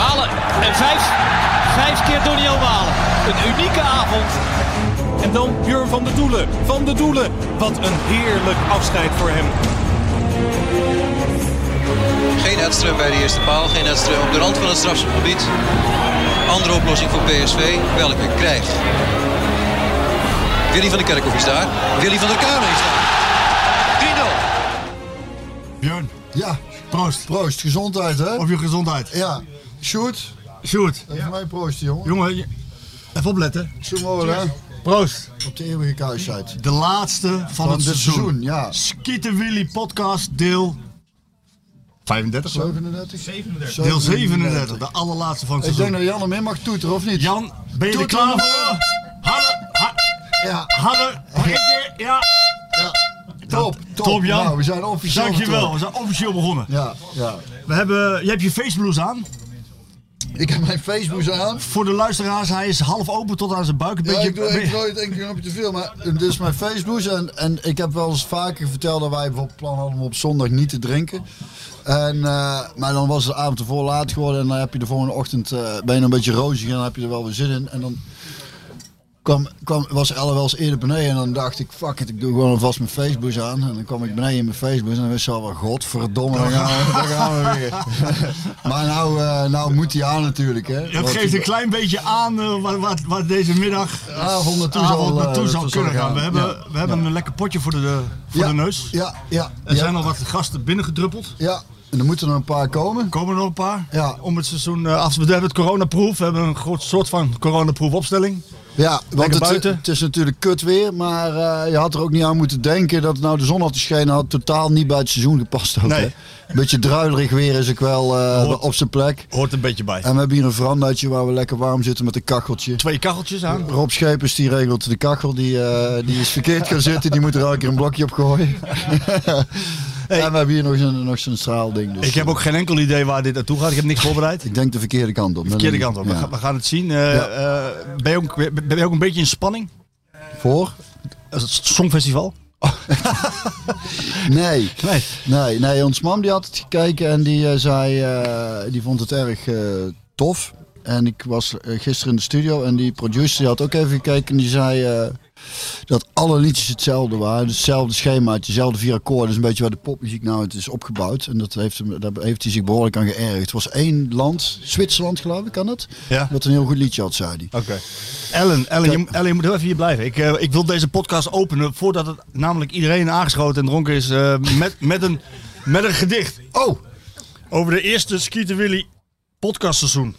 Malen en vijf, vijf keer Doniel Malen. Een unieke avond. En dan Björn van de Doelen. Van de Doelen. Wat een heerlijk afscheid voor hem. Geen Edström bij de eerste paal, geen Edström op de rand van het strafschopgebied. Andere oplossing voor PSV, welke krijg. Willy van der Kerkhoff is daar, Willy van der Kuilen is daar. 3-0. Björn, Ja, proost. proost. Gezondheid, hè? Op je gezondheid. Ja. Sjoerd, Sjoerd, even mij proosten, jongen. jongen, even opletten. Zo mooi, hè? Proost. Op de eeuwige kuisheid. De laatste van, Van het seizoen. seizoen, ja. Skieten Willy podcast deel 35. geloof ik. 37? Deel 37, de allerlaatste van het Ik denk seizoen. dat Jan hem in mag toeteren, of niet? Jan, ben je er klaar voor? Hadden, ha- Ja, hadden, ja. ja. Top, top. Top, Jan. Nou, we zijn officieel Dankjewel, we zijn officieel begonnen. Ja, ja. We hebben, je hebt je Facebooks aan. Ik heb mijn Facebook aan. Voor de luisteraars, hij is half open tot aan zijn buik. Een Ja, beetje, ik doe ik gooi het één keer op te veel, maar dit is mijn Facebook en, en ik heb wel eens vaker verteld dat wij bijvoorbeeld plan hadden om op zondag niet te drinken. En, eh, maar dan was de avond ervoor laat geworden en dan heb je de volgende ochtend, eh, ben je een beetje rozig en dan heb je er wel weer zin in. En dan kwam, kwam, was Elle wel eens eerder beneden en dan dacht ik, fuck it, ik doe gewoon alvast mijn Facebook aan. En dan kwam ik beneden in mijn Facebook en dan wist je al wel, godverdomme, daar gaan we, daar gaan we weer. maar nou, eh, nou moet hij aan natuurlijk, hè. Want geeft een klein beetje aan eh, wat, wat, wat deze middag avond naartoe avond zal, eh, naartoe zou naartoe kunnen gaan. We hebben, Ja. we hebben een lekker potje voor de, voor Ja, de neus. Ja, ja. Er zijn al wat gasten binnengedruppeld. Ja, en er moeten er een paar komen. Komen er nog een paar? Ja. Om het seizoen af te We hebben het coronaproof. We hebben een groot soort van coronaproof opstelling. Ja, want het, het is natuurlijk kut weer, maar eh, je had er ook niet aan moeten denken dat nou de zon had geschenen had totaal niet bij het seizoen gepast. Ook, Nee. Een beetje druilerig weer is ook wel eh, Hoort- op zijn plek. Hoort een beetje bij. En we hebben hier een verandaatje waar we lekker warm zitten met een kacheltje. Twee kacheltjes aan. Rob Schepers die regelt de kachel, die, eh, die is verkeerd gaan zitten, die moet er elke keer een blokje op gooien. En we hebben hier nog zo'n nog zo'n straalding. Dus, Ik heb ook geen enkel idee waar dit naartoe gaat. Ik heb niks voorbereid. ik denk de verkeerde kant op. Verkeerde kant op. We, gaan, we gaan het zien. Eh, eh, ben, je ook, ben je ook een beetje in spanning? Voor? Het Songfestival? Nee. Nee. Nee, nee, ons mam die had het gekeken en die eh, zei, eh, die vond het erg eh, tof. En ik was eh, gisteren in de studio en die producer die had ook even gekeken en die zei eh, dat alle liedjes hetzelfde waren. Dus hetzelfde schemaatje, dezelfde vier akkoorden. Dus een beetje waar de popmuziek nou het is opgebouwd. En dat heeft, hem, daar heeft hij zich behoorlijk aan geërgerd. Het was één land, Zwitserland geloof ik, kan het? Ja. Wat een heel goed liedje had, zei hij. Oké. Ellen, Ellen, je, Ellen, je moet heel even hier blijven. Ik, eh, ik wil deze podcast openen voordat het namelijk iedereen aangeschoten en dronken is eh, met, met, een, met een gedicht. Oh, Over de eerste Skeeter Willy podcastseizoen.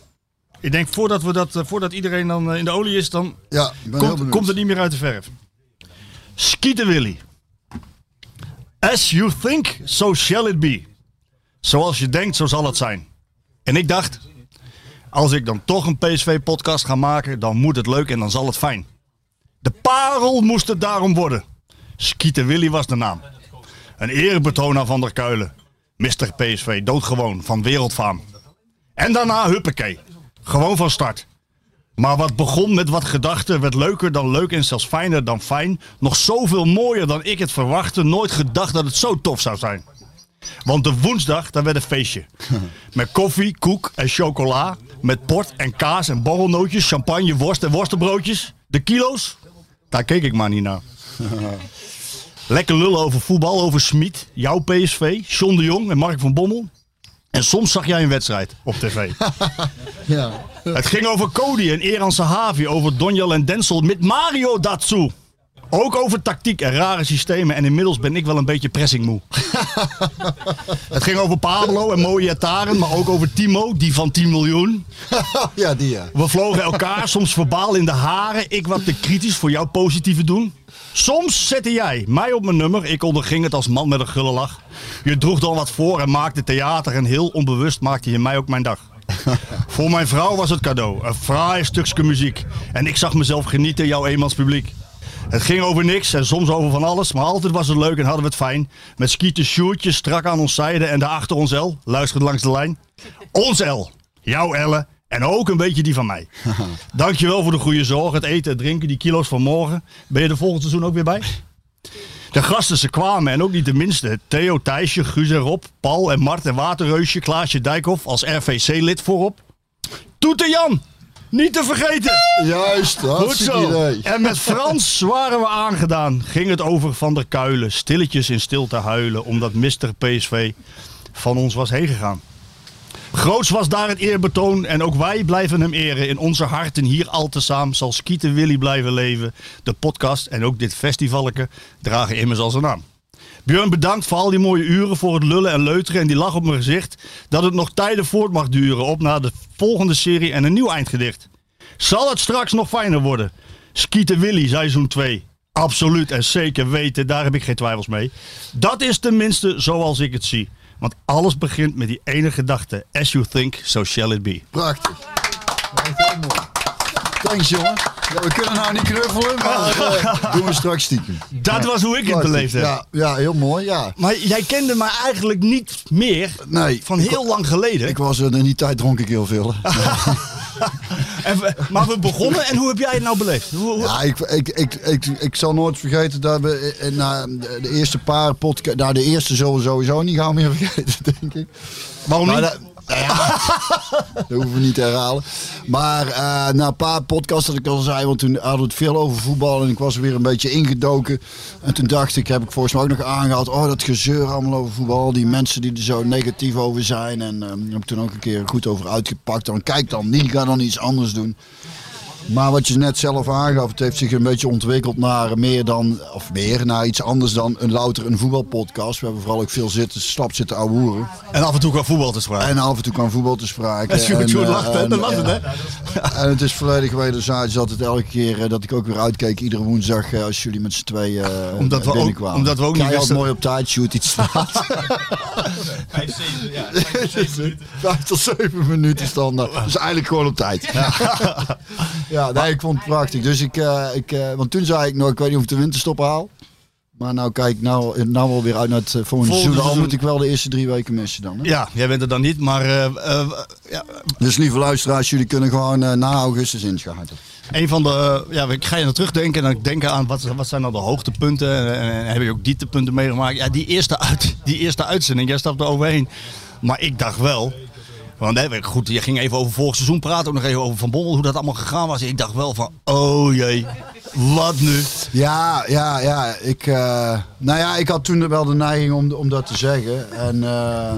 Ik denk voordat, we dat, eh, voordat iedereen dan eh, in de olie is, dan ja, komt, het niet meer uit de verf. Skeeter Willy. As you think, so shall it be. Zoals je denkt, zo zal het zijn. En ik dacht, als ik dan toch een PSV-podcast ga maken, dan moet het leuk en dan zal het fijn. De parel moest het daarom worden. Skeeter Willy was de naam. Een eerbetoon aan Van der Kuilen. Mr. PSV, doodgewoon, van wereldfaam. En daarna huppakee. Gewoon van start. Maar wat begon met wat gedachten werd leuker dan leuk en zelfs fijner dan fijn. Nog zoveel mooier dan ik het verwachtte. Nooit gedacht dat het zo tof zou zijn. Want de woensdag, daar werd een feestje. Met koffie, koek en chocola. Met port en kaas en borrelnootjes, champagne, worst en worstenbroodjes. De kilo's? Daar keek ik maar niet naar. Lekker lullen over voetbal, over Smit, jouw PSV, John de Jong en Mark van Bommel. En soms zag jij een wedstrijd op tv. Ja. Het ging over Cody en Eran Sahavi, over Donjal en Denzel met Mario Datsu. Ook over tactiek en rare systemen en inmiddels ben ik wel een beetje pressingmoe. Het ging over Pablo en mooie Taren, maar ook over Timo, die van 10 miljoen. ja, die ja. We vlogen elkaar soms verbaal in de haren. Ik wat te kritisch voor jouw positieve doen. Soms zette jij mij op mijn nummer. Ik onderging het als man met een gulle lach. Je droeg dan wat voor en maakte theater. En heel onbewust maakte je mij ook mijn dag. voor mijn vrouw was het cadeau. Een fraai stukje muziek. En ik zag mezelf genieten, jouw eenmans publiek. Het ging over niks en soms over van alles, maar altijd was het leuk en hadden we het fijn. Met skieten sjoertjes strak aan ons zijde en daarachter ons L, luisterde langs de lijn. Ons L, jouw Elle en ook een beetje die van mij. Dankjewel voor de goede zorg, het eten, het drinken, die kilo's van morgen. Ben je er volgend seizoen ook weer bij? De gasten ze kwamen en ook niet de minste. Theo, Thijsje, Guus en Rob, Paul en Mart en Waterreusje, Klaasje Dijkhoff als RVC-lid voorop. Toete Jan, niet te vergeten. Juist, Goed hartstikke zo. idee. En met Frans waren we aangedaan. Ging het over Van der Kuilen. Stilletjes in stilte huilen. Omdat Mr. PSV van ons was heen gegaan. Groots was daar het eerbetoon. En ook wij blijven hem eren. In onze harten hier al te samen zal Skieten Willy blijven leven. De podcast en ook dit festivalke dragen immers al zijn naam. Björn, bedankt voor al die mooie uren, voor het lullen en leuteren en die lach op mijn gezicht. Dat het nog tijden voort mag duren. Op naar de volgende serie en een nieuw eindgedicht. Zal het straks nog fijner worden? Skieten Willy, seizoen 2. Absoluut en zeker weten, daar heb ik geen twijfels mee. Dat is tenminste zoals ik het zie. Want alles begint met die ene gedachte. As you think, so shall it be. Prachtig. Thanks jongen. Ja, we kunnen nou niet knuffelen, maar eh, doen we straks stiekem. Dat was hoe ik het beleefd heb. Ja, ja, heel mooi, ja. Maar jij kende me eigenlijk niet meer Nee, van heel lang geleden. Ik was er in die tijd dronk ik heel veel. En maar we begonnen en hoe heb jij het nou beleefd? Hoe, hoe- Ja, ik, ik, ik, ik, ik zal nooit vergeten dat we eh, na de eerste paar podcasts, nou de eerste zullen we sowieso niet gaan meer vergeten, denk ik. waarom niet? Ja, dat hoeven we niet te herhalen. Maar eh, na een paar podcasts dat ik al zei, want toen hadden we het veel over voetbal en ik was er weer een beetje ingedoken. En toen dacht ik, heb ik volgens mij ook nog aangehaald, oh dat gezeur allemaal over voetbal, die mensen die er zo negatief over zijn. En daar heb ik toen ook een keer goed over uitgepakt. Dan kijk dan niet, ga dan iets anders doen. Maar wat je net zelf aangaf, het heeft zich een beetje ontwikkeld naar meer dan, of meer, naar iets anders dan een louter een voetbalpodcast. We hebben vooral ook veel zitten, slap zitten ouwehoeren. En af en toe qua voetbal te spreken. En af en toe kwam voetbal te sprake. En Sjoerd En, Sjoerd eh, lacht, en, Dat was het, hè? En het is volledig wederzijds dat het elke keer eh, dat ik ook weer uitkeek, iedere woensdag eh, als jullie met z'n tweeën eh, Omdat we ook- omdat we ook niet wisten- mooi op tijd, shoot iets staat. Vijf tot zeven minuten standaard. Dus eigenlijk gewoon op tijd. Ja, nee, ik vond het prachtig. Dus ik, eh, ik eh, want toen zei ik nog, ik weet niet of ik de winterstop haal. Maar nou kijk ik nou, nou wel weer uit naar het eh, volgende seizoen. Al moet ik wel de eerste drie weken missen dan. Hè? Ja, jij bent er dan niet, maar ja, Dus lieve luisteraars, jullie kunnen gewoon na augustus inschakelen. een van de, ja, ik ga je naar terugdenken en dan denken aan wat, wat zijn nou de hoogtepunten en, en, en heb je ook dieptepunten meegemaakt. Ja, die eerste, uit, die eerste uitzending, jij stapt er overheen. Maar ik dacht wel, want goed, je ging even over vorig seizoen praten, ook nog even over Van Bommel, hoe dat allemaal gegaan was. Ik dacht wel van, oh jee, wat nu? Ja, ja, ja. Ik, eh, nou ja, ik had toen wel de neiging om, om dat te zeggen. En eh,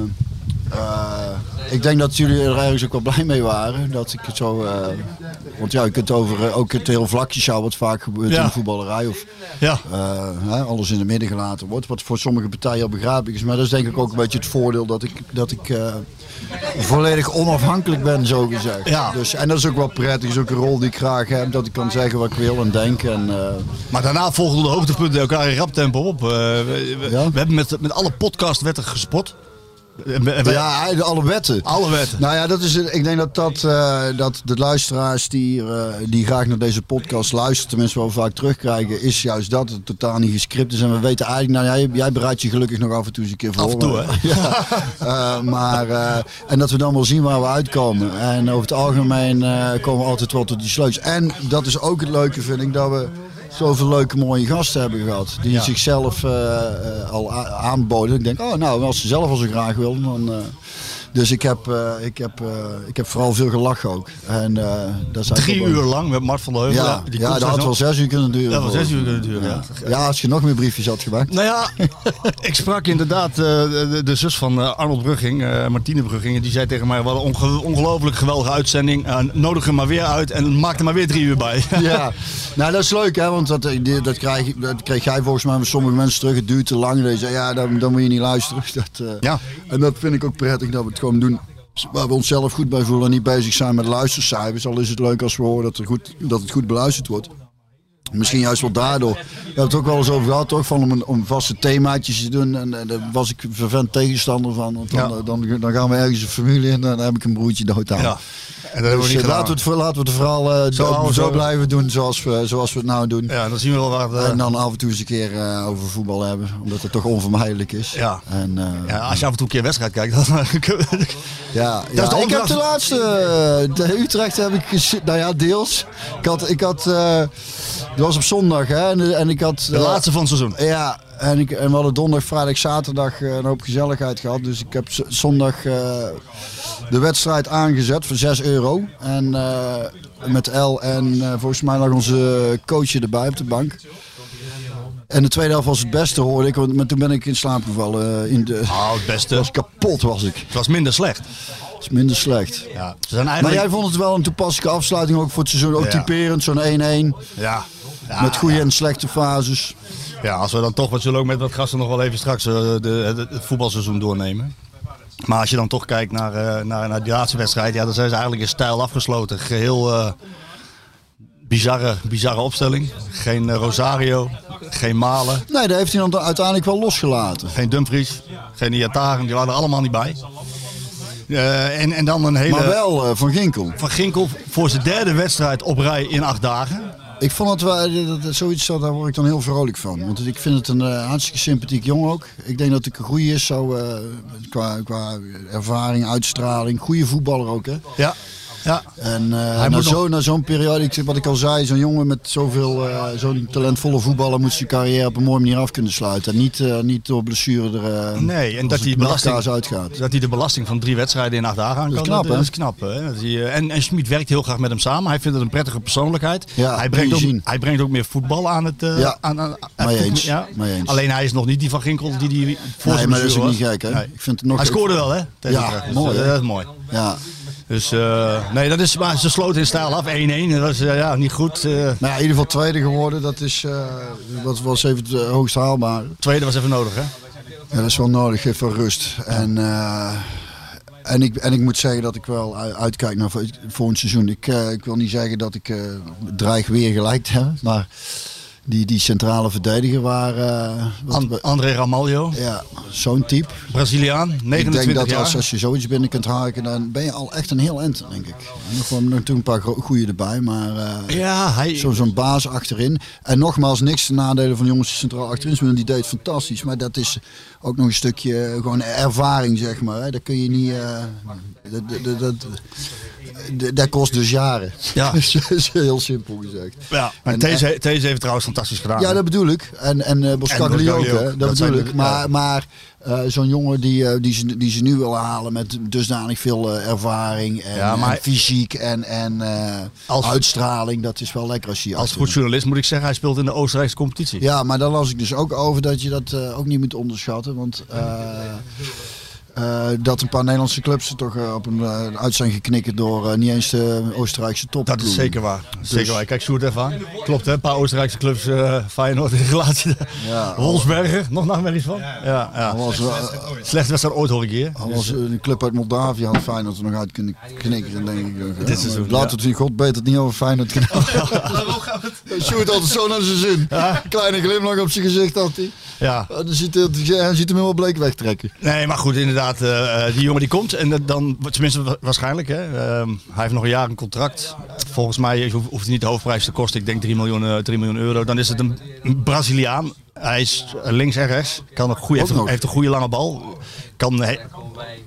ik denk dat jullie er ergens ook wel blij mee waren. Dat ik het zo. eh, want ja, je kunt over eh, ook het heel vlakjesjouw wat vaak gebeurt Ja. in de voetballerij. Of Ja, eh, hè, alles in de midden gelaten wordt. Wat voor sommige partijen al begrijpelijk is. Maar dat is denk ik ook een beetje het voordeel dat ik, dat ik eh, volledig onafhankelijk ben, zo gezegd. Ja. Dus, en dat is ook wel prettig. is ook een rol die ik graag heb. Dat ik kan zeggen wat ik wil en denk. En, eh, maar daarna volgden de hoogtepunten elkaar in rap tempo op. Eh, we, we- hebben met, met alle podcast werd er gespot. Ja, alle wetten. Alle wetten. Nou ja, dat is, ik denk dat, dat, eh, dat de luisteraars die, eh, die graag naar deze podcast luisteren, tenminste wel vaak terugkrijgen, is juist dat het totaal niet gescript is. En we weten eigenlijk, nou jij, jij bereidt je gelukkig nog af en toe eens een keer voor. Af en toe, maar- Ja, Eh, maar, en dat we dan wel zien waar we uitkomen. En over het algemeen komen we altijd wel tot die sleutels. En dat is ook het leuke, vind ik, dat we zoveel leuke mooie gasten hebben gehad. Die zichzelf eh, eh, al aanboden. Ik denk, oh nou, als ze zelf al zo graag wilden, dan... dus ik heb, eh, ik, heb, eh, ik heb vooral veel gelachen ook. En, eigenlijk Drie uur lang met Mart van der Heuvel. Ja, Die ja dat had wel zes uur kunnen duren. Dat was zes uur kunnen duren, Ja. ja, als je nog meer briefjes had gemaakt. Nou ja, ik sprak inderdaad de, de, zus van Arnold Brugging, Martine Brugging. en Die zei tegen mij, wat een onge- ongelooflijk geweldige uitzending. Nodig er maar weer uit en maak er maar weer drie uur bij. Ja, nou dat is leuk hè, want dat, die- dat, krijg, dat kreeg jij volgens mij met sommige mensen terug. Het duurt te lang. Zeggen, ja, dan, dan moet je niet luisteren. Dat, Ja. En dat vind ik ook prettig dat we het doen waar we onszelf goed bij voelen en niet bezig zijn met luistercijfers. Al is het leuk als we horen dat, er goed, dat het goed beluisterd wordt. Misschien juist wel daardoor. We hebben het ook wel eens over gehad, toch? Van om, een- om vaste themaatjes te doen. En, eh, daar was ik vervent tegenstander van. Want dan, Ja. eh, dan, dan gaan we ergens een familie en dan heb ik een broertje dood aan. Ja. En dat hebben we Dus, niet eh, laten, we het, laten we het vooral eh, Zo zo, we blijven doen zoals we, zoals we het nou doen. Ja, dan zien we wel waar. de- En dan af en toe eens een keer over voetbal hebben. Omdat het toch onvermijdelijk is. Ja. En, ja, als je af en toe een keer wedstrijd kijkt, dan Ja, ja ik heb de laatste, de Utrecht heb ik gezien, nou ja, deels. Ik had, ik had, was op zondag hè, en, en ik had... de eh, laatste van het seizoen. Ja, en, ik, en we hadden donderdag, vrijdag, zaterdag eh, een hoop gezelligheid gehad. Dus ik heb zondag eh, de wedstrijd aangezet voor 6 euro. En met L en volgens mij lag onze coach erbij op de bank. En de tweede helft was het beste hoorde ik, want maar toen ben ik in slaap gevallen. in de, Oh, het beste. was kapot was ik. Het was minder slecht. Dat is minder slecht. Ja, ze zijn Maar jij vond het wel een toepasselijke afsluiting ook voor het seizoen. Ook Ja. typerend, zo'n 1-1. Ja. Ja, met goede ja. en slechte fases. Ja, als we dan toch, we zullen ook met wat gasten nog wel even straks eh, de, het, het voetbalseizoen doornemen. Maar als je dan toch kijkt naar, eh, naar, naar die laatste wedstrijd, ja, dan zijn ze eigenlijk in stijl afgesloten. Geheel eh, bizarre, bizarre opstelling. Geen Rosario, geen Malen, Nee, daar heeft hij dan uiteindelijk wel losgelaten. geen Dumfries, geen Iataren, die waren er allemaal niet bij. Eh, en, en dan een hele... Maar wel eh, van Ginkel. Van Ginkel voor zijn derde wedstrijd op rij in acht dagen. Ik vond het wel, eh, dat, dat- zoiets, daar word ik dan heel vrolijk van. Want ik vind het een eh, hartstikke sympathiek jongen ook. Ik denk dat het een goede is, zo, eh, qua, qua ervaring, uitstraling. Goede voetballer ook, hè. Ja, ja. En eh, Hij na, moet zo, na zo'n periode, ik, wat ik al zei, zo'n jongen met zoveel, eh, zo'n talentvolle voetballer moet zijn carrière op een mooie manier af kunnen sluiten. En niet, eh, niet door blessure er, Nee, en dat met belasting- uitgaat. Dat hij de belasting van drie wedstrijden in acht dagen aan is kan. knap, dat, is knap. Hè? Dat hij, eh, en en Schmid werkt heel graag met hem samen. Hij vindt het een prettige persoonlijkheid. Ja, hij, brengt ook, zien. hij brengt ook meer voetbal aan het. Ja, aan, aan, aan- mee voet- eens, Ja. mee eens. Alleen hij is nog niet die van Ginkel die die voor Nee, maar dat is ook niet gek, hè? Nee. Ik vind het nog Hij scoorde wel, hè? tegen Ja, mooi, dat is mooi. Ja. Dus eh, nee, dat is, maar ze sloten in stijl af. 1-1. Dat was eh, ja, niet goed. eh Nou ja, in ieder geval tweede geworden. Dat is, dat was even het hoogst haalbare. tweede was even nodig, hè? Ja, dat is wel nodig, even rust. En, en, ik, en ik moet zeggen dat ik wel uitkijk naar vo- volgend seizoen. Ik, ik wil niet zeggen dat ik eh, dreig weer gelijk te hebben. Maar die, die centrale verdediger waar... eh, André Ramalho, ja, zo'n type. Braziliaan, Ik 29 denk dat jaar. als, als je zoiets binnen kunt haken, dan ben je al echt een heel eind, denk ik. En nog, toen een paar goeie erbij, maar... eh, Ja, hij, zo- Zo'n baas achterin. En nogmaals, niks te nadelen van jongens die centraal achterin spelen. Die deed fantastisch. Maar dat is ook nog een stukje eh, gewoon ervaring, zeg maar. Hè. Dat kun je niet... dat, dat, dat, dat, dat kost dus jaren. Ja. dat is heel simpel gezegd. ja, maar deze, heeft trouwens fantastisch gedaan. Ja, dat bedoel ik. En, en uh, Boskagli ook. Dat, bedoel de- ik. Maar, eh, zo'n jongen die, eh, die, ze, die ze nu wil halen met dusdanig veel eh, ervaring en, fysiek en, en eh, uitstraling, dat is wel lekker als je Als goed journalist moet ik zeggen, hij speelt in de Oostenrijkse competitie. Ja, maar daar las ik dus ook over dat je dat eh, ook niet moet onderschatten. Want eh, dat een paar Nederlandse clubs er toch eh, op een eh, uit zijn geknikkerd door niet eens de Oostenrijkse top. Dat is zeker waar. Zeker waar. Kijk Sjoerd even aan. Klopt hè, een paar Oostenrijkse clubs, eh Feyenoord in relatie. Ja. Wolfsberger, nog nachtmerries van? Ja, ja. Al was, Slechtste wedstrijd ooit hoor ik hier. al was een club uit Moldavië had Feyenoord er nog uit kunnen knikken. Dan denk ik, ja, seizoen, ja. we het in God beter het niet over Feyenoord kunnen hebben. Sjoerd altijd zo naar zijn zin. Kleine glimlach op zijn gezicht had hij. Ja. Dan ziet hij, hij ziet hem helemaal bleek wegtrekken. Nee, maar goed, inderdaad, eh, eh, die jongen die komt. En dan, tenminste wa- waarschijnlijk, hè. Ehm, hij heeft nog een jaar een contract. Volgens mij hoeft hij niet de hoofdprijs te kosten. Ik denk 3 miljoen, eh, 3 miljoen euro. Dan is het een Braziliaan. Hij is eh, links en rechts. Kan een goede, heeft, een- nog. heeft een goede lange bal. Kan, hij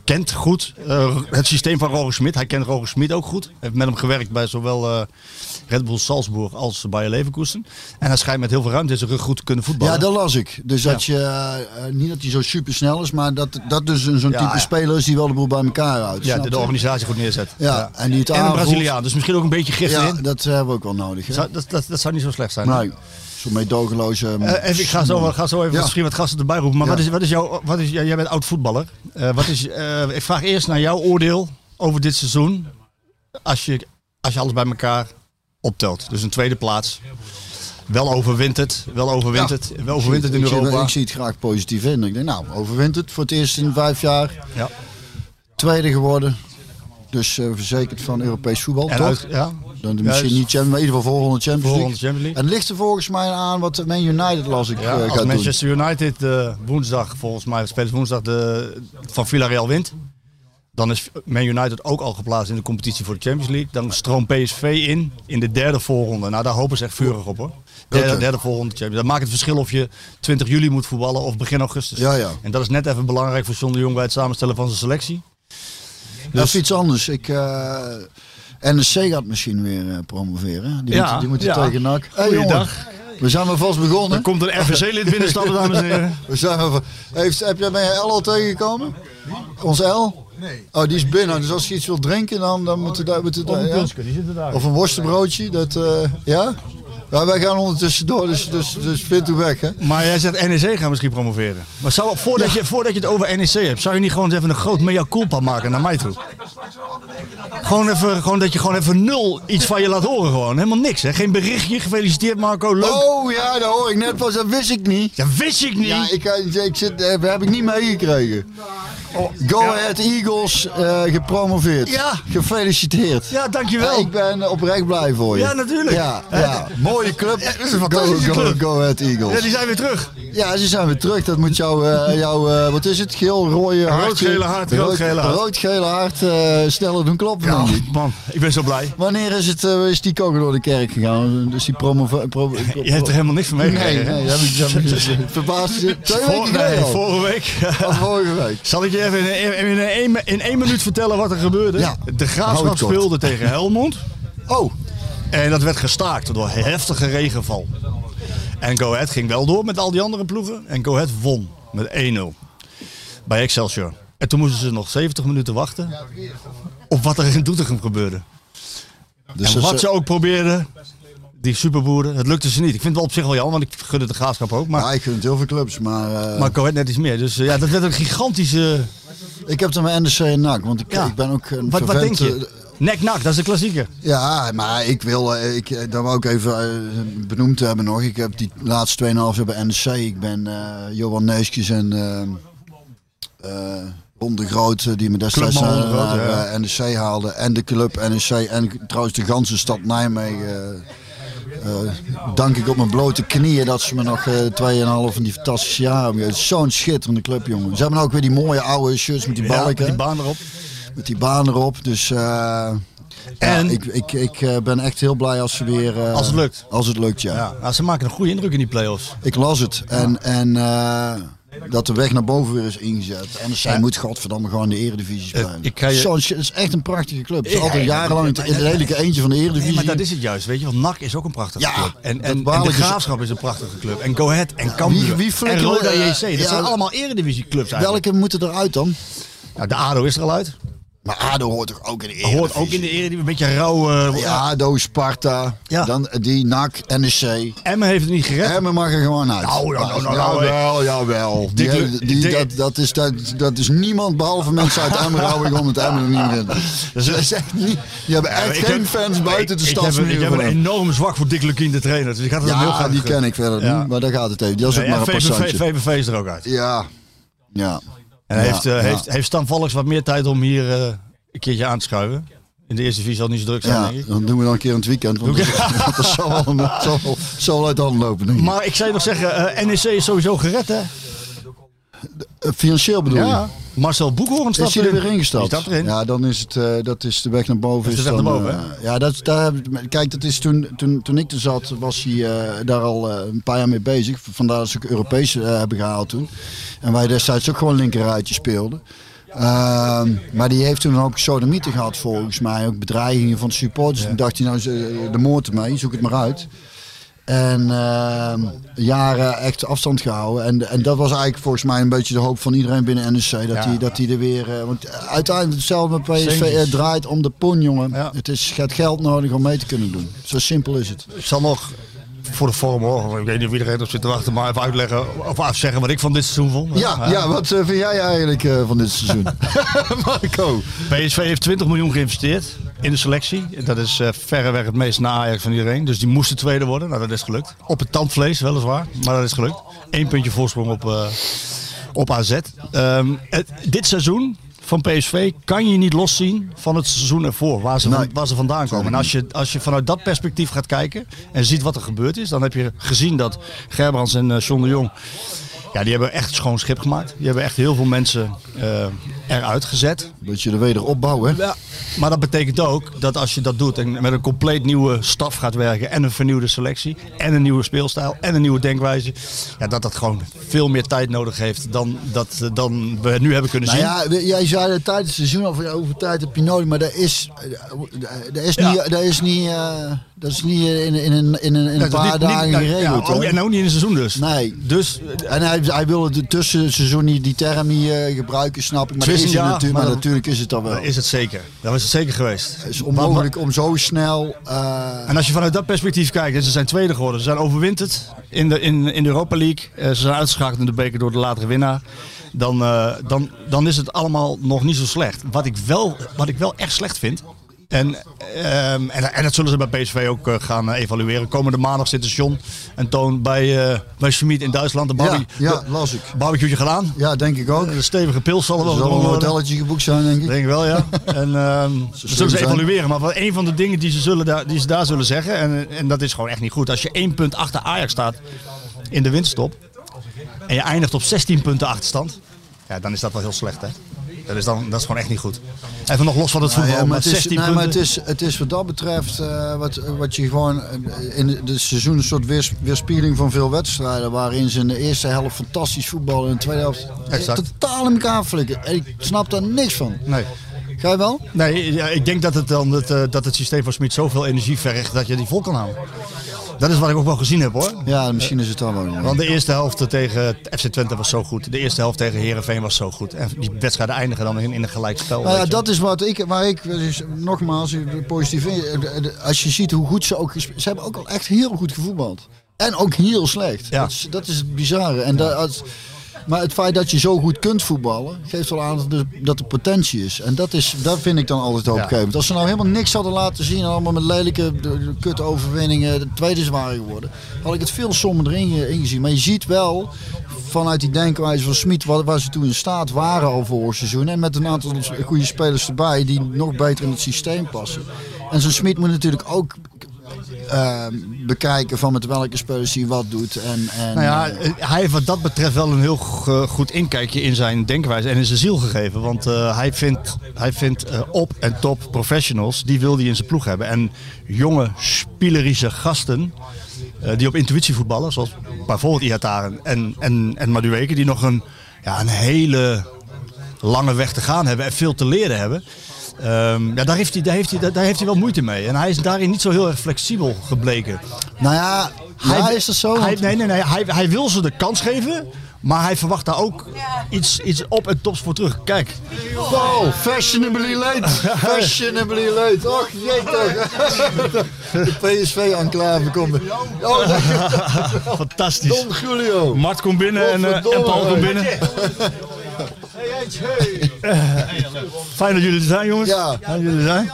kent goed eh, het systeem van Roger Smit. Hij kent Roger Smit ook goed. Heeft met hem gewerkt bij zowel eh, Red Bull Salzburg als Bayer Leverkusen. En hij schijnt met heel veel ruimte in zijn rug goed te kunnen voetballen. Ja, dat las ik. Dus dat je, eh, eh, niet dat hij zo super snel is, maar dat dat dus een- zo'n Ja, type ja. speler is die wel de boel bij elkaar houdt. Ja, de, de organisatie goed neerzet. Ja, en die het En een. Braziliaan, dus misschien ook een beetje gif Ja, erin. dat hebben we ook wel nodig. Hè? Zou- dat, dat, dat zou niet zo slecht zijn. Nee, zo'n meedogenloze... Even, ik ga zo, ga zo even Ja. misschien wat gasten erbij roepen. Maar Ja. wat is, wat is jouw, wat is, jij bent oud voetballer. Eh, wat is, eh, ik vraag eerst naar jouw oordeel over dit seizoen. Als je, als je alles bij elkaar optelt. Dus een tweede plaats. Wel overwint het. Wel overwint Ja. het. Wel overwint het in ik, zie- Europa. Ik zie het graag positief in. Ik denk, nou, overwint het voor het eerst in vijf jaar. Ja. Tweede geworden. Dus verzekerd van Europees voetbal, En toch? uit, ja, Dan misschien niet Champions, maar in ieder geval volgende Champions volgende League. Champions League. En het ligt er volgens mij aan wat Man United las ik Ja, eh, als doen. Manchester United eh, woensdag, volgens mij spelen woensdag de, van Villarreal wint. Dan is Man United ook al geplaatst in de competitie voor de Champions League. Dan stroomt PSV in in de derde voorronde. Nou, daar hopen ze echt vurig op hoor. Derde, derde voorronde Champions. Dat maakt het verschil of je 20 juli moet voetballen of begin augustus. Ja, ja. En dat is net even belangrijk voor John de Jong bij het samenstellen van zijn selectie. Dus- Even iets anders. Ik, eh NEC gaat misschien weer eh, promoveren. Die Ja, moeten, die moeten ja. tegen NAC. Hey, Goeiedag. We zijn maar vast begonnen. Er komt een RVC-lid binnenstappen, dames en heren. We zijn maar va- Heeft, heb jij ben je L al tegengekomen? Ons L? Nee. Oh, die is binnen. Dus als je iets wilt drinken, dan, dan moet je daar... Moet je daar ja? die zitten daar. Of een worstenbroodje. Dat, eh, ja? Ja? Wij gaan ondertussen door, dus, dus, dus vind u weg, hè? Maar jij zegt NEC gaat misschien promoveren. Maar zou, voordat, je, voordat je het over NEC hebt, zou je niet gewoon eens even een groot mea culpa maken naar mij toe? Gewoon, even, gewoon dat je gewoon even nul iets van je laat horen gewoon. Helemaal niks hè. Geen berichtje. Gefeliciteerd Marco. Leuk. Oh ja, dat hoor ik net pas. Dat wist ik niet. Ja, wist ik niet. Ja, ik, eh, ik zit, eh, heb ik niet meegekregen. Go Ahead Eagles eh, gepromoveerd. Ja. Gefeliciteerd. Ja, dankjewel. ik ben oprecht blij voor je. Ja, natuurlijk. Ja, ja. mooie club. Ja, dat is een fantastische go, go, club. Go Ahead Eagles. Ja, die zijn weer terug. Ja, ze zijn weer terug. Dat moet jouw, eh, jouw eh, wat is het? Geel, rode hart. Rood-gele hart, rood-gele hart. Rood-gele hart eh, sneller doen kloppen. Ja, man. Ik ben zo blij. Wanneer is, het, eh, is die kogel door de kerk gegaan? Dus die promo... Pro, pro- Je hebt er helemaal niks van Nee, meegekregen. nee, hè? dat heb ik, dat heb ik verbaasd. Twee nee, vorige week. Of vorige week. Zal ik je even in, in, in, één- in één minuut vertellen wat er gebeurde? Ja. De Graafschap speelde tegen Helmond. Oh, En dat werd gestaakt door heftige regenval. En Go Ahead ging wel door met al die andere ploegen. En Go Ahead won met 1-0 bij Excelsior. En toen moesten ze nog 70 minuten wachten op wat er in Doetinchem gebeurde. dus en wat ze- ze ook probeerden, die superboeren, het lukte ze niet. Ik vind het wel op zich wel jammer, want ik gun het de Graafschap ook. Maar, ja, ik gun het heel veel clubs, maar, eh, maar Ahead net iets meer. Dus eh, ja, dat werd een gigantische... ik heb het met NEC en NAC, want ik, Ja. ik ben ook een Wat, wat denk je? eh, Nek-nak, dat is de klassieker. Ja, maar ik wil, ik, dat wou ik even benoemd hebben nog. Ik heb die laatste 2,5 jaar bij NEC. Ik ben Johan Neeskjes en Ron de Groot, die me destijds naar, ja. NEC haalde. En de club NEC en trouwens de ganse stad Nijmegen. Eh, dank ik op mijn blote knieën dat ze me nog eh 2,5 van die fantastische jaren hebben gegeven. Zo'n schitterende club, jongen. Ze hebben ook weer die mooie oude shirts met die Ja, balken. met die baan erop. Met die baan erop. Dus eh, En- ja, ik, ik, ik ben echt heel blij als ze weer. Als het lukt. Als het lukt, ja. Ja, nou, ze maken een goede indruk in die play-offs. Ik las het. En, en eh, dat de weg naar boven weer is ingezet. En zij Ja. moet godverdamme gewoon de eredivisie spelen. Eh, ik ga je- het is echt een prachtige club. Het is Ja, altijd ja, jarenlang het lelijke eentje van de eredivisie. Nee, maar dat is het juist, weet je. Want NAC is ook een prachtige Ja, club. En, en, en de is- Graafschap is een prachtige club. En Go Ahead en Cambuur Wie- wie en Roda JC. Dat ja, zijn allemaal eredivisieclubs eigenlijk. Welke moeten eruit dan? Nou, de ADO is er al uit. Maar ADO hoort toch ook in de eredivisie? Hoort ook in de eredivisie. Een beetje rauw. eh, Ja, ADO, Sparta, Ja. dan die NAC, NEC. Emmen heeft het niet gered. Emmen mag er gewoon uit. Nou, nou, nou, nou, nou, jawel, jawel. Die, die, Dick- dat, dat, is, dat, dat is niemand behalve mensen uit Emmen houden om het Emmen er niet in. Dat is echt niet. Die hebben Ja, echt ik geen heb- fans buiten de ik, ik ik heb een enorm zwak voor Dick Lukien, de trainer. Dus ik had het hem heel Ja, graag die ken ik verder Ja. niet, maar daar gaat het even. Dat is ook maar en een VVV, passantje. VVV is er ook uit. Ja, ja. En heeft, eh, heeft, heeft Stan Valks wat meer tijd om hier eh, een keertje aan te schuiven. In de eerste divisie zal niet zo druk zijn, Ja, denk ik. dan doen we dan een keer in het weekend. Want dat, zal wel, een- zal, zal uit de hand lopen. Denk ik. Maar ik zou je nog zeggen, eh, NEC is sowieso gered, hè? Eh, Financieel bedoel je? Ja. Marcel Boekhoorn staat Is er weer ingestapt? Staat erin. Ja, dan is het, eh, dat is de weg naar boven. Is de is weg naar boven, eh, ja, dat, daar, kijk, dat is toen, toen, toen ik er zat, was hij daar al een paar jaar mee bezig. Vandaar dat ze ook Europees hebben gehaald toen. En wij destijds ook gewoon linkerrijtje speelden. Ehm, maar die heeft toen ook sodomieten gehad volgens mij. Ook bedreigingen van de supporters. Toen dacht hij nou, de moord ermee, zoek het maar uit. En ehm, jaren echt afstand gehouden. En, en dat was eigenlijk volgens mij een beetje de hoop van iedereen binnen NEC. Dat Ja. hij dat die er weer. eh, want uiteindelijk hetzelfde met PSV. Het draait om de pon, jongen. Ja. Het is, je hebt geld nodig om mee te kunnen doen. Zo simpel is het. Ik zal nog voor de vorm hoor. Ik weet niet of iedereen op zit te wachten, maar even uitleggen of afzeggen wat ik van dit seizoen vond. Ja, ja wat eh, vind jij eigenlijk eh, van dit seizoen? Marco. PSV heeft 20 miljoen geïnvesteerd in de selectie. Dat is eh, verreweg het meest na Ajax van iedereen. Dus die moesten tweede worden. Nou, dat is gelukt. Op het tandvlees weliswaar, maar dat is gelukt. Eén puntje voorsprong op, eh, op AZ. Ehm, het- dit seizoen van PSV kan je niet loszien van het seizoen ervoor, waar ze, van- Nee. waar ze vandaan komen. En als je, als je vanuit dat perspectief gaat kijken en ziet wat er gebeurd is, dan heb je gezien dat Gerbrands en eh, John de Jong, ja, die hebben echt schoon schip gemaakt. Die hebben echt heel veel mensen eh, eruit gezet. Beetje de wederopbouw, hè? Ja, maar dat betekent ook dat als je dat doet en met een compleet nieuwe staf gaat werken en een vernieuwde selectie en een nieuwe speelstijl en een nieuwe denkwijze, ja, dat dat gewoon veel meer tijd nodig heeft dan, dat, eh, dan we nu hebben kunnen Nou zien. ja, jij zei dat tijdens het seizoen al ja, hoeveel tijd heb je nodig, maar dat is, dat is niet, dat is niet, eh, dat is niet in, in, een- in, een- in een Dat paar niet- dagen niet- geregeld. Ja, hè? en ook niet in een seizoen dus. Nee. Dus En hij, hij wilde de tussenseizoen niet die term niet eh, gebruiken, snap ik. Maar, Tussen- is ja, natuurlijk, maar maar dan- natuurlijk is het dan wel. is het zeker. Dat is het zeker geweest. Het is onmogelijk om zo snel. eh, En als je vanuit dat perspectief kijkt, ze zijn tweede geworden. Ze zijn overwinterd in de, in, in de Europa League. Eh, ze zijn uitgeschakeld in de beker door de latere winnaar. Dan, dan, dan is het allemaal nog niet zo slecht. Wat ik wel, wat ik wel echt slecht vind. En, ehm, en, en dat zullen ze bij PSV ook eh, gaan eh, evalueren. Komende maandag zitten John en Toon bij, eh bij Schmid in Duitsland. De ja, barbe- ja, de las ik. barbecue gedaan. Ja, denk ik ook. Een stevige pils zal er wel zal een hotelletje geboekt zijn, denk ik. Denk ik wel, ja. En ehm dat zullen ze evalueren. Maar een van de dingen die ze, zullen daar, die ze daar zullen zeggen, en, en dat is gewoon echt niet goed. Als je één punt achter Ajax staat in de winststop en je eindigt op 16 punten achterstand, ja, dan is dat wel heel slecht, hè. Dat is, dan, dat is gewoon echt niet goed. Even nog los van het voetbal, Ja, maar het is, 16 nee, punten. maar het is, het is wat dat betreft eh, wat, wat je gewoon eh, in het seizoen een soort weers, weerspiegeling van veel wedstrijden waarin ze in de eerste helft fantastisch voetballen en in de tweede helft Exact. totaal in elkaar flikken. En ik snap daar niks van. Nee. Ga je wel? Nee, ja, ik denk dat het, dan het, eh, dat het systeem van Smit zoveel energie vergt dat je die vol kan houden. Dat is wat ik ook wel gezien heb hoor. Ja, misschien is het wel. Want de eerste helft tegen FC Twente was zo goed. De eerste helft tegen Herenveen was zo goed. En die wedstrijden eindigen dan in, in een gelijkspel. Nou ja, dat is wat ik, waar ik dus, nogmaals positief in. de- Als je ziet hoe goed ze ook Ze hebben ook al echt heel goed gevoetbald. En ook heel slecht. Ja. Dat, is, dat is het bizarre. En dat, als, maar het feit dat je zo goed kunt voetballen, geeft wel aan dat er, potentie is. En dat, is, dat vind ik dan altijd hoopgevend. Als ze nou helemaal niks hadden laten zien en allemaal met lelijke de, de kut overwinningen de tweede zware geworden, had ik het veel somber erin ge- ingezien. Maar je ziet wel vanuit die denkwijze van Smit waar, waar ze toen in staat waren al vorig seizoen. En met een aantal goede spelers erbij die nog beter in het systeem passen. En zo'n Smit moet natuurlijk ook eh, bekijken van met welke spelers hij wat doet. En, en, Nou ja, eh, eh, hij heeft wat dat betreft wel een heel go- goed inkijkje in zijn denkwijze en in zijn ziel gegeven. Want eh, hij vindt, hij vindt eh, op- en top professionals, die wil hij in zijn ploeg hebben. En jonge, spielerische gasten, eh, die op intuïtie voetballen, zoals bijvoorbeeld Ihataren en, en, en Madueke, die nog een, ja, een hele lange weg te gaan hebben en veel te leren hebben. Ehm, ja, daar, heeft hij, daar, heeft hij, daar heeft hij wel moeite mee. En hij is daarin niet zo heel erg flexibel gebleken. nou ja, ja, is dat zo? Hij, nee, nee, nee. Hij, hij wil ze de kans geven. Maar hij verwacht daar ook iets, iets op en tops voor terug. Kijk, Wow, fashionably late. Fashionably late. Och, jee toch. De PSV-enclave komt. er. Oh, fantastisch. Don Julio. Mart komt binnen en, eh, en Paul komt binnen. Fijn dat jullie er zijn, jongens. Ja. Fijn dat jullie er zijn.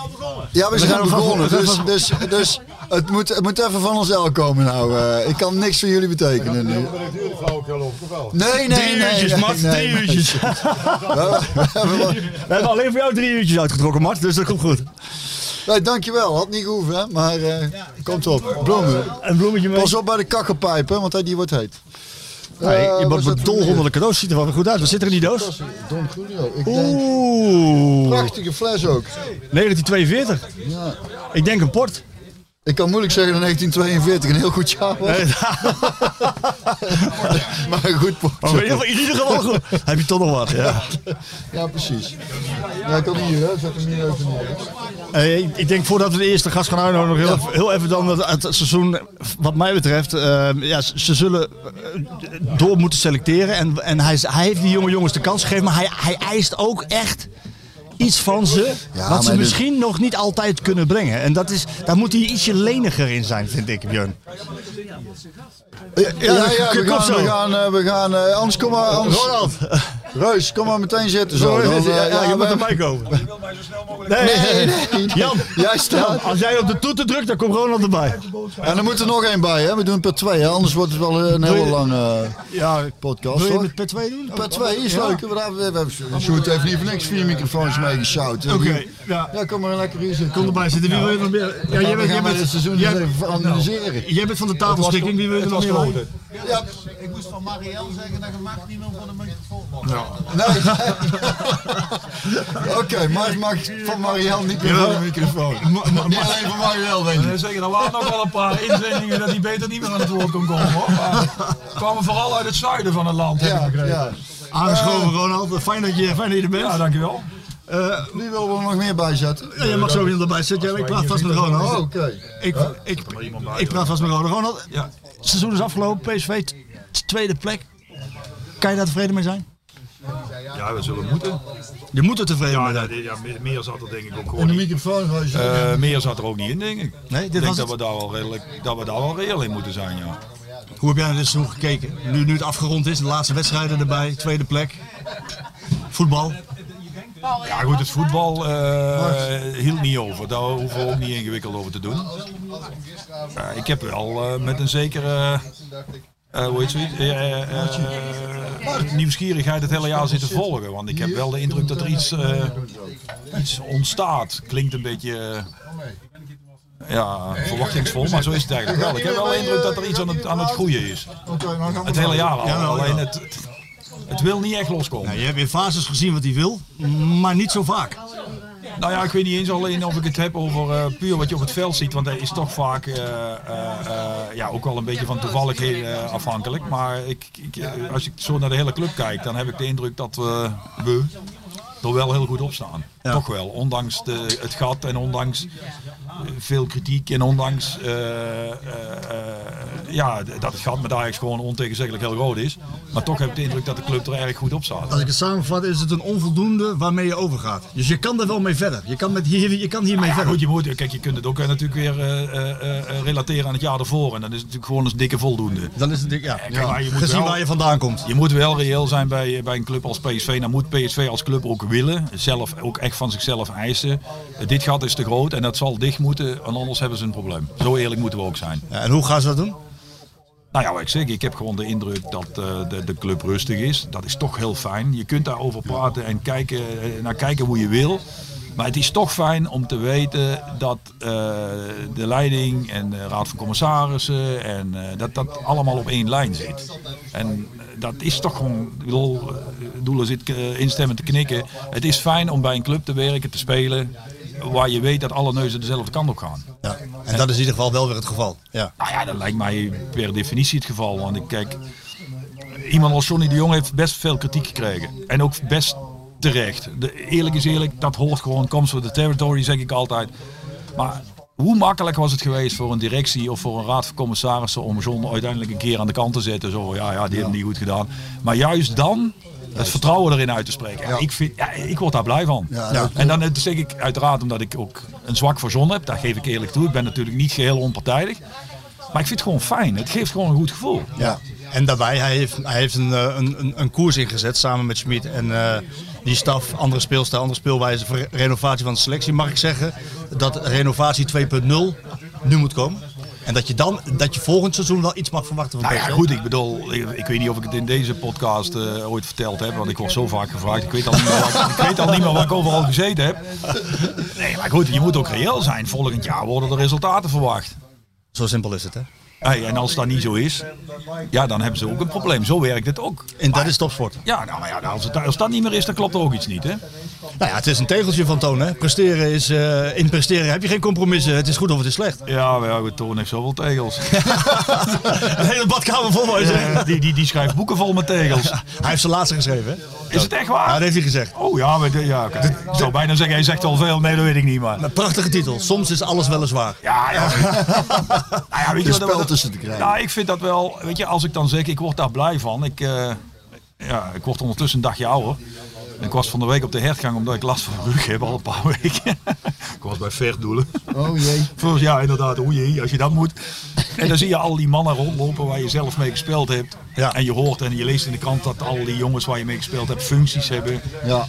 Ja, we zijn gaan- we gaan- begonnen. Dus, dus, dus het, moet, het moet even van ons el komen nou. Eh, ik kan niks voor jullie betekenen nu. Nee, nee, Drie nee. uurtjes, nee, Mart. nee, drie nee. uurtjes. We hebben wel- We hebben alleen voor jou drie uurtjes uitgetrokken, Mart. Dus dat komt goed. Nee, dankjewel. Had niet gehoeven, hè. Maar eh, komt op. Bloemen. Een bloemetje mee. Pas op bij de kakkerpijp, hè, want die wordt heet. Nee, je wat wordt zit er met dol meer? onder de cadeaus. Ziet er wel goed uit. Wat zit er in die doos? Don Julio. Ik denk, Oeh. prachtige fles ook. 1942. Ja. Ik denk een port. Ik kan moeilijk zeggen dat 1942 een heel goed jaar was. Nee, Maar een goed ieder geval- in ieder geval goed. Heb je toch nog wat, ja. Ja, precies. Ja, ik kan hier, hè. Zet hem hier even neer. Eh, ik, denk voordat we de eerste gast gaan uitnodigen, nog heel, even- heel even dan het, het seizoen, wat mij betreft. eh, ja, ze zullen eh, door moeten selecteren. En, en hij, hij heeft die jonge jongens de kans gegeven, maar hij, hij eist ook echt iets van ze. Ja, wat ze dit- misschien nog niet altijd kunnen brengen. En dat is, daar moet hij ietsje leniger in zijn, vind ik, Björn. Ja, ja, kom we gaan, we gaan, eh, we gaan eh, anders kom maar, anders. Ronald, Reus, kom maar meteen zitten zo. Zo Dan, het. eh, Ja, ja, je moet erbij komen. Nee, Nee, nee, Jan, Jij staat. als jij op de toeter drukt, dan komt Ronald erbij. En er moet er nog één bij, hè? We doen per twee, hè? anders wordt het wel een hele lange Ja, podcast. wil je het per twee doen? Per twee is Ja. leuk. We hebben, we hebben, Sjoerd heeft niet voor niks vier microfoons meegeshout. Oké, ja. Ja, kom maar lekker hier zitten. Kom erbij zitten. Wie wil je nog meer? Ja, jij bent, jij dit seizoen jij- eens even analyseren. jij bent van de tafelschikking. Wie wil je er nog meer? Ja. Ik moest van Marielle zeggen dat je mag niet meer voor de microfoon Nee. Oké, maar mag van Marielle niet meer voor de microfoon. Niet alleen van Marielle, denk ik. Zeggen, er waren nog wel een paar inzendingen dat hij beter niet meer aan het woord kon komen. Hoor. Maar kwamen vooral uit het zuiden van het land, heb ik Ja, begrepen. ja. Aangeschoven, Ronald. Fijn dat je, fijn dat je er bent. Ja, dankjewel. Eh, Wie willen we er nog meer bij zetten? ja, jij mag zo weer erbij zitten. Ja, ik praat vast met Ronald. Oh, Oké. Ik, ik, ik praat vast met Ronald. Ronald, Ja. het seizoen is afgelopen. PSV tweede plek. Kan je daar tevreden mee zijn? Ja, we zullen moeten. Je moet er tevreden Ja, mee ja, zijn. dit- ja, meer- zat er denk ik ook In gewoon de niet. microfoon. Eh, meer zat er ook niet in, denk ik. Nee, ik denk dat we, daar wel redelijk, dat we daar wel reëel in moeten zijn, ja. Hoe heb jij naar dit seizoen gekeken? Nu, nu het afgerond is, de laatste wedstrijden erbij, tweede plek. Voetbal. Ja goed, het voetbal eh, hield niet over. Daar hoeven we ook niet ingewikkeld over te doen. Ik heb wel eh, met een zekere eh, hoe heet zoiets? Eh, nieuwsgierigheid het hele jaar zitten volgen. Want ik heb wel de indruk dat er iets, eh, iets ontstaat. Klinkt een beetje ja, verwachtingsvol, maar zo is het eigenlijk wel. Ik heb wel de indruk dat er iets aan het, aan het groeien is. Het hele jaar al. Alleen het, het wil niet echt loskomen. Nou, je hebt in fases gezien wat hij wil, maar niet zo vaak. Nou ja, ik weet niet eens alleen of ik het heb over eh, puur wat je op het veld ziet. Want dat is toch vaak eh, eh, ja, ook wel een beetje van toevalligheden afhankelijk. Maar ik, ik, als ik zo naar de hele club kijk, dan heb ik de indruk dat we, we er wel heel goed op staan. Toch wel, ondanks de, het gat en ondanks eh, veel kritiek en ondanks eh, eh, ja, dat het gat met Ajax gewoon ontegenzeggelijk heel groot is. Maar toch heb ik de indruk dat de club er erg goed op staat. Als ik het samenvat, is het een onvoldoende waarmee je overgaat. Dus je kan er wel mee verder. Je kan, met hier, je kan hiermee ja, verder. goed, je moet, kijk, je kunt het ook natuurlijk weer relateren aan het jaar ervoor. En dan is het natuurlijk gewoon een dikke voldoende. Dan is het dik- ja. Kijk, maar je moet Gezien wel- waar je vandaan komt. Je moet wel reëel zijn bij, bij een club als PSV. Dan moet PSV als club ook willen. Zelf ook echt van zichzelf eisen. Eh, Dit gat is te groot en dat zal dicht moeten. En anders hebben ze een probleem. Zo eerlijk moeten we ook zijn. Ja, en hoe gaan ze dat doen? Nou ja, wat ik zeg, ik heb gewoon de indruk dat eh, de, de club rustig is. Dat is toch heel fijn. Je kunt daarover praten en kijken, eh, naar kijken hoe je wil. Maar het is toch fijn om te weten dat de leiding en de raad van commissarissen en dat dat allemaal op één lijn zit. En dat is toch gewoon, ik bedoel, eh, Doelen zit eh, instemmend te knikken. Het is fijn om bij een club te werken, te spelen, waar je weet dat alle neuzen dezelfde kant op gaan. Ja. En dat is in ieder geval wel weer het geval. Ja. Nou ja, dat lijkt mij per definitie het geval. Want ik kijk, iemand als Johnny de Jong heeft best veel kritiek gekregen. En ook best terecht. De, eerlijk is eerlijk, dat hoort gewoon, comes with the territory, zeg ik altijd. Maar hoe makkelijk was het geweest voor een directie of voor een raad van commissarissen om John uiteindelijk een keer aan de kant te zetten? Zo, ja, ja, die het niet goed gedaan. Maar juist dan het vertrouwen erin uit te spreken. En Ik, vind, ja, ik word daar blij van. Ja, dat- En dan eh, zeg ik uiteraard omdat ik ook een zwak voor John heb. Dat geef ik eerlijk toe. Ik ben natuurlijk niet geheel onpartijdig. Maar ik vind het gewoon fijn. Het geeft gewoon een goed gevoel. Ja. En daarbij, hij heeft, hij heeft een, eh, een, een, een koers ingezet samen met Schmid. En eh, die staf, andere speelstijl, andere speelwijze voor renovatie van de selectie. Mag ik zeggen dat renovatie 2.0 nu moet komen? En dat je dan, dat je volgend seizoen wel iets mag verwachten van Nou ja, goed, ik bedoel, ik, ik weet niet of ik het in deze podcast eh, ooit verteld heb, want ik word zo vaak gevraagd. Ik weet, al niet meer wat, ik weet al niet meer waar ik overal gezeten heb. Nee, maar goed, je moet ook reëel zijn. Volgend jaar worden er resultaten verwacht. Zo simpel is het, hè? Hey, en als dat niet zo is, ja, dan hebben ze ook een probleem. Zo werkt het ook. En dat is topsport. Ja, nou maar ja, als, het, als dat niet meer is, dan klopt er ook iets niet, hè? Nou ja, het is een tegeltje van Toon, hè? Presteren is, eh, in presteren heb je geen compromissen. Het is goed of het is slecht. Ja, maar ja, Toon heeft zoveel tegels. Een hele badkamer vol. Eh, die, die, die schrijft boeken vol met tegels. Hij heeft zijn laatste geschreven, hè? Is het echt Ja, waar? dat heeft hij gezegd. Oh ja, maar de- ja. Ik zou bijna zeggen, hij zegt al veel. Nee, dat weet ik niet, maar... Een prachtige titel. Soms is alles weliswaar. Ja, ja. nou ja, weet je wat- tussen te krijgen. Nou, ik vind dat wel, weet je, als ik dan zeg, ik word daar blij van. Ik, eh, ja, ik word ondertussen een dagje ouder. Ik was van de week op de hertgang omdat ik last van mijn rug heb al een paar weken. ik was bij Verdoelen. Oh jee. Jaar inderdaad, o jee, als je dat moet. En dan zie je al die mannen rondlopen waar je zelf mee gespeeld hebt. Ja. En je hoort en je leest in de krant dat al die jongens waar je mee gespeeld hebt functies hebben. Ja,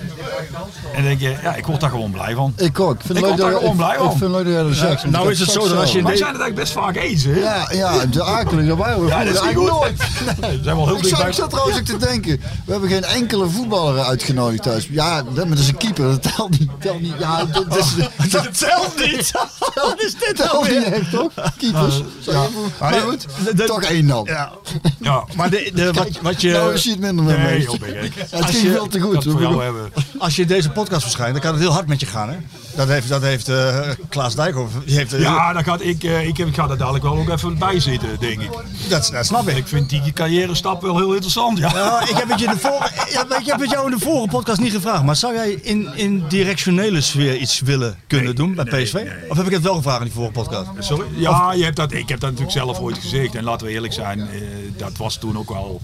En dan denk je, ja, ik word daar gewoon blij van. ik ook. Ik vind Ik het leuk word daar gewoon blij van. ik vind leuk dat jij dat zegt. nou is het zo dat als je. Maar we de- zijn het eigenlijk best vaak eens, hè? Ja, ja, de akelige wij horen Ja, dat is nooit. We zijn wel heel Ik zat, ik zat trouwens ook te denken, we hebben geen enkele voetballer uitgenodigd thuis. Ja, dat maar dat is een keeper, dat telt niet. Telt niet. Ja, dat, is, Dat telt niet. Wat is dit telt nou niet weer? echt, toch? Keepers. Ja. Maar goed, toch één dan. Ja, Ja. maar de, de, wat, wat je... Nou, je ziet minder met Nee, me. joh. Het Als ging je- veel te goed. Als je in deze podcast verschijnt, dan kan het heel hard met je gaan, hè? Dat heeft, dat heeft eh, Klaas Dijkhoff. Die heeft, eh, Ja, dan gaat, ik, eh, ik, heb- ik ga er dadelijk wel ook even bij zitten, denk ik. dat, dat snap ik. Ik vind die carrière stap wel heel interessant, ja. Ja, ik heb het je de vorige, ja, ik heb het jou in de vorige podcast niet gevraagd, maar zou jij in, in directionele sfeer iets willen kunnen doen bij nee, PSV? nee. Of heb ik het wel gevraagd in die vorige podcast? Sorry? Ja, je hebt dat, ik heb dat natuurlijk zelf ooit gezegd. En laten we eerlijk zijn, eh, dat was toen ook wel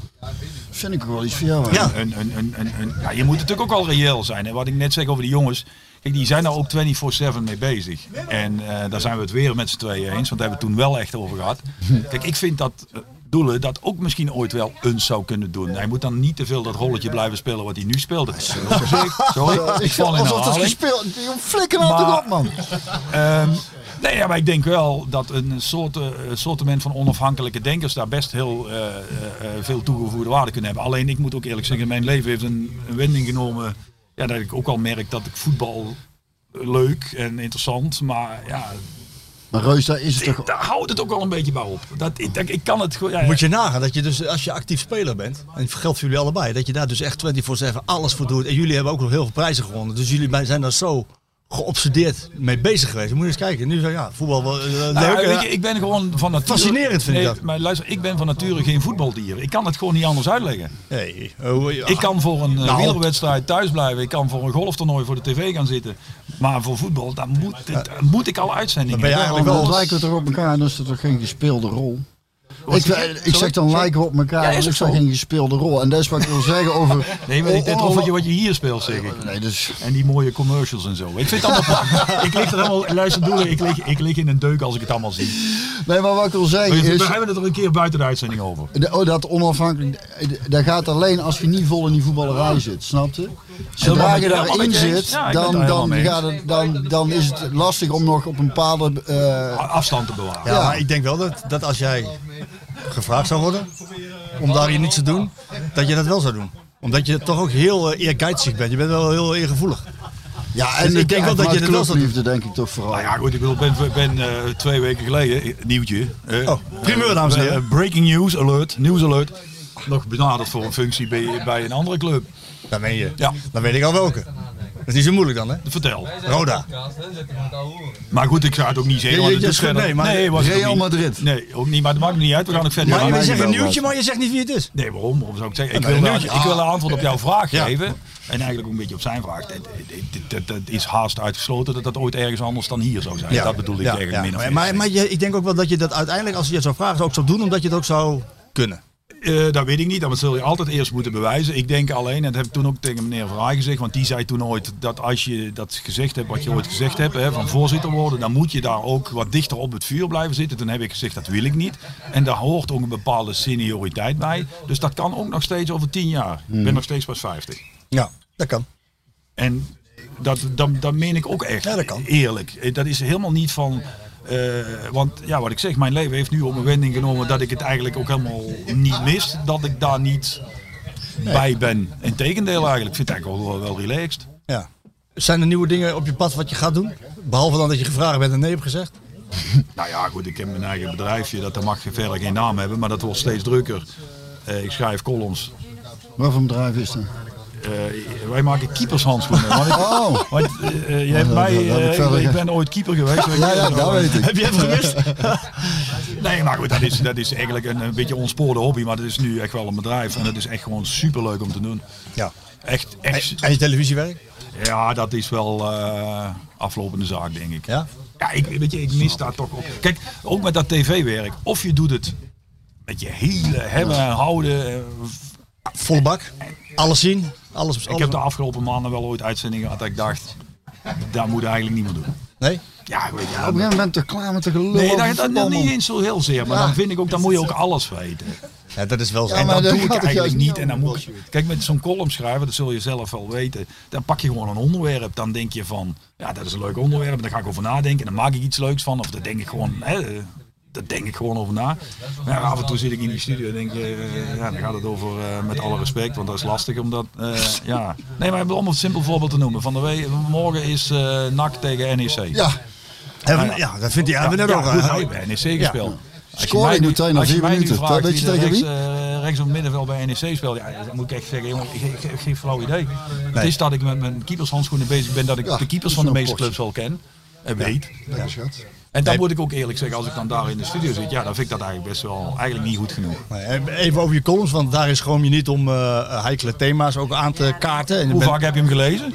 Vind ik ook wel iets voor jou. Ja. een, een, een, een, een- ja, je moet natuurlijk ook wel reëel zijn. En wat ik net zeg over die jongens, kijk, die zijn daar ook 24-7 mee bezig. En eh, daar zijn we het weer met z'n tweeën eens, want daar hebben we het toen wel echt over gehad. Kijk, ik vind dat eh, Doelen dat ook misschien ooit wel eens zou kunnen doen. Hij moet dan niet te veel dat rolletje blijven spelen wat hij nu speelt. Sorry, ik val in dat herhaling. Flikker nou toch op, man. Ehm, nee, ja, maar ik denk wel dat een soort, eh, sortiment van onafhankelijke denkers daar best heel veel toegevoegde waarde kunnen hebben. Alleen ik moet ook eerlijk zeggen, mijn leven heeft een, een wending genomen. Ja, dat ik ook al merk dat ik voetbal leuk en interessant, maar ja, Maar Reus, daar is het toch... daar houdt het ook wel een beetje bij op. Dat, ik, dat- ik kan het gewoon. Ja, Moet je nagaan dat je dus, als je actief speler bent, en het geldt voor jullie allebei, dat je daar dus echt 24-7 alles voor doet. En jullie hebben ook nog heel veel prijzen gewonnen. Dus jullie zijn daar zo geobsedeerd mee bezig geweest. Moet je eens kijken. Nu zo, ja, voetbal wel, eh, leuk. Nou, weet je, ik ben gewoon van nature... Fascinerend vind ik Nee, dat. Maar luister, ik ben van nature geen voetbaldier. Ik kan het gewoon niet anders uitleggen. Nee, oh, ja. Ik kan voor een uh, Nou. wielerwedstrijd thuis blijven. Ik kan voor een golftoernooi voor de tv gaan zitten. Maar voor voetbal, daar moet, daar moet ik al uitzendingen Dan ben je eigenlijk Dan wel- lijken we toch op elkaar en dan is het toch geen gespeelde rol. Ik, ik zeg dan lijken we op elkaar Ja, ik ook zeg geen gespeelde rol. En dat is wat ik wil zeggen over... Nee, maar dit oh, rolletje wat je hier speelt, zeg ik. Nee, dus... En die mooie commercials en zo. Ik vind het allemaal... ik lig er helemaal... Luister, Doelen, ik lig, ik lig in een deuk als ik het allemaal zie. Nee, maar wat ik wil zeggen We is... hebben het er een keer buiten de uitzending over. de- Oh, dat onafhankelijk... Dat gaat alleen als je niet vol in die voetballerij zit, snap je? Zodra je daarin zit, ik dan, dan, mee gaat het, dan, dan is het lastig om nog op een bepaalde... eh, Afstand te bewaren. Ja, maar ik denk wel dat, dat als jij gevraagd zou worden om daar hier niets te doen, dat je dat wel zou doen. Omdat je toch ook heel uh, eergeizig bent. Je bent wel heel eergevoelig. ja, en Dus ik denk wel dat je de clubliefde denk ik toch vooral. Nou ja, goed, ik bedoel, ben, ben eh, twee weken geleden, eh, nieuwtje. eh, Oh, primeur, dames en heren. breaking news alert, nieuws alert. Nog benaderd voor een functie bij, bij een andere club. Dan ben je. Ja. Dan weet ik al welke. Dat is niet zo moeilijk dan, hè? Vertel. Roda. Maar goed, ik ga het ook niet zeggen. Verder- nee, maar was het ook Real niet. Madrid. Nee, ook niet, maar dat maakt me niet uit. We gaan ook verder. Maar je zegt een nieuwtje, maar je zegt niet wie het is. Nee, waarom? Waarom zou ik zeggen? Ik wil, een ik wil een antwoord op jouw vraag Ja. geven. En eigenlijk ook een beetje op zijn vraag. Het, is haast uitgesloten dat dat ooit ergens anders dan hier zou zijn. Dat bedoel ik Ja, eigenlijk ja. min of Maar, meer. maar, maar je, ik denk ook wel dat je dat uiteindelijk, als je het zou vragen, ook zou doen, omdat je het ook zou kunnen. Eh, dat weet ik niet, dat zul je altijd eerst moeten bewijzen. Ik denk alleen, en dat heb ik toen ook tegen meneer Verhaai gezegd, want die zei toen ooit dat als je dat gezegd hebt, wat je ooit gezegd hebt, hè, van voorzitter worden, dan moet je daar ook wat dichter op het vuur blijven zitten. Toen heb ik gezegd, dat wil ik niet. En daar hoort ook een bepaalde senioriteit bij. Dus dat kan ook nog steeds over tien jaar. Ik ben nog steeds pas 50. Ja, dat kan. En dat, dat, dat meen ik ook echt. Ja, dat kan. Eerlijk. Eh, Dat is helemaal niet van. Eh, want ja, wat ik zeg, mijn leven heeft nu op een wending genomen dat ik het eigenlijk ook helemaal niet mis. Dat ik daar niet bij ben. Integendeel eigenlijk. Ik vind het eigenlijk wel, wel relaxed. Ja. Zijn er nieuwe dingen op je pad wat je gaat doen? Behalve dan dat je gevraagd bent en nee hebt gezegd? Nou ja, goed, ik heb mijn eigen bedrijfje. Dat mag verder geen naam hebben, maar dat wordt steeds drukker. Eh, ik schrijf columns. Wat voor bedrijf is dat? Eh, wij maken keepershandschoenen. Want ik, Oh. want, je hebt mij, ik ben ooit keeper geweest. Ja, ja, dat weet ik. Heb je het gemist? Nee, maar goed, dat is, dat is eigenlijk een, een beetje ontspoorde hobby. Maar dat is nu echt wel een bedrijf. En dat is echt gewoon superleuk om te doen. Ja. Echt, echt. En je televisiewerk? Ja, dat is wel eh, aflopende zaak, denk ik. Ja. Ja, ik, weet je, ik mis daar toch op. Kijk, ook met dat tv-werk. Of je doet het met je hele hebben en houden. eh, Volle bak. Alles zien. Alles, alles Ik heb de afgelopen maanden wel ooit uitzendingen gehad dat ik dacht, dat moet eigenlijk niet meer doen. Nee? Ja, weet je, Op een gegeven moment toch klaar met de gelul Nee, dat, dat, niet eens zo heel zeer. Maar Ja. dan vind ik ook, dan moet je ook alles weten. Ja, dat is wel zo. Ja, en maar dat doe ik eigenlijk niet. En dan moet ik, kijk, met zo'n column schrijven, dat zul je zelf wel weten. Dan pak je gewoon een onderwerp. Dan denk je van, ja, dat is een leuk onderwerp. Daar ga ik over nadenken. En dan maak ik iets leuks van. Of daar denk ik gewoon, hè, daar denk ik gewoon over na. Maar ja, af en toe zit ik in die studio en denk, eh, ja, dan gaat het over, eh, met alle respect, want dat is lastig omdat, eh, ja. Nee, maar om een simpel voorbeeld te noemen. Van de week, morgen is NAC tegen NEC. Ja, Hebben we- ja, dat vindt hij. Hebben we net ja, ook. goed, nou, bij NEC gespeeld. Als je ik nu- meteen na je vier minuten. vraagt Weet je wie tegen rechts, eh, rechts op het middenveld bij NEC speelt, ja, dan moet ik echt zeggen, jongen, ik, ik, ik heb geen flauw idee. Het is dat ik met mijn keepershandschoenen bezig ben, dat ik Ja, de keepers van de meeste clubs wel ken en weet. schat. En dan moet ik ook eerlijk zeggen, als ik dan daar in de studio zit, ja, dan vind ik dat eigenlijk best wel, eigenlijk niet goed genoeg. Nee, Even over je columns, want daar is gewoon je niet om eh heikele thema's ook aan te kaarten. Hoe bent- vaak heb je hem gelezen?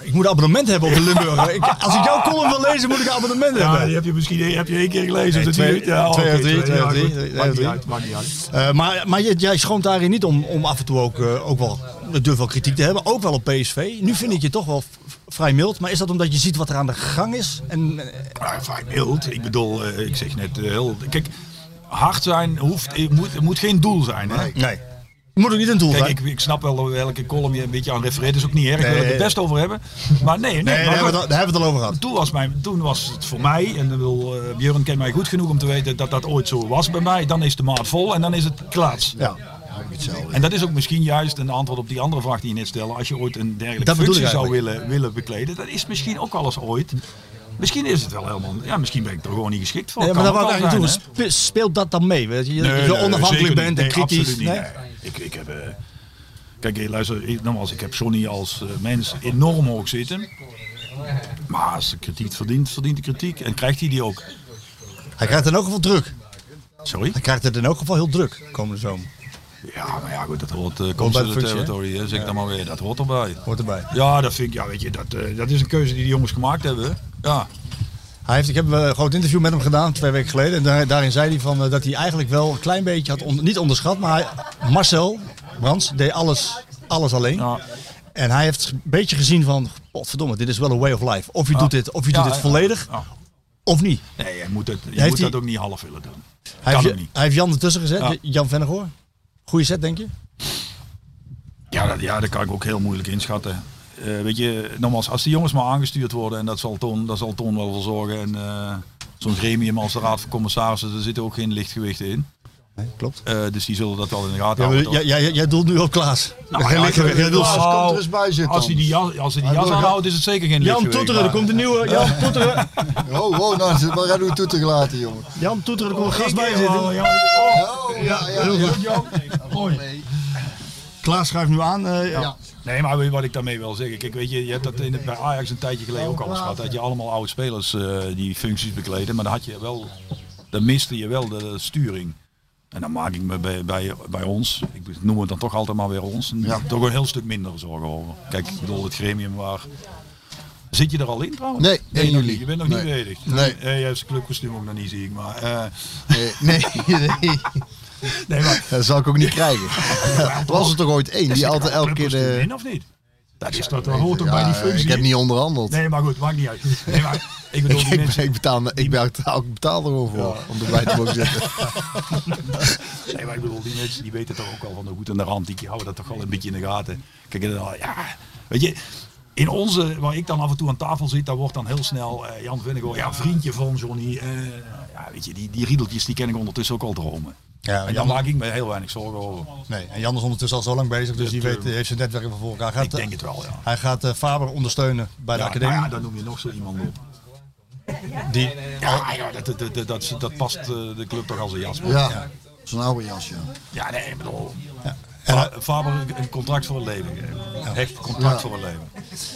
Ik moet een abonnement hebben op de Limburger. Ik, als ik jouw column wil lezen, moet ik een abonnement Ja, hebben. die heb je misschien heb je één keer gelezen. Nee, twee- ja, twee drie, twee ja, twee Maakt niet uit, maakt niet uit. Eh, maar maar jij, schroomt daarin niet om, om af en toe ook, eh, ook wel, ik durf wel kritiek te hebben. Ook wel op PSV. Nu vind ik je toch wel vrij mild. Maar is dat omdat je ziet wat er aan de gang is? En, eh, Ja, vrij mild. Ik bedoel, eh, ik zeg net eh, heel. Kijk, hard zijn hoeft, moet, moet geen doel zijn. Hè? nee. Moet ook niet een doel Kijk, ik, ik snap wel welke column je een beetje aan refereert. is ook niet erg. Ik wil het er best over hebben. Maar nee, nee. Nee, maar daar, hebben we het, daar hebben we het al over gehad. toen, was mijn, toen was het voor mij, en dan wil, eh, Björn kent mij goed genoeg om te weten dat dat ooit zo was bij mij. Dan is de maat vol en dan is het klaar. Ja. En dat is ook misschien juist een antwoord op die andere vraag die je net stelde. Als je ooit een dergelijke Dat functie zou willen, willen bekleden, dat is misschien ook alles ooit. Misschien is het wel helemaal. Ja, misschien ben ik er gewoon niet geschikt voor. Nee, Kan maar daar wou ik wel eigenlijk Speelt dat dan mee? Weet je, dat Nee, onafhankelijk bent en Nee, kritisch. absoluut niet. Nee? Ik, ik heb, eh, kijk, eh, luister, ik, nogmaals, ik heb Johnny als eh, mens enorm hoog zitten. Maar als de kritiek verdient, verdient de kritiek. En krijgt hij die ook. Hij krijgt in elk geval druk. Sorry? Hij krijgt het in elk geval heel druk komende zomer. Ja, maar ja, goed, dat hoort uh, bij de territory, hè, zeg ik dan maar weer. Dat hoort erbij. Hoort erbij. Ja, dat vind ik, ja, weet je, dat, dat is een keuze die de jongens gemaakt hebben. Ja. Hij heeft, ik heb een groot interview met hem gedaan, twee weken geleden. En daar- daarin zei hij van, eh, dat hij eigenlijk wel een klein beetje had, on- niet onderschat. Maar hij- Marcel Brands deed alles, alles alleen. Ja. En hij heeft een beetje gezien van, potverdomme, dit is wel een way of life. Of je Ja. doet dit, of je Ja, doet dit ja. volledig, Ja. of niet. Nee, je moet, het, je Heeft moet hij- dat ook niet half willen doen. Hij kan heeft, ook niet. hij heeft Jan ertussen gezet, Ja. Jan Vennegoor. Goeie set, denk je? Ja, dat, ja, dat kan ik ook heel moeilijk inschatten. Eh, weet je, nogmaals, als die jongens maar aangestuurd worden en dat zal Toon, dat zal Toon wel voor zorgen. En eh, zo'n gremium als de Raad van Commissarissen, daar zitten ook geen lichtgewichten in. Nee, klopt. Eh, dus die zullen dat wel in de gaten Ja, houden. jij, jij, jij doet nu op Klaas. Nou, ja, Jij nou, Als komt er eens bij zitten. Als hij die jas, als hij die jas aanhoudt, is het zeker geen Jan lichtgewicht. Toeteren, er komt een nieuwe. Jan Toeteren. Oh, oh, nou, maar aan uw toeter gelaten, jongen. Jan Toeteren, er komt een gast bij zitten. ja. Oh, ja, ja, ja. Klaas schuift nu aan. eh, ja. Nee, maar wat ik daarmee wil zeggen. Kijk, weet je, je hebt dat in het, bij Ajax een tijdje geleden ook al eens gehad. Dat je allemaal oude spelers eh, die functies bekleden. Maar dan had je wel, dan miste je wel de, sturing. En dan maak ik me bij, bij, bij ons, ik noem het dan toch altijd maar weer ons, toch een heel stuk minder zorgen over. Kijk, ik bedoel, het gremium waar... Zit je er al in trouwens? Nee, 1 nog juli. Je bent nog Nee. niet beëdigd. Nee. Je hebt zijn clubkostuum ook nog niet, zie ik. Maar, eh, Nee, nee, nee. nee, maar Dat zal ik ook niet krijgen. Er was er toch ooit één die altijd elke keer de... in of niet? Dat, is, dat, dat hoort ook bij die Ja, functie. ik heb niet onderhandeld. Nee, maar goed, maakt niet uit. Nee, maar ik bedoel, die Ik, mensen... ik, betaal, ik, betaal, ik betaal er gewoon voor om erbij te mogen zitten. Nee, maar ik bedoel, die mensen die weten toch ook al van de goed en de rand. Die houden dat toch wel een beetje in de gaten. Kijk, ja, weet je, in onze, waar ik dan af en toe aan tafel zit, daar wordt dan heel snel eh, Jan Vinnegoor, ja, vriendje van Johnny. eh, ja, weet je, die, die riedeltjes die ken ik ondertussen ook al dromen. Ja, En daar Jan, maak ik me heel weinig zorgen over. nee, en Jan is ondertussen al zo lang bezig, dus die weet, eh, heeft zijn netwerk voor elkaar. Hij Ik gaat, denk het wel, ja. Hij gaat eh, Faber ondersteunen bij de Ja, academie. nou ja, dan noem je nog zo iemand op. die, Ja, ja dat, dat, dat, dat, dat past eh, de club toch als een jas. Ja, zo'n oude jas, ja. Ja, nee, ik bedoel. En Fa- Faber een contract voor een leven geven. Echt een contract voor een leven.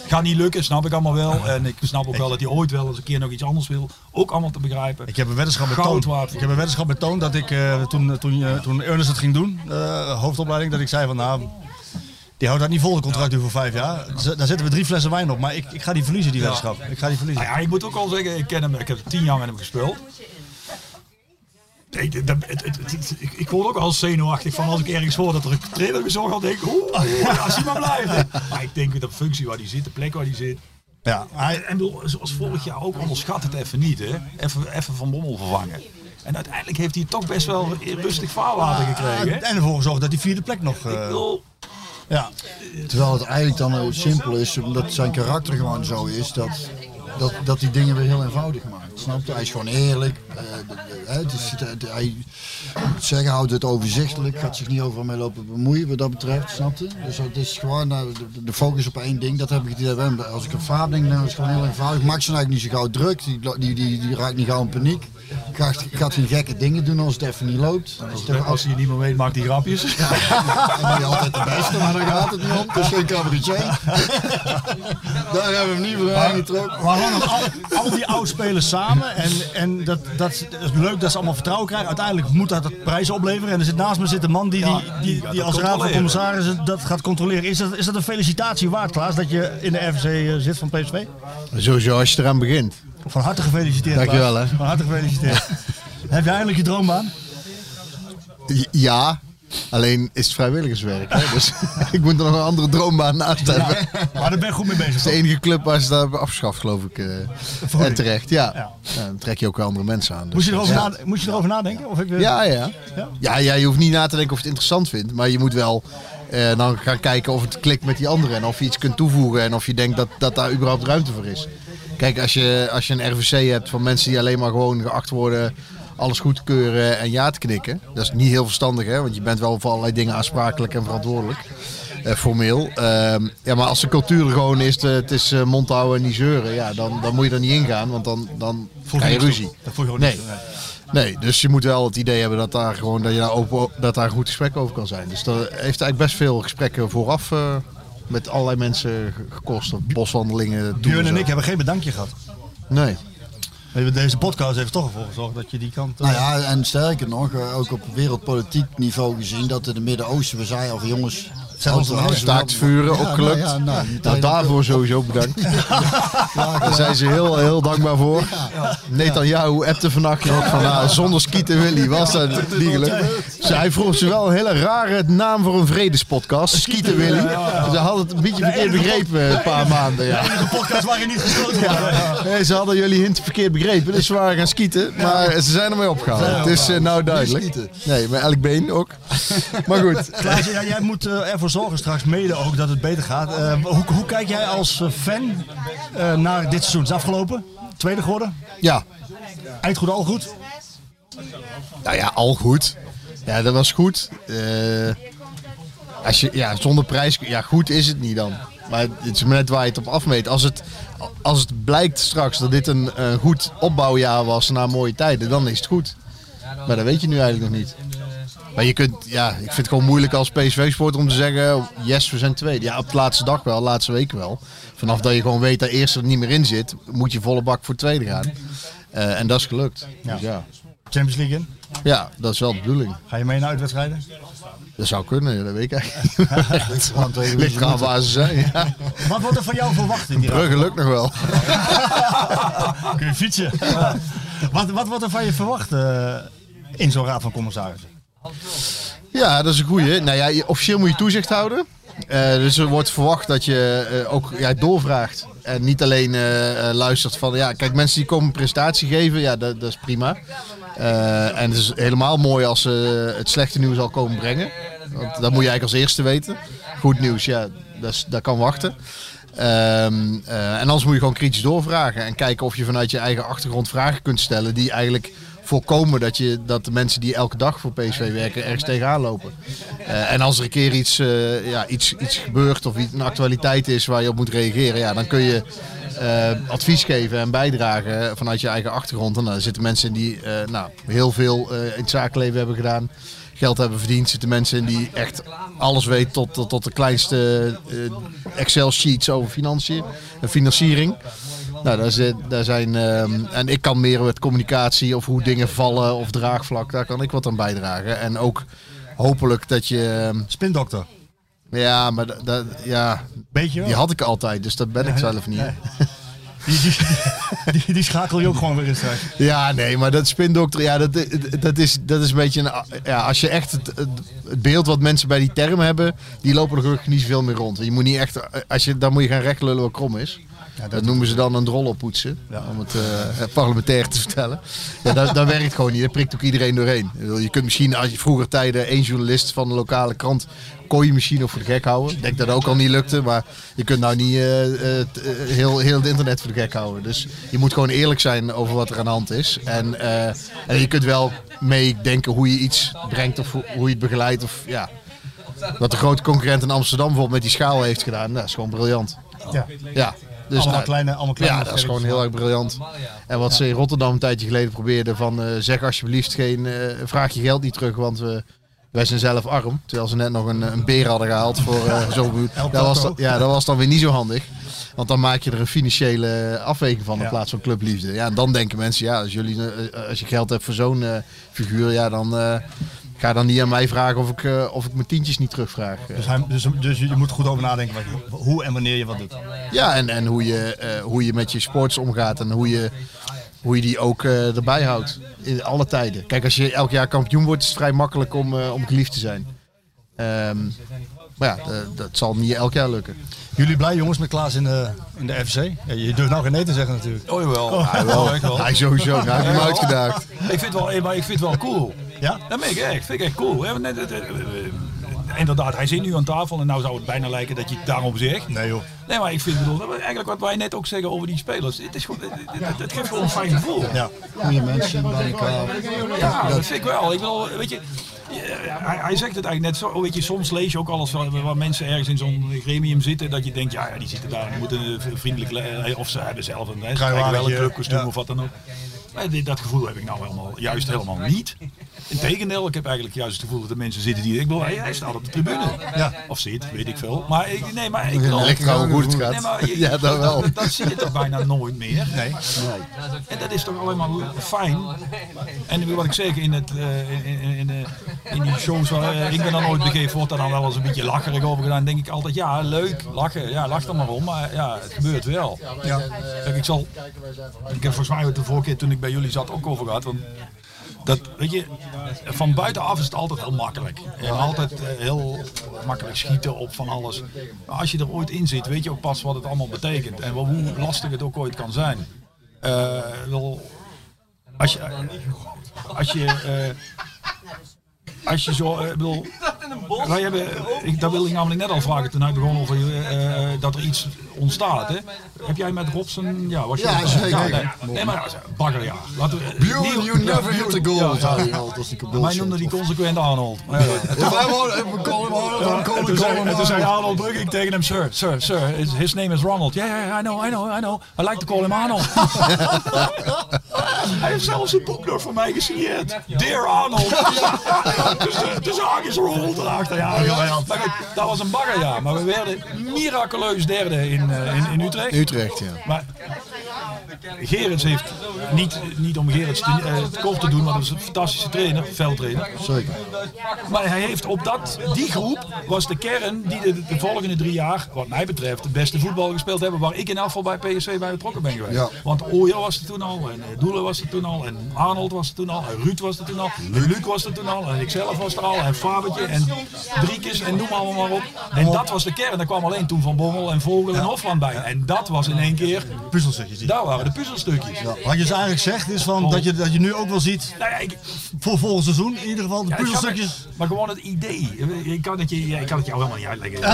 Gaat niet lukken, snap ik allemaal wel. En ik snap ook wel dat hij ooit wel eens een keer nog iets anders wil. Ook allemaal te begrijpen. ik heb een weddenschap met Toon. voor. Ik heb een weddenschap met Toon dat ik eh, toen, toen, eh, toen Ernest het ging doen, eh, hoofdopleiding, dat ik zei van nou, die houdt dat niet vol, de contract nu voor vijf jaar. Daar zetten we drie flessen wijn op, maar ik, ik ga die verliezen, die weddenschap. Ik ga die verliezen. Nou ja, ik moet ook al zeggen, ik ken hem, ik heb tien jaar met hem gespeeld. Ik, ik, ik word ook al zenuwachtig van als ik ergens hoor dat er een trainer gezorgd had, denk ik, oeh, als hij maar blijft. Maar ik denk dat de functie waar hij zit, de plek waar hij zit, Ja, hij, En, bedoel, zoals vorig jaar ook, onderschat het even niet, hè. Even, even Van Bommel vervangen. En uiteindelijk heeft hij toch best wel rustig vaarwater gekregen, hè. en ervoor gezorgd dat die vierde plek nog... Ik eh, bedoel, ja. Terwijl het eigenlijk dan heel simpel is, omdat zijn karakter gewoon zo is, dat, dat, dat die dingen weer heel eenvoudig maakt. Snap je? Hij is gewoon eerlijk. eh, hij zeggen, houdt het overzichtelijk, gaat zich niet overal mee lopen bemoeien wat dat betreft, snap? Dus het is gewoon eh, de, focus op één ding, dat heb ik het. Als ik een vaart denk, dan is het gewoon heel eenvoudig. Max is eigenlijk niet zo gauw druk, die, die, die, die raakt niet gauw in paniek. Gaat, gaat geen gekke dingen doen als het even niet loopt. Als het als hij niet meer weet, maakt hij grapjes. en niet altijd de beste, maar daar gaat het niet om. Het is geen cabaretier. Daar hebben we hem niet voor aangetrokken. Maar al, al die oudspelers samen. En, en dat, dat, is- dat is leuk dat ze allemaal vertrouwen krijgen. Uiteindelijk moet dat het prijs opleveren. En er zit naast me zit een man die, die, die, dat als raad van commissarissen dat gaat controleren. Is dat, is dat een felicitatie waard, Klaas, dat je in de RVC eh, zit van PSV? Sowieso als je eraan begint. Van harte gefeliciteerd. Dankjewel, hè. Van harte gefeliciteerd. Heb je eindelijk je droombaan? Ja, alleen is het vrijwilligerswerk. Hè? Dus ik moet er nog een andere droombaan naast hebben. Maar daar ben je goed mee bezig. Is de enige club waar ze dat hebben afgeschaft, geloof ik. eh, Vergoeding. en terecht, ja. Ja. Ja, Dan trek je ook wel andere mensen aan. dus Moest je, erover is- nade- moest je erover nadenken? Of ik, eh, Ja, ja. Ja? Ja, je hoeft niet na te denken of je het interessant vindt. Maar je moet wel eh, dan gaan kijken of het klikt met die anderen. En of je iets kunt toevoegen. En of je denkt dat, dat daar überhaupt ruimte voor is. Kijk, als je, als je een RVC hebt van mensen die alleen maar gewoon geacht worden alles goed te keuren en ja te knikken. Dat is niet heel verstandig, hè? want je bent wel voor allerlei dingen aansprakelijk en verantwoordelijk. eh, formeel. Ehm, ja, maar als de cultuur gewoon is, eh, het is eh, mond houden en niet zeuren, ja, dan, dan moet je er niet ingaan, want dan, dan krijg je ruzie. Dat je Nee. toe, nee. Nee, dus je moet wel het idee hebben dat daar gewoon dat je daar open, dat daar een goed gesprek over kan zijn. Dus dat heeft eigenlijk best veel gesprekken vooraf eh, met allerlei mensen ge- gekost. Of boswandelingen. doen Björn en ik hebben geen bedankje gehad. Nee. Deze podcast heeft toch ervoor gezorgd dat je die kant... eh, Nou ja, en sterker nog, eh, ook op wereldpolitiek niveau gezien, dat in het Midden-Oosten, we zeiden al jongens... Als we- Staakt vuren, Ja, ook gelukt. nou ja, nou, Nou, daarvoor sowieso bedankt. Daar zijn ze heel, heel dankbaar voor. Netanyahu appte vannacht nog van nou, zonder Skieten Willy was dat niet gelukt. Dus hij vroeg ze wel een hele rare naam voor een vredespodcast. Skieten Willy. Ze hadden het een beetje verkeerd begrepen een paar maanden. Ja. enige podcast waar je niet gesloten. Ja. Nee, ze hadden jullie hint verkeerd begrepen, dus ze waren gaan skieten. Maar ze zijn ermee opgehouden. Het is eh, nou duidelijk. Nee, met elk been ook. Maar goed. Klaas, ja, jij moet eh, ervoor zorgen straks mede ook dat het beter gaat. Eh, hoe, hoe kijk jij als fan naar dit seizoen? Het is afgelopen. Tweede geworden. Ja, Eind goed, al goed. Nou ja, al goed. Ja, dat was goed. Als je, ja, zonder prijs, ja, goed is het niet dan. Maar het is maar net waar je het op afmeet. Als het, als het blijkt straks dat dit een, goed opbouwjaar was na mooie tijden, dan is het goed. Maar dat weet je nu eigenlijk nog niet. Maar je kunt, ja, ik vind het gewoon moeilijk als PSV-sporter om te zeggen, yes, we zijn tweede. Ja, op de laatste dag wel, laatste weken wel. Vanaf dat je gewoon weet dat eerste er niet meer in zit, moet je volle bak voor tweede gaan. Eh, en dat is gelukt. Dus ja. Champions League in. ja, dat is wel de bedoeling. Ga je mee naar uitwedstrijden? Dat zou kunnen, dat weet ik eigenlijk. Ligt eraan waar ze zijn. Ja. Wat wordt er van jou verwacht in die? Brugge lukt nog wel. Kun je fietsen? wat, wat wordt er van je verwacht eh, in zo'n raad van commissarissen? Ja, dat is een goeie. Nou ja, officieel moet je toezicht houden. Eh, dus er wordt verwacht dat je eh, ook ja, doorvraagt. En niet alleen luistert van, ja, kijk, mensen die komen een presentatie geven, ja, dat, dat is prima. Eh, en het is helemaal mooi als ze het slechte nieuws al komen brengen. Want dat moet je eigenlijk als eerste weten. Goed nieuws, ja, dat, dat kan wachten. Ehm, eh, en anders moet je gewoon kritisch doorvragen. En kijken of je vanuit je eigen achtergrond vragen kunt stellen die eigenlijk voorkomen dat, je, dat de mensen die elke dag voor PSV werken ergens tegenaan lopen. Eh, en als er een keer iets, eh, ja, iets, iets gebeurt of iets, een actualiteit is waar je op moet reageren, ja, dan kun je eh, advies geven en bijdragen vanuit je eigen achtergrond. En dan zitten mensen die eh, nou, heel veel eh, in het zakenleven hebben gedaan. Geld hebben verdiend. Zitten mensen in die echt alles weten tot, tot, de kleinste Excel-sheets over financiën financiering. Nou, daar, zit, daar zijn. ehm, en ik kan meer met communicatie of hoe dingen vallen of draagvlak, daar kan ik wat aan bijdragen. En ook hopelijk dat je. ehm, Spindokter. Ja, maar dat, dat- ja, Beetje wel. die had ik altijd, dus dat ben ik zelf niet. Die, die, die, die schakel je ook gewoon weer in straks. Ja, nee, maar dat spindokter, ja, dat, dat, is, dat is een beetje een. Ja, als je echt het, het, beeld wat mensen bij die term hebben, die lopen er gelukkig niet zoveel meer rond. Je moet niet echt, als je, dan moet je gaan rechtlullen wat krom is. Dat noemen ze dan een drol oppoetsen, om het eh, parlementair te vertellen. Ja, dat, dat werkt gewoon niet, daar prikt ook iedereen doorheen. Je kunt misschien, als je vroeger tijden één journalist van de lokale krant kon je misschien nog voor de gek houden. Ik denk dat dat ook al niet lukte, maar je kunt nou niet eh, heel, heel het internet voor de gek houden. Dus je moet gewoon eerlijk zijn over wat er aan de hand is. En, en je kunt wel meedenken hoe je iets brengt of hoe hoe je het begeleidt. Of, ja. Wat de grote concurrent in Amsterdam bijvoorbeeld met die schaal heeft gedaan, dat is gewoon briljant. Ja. Ja. Dus Allemaal nou, kleine- allemaal kleine ja, dat is gewoon heel erg briljant. En wat ze in Rotterdam een tijdje geleden probeerden van eh, zeg alsjeblieft geen, eh, vraag je geld niet terug, want we, wij zijn zelf arm. Terwijl ze net nog een, een beer hadden gehaald voor eh zo'n dat was, dan- Ja, dat was dan weer niet zo handig. Want dan maak je er een financiële afweging van in Ja. plaats van clubliefde. Ja, en dan denken mensen, ja, als, jullie, als je geld hebt voor zo'n figuur, ja, dan ga dan niet aan mij vragen of ik, eh, of ik mijn tientjes niet terugvraag. Eh, Dus, hij, dus, dus je moet goed over nadenken wat je- hoe en wanneer je wat doet. Ja, en, en hoe, je, eh, hoe je met je sports omgaat en hoe je, hoe je die ook erbij houdt. In alle tijden. Kijk, als je elk jaar kampioen wordt, is het vrij makkelijk om, om geliefd te zijn. Ehm, maar ja, dat zal niet elk jaar lukken. Jullie blij jongens met Klaas in de, in de FC? Ja, je durft nou geen nee te zeggen natuurlijk. Oh jawel. Oh, hij wel. echt wel. Hij sowieso. Nou, heb je hem uitgedaagd. Ik vind het wel, eh, maar ik vind het wel cool. Ja? Dat meen ik echt. Vind ik echt cool. hè. Eh, eh, eh, Inderdaad, hij zit nu aan tafel en nou zou het bijna lijken dat je het daarom zegt. Nee joh. Nee, maar ik vind bedoel, dat- eigenlijk wat wij net ook zeggen over die spelers. Het, is gewoon, het, het- het geeft gewoon een fijn gevoel. Ja. Goede mensen bij elkaar. Ja, dat vind ik wel. Ik wil, weet je, hij, hij zegt het eigenlijk net zo. Weet je, soms lees je ook alles waar, mensen ergens in zo'n gremium zitten. Dat je denkt, ja, ja die zitten daar, die moeten eh, vriendelijk, le- of ze hebben zelf een, ze wel een Kruiwagenje, clubkostuum ja. of wat dan ook. Dat gevoel heb ik nou helemaal, juist helemaal niet. Integendeel, ik heb eigenlijk juist het gevoel dat er mensen zitten die... Ik bedoel, hij, hij staat op de tribune. Ja. Of zit, weet ik veel. Maar ik, nee, maar ik Lekker hoe goed het gaat. Nee, maar je- Ja, dat wel. Dat, zie je toch bijna nooit meer. Nee. En dat is toch alleen maar fijn. En wat ik zeg, in, het, eh, in, in, in, de- in die shows waar eh, ik ben dan nooit begeven, wordt daar dan wel eens een beetje lacherig over gedaan. denk ik altijd, ja, leuk, lachen. Ja, lach er maar om. Maar ja, het gebeurt wel. Ja. Kijk, ik zal... Ik heb volgens mij het de vorige keer toen ik bij jullie zat ook over gehad. Want dat, weet je, van buitenaf is het altijd heel makkelijk. En altijd eh, heel makkelijk schieten op van alles. Maar als je er ooit in zit, weet je ook pas wat het allemaal betekent. En hoe lastig het ook ooit kan zijn. Eh, als je, als je, eh, als je zo, eh, ik bedoel, wij hebben, ik, dat wilde ik namelijk net al vragen toen hij begon over eh, eh, dat er iets ontstaat. Hè? Heb jij met Robson, ja, was je Ja, dat- zeker. nee, nee, maar bagger, ja. Laten we, you ja, never hit the goal, ja, ja. een Wij noemden die consequent Arnold. Maar ja, Ja, wij wonen- we call him Arnold, we ja, call en him toen zei- Arnold. en toen zei Arnold Brugging tegen hem, sir, sir, sir, his, name is Ronald. Yeah, yeah, I know, I know, I know. I like to call him Arnold. Hij heeft zelfs een boek nog voor mij gesigneerd. Dear Arnold. Dus de- zaak is Ja, ja. Maar goed, dat was een bagger, ja. Maar we werden miraculeus derde in, eh, in, in Utrecht. Utrecht, ja. Maar Gerrits heeft, niet, niet om Gerrits te, eh, te kort te doen, maar dat is een fantastische trainer, veldtrainer. Zeker. Maar hij heeft op dat, die groep was de kern die de, de volgende drie jaar, wat mij betreft, de beste voetbal gespeeld hebben. Waar ik in geval bij PSV bij betrokken ben geweest. Ja. Want Ooyer was er toen al, en eh, Doelen was er toen al, en Arnold was er toen al, en Ruud was er toen al, en Luc was er toen al, en ikzelf was er al, en Fabertje, en Driekes, en noem allemaal maar op. En dat was de kern. Er kwam alleen toen Van Bommel en Vogel en Hofland bij. En dat was in één keer, Puzzelstukjes. die- daar waren de puzzelstukjes. Wat je dus eigenlijk zegt is van, dat, je, dat je nu ook wel ziet, Nou ja, ik, voor volgend seizoen in ieder geval, de Ja, ik puzzelstukjes. het- maar gewoon het idee. Ik kan het, je, ik kan het jou helemaal niet uitleggen.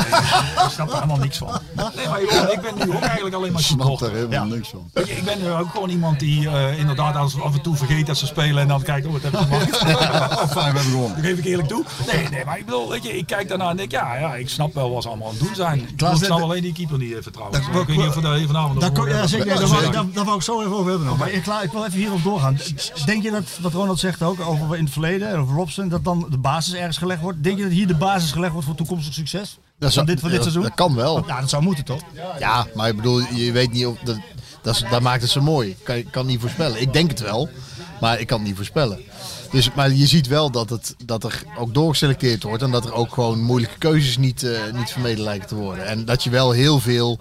Ik snap er helemaal niks van. Nee, maar ik, ik ben nu ook eigenlijk alleen maar Snap supporter. daar helemaal Ja. niks van. Je, Ik ben ook gewoon iemand die eh, inderdaad als, af en toe vergeet dat ze spelen en dan kijkt, oh wat heb ik gemaakt. Fijn, we hebben gewonnen. Dat geef ik eerlijk toe. Nee, nee, maar ik bedoel, weet je, ik kijk daarna en denk, ja, ja, ik snap wel wat ze allemaal aan het doen zijn. Ik snap alleen die keeper niet eh, vertrouwen. Dat- Ik weet niet of we daar hier vanavond over ja, hebben. zeker. Daar, wou, ik zo even over hebben. nog. Maar ik, klaar, ik wil even hierop doorgaan. Denk je dat, wat Ronald zegt ook over in het verleden, over Robson, dat dan de basis ergens gelegd wordt? Denk je dat hier de basis gelegd wordt voor toekomstig succes? Dat, van zou- dit, van dit seizoen? dat kan wel. Ja, dat zou moeten toch? Ja, maar ik bedoel, je weet niet of dat, dat, is- dat maakt het zo mooi. Kan, je kan niet voorspellen. Ik denk het wel, maar ik kan het niet voorspellen. Dus, maar je ziet wel dat, het, dat er ook doorgeselecteerd wordt en dat er ook gewoon moeilijke keuzes niet, eh, niet vermeden lijken te worden. En dat je wel heel veel.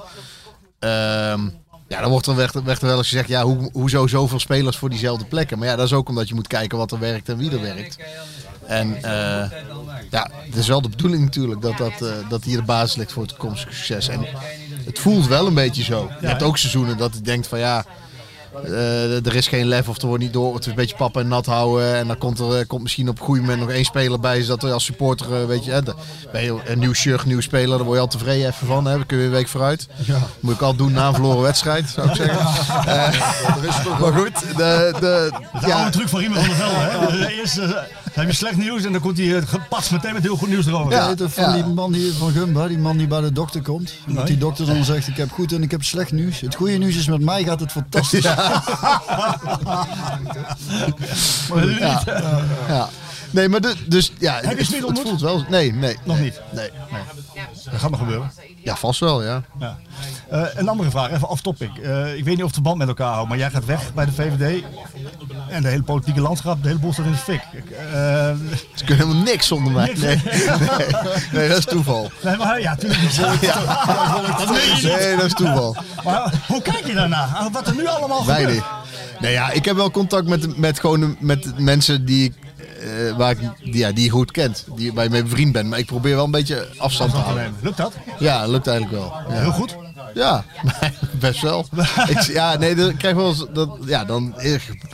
ehm, ja, dan wordt er, wel eens gezegd, ja, hoe, hoezo zoveel spelers voor diezelfde plekken? Maar ja, dat is ook omdat je moet kijken wat er werkt en wie er werkt. En eh, ja, het is wel de bedoeling natuurlijk dat, dat, eh, dat hier de basis ligt voor het toekomstige succes. En het voelt wel een beetje zo. Je hebt ook seizoenen dat je denkt van ja, eh, er is geen lef of er wordt niet door. Het is een beetje pap en nat houden. En dan komt er eh, komt misschien op een goed moment nog één speler bij. Zodat er als supporter, eh, weet je, hè, de- ben je een nieuw shirt, nieuw speler. Daar word je al tevreden even van. Hè. Dan kun je een week vooruit. Moet ik al doen na een verloren wedstrijd, zou ik zeggen. Eh, maar goed, de, de, de oude truc van Riemer van der Velde. Hè? Eerst eh, heb je slecht nieuws en dan komt hij eh, gepast meteen met heel goed nieuws erover. Ja, van die man hier van Gumba, die man die bij de dokter komt. Nee. Dat die dokter dan zegt, ik heb goed en ik heb slecht nieuws. Het goede nieuws is, met mij gaat het fantastisch. Ja. Nee, maar de, dus ja, Heb je het, het voelt wel. Nee, nee. Nog nee, niet? Nee. Dat gaat nog gebeuren. Ja, vast wel, ja. Ja. Eh, een andere vraag, even off topic. Eh, ik weet niet of de band met elkaar houdt, maar jij gaat weg bij de VVD. En de hele politieke landschap, de hele boel staat in de fik. Ik, eh, Ze kunnen helemaal niks zonder mij. Niks. Nee, nee, nee, dat is toeval. nee, maar ja, tuurlijk niet. Nee, dat is toeval. Maar hoe kijk je daarna? Wat er nu allemaal gebeurt? Nee, ja, ik heb wel contact met, met, gewoon, met mensen die, ik, eh, waar ik, die, ja, die je goed kent. Die, waar je mee bevriend bent. Maar ik probeer wel een beetje afstand te houden. Lukt dat? Ja, lukt eigenlijk wel. Ja. Heel goed. Ja, best wel. ik, ja, nee, dan krijg wel eens, dat, ja, dan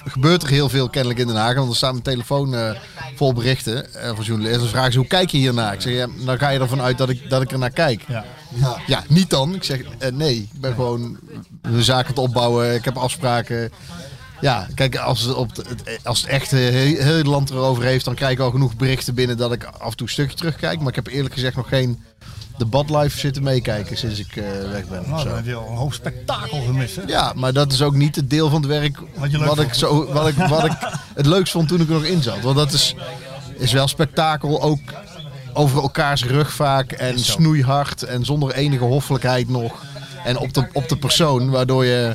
gebeurt er heel veel kennelijk in Den Haag. Want er staat mijn telefoon eh, vol berichten eh, van journalisten. Dan vragen ze, hoe kijk je hiernaar? Ik zeg, ja, dan ga je ervan uit dat ik, dat ik er naar kijk. Ja. Ja. Ja, niet dan. Ik zeg, nee, ik ben gewoon de zaken te opbouwen. Ik heb afspraken. Ja, kijk, als het, op de- als het echt heel, heel het land erover heeft, dan krijg ik al genoeg berichten binnen dat ik af en toe een stukje terugkijk. Maar ik heb eerlijk gezegd nog geen debat live zitten meekijken sinds ik eh, weg ben. Nou, dan heb je al een hoog spektakel gemist. Hè? Ja, maar dat is ook niet het deel van het werk Wat je leuk wat, ik, zo, wat, ik, wat ik het leukst vond toen ik er nog in zat. Want dat is, is wel spektakel, ook over elkaars rug vaak en snoeihard en zonder enige hoffelijkheid nog. En op de, op de persoon, waardoor je...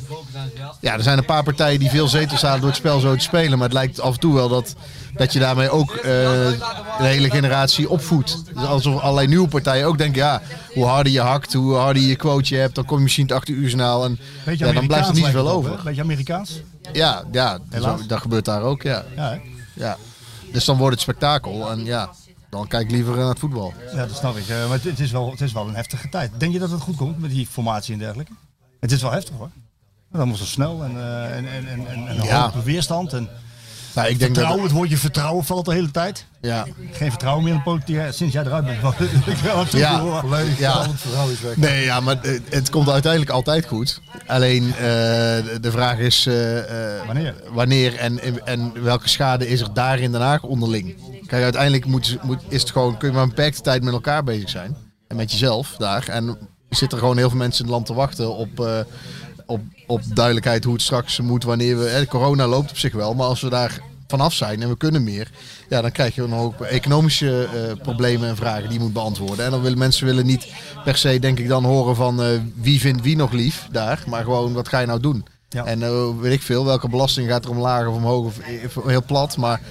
Ja, er zijn een paar partijen die veel zetels halen door het spel zo te spelen. Maar het lijkt af en toe wel dat, dat je daarmee ook eh, de hele generatie opvoedt. Dus alsof allerlei nieuwe partijen ook denken, ja, hoe harder je hakt, hoe harder je je quoteje hebt, dan kom je misschien het 8 uur journaal en ja, dan blijft er niet zoveel over. Beetje Amerikaans. Ja, ja zo, dat gebeurt daar ook, ja. Ja, ja. Dus dan wordt het spektakel en ja, dan kijk ik liever naar het voetbal. ja, dat snap ik. Eh, maar het, het is wel, het is wel een heftige tijd. Denk je dat het goed komt met die formatie en dergelijke? Het is wel heftig hoor. Dan moet het snel en, eh, en, en, en, en, en Ja. hoge weerstand. En Nou, ik denk vertrouwen, dat, het woordje vertrouwen valt de hele tijd. ja, Geen vertrouwen meer in de politiek. Sinds jij eruit bent. ik wel Ja. Volledig Ja. verhaal is weg. nee, ja, maar het, het komt uiteindelijk altijd goed. Alleen eh, de, vraag is eh, eh, Wanneer? wanneer en, en welke schade is er daar in Den Haag onderling. Kijk, uiteindelijk moet, moet, is het gewoon, kun je maar een beperkte tijd met elkaar bezig zijn. En met jezelf daar. En zitten er gewoon heel veel mensen in het land te wachten op, eh, op, op duidelijkheid hoe het straks moet wanneer we... Hè, corona loopt op zich wel, maar als we daar vanaf zijn en we kunnen meer... Ja, dan krijg je nog ook economische eh, problemen en vragen die je moet beantwoorden. En dan willen mensen willen niet per se, denk ik, dan horen van eh, wie vindt wie nog lief daar. Maar gewoon, wat ga je nou doen? Ja. En eh, weet ik veel, welke belasting gaat er omlaag of omhoog of heel plat. Maar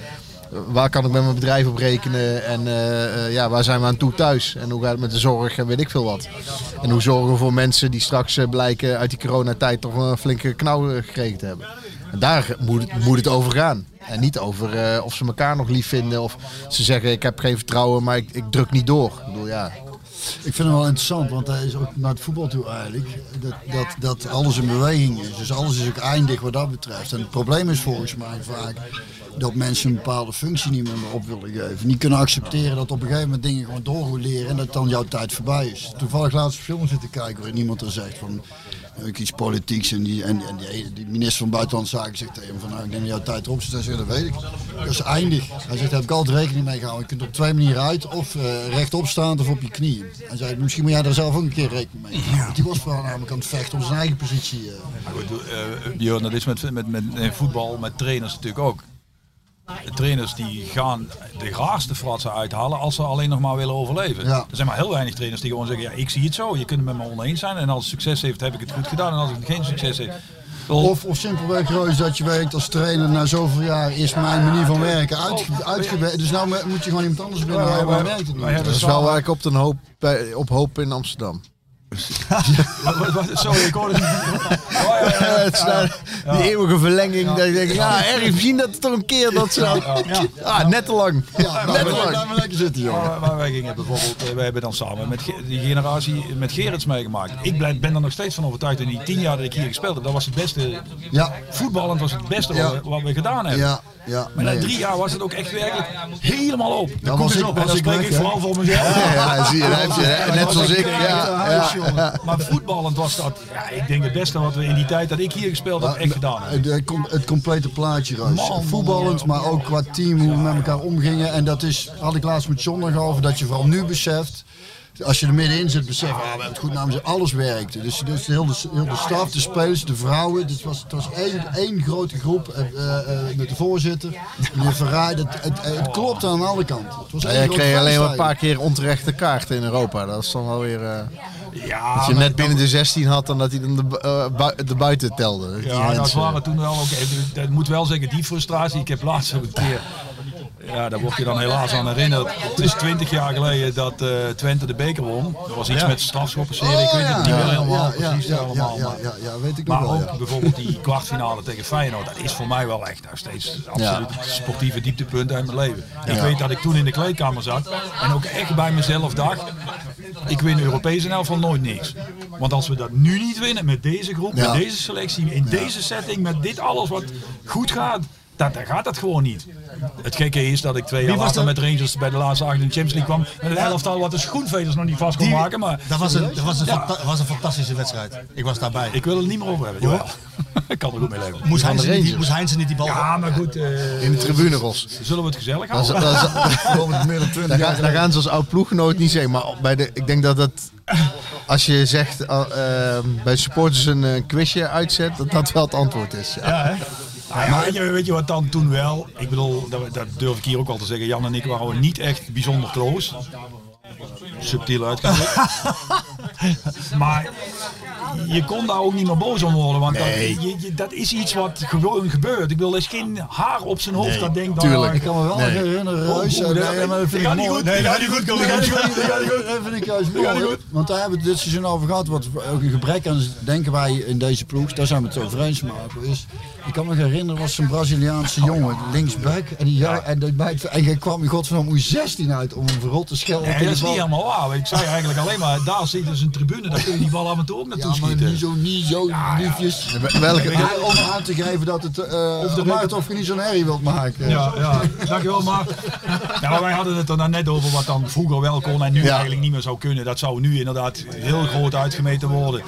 waar kan ik met mijn bedrijf op rekenen? En eh, eh, ja, waar zijn we aan toe thuis? En hoe gaat het met de zorg en weet ik veel wat? En hoe zorgen we voor mensen die straks eh, blijken uit die coronatijd toch een flinke knauw gekregen te hebben? En daar moet moet het over gaan. En niet over of ze elkaar nog lief vinden. Of ze zeggen ik heb geen vertrouwen, maar ik, ik druk niet door. Ik bedoel, ja, Ik vind het wel interessant, want hij is ook naar het voetbal toe eigenlijk. Dat, dat, dat alles in beweging is. Dus alles is ook eindig wat dat betreft. En het probleem is volgens mij vaak dat mensen een bepaalde functie niet meer op willen geven. Niet kunnen accepteren dat op een gegeven moment dingen gewoon doorroleren en dat dan jouw tijd voorbij is. Toevallig laatst een film zitten kijken waarin iemand er zegt van heb ik iets politieks en die, en, en die, die minister van Buitenlandse Zaken zegt tegen hem van nou ik denk dat jouw tijd erop zit. Hij zegt dat weet ik. Dat is eindig. Hij zegt daar heb ik altijd rekening mee gehouden. Je kunt op twee manieren uit of eh, rechtop staan of op je knieën. Hij zei misschien moet jij daar zelf ook een keer rekening mee houden. Want die was vooral namelijk aan het vechten om zijn eigen positie. eh. Maar goed, eh, Björn, dat is met, met, met in voetbal, met trainers natuurlijk ook. De trainers die gaan de raarste fratsen uithalen als ze alleen nog maar willen overleven. Ja. Er zijn maar heel weinig trainers die gewoon zeggen, ja, ik zie het zo. Je kunt het met me oneens zijn. En als het succes heeft, heb ik het goed gedaan. En als het geen succes heeft... Wel, Of, of simpelweg Roos, dat je werkt als trainer na zoveel jaar is mijn manier van werken uitge, uitgewerkt. Dus nou moet je gewoon iemand anders binnenhalen, maar werkt het niet. maar ja, dat is wel waar ik op, een hoop, op hoop in Amsterdam. Sorry, ik hoorde het ja, ja, ja. Die eeuwige verlenging. Dat je denkt, ja, erg misschien dat het toch een keer dat ze nou... Ah, net te lang. Ja, net te lang. laat me lekker zitten, jongen. Maar, maar wij gingen bijvoorbeeld, eh, wij hebben dan samen met die generatie met Gerrits meegemaakt. Ik ben, ben er nog steeds van overtuigd in die tien jaar dat ik hier gespeeld heb. Dat was het beste, Ja, voetballend was het beste Ja. wat, we, we gedaan hebben. ja, ja. Maar na nee. drie jaar was het ook echt werkelijk helemaal op. Dan was ik, was dan ik spreek weg, ik vooral voor mezelf. Ja, ja, zie je, net zoals ik. Ja, ja, ja. Maar voetballend was dat, ja, ik denk het beste wat we in die tijd dat ik hier gespeeld heb, echt gedaan hebben. Het, het com- het complete plaatje, Roos. Voetballend, maar ook qua team, hoe we met elkaar omgingen. En dat is, had ik laatst met John nog over, dat je vooral nu beseft. Als je er middenin zit, besef, ah, we hebben het goed namens alles werkte. Dus, dus heel, de, heel de staf, de spelers, de vrouwen. Dus het was, het was één, één grote groep eh, eh, eh, met de voorzitter. Meneer Verraai, het, het, het klopte aan alle kanten. Het was Jij groot kreeg alleen maar een paar keer onterechte kaarten in Europa. Dat is dan wel weer... eh, Ja, dat je maar net binnen de 16 had en dat hij dan de, eh, bui- de buiten telde. Ja, dat mensen. waren toen wel ook. Ik moet wel zeggen, die frustratie. Ik heb laatst ook een keer. Ja, daar word je dan helaas aan herinnerd. Het is twintig jaar geleden dat eh, Twente de beker won. Er was iets Ja. met strafschoppenserie. Ik weet het niet meer helemaal precies allemaal. maar- ja, ja, weet ik Maar wel. ook ja. bijvoorbeeld die kwartfinale tegen Feyenoord, dat is voor mij wel echt nog steeds absoluut het sportieve dieptepunt uit mijn leven. Ik weet dat ik toen in de kleedkamer zat en ook echt bij mezelf dacht, ik win Europees in elk geval nooit niks. Want als we dat nu niet winnen met deze groep, met deze selectie, in deze setting, met dit alles wat goed gaat, dat, dan gaat dat gewoon niet. Het gekke is dat ik twee jaar later met Rangers bij de laatste acht in de Champions League kwam. Met een elftal wat de schoenveters nog niet vast kon Die- maken. Maar Dat was een, dat was een, Ja. fanta- was een fantastische wedstrijd. Ik was daarbij. ik wil het niet meer over hebben. Jawel. ik kan er goed mee leven. moest, Heinze niet, moest niet die bal... Ja, maar goed. eh, In de tribune, Ros. zullen we het gezellig Dat houden? dat is- dan 20 Daar, jaar gaan- daar gaan ze als oud ploeggenoot niet zeggen. Maar bij de, ik denk dat het, als je zegt eh, eh, bij supporters een eh, quizje uitzet, dat dat wel het antwoord is. Ja. Ah, ja, weet, je, weet wat dan toen wel? Ik bedoel, dat, dat durf ik hier ook al te zeggen. Jan en ik waren niet echt bijzonder close. Subtiel uitgedrukt. maar je kon daar ook niet meer boos om worden. Want dat, je, je- dat is iets wat gewoon gebeurt. Ik bedoel, er is geen haar op zijn hoofd dat denkt... tuurlijk. Ik kan me wel Nee. herinneren, Oh, Reus. oh, en- dat- nee, maar dat vind ik gaat niet mooi. goed. Nee, dat gaat niet goed. Dat gaat niet goed. Dat vind ik juist mooi. Want daar hebben we het dit seizoen over gehad. Wat ook een gebrek aan denken wij in deze ploeg. Daar zijn we het over eens. Maar is, ik kan me herinneren, was een Braziliaanse jongen, linksback. En die, ja. en, die bij het- en kwam in godsnaam hoe 16 uit om een verrot te schelden. Niet helemaal waar. Ik zei eigenlijk alleen maar, daar zit dus een tribune, daar kun je die bal af en toe ook naartoe Ja, maar schieten. niet zo, niet zo liefjes. Welke, Ja, om aan te geven dat het, uh, of, de of je niet zo'n herrie wilt maken. Ja, ja, dankjewel maar. Ja, maar wij hadden het er dan net over wat dan vroeger wel kon en nu Ja. eigenlijk niet meer zou kunnen. Dat zou nu inderdaad heel groot uitgemeten worden.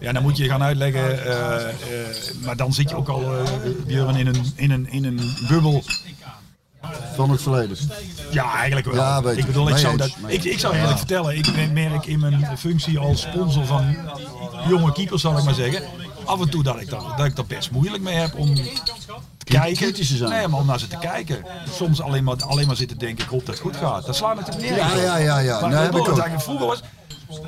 Ja, dan moet je gaan uitleggen. eh, eh, maar dan zit je ook al, eh Björn, in een, in, een, in een bubbel. Van het verleden. Ja, eigenlijk wel. Ja, ik bedoel, ik zou, dat, ik, ik zou eerlijk vertellen, ik merk in mijn functie als sponsor van jonge keepers, zal ik maar zeggen. Af en toe dat ik, dat, dat ik best moeilijk mee heb om te kijken. kritisch te zijn. Nee, maar om naar ze te kijken. Soms alleen maar, alleen maar zitten denken, ik hoop dat het goed gaat. Dat slaat natuurlijk nergens Ja, ja, ja, ja. Maar Nee, ik heb bedoel, ik ook. dat vroeger was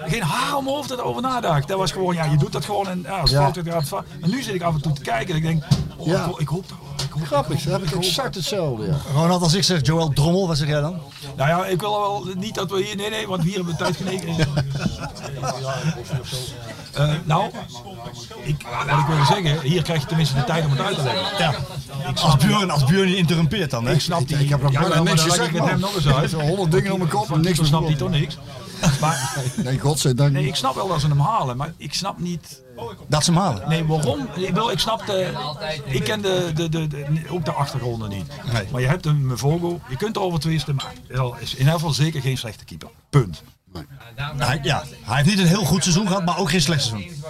geen haar om hoofd dat erover nadacht. Dat was gewoon, ja, je doet dat gewoon en ja, als Ja. fout gaat, gaat het fout. En nu zit ik af en toe te kijken en ik denk, oh, Ja. ik hoop dat. Ik Grappig, dat heb ik exact hetzelfde. Ja. Ronald, als ik zeg Joël Drommel, wat zeg jij dan? Nou ja, ik wil wel niet dat we hier. Nee, nee, want hier hebben we tijd geneken. Eh, nou, ik, wat ik wil zeggen, hier krijg je tenminste de tijd om het uit te leggen. Ja. Als Björn, als Björn niet interrumpeert dan, hè? Ik snap die. Ik heb nog ja, maar niks gezegd, ik het hem nog eens uit. Er honderd dingen om mijn kop en niks Dan snapt hij besproken. toch niks. Maar Nee, godzijdank nee, ik snap wel dat ze hem halen, maar ik snap niet. Dat ze hem halen. Nee, waarom? Ik, snap de. Ik ken de, de, de, de- ook de achtergronden niet. Nee. Maar je hebt een Vogel, je kunt erover twisten, maar hij is in ieder geval zeker geen slechte keeper. Punt. Hij, ja, hij heeft niet een heel goed seizoen gehad, maar ook geen slecht seizoen.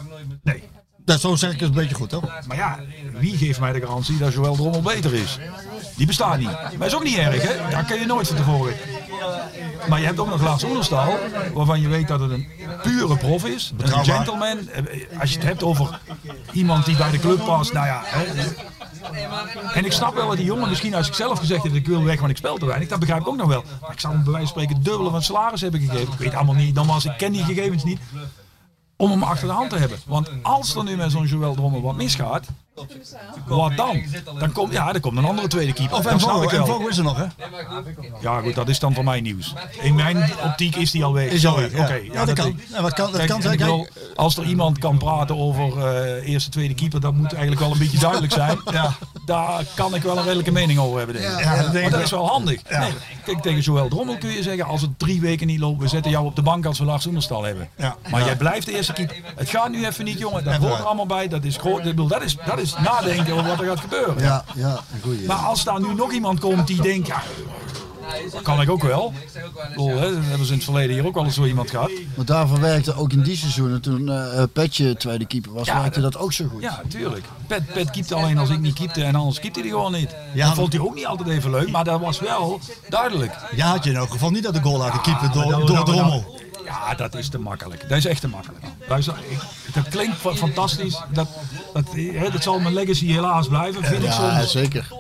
Nee. Dat, zo zeg ik het een beetje goed, toch? Maar ja, wie geeft mij de garantie dat Joël Drommel beter is? Die bestaat niet. Maar is ook niet erg, hè? Dat kan je nooit van tevoren. Maar je hebt ook nog Laats Oenerstal, waarvan je weet dat het een pure prof is. Een gentleman. Eh, Als je het hebt over iemand die bij de club past, nou ja. Hè, en ik snap wel dat die jongen misschien als ik zelf gezegd heb ik wil weg, want ik speel te weinig. Dat begrijp ik ook nog wel. Maar ik zou hem bij wijze van spreken dubbele van het salaris hebben gegeven. Ik weet allemaal niet, nogmaals, ik ken die gegevens niet. om hem achter de hand te hebben. Want als er nu met zo'n Joël Drommel wat misgaat, wat dan? Dan komt, ja, dan komt een andere tweede keeper. Of dat en Vogel, is er nog, hè? Ja, goed, dat is dan voor mij nieuws. In mijn optiek is die al weg. Is al weg, ja. Oké, Ja, dat kan. Ja, wat kan- dat Kijk, kan en zijn. Als er iemand kan praten over eh, eerste, tweede keeper, dat moet eigenlijk wel een beetje duidelijk zijn. Ja, daar kan ik wel een redelijke mening over hebben, denk ik. Ja, dat dat is wel handig. Nee, kijk, tegen Joël Drommel kun je zeggen, als het drie weken niet loopt, we zetten jou op de bank als we Lars Oenerstal hebben. Ja. Maar Ja. jij blijft de eerste keeper. Het gaat nu even niet, jongen. Dat hoort er allemaal bij. Dat is, groot, dat is, dat is nadenken over wat er gaat gebeuren. Ja, ja, een goeie. Maar als daar nu nog iemand komt die denkt, ja, dat kan ik ook wel. Hè, dat hebben ze in het verleden hier ook wel eens zo iemand gehad. Maar daarvoor werkte ook in die seizoenen, toen eh Petje tweede keeper was, Ja, werkte dat- dat ook zo goed. Ja, tuurlijk. Pet, Pet keepte alleen als ik niet keepte en anders keepte hij gewoon niet. Ja, dat vond hij ook niet altijd even leuk, maar dat was wel duidelijk. Ja, had je in elk geval niet uit de goal laten keepen door, dat- door dat- Drommel. Ja, dat is te makkelijk. Dat is echt te makkelijk. Ik- dat klinkt fa- fantastisch. Dat, dat, hè, dat zal mijn legacy helaas blijven, vind ik Ja, soms. zeker.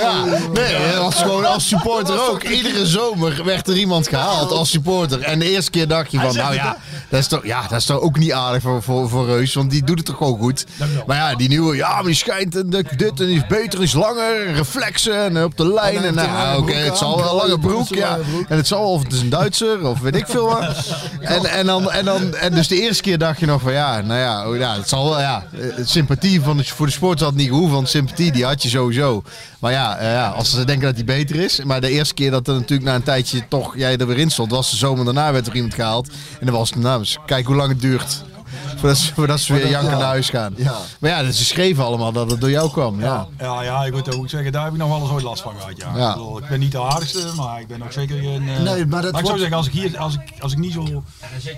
Ja, nee, als, gewoon als supporter ook. Iedere zomer werd er iemand gehaald als supporter. En de eerste keer dacht je van, nou ja, dat is toch, ja, dat is toch ook niet aardig voor, voor, voor Reus. Want die doet het toch gewoon goed. Maar ja, die nieuwe, ja, maar die schijnt en dat- dit en die is beter, is langer, reflexen en op de lijn. En nou, oké, het zal wel een lange broek, ja. En het zal, of het is een Duitser, of weet ik veel wat. En, en, dan, en, dan, en dus de eerste keer dacht je nog van, ja, nou ja, oh ja het zal wel, ja. eh, Sympathie van de, voor de sport had niet gehoeven, want sympathie die had je sowieso. Maar ja, eh, ja, als ze denken dat hij beter is. Maar de eerste keer dat er natuurlijk na een tijdje toch jij er weer in stond, was de zomer daarna werd er iemand gehaald. En dan was het, nou, dus kijk hoe lang het duurt. Voordat ze, voordat ze weer janken ja. naar huis gaan. Ja. Maar ja, ze schreven allemaal dat het door jou kwam. Ja. Ja, ja, ik moet ook zeggen, daar heb ik nog wel eens ooit last van gehad. Ja. Ja. Ik, bedoel, ik ben niet de aardigste, maar ik ben ook zeker geen... eh, Nee, maar dat ik zou zeggen, als ik hier, als ik, als ik niet zo,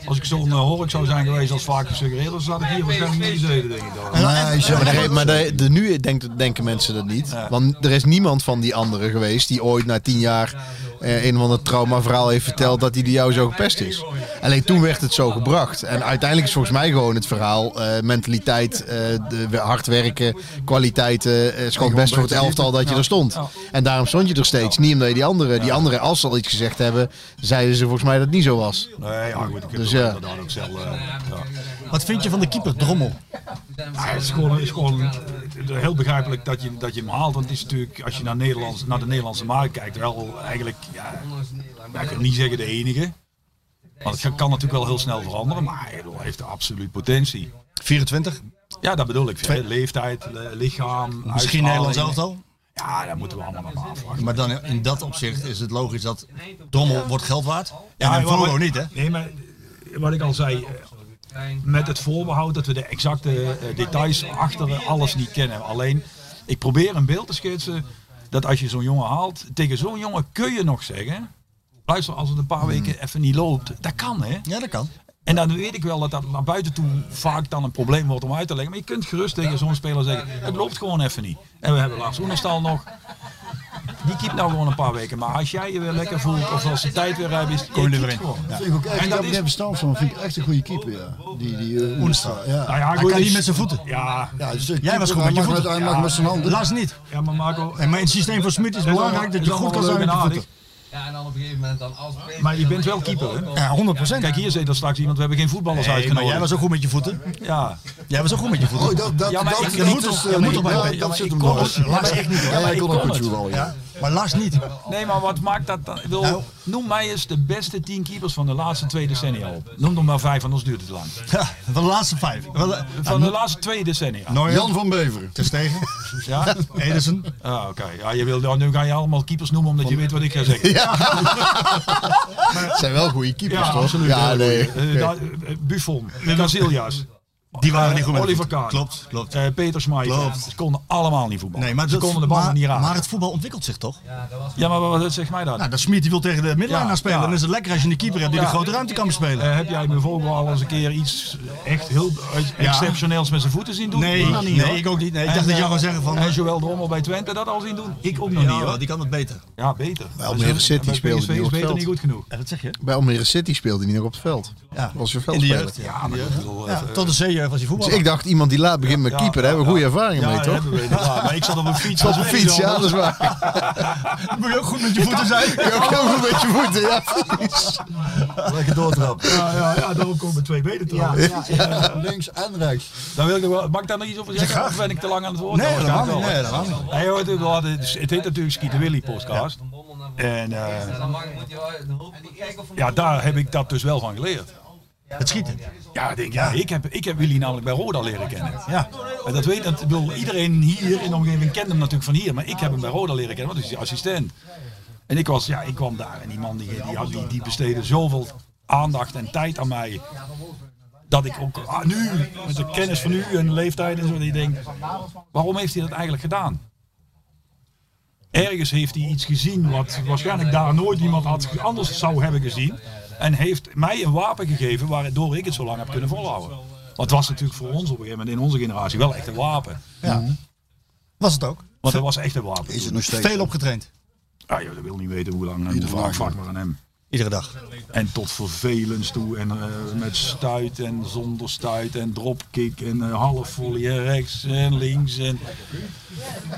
als ik zo'n uh, hork zou zijn geweest als vaak gesuggereerd, dan zat ik hier waarschijnlijk niet gezeten, denk ik. dan. Nee, Ja, maar, de, maar de, de, nu denken, denken mensen dat niet. Want er is niemand van die anderen geweest die ooit na tien jaar eh, een of ander traumaverhaal heeft verteld dat hij door jou zo gepest is. Alleen toen werd het zo gebracht. En uiteindelijk is volgens mij gewoon het verhaal, eh, mentaliteit, eh, de, hard werken, kwaliteiten. het best voor het elftal dat je er stond. En daarom stond je er steeds. Niet omdat je die anderen, die anderen als ze al iets gezegd hebben, zeiden ze volgens mij dat het niet zo was. Nee, ja, goed, ik heb Dus ja. ook zelf... ja. Wat vind je van de keeper, Drommel? Ja, het is gewoon, is gewoon eh, heel begrijpelijk dat je, dat je hem haalt. Want het is natuurlijk, als je naar, Nederlands, naar de Nederlandse markt kijkt, wel eigenlijk, ja, ik wil niet zeggen de enige. Want het kan natuurlijk wel heel snel veranderen, maar hij heeft absoluut potentie. 24? Ja, dat bedoel ik. hè. Leeftijd, le- lichaam, Misschien. Nederlands elftal? Ja, daar moeten we allemaal nog maar afwachten. Maar dan in dat opzicht is het logisch dat Drommel wordt geld waard. Ja, en Vogel niet, hè? Nee, maar wat ik al zei, met het voorbehoud dat we de exacte eh, details achter alles niet kennen. Alleen, ik probeer een beeld te schetsen dat als je zo'n jongen haalt, tegen zo'n jongen kun je nog zeggen, luister, als het een paar weken even niet loopt, dat kan hè. Ja, dat kan. En dan weet ik wel dat dat naar buiten toe vaak dan een probleem wordt om uit te leggen. Maar je kunt gerust tegen zo'n speler zeggen, het loopt gewoon even niet. En we hebben Lars Oenerstal nog. Die keept nou gewoon een paar weken. Maar als jij je weer lekker voelt, of als de tijd weer rijp is, Kom je er weer in. gewoon. Ja. Vind ik ook echt, En dat heb er is- verstand van, vind ik echt een goede keeper, ja. Die, die uh, Oenstra, ja. Nou ja, Hij goed, kan dus- niet met zijn voeten. Ja, Ja, dus Jij was keeper, goed met je hij mag voeten. Hij mag Ja. met zijn handen. Niet. ja, maar Marco, En mijn systeem van Smit is belangrijk dat je goed kan zijn met je voeten. Ja, en dan op een gegeven moment dan als maar je bent wel keeper, hè? Ja, 100 procent. Kijk, hier zit er straks iemand, we hebben geen voetballers Nee, maar uitgenodigd. jij was ook goed met je voeten. Ja, Jij was ook goed met je voeten. Oh, dat, dat, Ja, maar dat, ik- dat moet dus, eh, ik- dat ik- zit hem het. Lars echt niet. Ja, maar ik kon ook het. voetballen, ja. Maar Lars niet. nee, maar wat maakt dat dan? Ik wil, Nou. Noem mij eens de beste tien keepers van de laatste twee decennia op. Noem er maar vijf, anders duurt het lang. Ja, van de laatste vijf. Eh, Van de laatste twee decennia. Neuer, Jan van Beveren. Ter Stegen, Ja? Ederson. Ah, oké. Ja, je wil, nu ga je allemaal keepers noemen omdat je weet wat ik ga zeggen. Het zijn wel goede keepers, Ja, toch? absoluut. Ja, nee. Eh, da- eh, Buffon, Casillas. Die waren eh, niet goed met Oliver. Kahn. Klopt, klopt. eh, Peter. Klopt. Ze konden allemaal niet voetballen. Nee, maar, ze dat- konden de bal maar, niet raken. maar het voetbal ontwikkelt zich toch? Ja, maar wat, wat zegt mij dat? Nou, dat Smit die wil tegen de midline Ja, gaan spelen. ja. Dan is het lekker als je een keeper hebt die Ja. de grote ruimte kan bespelen. Eh, heb jij me Vogel al eens een keer iets echt heel exceptioneels met zijn voeten zien doen? Nee, Ik nog niet, nee, ik ook niet. Nee, ik En, dacht dat jij eh, zou zeggen van, En eh, Joël Drommel bij Twente dat al zien doen? Ik ook nog niet Ja, hoor. die kan het beter. Ja, beter. Bij Almere City Bij speelde hij op het veld. niet goed genoeg. Ja, dat zeg je. Bij Almere City speelde hij nog op het veld. Ja. Was je veldspeler. jeugd. Ja, Ja, eh, tot de C-jeugd was je voetbal. Dus ik dacht, iemand die laat begint met Ja, keeper, daar hebben we goede ervaringen Ja, mee, dat toch? hebben we. Maar ik zat op een fiets. Op een dat fiets, iets ja, dat is waar. Moet je ook goed met je voeten zijn? Je ook heel goed met je voeten, ja. Lekker doortrappen. Ja, ja, ja, daarom komen twee benen trouwens. Ja, ja, ja, links en rechts. Daar wil ik nog wel, mag ik daar nog iets over zeggen? Of ben ik te lang aan het woord? Nee, Nou, helemaal waarschijnlijk niet. Nee, niet. Hoor, het, we hadden- het heet natuurlijk Skieten Willy podcast. En eh, Dan mag, moet je wel kijken of ja, daar heb ik dat dus wel van geleerd. Het schieten. Ja, ik denk, ja, ik, heb, ik heb Willy namelijk bij Roda leren kennen. Ja. En dat weet dat, ik bedoel, iedereen hier in de omgeving kent hem natuurlijk van hier. Maar ik heb hem bij Roda leren kennen, want hij is die assistent. En ik, was, ja, ik kwam daar en die man die, die, die, die besteedde zoveel aandacht en tijd aan mij. Dat ik ook ah, nu, met de kennis van u en de leeftijd en zo, die denk, waarom heeft hij dat eigenlijk gedaan? Ergens heeft hij iets gezien wat waarschijnlijk daar nooit iemand had, anders zou hebben gezien. En heeft mij een wapen gegeven waardoor ik het zo lang heb kunnen volhouden. Want het was natuurlijk voor ons op een gegeven moment in onze generatie wel echt een wapen. Ja. Was het ook? Want het was echt een wapen. Is het nog steeds? Veel opgetraind. Ah, joh, dat wil niet weten hoe lang. Dag, vlak maar aan hem. Iedere dag. En tot vervelens toe. En eh, met stuit en zonder stuit. En dropkick. En eh, half volley. En rechts en links. En...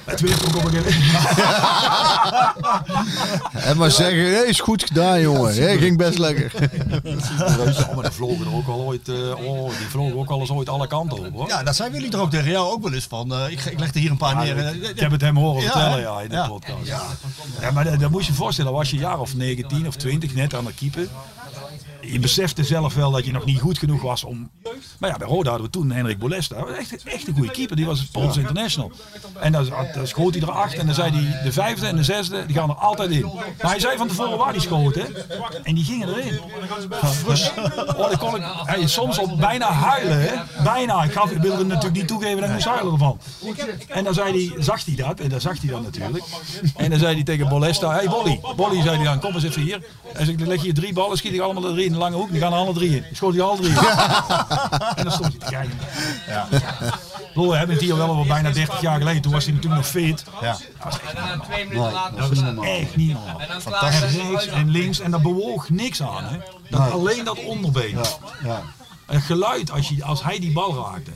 Het werd ook op een En maar zeggen, nee, is goed gedaan, jongen. Hè, ging best lekker. Oh, maar die vlogen er ook al ooit. eh, oh, die vlogen ook al eens ooit alle kanten op hoor. Ja, dat zijn jullie er ook tegen jou ook wel eens van. eh, ik, ik leg er hier een paar neer. Ik heb het hem horen Ja, vertellen ja, in de Ja. podcast. Ja. maar dat, dat moet je je voorstellen, was je een jaar of 19 of 20 net aan het keeper. Je besefte zelf wel dat je nog niet goed genoeg was om. Maar ja, bij Roda hadden we toen Henrik Bolesta. Echt, echt een goede keeper. Die was het Pools International. En dan, schoot hij er acht. En dan zei hij: de vijfde en de zesde, die gaan er altijd in. Maar hij zei van tevoren waar die schoot. Hè? En die gingen erin. Frus. Oh, dan kon ik soms al bijna huilen. Hè? Bijna. Ik, gaf, ik wilde natuurlijk niet toegeven dat ik moest huilen ervan. En dan zei hij, zag hij dat. En dan zag hij dat natuurlijk. En dan zei hij tegen Bolesta: Hey Bolly. Bolly zei hij dan: Kom eens even hier. En ik: leg je drie ballen, schiet ik allemaal de drie in de lange hoek. Die gaan er alle drie in. Ik schoot die alle drie in. En dan stond hij te kijken. Ja. Lol, we hebben het hier wel over bijna 30 jaar geleden. Toen was hij natuurlijk nog fit. Ja. twee minuten later. Dat echt niet normaal. En dan En rechts en links. En daar bewoog niks aan. Hè. Dat, alleen dat onderbeen. Ja. En het geluid als, je, als hij die bal raakte.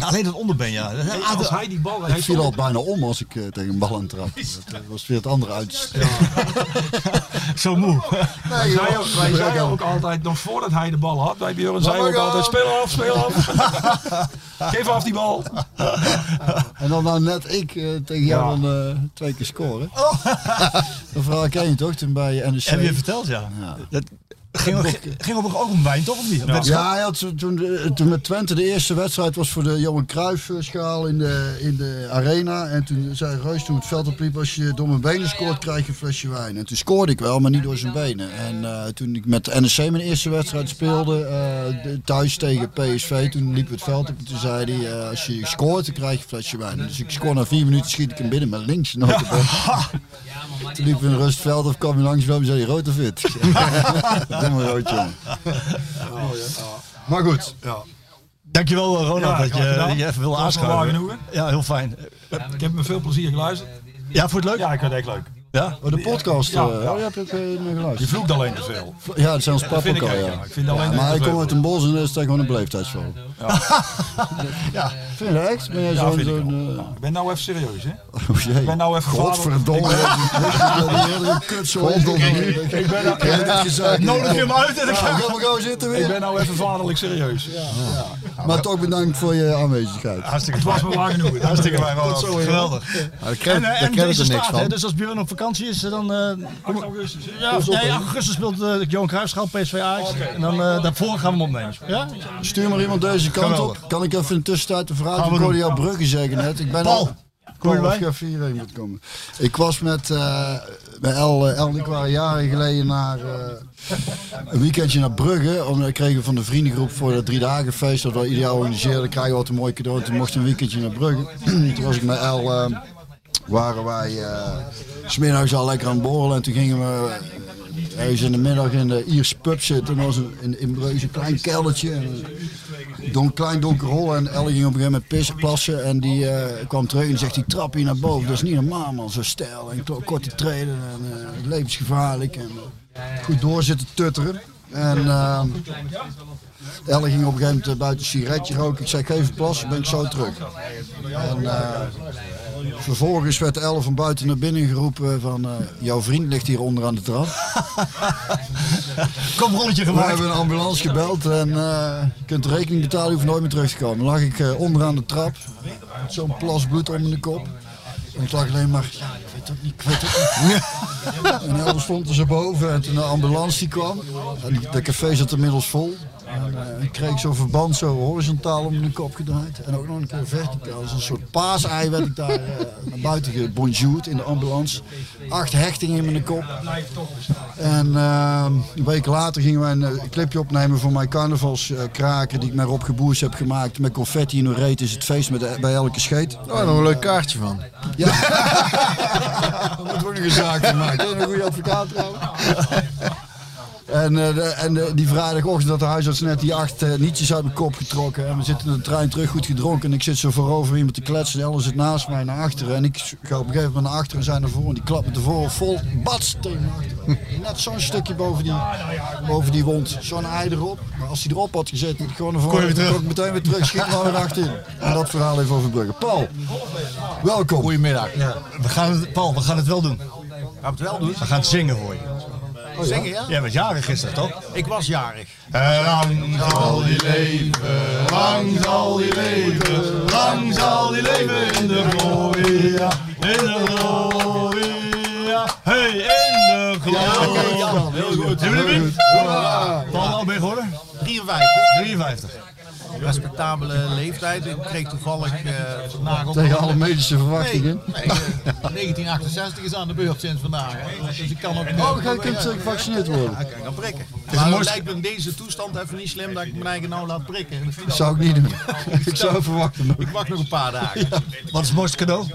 Alleen dat onderbeen, ja. Als hij die bal Ik viel al bijna om als ik eh, tegen een bal aan trap. Dat eh, was weer het andere uit. Zo moe. Wij zeiden ook, wij zeiden ook altijd, nog voordat hij de bal had, bij Björn zeiden we ook altijd, speel af, speel af. Geef af die bal. En dan nou net ik eh, tegen jou dan eh, twee keer scoren. Dat verhaal ken je toch toen bij NEC? Heb je verteld, ja. Ja. Dat ging, ook- ging op ook om wijn, toch? Of niet? Ja, hij had toen, toen met Twente de eerste wedstrijd was voor de Johan Cruijff eh, schaal in de, in de arena. En toen zei Reus toen het veld opliep, als je door mijn benen scoort krijg je een flesje wijn. En toen scoorde ik wel, maar niet door zijn benen. En eh, toen ik met NEC mijn eerste wedstrijd speelde, eh, thuis tegen PSV, toen liepen we het veld op. En toen zei hij, eh, als je scoort dan krijg je een flesje wijn. Dus ik scoor na vier minuten, schiet ik hem binnen met links. notabene. Toen liepen we in rustveld of kwam hij langs en zei hij rood of wit? Maar rood, jongen. Maar goed. Ja. Dankjewel, eh, Ronald, Ja, dat je, je even wil aanschuiven. Ja, heel fijn. Ik heb met veel plezier geluisterd. Ja, voor het leuk? Ja, ik vind het echt leuk. Ja? Oh, de podcast, Ja, eh, ja. oh, die heb ik eh, naar Je vloekt alleen te veel. Ja, dat zijn vind papa ik ja. ook, ja. Ik vind alleen Ja, maar veel. komt uit een bos en dat is daar gewoon een beleefdheidsval. Ja. Vind je echt? Ben jij Ja, zo'n... vind ik eh, Ik ben nou even serieus, hè? oh jee. Ik ben nou even. Godverdomme. Die hele kutzooi. Ik ben nou, Nodig je hem uit en dan Ja, ga ik ben nou even vaderlijk serieus. Maar toch bedankt voor je aanwezigheid. Hartstikke Het was me waar genoeg. Hartstikke zo. Geweldig. Daar eh, daar en kennen deze ze niks van. dus als Björn op vakantie is, dan... eh, kom- augustus. hè? ja, nee, augustus speelt eh, Johan Cruijffschaal, PSV Ajax. En dan eh, daarvoor gaan we hem opnemen. Ja? Stuur maar iemand deze kant op. Kan ik even in de tussentijd een Gaan we van Cordy doen. jouw Brugge zeggen net? Ik ben Paul, al- kom je je even hierheen moet komen. Ik was met eh bij El, El en ik waren jaren geleden naar eh, een weekendje naar Brugge. Omdat we kregen van de vriendengroep voor het drie dagen feest dat we ieder jaar organiseren. krijgen we altijd een mooi cadeau. Toen mochten we een weekendje naar Brugge. toen was ik met El, eh, waren wij eh smiddags al lekker aan het borrelen. En toen gingen we eh, ergens in de middag in de Ierse pub zitten. En was een, in, in Brugge een klein keldertje. En, een don, klein donker hol en Elle ging op een gegeven moment pissen, plassen en die eh, kwam terug en zegt die trap hier naar boven, dat is niet normaal man, zo stijl en korte treden en eh, levensgevaarlijk en eh, goed door zitten tutteren. En Elle ging op een gegeven moment eh, buiten een sigaretje roken. Ik zei, geef een plas, ben ik zo terug. En eh, vervolgens werd Elle van buiten naar binnen geroepen van... eh, jouw vriend ligt hier onder aan de trap. Kom rolletje We gemaakt. hebben een ambulance gebeld en je kunt de rekening betalen, je hoeft nooit meer terug te komen. Dan lag ik eh, onderaan de trap, met zo'n plas bloed om de kop. En ik lag alleen maar, ja, ik weet het niet, ik weet het niet. en Elder stond er zo boven en toen de ambulance die kwam. En de café zat inmiddels vol. En eh, ik kreeg zo'n verband zo horizontaal om mijn kop gedraaid. En ook nog een keer verticaal. Dus een soort paasei werd ik daar eh, naar buiten gebonjourd in de ambulance. Acht hechtingen in mijn kop. En eh, een week later gingen wij een eh, clipje opnemen voor mijn carnavalskraker die ik met Rob Geboers heb gemaakt. Met confetti in reet is het feest met, bij elke scheet. Oh, nog een leuk kaartje van. Ja. Daar moeten we ook nog een zaak van maken. Dat is een goede advocaat trouwens. En, eh, de- en de- die vrijdagochtend had de huisarts net die acht eh, nietjes uit mijn kop getrokken. En we zitten in de trein terug goed gedronken. En ik zit zo voorover iemand te kletsen. En Ellen zit naast mij naar achteren. En ik ga op een gegeven moment naar achteren en zij naar voren. En die klapt me tevoren vol bats tegen me achteren. Net zo'n stukje boven die, boven die wond. Zo'n ei erop. Maar als hij erop had ik gewoon naar voren. Dan ik meteen weer terug. Schiet maar weer achterin. En dat verhaal even over Brugge. Paul, welkom. Goedemiddag. We gaan het, Paul, we gaan het wel doen. Gaan we het wel doen? We gaan het zingen voor je. Zingen, ja? Jij bent jarig gisteren, toch? Ik was jarig. Lang zal die leven, lang zal die leven, lang zal die leven in de gloria, in de gloria, hey, in de gloria. heel goed. Hebben hoe oud ben je geworden? 53. 53. Respectabele leeftijd. Ik kreeg toevallig eh, vandaag ook... Tegen alle medische verwachtingen. Nee, nee, eh, 1968 is aan de beurt sinds vandaag. hè. Dus ik kan ook... Oh, je kunt gevaccineerd worden. Ja, ik kan prikken. het Maar het lijkt me in deze toestand even niet slim dat ik mijn eigen nou laat prikken. Dat zou ik niet doen. ik zou verwachten. Ik wacht nog een paar dagen. Wat is het mooiste cadeau?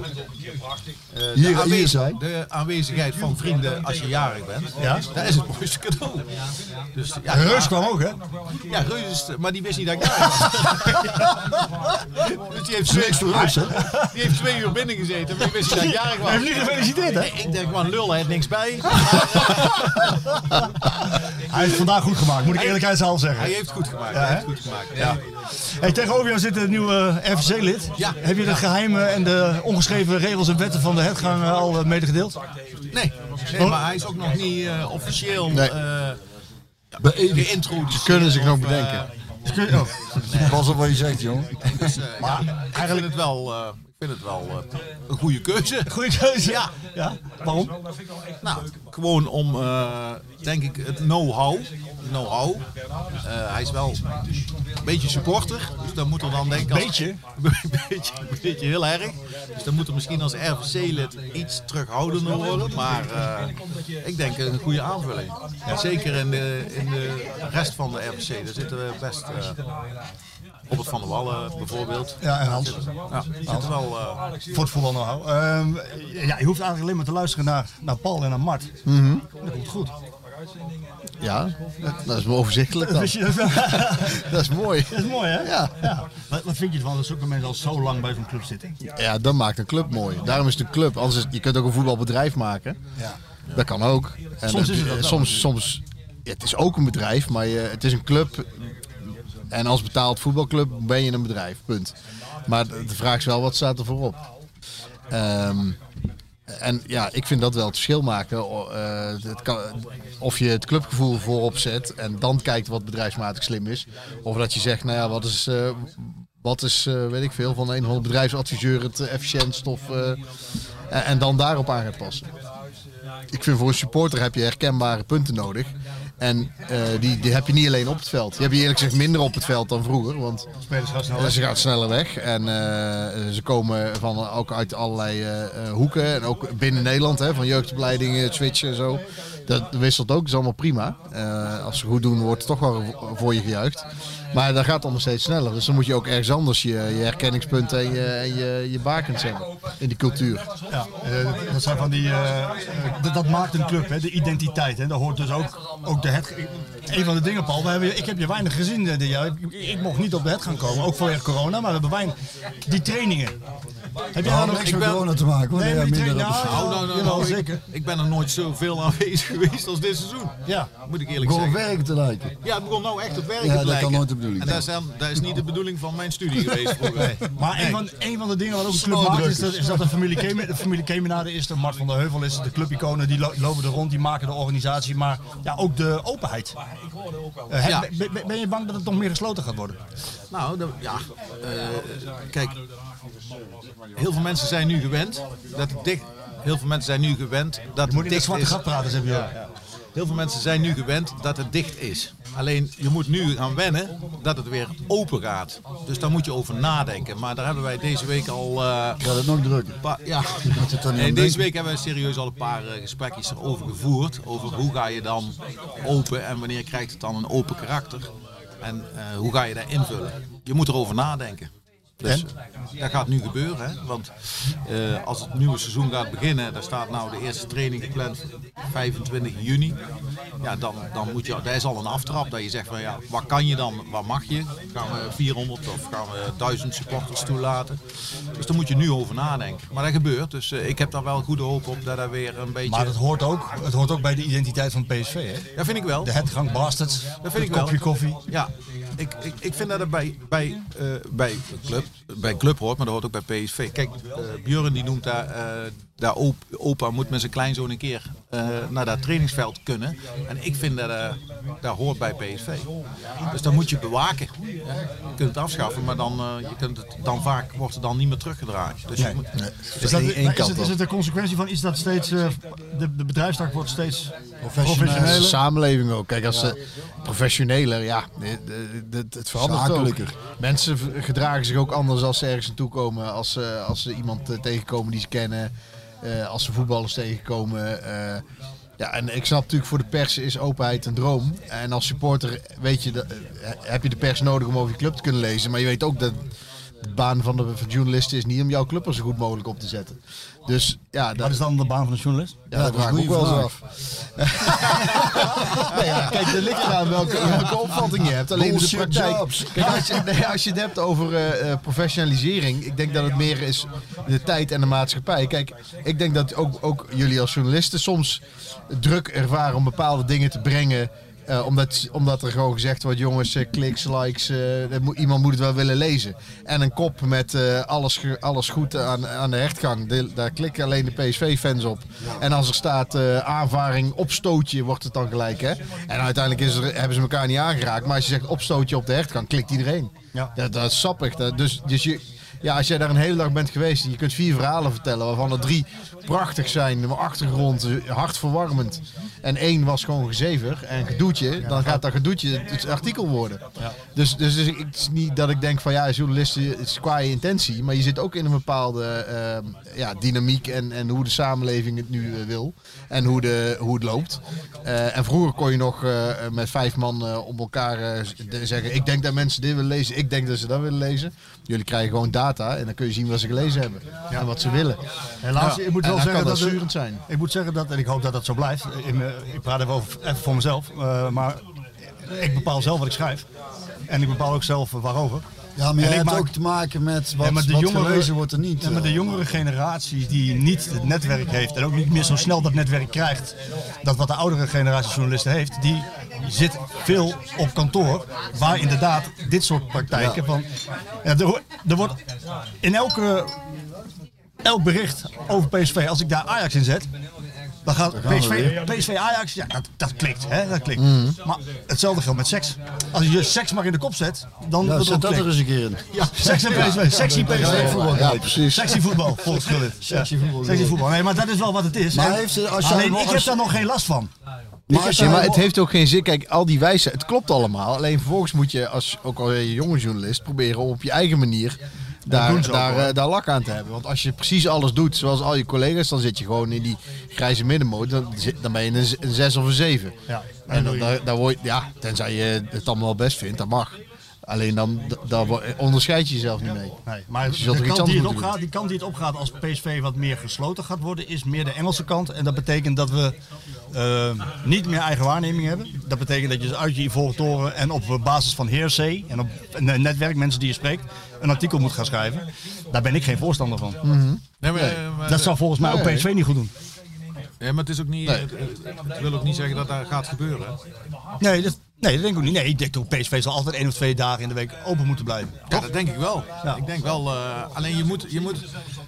Eh, de, Hier- hier aanwezig- zijn. de aanwezigheid van vrienden als je jarig bent, Ja. dat is het mooiste cadeau. Dus, ja, Reus kwam ook, hè? Ja, Reus is, maar die wist niet dat ik jarig was. dus die heeft, Niks voor Reus, hè? die heeft twee uur binnen gezeten, maar die wist niet dat ik jarig was. Hij heeft niet gefeliciteerd, hè? Nee, ik denk, man, lul, hij heeft niks bij. Hij heeft vandaag goed gemaakt, moet ik eerlijkheidshalve zeggen. Hij heeft goed gemaakt, Ja, hij heeft goed gemaakt. Ja. Hey, tegenover jou zit een nieuwe RVC-lid. Ja. Heb je de geheimen en de ongeschreven regels en wetten van de hetgang eh, al eh, medegedeeld? Nee, nee maar hij is ook nog niet eh, officieel Nee. eh Beëdigd. geïntroduceerd. Ze kunnen zich nog eh, bedenken. Pas op wat je zegt, joh. Dus, eh, ja, vind het wel, eh, vind het wel eh, een goede keuze. Goeie keuze. Ja. ja. Waarom? Nou, gewoon om, eh, denk ik, het know-how. Know-how. Eh, hij is wel een beetje supporter. Dus dan moet er dan denk ik... Als, Beetje? een beetje? Een beetje heel erg. Dus dan moet er misschien als RVC-lid iets terughoudender worden. Maar eh, ik denk een goede aanvulling. Zeker in de, in de rest van de RVC. Daar zitten we best... Robert van der Wallen bijvoorbeeld. Ja, en Hans. Ja, zitten wel... eh, Voor het voetbal know-how. Ehm, ja, je hoeft eigenlijk alleen maar te luisteren naar, naar Paul en naar Mart. Mhm. Dat komt goed. Ja, dat is wel overzichtelijk dan. Dat is mooi. Dat is mooi, hè? Ja. Wat, wat vind je ervan dat zulke mensen al zo lang bij zo'n club zitten? Ja, dat maakt een club mooi. Daarom is het een club. Anders is, je kunt ook een voetbalbedrijf maken. Ja. Dat kan ook. En Soms is het dat wel. soms, soms ja, het is ook een bedrijf, maar je, het is een club. En als betaald voetbalclub ben je een bedrijf. Punt. Maar de vraag is wel, wat staat er voorop? Ehm, en ja, ik vind dat wel het verschil maken. Eh, het kan, of je het clubgevoel voorop zet en dan kijkt wat bedrijfsmatig slim is. Of dat je zegt, nou ja, wat is, eh, wat is eh, weet ik veel, van een of bedrijfsadviseur het efficiëntst of, en dan daarop aan gaat passen. Ik vind voor een supporter heb je herkenbare punten nodig. En eh, die, die heb je niet alleen op het veld. Die heb je eerlijk gezegd minder op het veld dan vroeger. Want gaan ze gaan sneller weg. En eh, ze komen van, ook uit allerlei eh, hoeken. En ook binnen Nederland, hè, van jeugdopleidingen, switchen en zo. Dat wisselt ook, dat is allemaal prima. Als ze goed doen, wordt het toch wel voor je gejuicht. Maar dat gaat allemaal steeds sneller. Dus dan moet je ook ergens anders je, je herkenningspunten en je, je, je bakens hebben in die cultuur. Ja, eh, dat zijn van die. eh, eh, dat, dat maakt een club, hè, de identiteit. Hè. Daar hoort dus ook, ook de het. een van de dingen, Paul, we hebben, ik heb je weinig gezien dit jaar. Ik, ik mocht niet op de het gaan komen, ook vanwege corona, maar we hebben weinig. Die trainingen. Heb jij Ja, daar nog niks ik met ben- corona te maken, hoor. Nee, Nee, minder nou, Nou, nou, nou, nou, ik, zeker. ik ben er nooit zoveel aanwezig geweest als dit seizoen. Ja. Moet ik eerlijk Begon op zeggen. werk te lijken. Ja, het begon nou echt op werk Ja, te dat kan lijken. nooit de bedoeling En dat is, dan- dat is niet de bedoeling van mijn studie geweest vroeger. Maar een van, een van de dingen wat ook een club maakt is dat, is dat de familie, Kemen, de familie Kemenade is. De Mart van der Heuvel is de clubiconen, die lo- lopen er rond, die maken de organisatie. Maar ja, ook de openheid. Eh, heb- Ja. ben, ben- ben je bang dat het nog meer gesloten gaat worden? Nou, ja. eh, kijk, heel veel mensen zijn nu gewend dat het dicht. Heel veel mensen zijn nu gewend dat het dicht is. gat praten, heb je. Ja. Heel veel mensen zijn nu gewend dat het dicht is. Alleen je moet nu gaan wennen dat het weer open gaat. Dus daar moet je over nadenken. Maar daar hebben wij deze week al. eh, Gaat het nog drukker? pa- ja. Nee, deze week hebben we serieus al een paar eh, gesprekjes erover gevoerd. Over hoe ga je dan open en wanneer krijgt het dan een open karakter. En eh, hoe ga je daar invullen. Je moet erover nadenken. Dus dat gaat nu gebeuren. Hè? Want eh, als het nieuwe seizoen gaat beginnen, daar staat nou de eerste training gepland voor 25 juni. Ja, dan, dan moet je, dat is al een aftrap dat je zegt van ja, wat kan je dan, wat mag je? Gaan we 400 of gaan we 1000 supporters toelaten? Dus daar moet je nu over nadenken. Maar dat gebeurt, dus eh, ik heb daar wel goede hoop op dat dat weer een beetje... Maar het hoort ook, het hoort ook bij de identiteit van PSV, hè? Dat vind ik wel. De headgang bastards, Dat vind ik wel. kopje koffie. Ja, ik, ik, ik vind dat het bij, bij, eh, bij, club, bij club hoort, maar dat hoort ook bij PSV. Kijk, eh Björn die noemt daar, eh, daar op, opa moet met zijn kleinzoon een keer eh, naar dat trainingsveld kunnen. En ik vind dat eh dat hoort bij PSV. Dus dan moet je bewaken. Je kunt het afschaffen, maar dan, eh, je kunt het, dan vaak wordt het dan niet meer teruggedraaid. Dus Nee. moet, Is, dat, is, het, is het een consequentie van iets dat steeds, eh, de, de bedrijfstak wordt steeds professioneler? Samenleving ook. Kijk, als ze professioneler, ja, de- de- de- het verandert Zakelijker. ook. Mensen gedragen zich ook anders als ze ergens naartoe komen. Als ze, als ze iemand tegenkomen die ze kennen. Eh, als ze voetballers tegenkomen. eh. ja, en ik snap natuurlijk voor de pers is openheid een droom. En als supporter weet je, eh, heb je de pers nodig om over je club te kunnen lezen. Maar je weet ook dat de baan van de van journalisten is niet om jouw club er zo goed mogelijk op te zetten. Dus ja, dat, Wat is dan de baan van de journalist? ja, dat vraag ik ook wel eens af. nee, ja, kijk, er ligt eraan welke, welke opvatting je hebt. Alleen in de praktijk. Kijk, als, je, nee, als je het hebt over eh, eh, professionalisering, ik denk dat het meer is de tijd en de maatschappij. Kijk, ik denk dat ook, ook jullie als journalisten soms druk ervaren om bepaalde dingen te brengen. Eh, omdat, omdat er gewoon gezegd wordt, jongens, eh, kliks, likes, eh, moet- iemand moet het wel willen lezen. En een kop met alles, alles goed aan, aan de hertgang, de- daar klikken alleen de PSV-fans op. En als er staat aanvaring, opstootje, wordt het dan gelijk. Hè? En uiteindelijk is er, hebben ze elkaar niet aangeraakt. Maar als je zegt opstootje op de hertgang, klikt iedereen. Ja. Dat, dat is sappig. Dat, dus, dus je, ja, als jij daar een hele dag bent geweest en je kunt vier verhalen vertellen, waarvan er drie prachtig zijn, de achtergrond hartverwarmend. En één was gewoon gezever en gedoetje, dan gaat dat gedoetje het artikel worden. Dus, dus, dus het is niet dat ik denk van ja, journalisten, het is qua je intentie, maar je zit ook in een bepaalde eh, ja, dynamiek en, en hoe de samenleving het nu eh, wil en hoe, de, hoe het loopt. Eh, en vroeger kon je nog eh, met vijf man op elkaar zeggen, ik denk dat mensen dit willen lezen, ik denk dat ze dat willen lezen. Jullie krijgen gewoon data en dan kun je zien wat ze gelezen hebben en wat ze willen. Helaas, Ja, ik moet en wel zeggen dat, dat zurend zijn. Ik moet zeggen dat, en ik hoop dat dat zo blijft. In, eh, ik praat even, over, even voor mezelf, eh, maar ik bepaal zelf wat ik schrijf. En ik bepaal ook zelf eh, waarover. Ja, maar En ik hebt maak- ook te maken met wat, Ja, maar de wat jongere- gelezen wordt er niet. Ja, maar de eh. jongere generatie die niet het netwerk heeft en ook niet meer zo snel dat netwerk krijgt, dat wat de oudere generatie journalisten heeft, die zit veel op kantoor waar inderdaad dit soort praktijken van. Ja, er, er wordt in elke, elk bericht over PSV, als ik daar Ajax in zet, dan gaat PSV. PSV Ajax, ja, dat, dat klikt. Hè, dat klikt. Mhm. Maar hetzelfde geldt met seks. Als je seks maar in de kop zet, dan Ja, zet dat klikt. er eens een keer in. Ja, seks en PSV. Sexy PSV. voetbal. Ja, precies. Sexy voetbal, volgens Gullit. Sexy voetbal. Sexy voetbal. Nee, maar dat is wel wat het is. Maar heeft ze- als jij Alleen, ik heb daar nog geen last van. Maar Ja, het heeft ook geen zin. Kijk, al die wijze, het klopt allemaal. Alleen vervolgens moet je, als ook al je jonge journalist, proberen om op je eigen manier daar, daar, eh, daar lak aan te hebben. Want als je precies alles doet zoals al je collega's, dan zit je gewoon in die grijze middenmoot. Dan, dan ben je een, zes of een zeven. Ja, En dan, daar, daar word je, ja, tenzij je het allemaal wel best vindt, dat mag. Alleen dan, daar onderscheid je jezelf niet mee. Nee, maar Dus je zult de er iets kant, die het opgaat, die kant die het opgaat als PSV wat meer gesloten gaat worden, is meer de Engelse kant. En dat betekent dat we eh, niet meer eigen waarneming hebben. Dat betekent dat je dus uit je ivoren toren en op basis van hearsay en op een netwerk, mensen die je spreekt, een artikel moet gaan schrijven. Daar ben ik geen voorstander van. Nee, maar, Nee. eh, maar- dat zou volgens mij ook. PSV niet goed doen. Ja, maar het is ook niet. Nee. Het, het wil ook niet zeggen dat dat gaat gebeuren. Nee, dat, nee, dat denk ik ook niet. Nee, ik denk toch PSV zal altijd één of twee dagen in de week open moeten blijven. Ja, dat denk ik wel. Ik denk wel. eh, alleen je moet, je moet.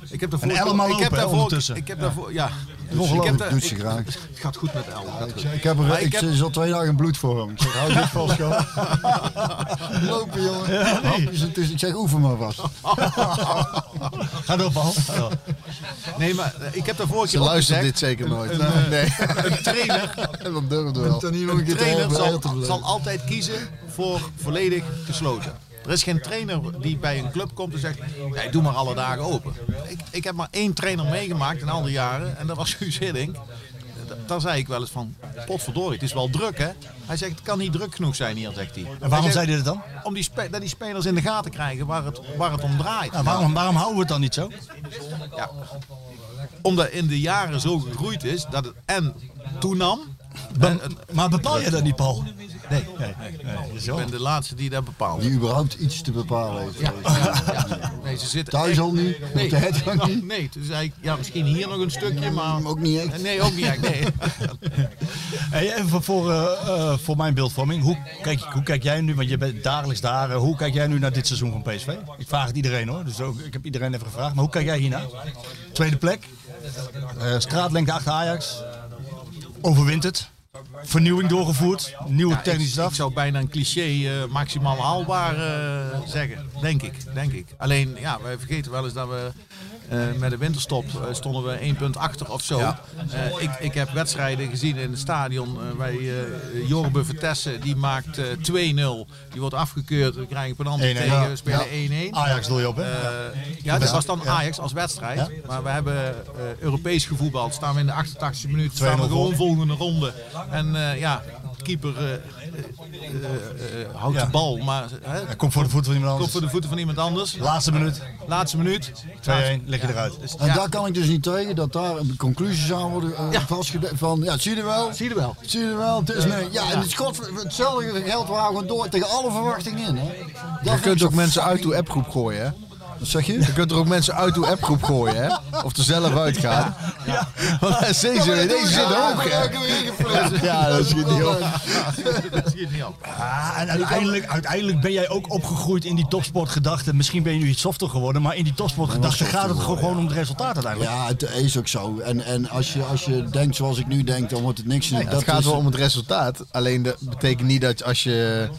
Ik heb daarvoor. En Elle maar ik heb lopen, daarvoor. ondertussen. Ik heb Ja. daarvoor. Ja. Ongelooflijk, ik heb doet ze ik- graag. Het gaat goed met goed. Ik heb er, Maar ik, heb- zit al twee dagen in bloed voor hem. Ik zeg, hou dit vast, gewoon. Lopen, jongen. Ja, nee. Ik zeg, oefen maar vast. Ga door, Paul. Nee, maar eh, ik heb daarvoor een Ze luistert dit zeker een- nooit. Een, eh, Nee. een trainer. En dan durft het wel. Dan hier nog een Een trainer zal altijd kiezen voor volledig gesloten. Er is geen trainer die bij een club komt en zegt: doe maar alle dagen open. Ik, ik heb maar één trainer meegemaakt in al die jaren en dat was Guus Hiddink. Da- Daar zei ik wel eens van: potverdorie, het is wel druk hè. Hij zegt: het kan niet druk genoeg zijn hier, zegt hij. En waarom Hij zei hij dat dan? Om die, dat die spelers in de gaten krijgen waar het, waar het om draait. Nou, waarom, waarom houden we het dan niet zo? Ja. Omdat in de jaren zo gegroeid is dat het en toenam. Maar bepaal je dat niet, Paul? Nee, nee, nee, ik ben de laatste die dat bepaalt. Die überhaupt iets te bepalen heeft. Ja, ja, ja. Nee, ze zitten Thuis echt- al niet, Nee, op de hertgang niet. Nee, toen zei ik, ja, misschien hier nog een stukje, maar... Ook niet echt. Nee, ook niet echt, nee. Hey, even voor, eh, eh, voor mijn beeldvorming. Hoe kijk, hoe kijk jij nu, want je bent dagelijks daar, hoe kijk jij nu naar dit seizoen van PSV? Ik vraag het iedereen hoor, dus ook, ik heb iedereen even gevraagd. Maar hoe kijk jij hiernaar? Tweede plek, eh, straatlengte achter Ajax, overwint het, vernieuwing doorgevoerd, nieuwe Ja, technische ik, staf. ik zou bijna een cliché eh, maximaal haalbaar eh, zeggen, denk ik, denk ik. Alleen, ja, wij vergeten wel eens dat we met de winterstop eh, stonden we één punt achter of zo. Ja. Eh, ik, ik heb wedstrijden gezien in het stadion eh, bij uh, Jorbe Vertessen, die maakt eh, 2-0. Die wordt afgekeurd, we krijgen penalty 1-1. tegen, spelen Ja. 1-1. Ajax doe je op, hè? Eh, ja, dat was dan Ja. Ajax als wedstrijd. Maar we hebben eh, Europees gevoetbald. Staan we in de 88e minuut. 2-0 Staan we gewoon volgende ronde. En eh, ja, keeper eh, eh, eh, houdt Ja. de bal. Maar komt voor de voeten van iemand komt anders. voor de voeten van iemand anders. Laatste minuut, Laatste minuut. 2-1, leg je eruit. Dus, En ja, daar kan ik dus niet tegen dat daar conclusies aan worden uh, Ja. vastgedaan. Van ja, zie je wel? zie je wel. Zie je wel? Het is nee. Ja, en het schot, hetzelfde geld waren gewoon door tegen alle verwachtingen in. Hè? Je kunt ook mensen uit uw appgroep gooien, hè? Zeg je? Je kunt er ook mensen uit uw appgroep gooien, hè? Of er zelf uitgaan. Want deze, deze zit ook, hè? Ja, dat schiet niet op. dat schiet niet op. Ah, en uiteindelijk, uiteindelijk ben jij ook opgegroeid in die topsportgedachte. Misschien ben je nu iets softer geworden, maar in die topsportgedachte gaat het gewoon, om het resultaat uiteindelijk. Ja, het is ook zo. En, en als, je, als je denkt zoals ik nu denk, dan wordt het niks. Nee, het gaat wel om het resultaat. Alleen dat betekent niet dat als je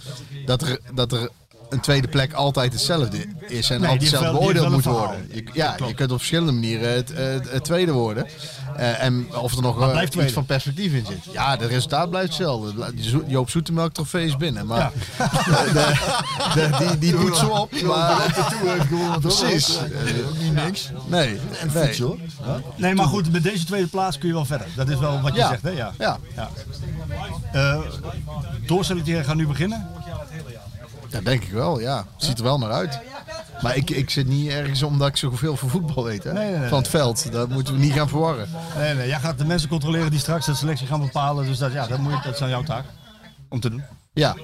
dat er, dat er een tweede plek altijd hetzelfde is en Nee, altijd hetzelfde beoordeeld moet worden. Je, ja, je kunt op verschillende manieren het, het, het tweede worden. Eh, en of er nog blijft iets tweede. van perspectief in zit. Ja, het resultaat blijft hetzelfde. Joop Zoetemelk trofee is binnen. Maar de, de- die, die doet zo op. Maar, precies. Ook niet niks. Nee, En nee. hoor. Nee, maar goed, met deze tweede plaats kun je wel verder. Dat is wel wat je Ja. zegt, hè? Ja. Ja. ja. Eh, doorselecteren gaat nu beginnen. Ja, denk ik wel, ja. Het ziet er wel naar uit. Maar ik, ik zit niet ergens omdat ik zoveel van voetbal weet. Hè? Nee, nee, nee. Van het veld. Dat moeten we niet gaan verwarren. Nee, nee, jij gaat de mensen controleren die straks de selectie gaan bepalen. Dus dat, ja, dat, moet je, dat is aan jouw taak om te doen. Ja.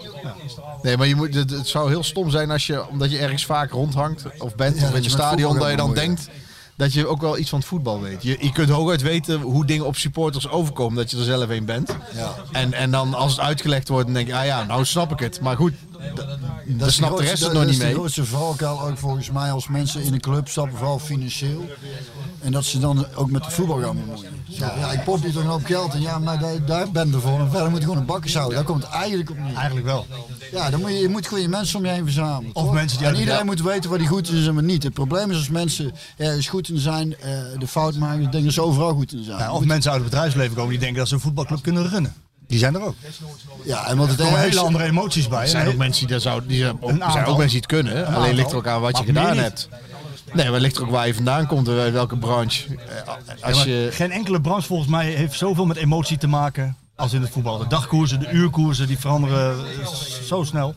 Nee, maar je moet, het, het zou heel stom zijn als je, omdat je ergens vaak rondhangt of bent Ja, of dat in je stadion, dat je dan denkt dat je ook wel iets van het voetbal weet. Je, je kunt hooguit weten hoe dingen op supporters overkomen, dat je er zelf een bent. Ja. En, en dan als het uitgelegd wordt, dan denk je, ah ja, nou snap ik het. Maar goed, is snapt de rest het nog dat niet is mee. de grootste valkuil ook volgens mij als mensen in een club stappen, vooral financieel. En dat ze dan ook met het voetbal gaan bemoeien. Ja, ik pop je toch een hoop geld en ja, maar daar, daar ben je ervoor. En verder moet je gewoon een bakkers houden. Daar komt het eigenlijk op neer. Eigenlijk wel. Ja, dan moet je, je moet gewoon je mensen om je heen verzamelen. Of toch? mensen die en iedereen ja. moet weten waar die goed is en waar niet. Het probleem is als mensen ergens goed in zijn, eh, de fout maken, denken dat ze overal goed in zijn. Ja, of mensen uit het bedrijfsleven komen die denken dat ze een voetbalclub kunnen runnen. Die zijn er ook. Ja, en wat het Er komen hele andere emoties bij. Er zijn ook mensen die dat zouden, die zijn ook, zijn mensen die het kunnen. Een Alleen ligt er ook aan wat je gedaan hebt. Nee, maar ligt er ook waar je vandaan komt, welke branche. Eh, Als je, Geen enkele branche volgens mij heeft zoveel met emotie te maken als in het voetbal. De dagkoersen, de uurkoersen, die veranderen zo snel.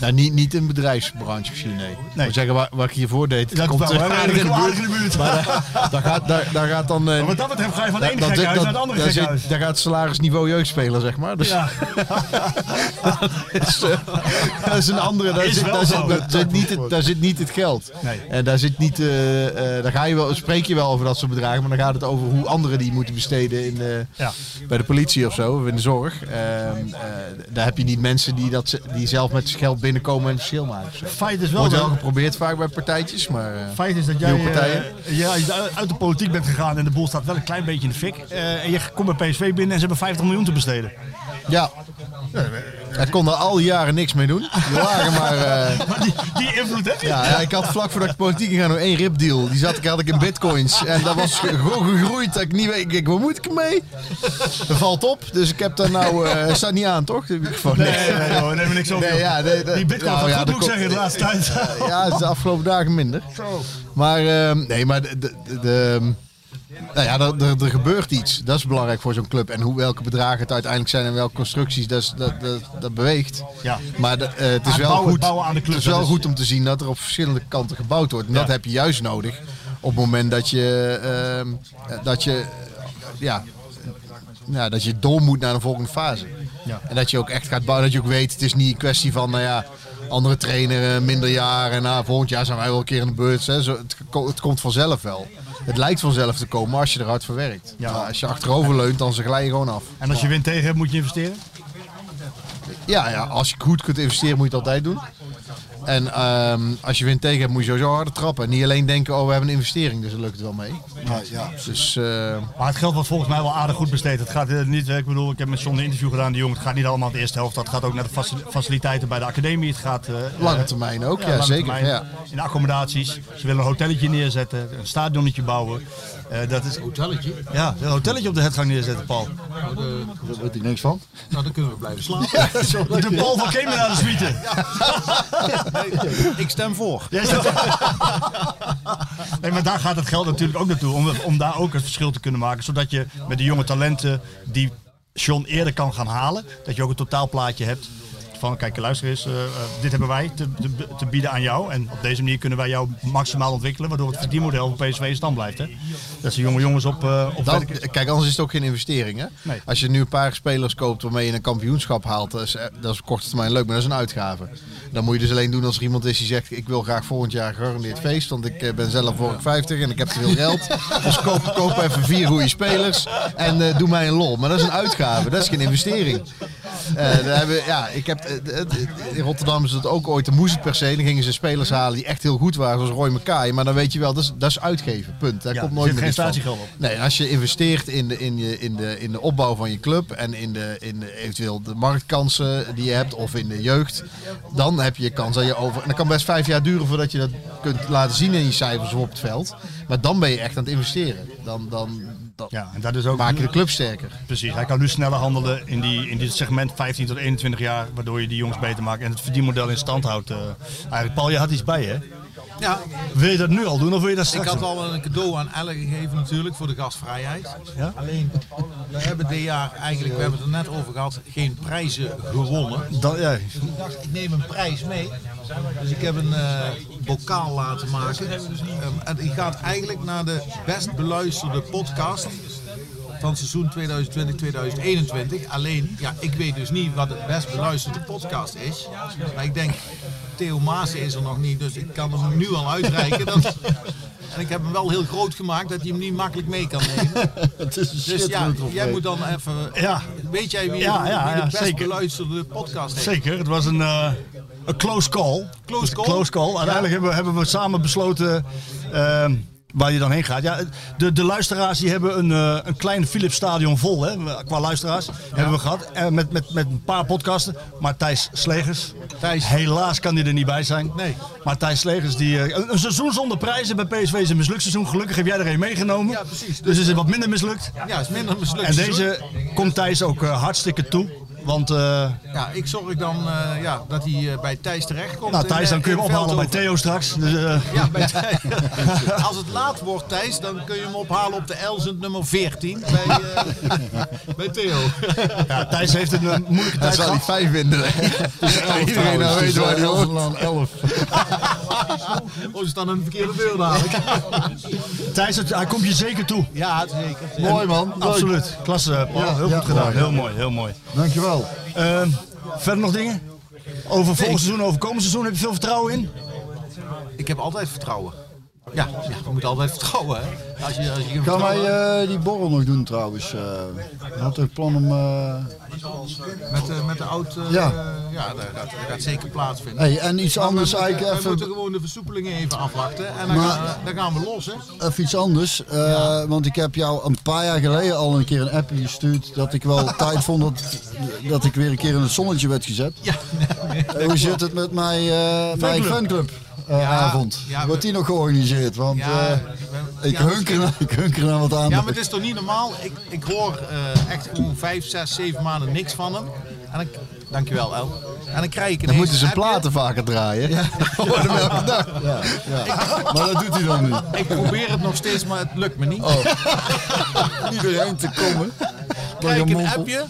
Nou, niet, niet in bedrijfsbranche misschien, nee. Ik moet zeggen, waar, waar ik hiervoor deed, Dat komt wel, er aardig in de buurt. in de buurt. Maar daar, daar gaat, daar, daar gaat dan... eh, Maar wat dat betreft ga je van dat- gekhuis naar het andere daar gekhuis. Daar gaat het salarisniveau jeugdspeler, zeg maar. Dus, Ja. dat, is, eh, dat is een andere. Daar, Is zit, daar, zit, daar, zit niet het, daar zit niet het geld. Nee. En daar zit niet. eh, eh, daar ga je wel, spreek je wel over dat soort bedragen, maar dan gaat het over hoe anderen die moeten besteden in, eh, Ja. bij de politie of zo, of in de zorg. Ehm, eh, daar heb je niet mensen die, dat, die zelf met geld binnenkomen en verschil maken. Feit is wel Wordt wel dat- geprobeerd vaak bij partijtjes, maar. eh, Feit is dat jij eh, ja, uit de politiek bent gegaan en de boel staat wel een klein beetje in de fik. Eh, en je komt bij PSV binnen en ze hebben 50 miljoen te besteden. Ja. Ik kon er al die jaren niks mee doen. Die lagen maar... eh, Maar die, die invloed heb je. Ja, ja, ik had vlak voordat ik politiek ging gaan nog één ripdeal. Die zat, ik had ik in bitcoins. En dat was ge- gewoon gegroeid. Dat ik niet weet, ik waar moet ik ermee? Dat valt op. Dus ik heb daar nou, eh staat niet aan toch? Nee, nee, nee, hoor, neem niks op, Nee, joh. ja, nee. Die bitcoin Nou, ja, goed, moet ik zeggen, de laatste tijd. Ja, het is de afgelopen dagen minder. Maar, ehm, nee, maar de, de, de- de- nou ja, er, er, er gebeurt iets. Dat is belangrijk voor zo'n club. En hoe, welke bedragen het uiteindelijk zijn en welke constructies, dat, is- dat, dat, dat beweegt. Ja. Maar de, het is Ah, wel bouwen- goed. bouwen aan de club, het is wel is- goed om te zien dat er op verschillende kanten gebouwd wordt. En dat heb je juist nodig op het moment dat je, eh, dat je, ja, ja, dat je door moet naar de volgende fase. Ja. En dat je ook echt gaat bouwen. Dat je ook weet, het is niet een kwestie van, nou ja, andere trainer, eh, minder jaar. En nou, volgend jaar zijn wij wel een keer in de beurt. Hè. Zo, het, ko- het komt vanzelf wel. Het lijkt vanzelf te komen als je er hard voor werkt. Ja. Maar als je achterover leunt, dan glij je gewoon af. En als je wind tegen hebt, moet je investeren? Ja, ja, als je goed kunt investeren, moet je het altijd doen. En ehm, als je wint tegen hebt, moet je sowieso harder trappen. En niet alleen denken, oh, we hebben een investering, dus dan lukt het wel mee. Ja, ja. Dus, eh, Maar het geld wordt volgens mij wel aardig goed besteed. Het gaat eh, niet, ik bedoel, ik heb met John een interview gedaan. Die jongen, het gaat niet allemaal de eerste helft. Dat gaat ook naar de faci- faciliteiten bij de academie. Het gaat... eh, Lange termijn ook, ja, zeker, termijn. ja. In de accommodaties. Ze willen een hotelletje neerzetten, een stadionnetje bouwen. Eh, dat is, Hotelletje? ja, een hotelletje op de hetgang neerzetten, Paul. Daar weet ik niks van. Nou, dan kunnen we blijven slapen. De Paul van Kemen naar de suite. Ik stem voor. Zegt- nee, maar daar gaat het geld natuurlijk ook naartoe. Om, om daar ook het verschil te kunnen maken. Zodat je met de jonge talenten die John eerder kan gaan halen. Dat je ook een totaalplaatje hebt. Van kijk, luister eens, eh, eh, dit hebben wij te, te, te bieden aan jou. En op deze manier kunnen wij jou maximaal ontwikkelen. Waardoor het verdienmodel van PSV in stand blijft. Hè? Dat ze jonge jongens op... eh, op kijk, anders is het ook geen investering. Hè? Nee. Als je nu een paar spelers koopt waarmee je een kampioenschap haalt, dat is, eh, dat is op korte termijn leuk, maar dat is een uitgave. Dan moet je dus alleen doen als er iemand is die zegt: Ik wil graag volgend jaar gegarandeerd feest, want ik eh, ben zelf voor 50 en ik heb te veel geld. dus koop, koop even vier goede spelers en doe mij een lol. Maar dat is een uitgave, dat is geen investering. Daar hebben, ja, ik heb, in Rotterdam is het ook ooit de moest het per se. Dan gingen ze spelers halen die echt heel goed waren, zoals Roy McKay. Maar dan weet je wel, dat is, dat is uitgeven. Punt. Daar Ja, komt nooit meer geen iets van. statiegeld op. Nee, als je investeert in de, in, je, in, de, in de opbouw van je club en in, de, in de, eventueel de marktkansen die je hebt of in de jeugd, dan heb je kans dat je over. En dat kan best vijf jaar duren voordat je dat kunt laten zien in je cijfers of op het veld. Maar dan ben je echt aan het investeren. Dan, dan, dan ja, en dat is ook, maak je de club sterker. Precies, hij kan nu sneller handelen in, die, in dit segment 15 tot 21 jaar, waardoor je die jongens beter maakt en het verdienmodel in stand houdt. eh. eigenlijk, Paul, je had iets bij hè? Ja. Wil je dat nu al doen of wil je dat Ik straks had doen? al een cadeau aan Elle gegeven natuurlijk voor de gastvrijheid. Ja? Alleen, we hebben dit jaar eigenlijk, we hebben het er net over gehad, geen prijzen gewonnen. Ja. Dus ik dacht, ik neem een prijs mee. Dus ik heb een eh, bokaal laten maken. Ehm, en die gaat eigenlijk naar de best beluisterde podcast van seizoen 2020-2021. Alleen, ja, ik weet dus niet wat het best beluisterde podcast is. Maar ik denk, Theo Maassen is er nog niet, dus ik kan hem nu al uitreiken. Dat, en ik heb hem wel heel groot gemaakt dat hij hem niet makkelijk mee kan nemen. Het is een Dus ja, jij moet dan even... Ja. Weet jij wie, Ja, ja, wie de ja, best zeker. beluisterde podcast heeft? Zeker, het was een, eh, een close call. Close call? Close call. Uiteindelijk hebben, we, hebben we samen besloten ehm, waar je dan heen gaat. Ja, de, de luisteraars die hebben een, eh, een klein Philips stadion vol, hè, qua luisteraars. Hebben we gehad. En met, met, met een paar podcasten. Maar Thijs Slegers, Thijs. helaas kan hij er niet bij zijn. Nee. Maar Thijs Slegers, die, eh, een, een seizoen zonder prijzen bij PSV is een mislukt seizoen. Gelukkig heb jij er een meegenomen. Ja, precies. Dus is het wat minder mislukt. Ja, is minder mislukt. En deze komt Thijs ook eh, hartstikke toe. Want eh, Ja, ik zorg dan eh, ja, dat hij eh, bij Thijs terechtkomt. nou, in, Thijs, dan kun je hem ophalen bij. Theo straks. Dus, eh, Ja, bij Thijs. Als het laat wordt, Thijs, dan kun je hem ophalen op de Elzend nummer 14 bij, eh, bij Theo. ja, Thijs heeft een moeilijke Dat tijd zal hij gehad. vijf vinden. Iedereen nou weet waar hij hoort. aan 11. Oh, ze staan aan de verkeerde deur dadelijk. Thijs, het- hij komt je zeker toe. Ja, zeker. Mooi man. Absoluut. Klasse, Paul. Ja, heel ja, goed gedaan. mooi. Heel mooi, heel mooi. Dankjewel. Ehm, verder nog dingen? Over volgend seizoen, over komend seizoen, heb je veel vertrouwen in? Ik heb altijd vertrouwen. Ja, ja je moet altijd vertrouwen. Hè. Als je, als je Gaan vertrouwen- wij eh, die borrel nog doen trouwens? eh ik had een plan om... eh, met, de- met de oud... Ja. ja, dat gaat, dat gaat zeker plaatsvinden. Hey, en iets Maar we anders moeten- eigenlijk We even- moeten gewoon de versoepelingen even afwachten. En dan, Maar- gaan, we, dan gaan we los, hè. Even iets anders, want ik heb jou een paar jaar geleden al een keer een appje gestuurd dat ik wel tijd vond dat, dat ik weer een keer in het zonnetje werd gezet. Ja. Hoe zit het met mijn, mijn fanclub avond? ja, we- Wordt die nog georganiseerd? Want Ja, eh, ik, ja, hunker naar, ik hunker naar wat aan. Ja, maar het is toch niet normaal? Ik, ik hoor eh, echt gewoon vijf, zes, zeven maanden niks van hem. En ik, dankjewel El. En dan krijg ik Dan ineens moeten ze platen vaker draaien. Ja. Elke dag. Ja, ja. Maar dat doet hij dan niet. Ik probeer het nog steeds, maar het lukt me niet. Oh. Niet doorheen te komen. Krijg ik een appje.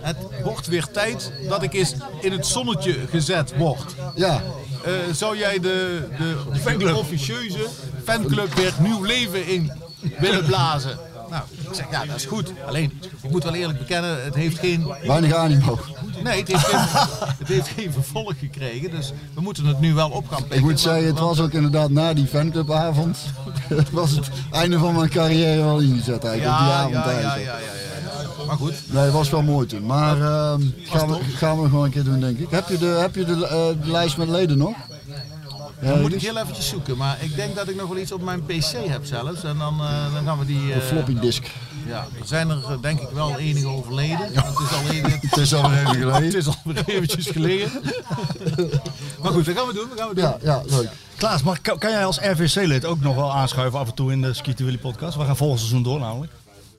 Het wordt weer tijd dat ik eens in het zonnetje gezet word. Ja. Eh, zou jij de, de, de officieuze fanclub weer nieuw leven in willen blazen? Nou, ik zeg ja, dat is goed. Alleen, ik moet wel eerlijk bekennen, het heeft geen... Weinig animo. Nee, het heeft geen, het heeft geen vervolg gekregen. Dus we moeten het nu wel op gaan pikken. Ik moet zeggen, het was ook inderdaad na die fanclubavond. Het was het einde van mijn carrière wel ingezet eigenlijk. op die Ja, avond ja, ja, ja, ja, ja, ja. Maar goed. Nee, was wel mooi toen. Maar ehm, gaan, we, gaan we nog wel een keer doen, denk ik. Heb je de, heb je de, eh, de lijst met leden nog? Dan moet ik heel eventjes zoeken. Maar ik denk dat ik nog wel iets op mijn PC heb zelfs. En dan, eh, dan gaan we die... eh, Een floppy disk. Ja, er zijn er denk ik wel enige overleden. Want Het is al even, Het is alweer even geleden. Het is alweer eventjes geleden. maar goed, dat gaan we doen. Dat gaan we doen. Ja, ja, leuk. Klaas, maar kan, kan jij als RVC-lid ook nog wel aanschuiven af en toe in de Ski Willy podcast? We gaan volgend seizoen door namelijk.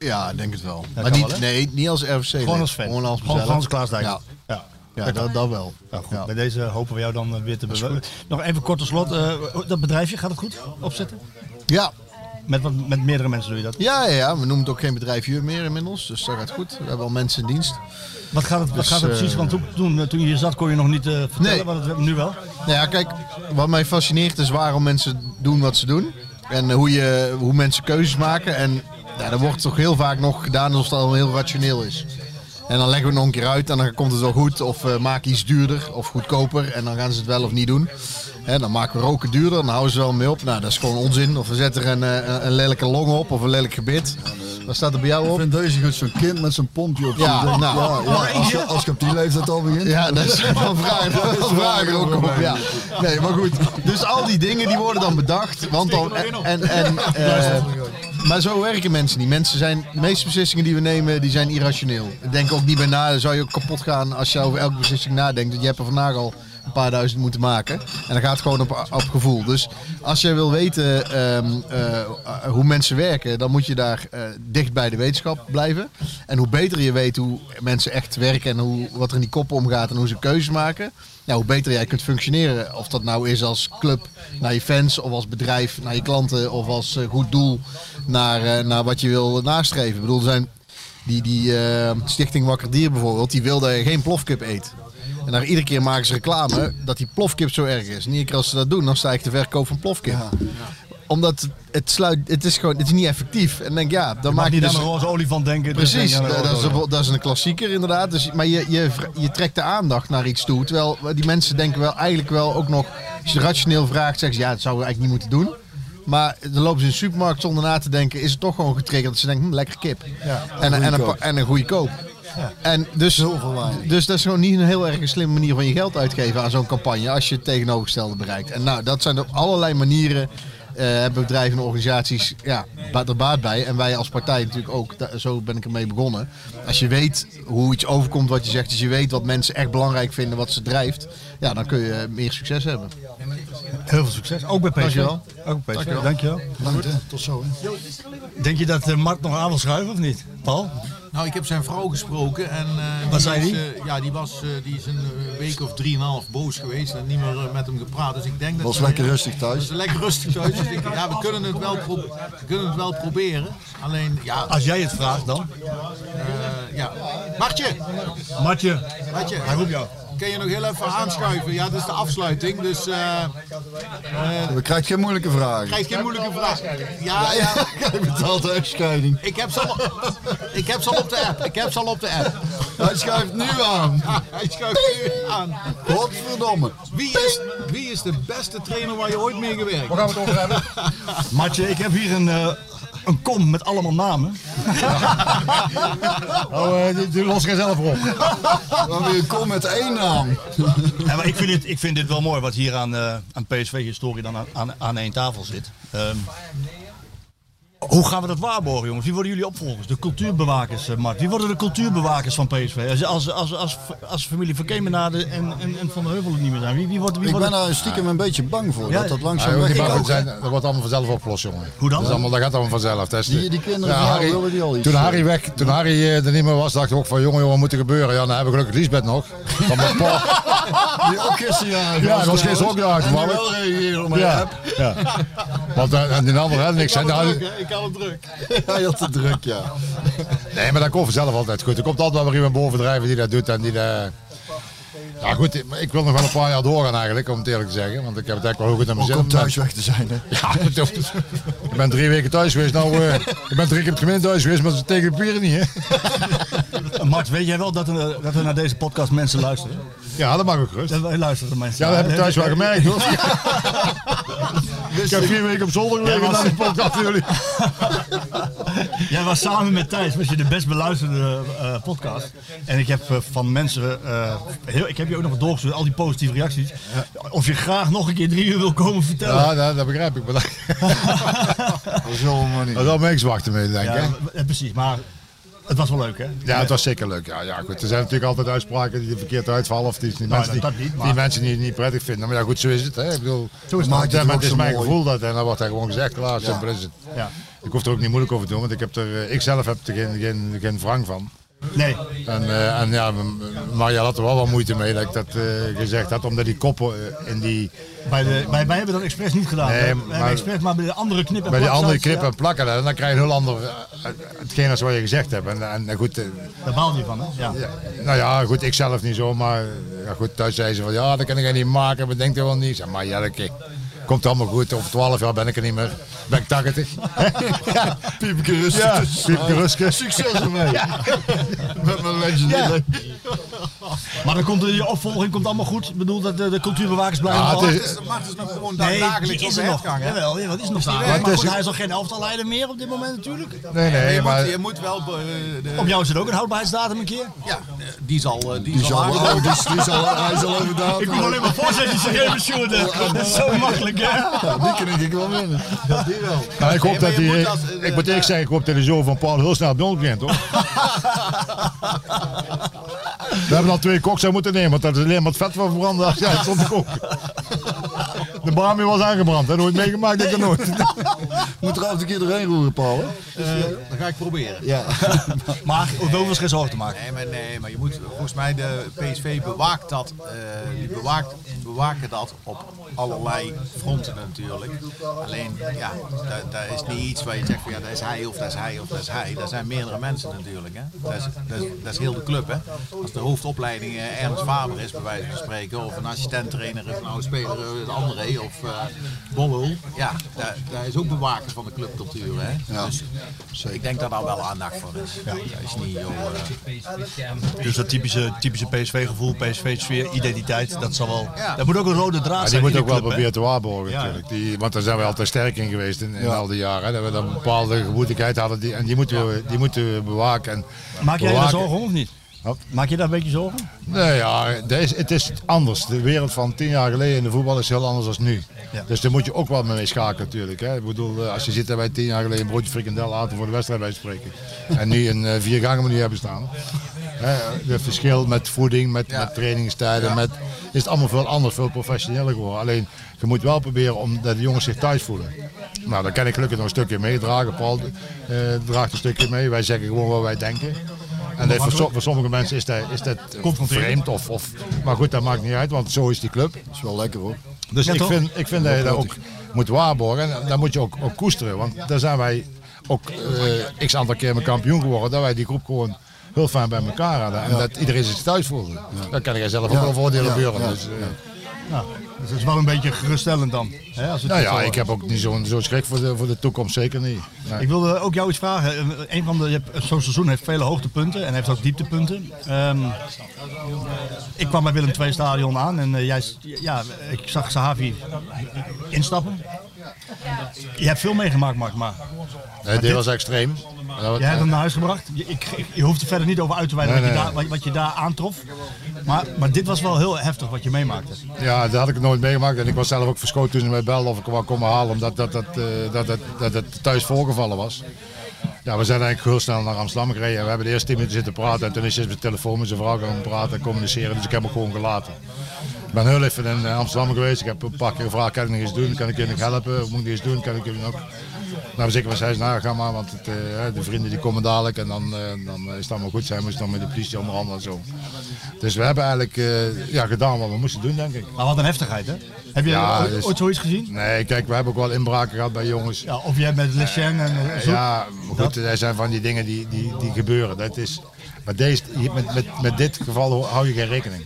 Ja, ik denk het wel. maar niet, wel, nee, niet als RFC. Gewoon als fan. Gewoon als Gewoon- mezelf. gewoon als Klaas Dijk. Ja, Ja, ja dat, dat wel. Nou goed, bij deze hopen we jou dan eh, weer te bewegen. Nog even kort tot slot. eh, dat bedrijfje, gaat het goed opzetten? Ja. Met, wat- met meerdere mensen doe je dat? Ja, ja, ja, we noemen het ook geen bedrijfje meer inmiddels. Dus dat gaat goed. We hebben al mensen in dienst. Wat gaat het, wat Dus, gaat het eh, precies? Want toen, toen, toen je hier zat kon je nog niet eh, vertellen, Nee. maar dat nu wel. Nou ja, kijk, wat mij fascineert is waarom mensen doen wat ze doen. En hoe, je, hoe mensen keuzes maken. En ja, dat wordt toch heel vaak nog gedaan alsof het al heel rationeel is. En dan leggen we het nog een keer uit en dan komt het wel goed. Of uh, maak iets duurder of goedkoper en dan gaan ze het wel of niet doen. Hè, dan maken we roken duurder, dan houden ze er wel mee op. Nou, dat is gewoon onzin. Of we zetten er een, een, een lelijke long op of een lelijk gebit. Wat staat er bij jou op? Ik vind deze goed, zo'n kind met zijn pompje op. Ja, nou. ja, ja, als, je, als je op die leeftijd al begint. Ja, dat is van vragen, van vragen ook op. Ja. Nee, maar goed. Dus al die dingen die worden dan bedacht. Want dan, en, en, en, uh, maar zo werken mensen niet. Mensen zijn, de meeste beslissingen die we nemen, die zijn irrationeel. Denk ook niet bij na, dan zou je ook kapot gaan als je over elke beslissing nadenkt. Want je hebt er vandaag al een paar duizend moeten maken. En dan gaat het gewoon op, op gevoel. Dus als je wil weten um, uh, hoe mensen werken, dan moet je daar uh, dicht bij de wetenschap blijven. En hoe beter je weet hoe mensen echt werken en hoe, wat er in die koppen omgaat en hoe ze keuzes maken, hoe beter jij kunt functioneren. Of dat nou is als club naar je fans, of als bedrijf naar je klanten, of als uh, goed doel naar, naar wat je wil nastreven. Ik bedoel, er zijn die, die Stichting Wakker Dier bijvoorbeeld, die wil dat je geen plofkip eet. En daar iedere keer maken ze reclame dat die plofkip zo erg is. En iedere keer als ze dat doen, dan stijgt de verkoop van plofkip. Ja. Omdat het sluit, het is gewoon, het is niet effectief. En denk ja, dan je maak je niet dus... aan een roze olifant denken. dus Precies, denk een dat, is een, dat is een klassieker inderdaad. Dus, maar je, je, je trekt de aandacht naar iets toe. Terwijl die mensen denken wel eigenlijk wel ook nog, als je rationeel vraagt, zeggen ze ja, dat zouden we eigenlijk niet moeten doen. Maar dan lopen ze in de supermarkt zonder na te denken, is het toch gewoon getriggerd dat ze denken, hm, lekker kip. Ja, en, en, een, en een goede koop. En dus, dus dat is gewoon niet een heel erg slimme manier van je geld uitgeven aan zo'n campagne als je het tegenovergestelde bereikt. En nou, dat zijn op allerlei manieren uh, hebben bedrijven en organisaties ja, er baat bij. En wij als partij natuurlijk ook, zo ben ik ermee begonnen. Als je weet hoe iets overkomt wat je zegt, als je weet wat mensen echt belangrijk vinden, wat ze drijft, ja, dan kun je meer succes hebben. Heel veel succes. Ook bij PSV. Dankjewel. Ook bij PSV. Dankjewel. Dankjewel. Tot zo. hè. Denk je dat eh, Mart nog aan wil schuiven of niet? Paul? Nou, ik heb zijn vrouw gesproken en eh, Wat zei eh, ja, die, was, eh, die is een week of drieënhalf boos geweest en niet meer met hem gepraat. Dus ik denk dat Was lekker rustig thuis. Was lekker rustig thuis. Dus ik, ja, we kunnen, het wel we kunnen het wel proberen. Alleen, ja, Als jij het vraagt dan. eh, ja. Martje, Martje, Martje, hij roept jou. Kun je nog heel even aanschuiven? Ja, dit is de afsluiting, dus eh eh, We krijgen geen moeilijke vragen. krijg geen moeilijke vraag. Ja, ja. Hij betaalt de echtscheiding. Ik heb ze al, ik heb ze al op de app. Ik heb ze al op de app. Hij schuift nu aan. Hij schuift nu aan. Godverdomme. Wie is, wie is de beste trainer waar je ooit mee gewerkt Waar gaan we het over hebben? Martje, ik heb hier een, eh, een kom met allemaal namen. oh, eh, die, die los jij zelf op. We hebben hier een kom met één naam. Ja, maar ik, vind dit, ik vind dit wel mooi wat hier aan, eh, aan PSV-historie dan aan, aan, aan één tafel zit. Ehm, hoe gaan we dat waarborgen, jongens? Wie worden jullie opvolgers? De cultuurbewakers, eh, Mart. Wie worden de cultuurbewakers van PSV? Als, als, als, als, als familie van Kemenade en, en, en Van der Heuvel het niet meer zijn. Wie, wie wordt, wie Ik wordt ben daar stiekem een beetje bang voor. Ja, Dat dat Ja, langzaam bakken zijn, dat wordt allemaal vanzelf opgelost, jongen. Hoe dan? Dat, allemaal, dat gaat allemaal vanzelf. Dat is de- Die- die kinderen Ja, Harry- willen die al iets, Toen. Harry, weg, toen Harry eh, er niet meer was, dacht ik ook van, jongen, jongen, wat moet er gebeuren? Ja, dan hebben we gelukkig Lisbeth nog. Van mijn pa. Die ook gisteren jarig Ja, dat was gisteren ook jarig, En wel reageren op mijn Ja, app. ja. Want en die andere had niks. En dan- Ik had het druk. Hij had te druk, ja. Nee, maar dat komt vanzelf altijd goed. Er komt altijd wel weer iemand bovendrijven die dat doet en die dat... Ja goed, ik- ik wil nog wel een paar jaar doorgaan eigenlijk, om het eerlijk te zeggen. Want ik heb het eigenlijk wel heel goed aan mijn zin. om thuis weg te zijn, hè. Ja, ik ben drie weken thuis geweest. Nou, eh, ik ben drie keer op het gemeente thuis geweest, maar ze tegen de pieren niet, hè? Mart, weet jij wel dat er, dat er naar deze podcast mensen luisteren? Ja, dat mag ook gerust. Dat wij luisteren mensen. Ja, dat heb ik thuis wel gemerkt, hoor. Dus Ik heb vier weken op zolder gelegen Jij was- naar die podcast van jullie. Jij was samen met Thijs, was je de best beluisterde eh, podcast. En ik heb eh, van mensen, eh, heel, ik heb je ook nog wat doorgestuurd, al die positieve reacties. Of je graag nog een keer drie uur wil komen vertellen. Ja, dat, dat begrijp ik. Maar dat, Dat zullen we maar niet. dat niks wachten mee, denk ik. Ja, hè? precies, maar het was wel leuk hè? Ja, het was zeker leuk. Ja, ja, goed. Er zijn natuurlijk altijd uitspraken die verkeerd uitvallen. Of die, die Nou, mensen, dat- die, niet, maar- die mensen die het niet prettig vinden. Maar ja, goed, zo is het. Hè. Ik bedoel, Zo is het. maar het het is mijn mooi. gevoel dat. En dan wordt er gewoon gezegd, klaar, simpel is het. Ja. Ik hoef er ook niet moeilijk over te doen, want ik, heb er, eh, ik zelf heb er geen, geen, geen wrang van. Nee, En, eh, en ja, had er wel wat moeite mee dat ik dat eh, gezegd had, omdat die koppen eh, in die, bij de, bij, wij hebben dat expres niet gedaan. Nee, maar- expres maar bij de andere knip en bij die andere plaksites, knip en plakken, en dan krijg je een heel ander, hetgeen als wat je gezegd hebt. En, en, goed, Ja, daar baal je van hè? Ja. ja, nou ja, goed, ik zelf niet zo, maar ja, goed, thuis zei ze van ja, dat kan ik niet maken, denkt er wel niet. Maar ja, dat komt allemaal goed, over 12 jaar ben ik er niet meer, ben ik 80. ja, Piepke rustig. ja, rustig. Succes ermee. Met mijn legend. Ja. Maar dan komt de, die opvolging komt allemaal goed. Ik bedoel dat de, de cultuurbewakers blijven Ja, het is- Mart is nog gewoon Nee, dagelijks die is op er de nog. hè? Jawel, jawel, die is nog. Maar Maar, goed, hij is nog geen elftalleider meer op dit moment natuurlijk. Nee, nee, je, maar... moet, je moet wel... eh, de, Op jou zit ook een houdbaarheidsdatum een keer. ja, eh, die zal, eh, die Die zal oh, die, die zal, hij zal even. Ik kom alleen maar voorzetjes geven, Sjoerd. Dat is zo makkelijk, Ja, die kan ik wel winnen. die wel. Nou, ik hoop Nee, dat hij. ik moet eerlijk zeggen, ik hoop dat hij zo van Paul heel snel op nul begint, hoor. We hebben al twee koks aan moeten nemen, want dat is alleen maar het vet van verbranden. Ja, het stond koken. De bami was aangebrand, hè? nooit meegemaakt, ik er nooit. Moet er altijd een keer doorheen roeren, Paul. Hè? Eh, dat ga ik proberen. Ja. Maar we hoeven ons geen zorgen te maken. Nee, maar, nee, maar je moet volgens mij de PSV bewaakt dat, eh, die bewaakt, bewaken dat op allerlei fronten natuurlijk. Alleen, ja, dat, dat is niet iets waar je zegt van ja, dat is hij of dat is hij of dat is hij. Dat zijn meerdere mensen natuurlijk. Hè. Dat, is, dat, is, dat is heel de club. Hè. Als de hoofdopleiding eh, Ernst Faber is, bij wijze van spreken, of een assistent-trainer is, een oude speler, eh, de of uh, Bollel. Ja, dat, dat is ook bewakers van de clubcultuur. Hè. Ja. Dus ik denk dat daar wel aandacht voor is. Ja. Dat is niet, joh, eh, Dus dat typische, typische PSV-gevoel, PSV-sfeer, identiteit, dat zal wel... Ja. Dat moet ook een rode draad Maar die zijn moet in ook wel club, proberen te waarborgen Ja. natuurlijk. Die, want daar zijn we altijd sterk in geweest in, in al die jaren. Hè. Dat we dan een bepaalde gemoedigheid hadden die, en die moeten, we, die moeten we bewaken. En Maak jij je daar bewaken- zorgen om of niet? Maak je daar een beetje zorgen? Nee, ja, is, het is anders. De wereld van tien jaar geleden in de voetbal is heel anders dan nu. Ja. Dus daar moet je ook wel mee schakelen natuurlijk. Hè. Ik bedoel, eh, als je zit daar bij tien jaar geleden een broodje frikandel aten voor de wedstrijd bij spreken. En nu een eh, vier gangen menu hebben staan. De verschil met voeding, met, Ja. met trainingstijden, Ja. met, is het allemaal veel anders, veel professioneler geworden. Alleen, je moet wel proberen om dat de jongens zich thuis voelen. Nou, daar kan ik gelukkig nog een stukje meedragen. Paul eh, draagt een stukje mee. Wij zeggen gewoon wat wij denken. En dat, voor, so- voor sommige mensen is dat, is dat vreemd. Of, of, maar goed, dat maakt niet uit, want zo is die club. Dat is wel lekker hoor. Dus Ja, ik, toch? vind, ik vind dat je dat ook moet waarborgen. En dat moet je ook, ook koesteren. Want daar zijn wij ook eh, x aantal keer met kampioen geworden. Dat wij die groep gewoon heel fijn bij elkaar hadden. En dat iedereen zich thuis voelde. Daar kan jij zelf ook Ja. wel voordelen Ja, beuren. ja, Dus, eh, Ja, dus het is wel een beetje geruststellend dan. Hè, als het nou ja, zo- ik heb ook niet zo'n zo'n schrik voor de, voor de toekomst. Zeker niet. Nee. Ik wilde ook jou iets vragen. Een van de, je hebt- zo'n seizoen heeft vele hoogtepunten en heeft ook dieptepunten. Ehm, ik kwam bij Willem II stadion aan en eh, jij, ja, ik zag Sahavi instappen. Je hebt veel meegemaakt, Mark, maar... Nee, dit was extreem. Jij hebt hem naar huis gebracht. Je, ik, je hoeft er verder niet over uit te wijden Nee, wat, je daar, wat, je daar aantrof. Maar, maar dit was wel heel heftig wat je meemaakte. Ja, dat had ik nooit meegemaakt. En ik was zelf ook verschoten toen ze mij belden of ik wou komen halen. Omdat dat, dat, eh, dat, dat, dat het thuis voorgevallen was. Ja, we zijn eigenlijk heel snel naar Amsterdam gereden. We hebben de eerste tien minuten zitten praten. En toen is hij met de telefoon met zijn vrouw gaan praten en communiceren. Dus ik heb hem gewoon gelaten. Ik ben heel even in eh, Amsterdam geweest. Ik heb een paar keer gevraagd, kan ik nog iets doen? Kan ik je nog helpen? Moet ik iets doen? Kan ik je nog... Nou, zeker van zij nou, ga maar, want het, eh, de vrienden die komen dadelijk en dan, eh, dan is het allemaal goed. Zij moesten dan met de politie onderhandelen en zo. Dus we hebben eigenlijk eh, ja, gedaan wat we moesten doen, denk ik. Maar wat een heftigheid, hè? Heb je Ja, dus- ooit zoiets gezien? Nee, kijk, we hebben ook wel inbraken gehad bij jongens. Ja, of jij met Le en zo? Ja, goed, er zijn van die dingen die, die, die gebeuren. Dat is, maar deze, met, met, met dit geval hou je geen rekening.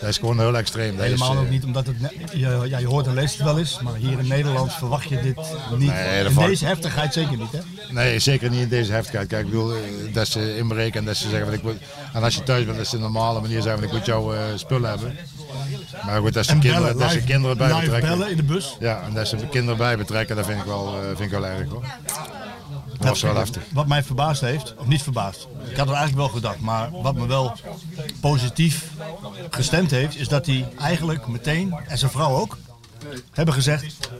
Dat is gewoon heel extreem. Dat is, Helemaal eh, ook niet, omdat het, je, ja, je hoort en leest het wel eens, maar hier in Nederland verwacht je dit niet. Nee, in deze heftigheid zeker niet, hè? Nee, zeker niet in deze heftigheid. Kijk, ik bedoel, eh, dat ze inbreken en dat ze zeggen, ik moet, en als je thuis bent, dat ze een normale manier zeggen, ik moet jouw eh, spullen hebben. Maar goed, dat ze, En kinderen, bellen, dat ze kinderen bij betrekken. bellen in de bus? Ja, en dat ze kinderen bij betrekken, dat vind ik wel, vind ik wel erg hoor. Dat was wel heftig. Wat mij verbaasd heeft, of niet verbaasd, ik had het eigenlijk wel gedacht, maar wat me wel positief gestemd heeft, is dat hij eigenlijk meteen, en zijn vrouw ook, hebben gezegd,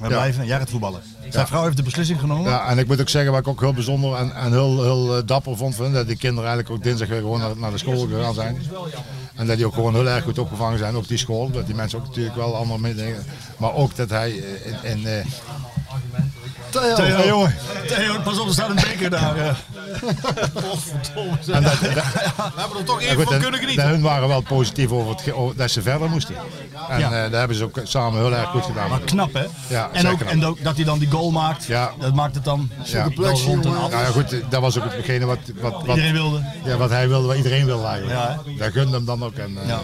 we blijven jij gaat voetballen. Zijn vrouw heeft de beslissing genomen. Ja, en ik moet ook zeggen, wat ik ook heel bijzonder en, en heel, heel eh, dapper vond, van, dat die kinderen eigenlijk ook dinsdag weer gewoon naar, naar de school gegaan zijn. En dat die ook gewoon heel erg goed opgevangen zijn op die school. Dat die mensen ook natuurlijk wel allemaal meedenken. Maar ook dat hij eh, in... in eh, Theo, Theo, jongen. Theo, pas op, er staat een beker daar. eh. En dat, We hebben er toch Ja, even goed, van en- kunnen en genieten. hun waren wel positief over, het, over dat ze verder moesten. En Ja. eh, dat hebben ze ook samen heel erg goed gedaan. Maar knap, hè? Ja, en, ook, knap. en ook dat hij dan die goal maakt, Ja. dat maakt het dan Ja. wel rond en af. Nou ja, goed, dat was ook hetgene wat, wat, wat Iedereen wilde. Ja, wat hij wilde, wat iedereen wilde eigenlijk. Ja, dat gunde hem dan ook. En, eh, Ja.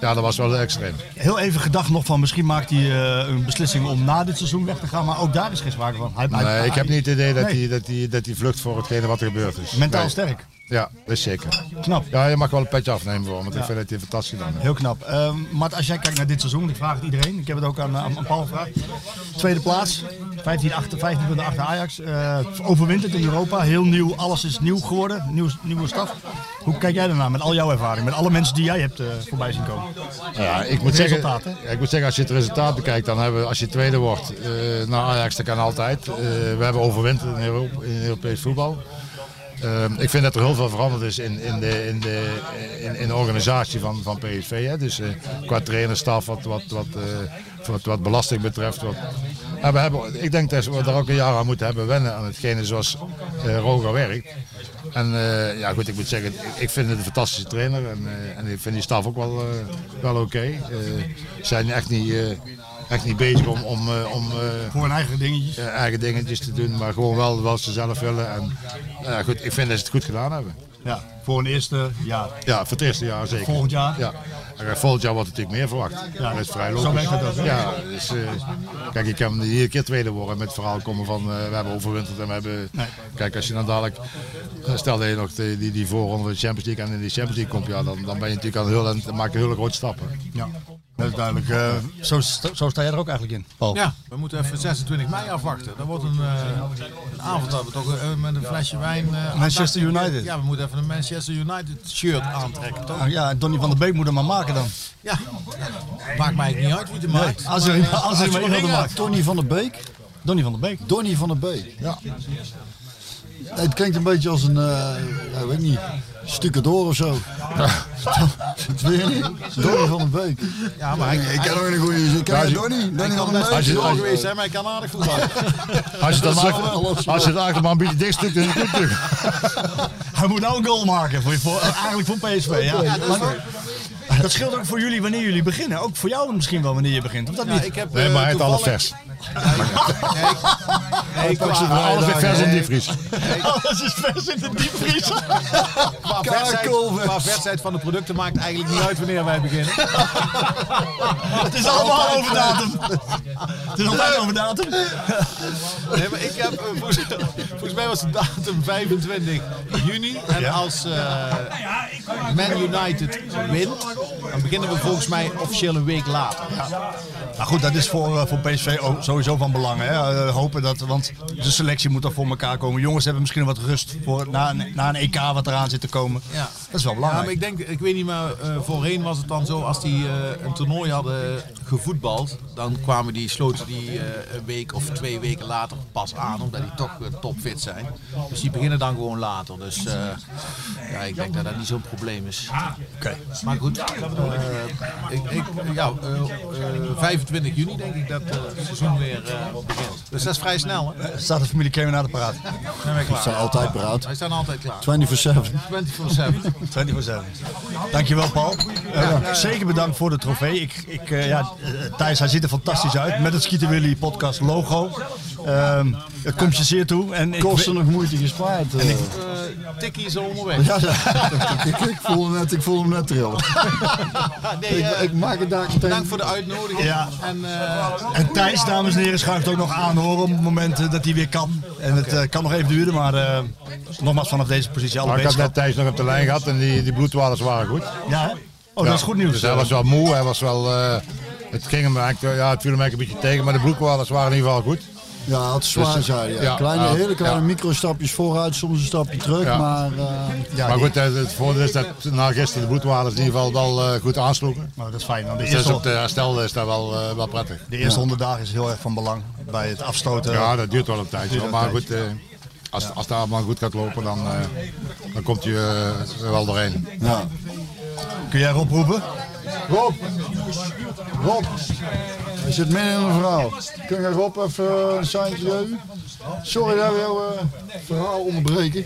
ja. dat was wel extreem. Heel even gedacht nog van misschien maakt hij eh, een beslissing om na dit seizoen weg te gaan, maar ook daar is geen sprake van. Hij- Nee, ik heb niet het idee dat, hij, dat, hij, dat hij vlucht voor hetgene wat er gebeurd is. Mentaal sterk. Ja, dat is zeker. Knap. Ja, je mag wel een petje afnemen want ik vind dat hij fantastisch heeft. Heel knap. Ehm, maar als jij kijkt naar dit seizoen, ik vraag het iedereen, ik heb het ook aan, aan, aan Paul gevraagd. Tweede plaats, 15, achter, 15 punten achter Ajax. eh overwinterd in Europa, heel nieuw, alles is nieuw geworden, nieuw, nieuwe staf. Hoe kijk jij daarnaar met al jouw ervaring, met alle mensen die jij hebt eh, voorbij zien komen? Ja, ik moet, zeggen, Resultaten. ja, ik moet zeggen, als je het resultaat bekijkt, dan hebben we, als je tweede wordt, eh naar Ajax, dat kan altijd. We hebben overwinterd in, Europa, in Europees voetbal. Ehm, ik vind dat er heel veel veranderd is in, in, de, in, de, in, de organisatie van, van PSV. Hè. Dus eh, qua trainerstaf, wat, wat, wat, eh, wat, wat belasting betreft. Wat, en we hebben, ik denk dat we daar ook een jaar aan moeten hebben wennen aan hetgene zoals eh Roger werkt. En ja, goed, ik moet zeggen, ik, vind het een fantastische trainer en, en ik vind die staf ook wel, wel oké. Zijn echt niet, echt niet bezig om, om, eh, om eh, hun eigen dingetjes. eh, eigen dingetjes te doen, maar gewoon wel wat ze zelf willen. En ja, goed, ik vind dat ze het goed gedaan hebben. Ja, voor een eerste jaar. Ja, voor het eerste jaar zeker. Volgend jaar? Ja. En volgend jaar wordt natuurlijk meer verwacht. Ja, dat is vrij zo logisch. werkt het ook, hè? Ja, dus, kijk, ik kan iedere keer tweede worden met het verhaal komen van we hebben overwinterd en we hebben... Nee. Kijk, als je dan dadelijk, stel dat je nog de, die, die voorronde van de Champions League en in die Champions League komt, ja, dan, dan ben je natuurlijk al heel, dan maak je hele grote stappen. Ja, dat is duidelijk. Eh, zo, sta- zo sta jij er ook eigenlijk in, Paul. Ja, we moeten even 26 mei afwachten. Dat wordt een, eh, een avond dat we toch eh, met een flesje wijn... eh, Manchester United. Ja, we moeten even een Manchester United shirt aantrekken, toch? Ah, ja, Donny van der Beek moet hem maar maken dan. Ja, maakt mij niet uit wie het maakt. als er, Maar, eh, als er maar iemand ingaat. maakt. Donny van der Beek. Donny van der Beek. Donny van der Beek. Ja. Het klinkt een beetje als een, eh ja, weet ik niet, stucadoor of zo. Het weer niet. Donny van den Beek. Ja, maar hij- ik ken ook een goede. Ik ken Donny. Donny van best Beek. wel door geweest zijn, maar hij kan aardig voetballen. Als je, Dat dan los. als je de achterman een beetje dicht stukt, dan is het goed terug. Hij moet nou een goal maken, voor, voor, eigenlijk voor PSV. Ja. Ja, dat Maar- scheelt ook voor jullie wanneer jullie beginnen. Ook voor jou misschien wel wanneer je begint. Of dat Ja, niet? ik heb, Nee, eh, maar hij heeft alles vers. Nee, ik, nee, ik, pak ze qua, vrij. Alles weer vers in die vries. Alles is vers in de diepvries. qua, versheid, van de producten maakt eigenlijk niet uit wanneer wij beginnen. Het is allemaal over datum. Het is altijd over datum. Nee, maar ik heb, eh, volgens, volgens mij was de datum 25 juni. En als eh, Man United wint, dan beginnen we volgens mij officieel een week later. Maar goed, dat is voor, eh, voor PSV ook sowieso van belang. Hè? Eh, hopen dat, want de selectie moet er voor elkaar komen. Jongens hebben misschien wat rust voor, na, een, na een EK wat eraan zit te komen. Ja. Dat is wel Ja, belangrijk. maar ik denk, ik weet niet, maar eh, voorheen was het dan zo, als die eh, een toernooi hadden gevoetbald, dan kwamen die, sloten die een week of twee weken later pas aan, omdat die toch topfit zijn. Dus die beginnen dan gewoon later. Dus ja, ik denk dat dat niet zo'n probleem is. Oké. Maar goed, ik, ik, ja, eh, eh, 25 juni denk ik dat het seizoen weer eh, begint. Dus dat is vrij snel, hè? Staat de familie Kemen naar de paraat? Zijn klaar? Ze zijn altijd paraat. Wij staan altijd klaar. 24-7. 24-7. 24 Dankjewel Paul. Eh, Zeker bedankt voor de trofee. Ik, ik, eh, ja, eh, Thijs, hij ziet er fantastisch uit. Met het Skieten Willy podcast logo. Ehm, het komt je zeer toe. En ik, Kosten nog moeite gespaard. eh. Eh, Tikkie is al onderweg. Ja, ja. ik, ik, voel hem net, ik voel hem net trillen. Nee, ik, eh, ik maak het daar meteen. Bedankt voor de uitnodiging. Ja. En, eh, En Thijs, dames en heren, schuift ook nog aan hoor, op het moment dat hij weer kan. En het kan nog even duren, maar eh, nogmaals vanaf deze positie alle Maar ik had net. Thijs nog op de lijn gehad en die, die bloedwaardes waren goed. Ja? Oh, dat is goed nieuws. Dus hij was wel moe, hij was wel... eh, het ging hem eigenlijk, ja, het viel hem eigenlijk een beetje tegen, maar de bloedwaardes waren in ieder geval goed. Ja, het is zwaar, Dus, zei hij. ja, kleine, hele kleine ja. microstapjes vooruit, soms een stapje terug. Ja. Maar, eh, ja, maar goed, eh, het voordeel is dat na gisteren de bloedwaardes in ieder geval wel eh, goed aansloegen. Nou, dat is fijn. Want de Dus eerste, op de herstel is dat wel, eh, wel prettig. de eerste 100 dagen is heel erg van belang bij het afstoten. Ja, dat duurt wel een tijdje. Maar goed, eh, als, als het allemaal goed gaat lopen, dan, eh, dan komt hij er wel doorheen. ja. Kun jij Rob roepen? Rob! Rob! Hij zit midden in een verhaal. Kun je Rob even een seintje geven? Sorry dat we jouw eh, verhaal onderbreken.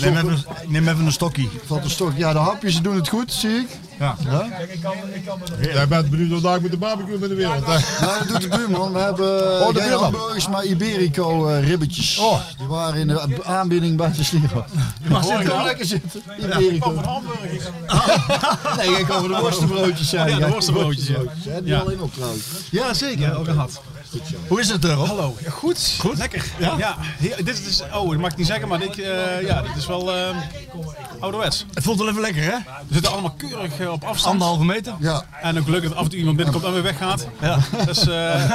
Neem even, neem even een stokkie. Valt een stok. Ja, de hapjes doen het goed, zie ik. Ja. Ja? Jij bent benieuwd wat daar met de barbecue met de wereld. Nou, dat doet de buurman. We hebben Oh, de geen buurman. hamburgers, maar Iberico eh, ribbetjes. Oh. Die waren in de aanbieding bij de Sliro. Maar zit nou? gewoon lekker zitten. Iberico. Nee, ik over de worstenbroodjes zijn. Ja, de worstenbroodjes, ja. Die Ja. al in op trouwens. Ja, zeker. Ook gehad. Hoe is het er, Rob? Hallo. Ja, goed. Goed. Lekker. Ja. Heer- dit is, oh, dat mag ik niet zeggen, maar dit, eh, ja, dit is wel eh, ouderwets. Het voelt wel even lekker, hè? We zitten allemaal keurig eh, op afstand. Anderhalve meter. Ja, En ook gelukkig dat af en toe iemand binnenkomt en weer weggaat. Ja. Dus, eh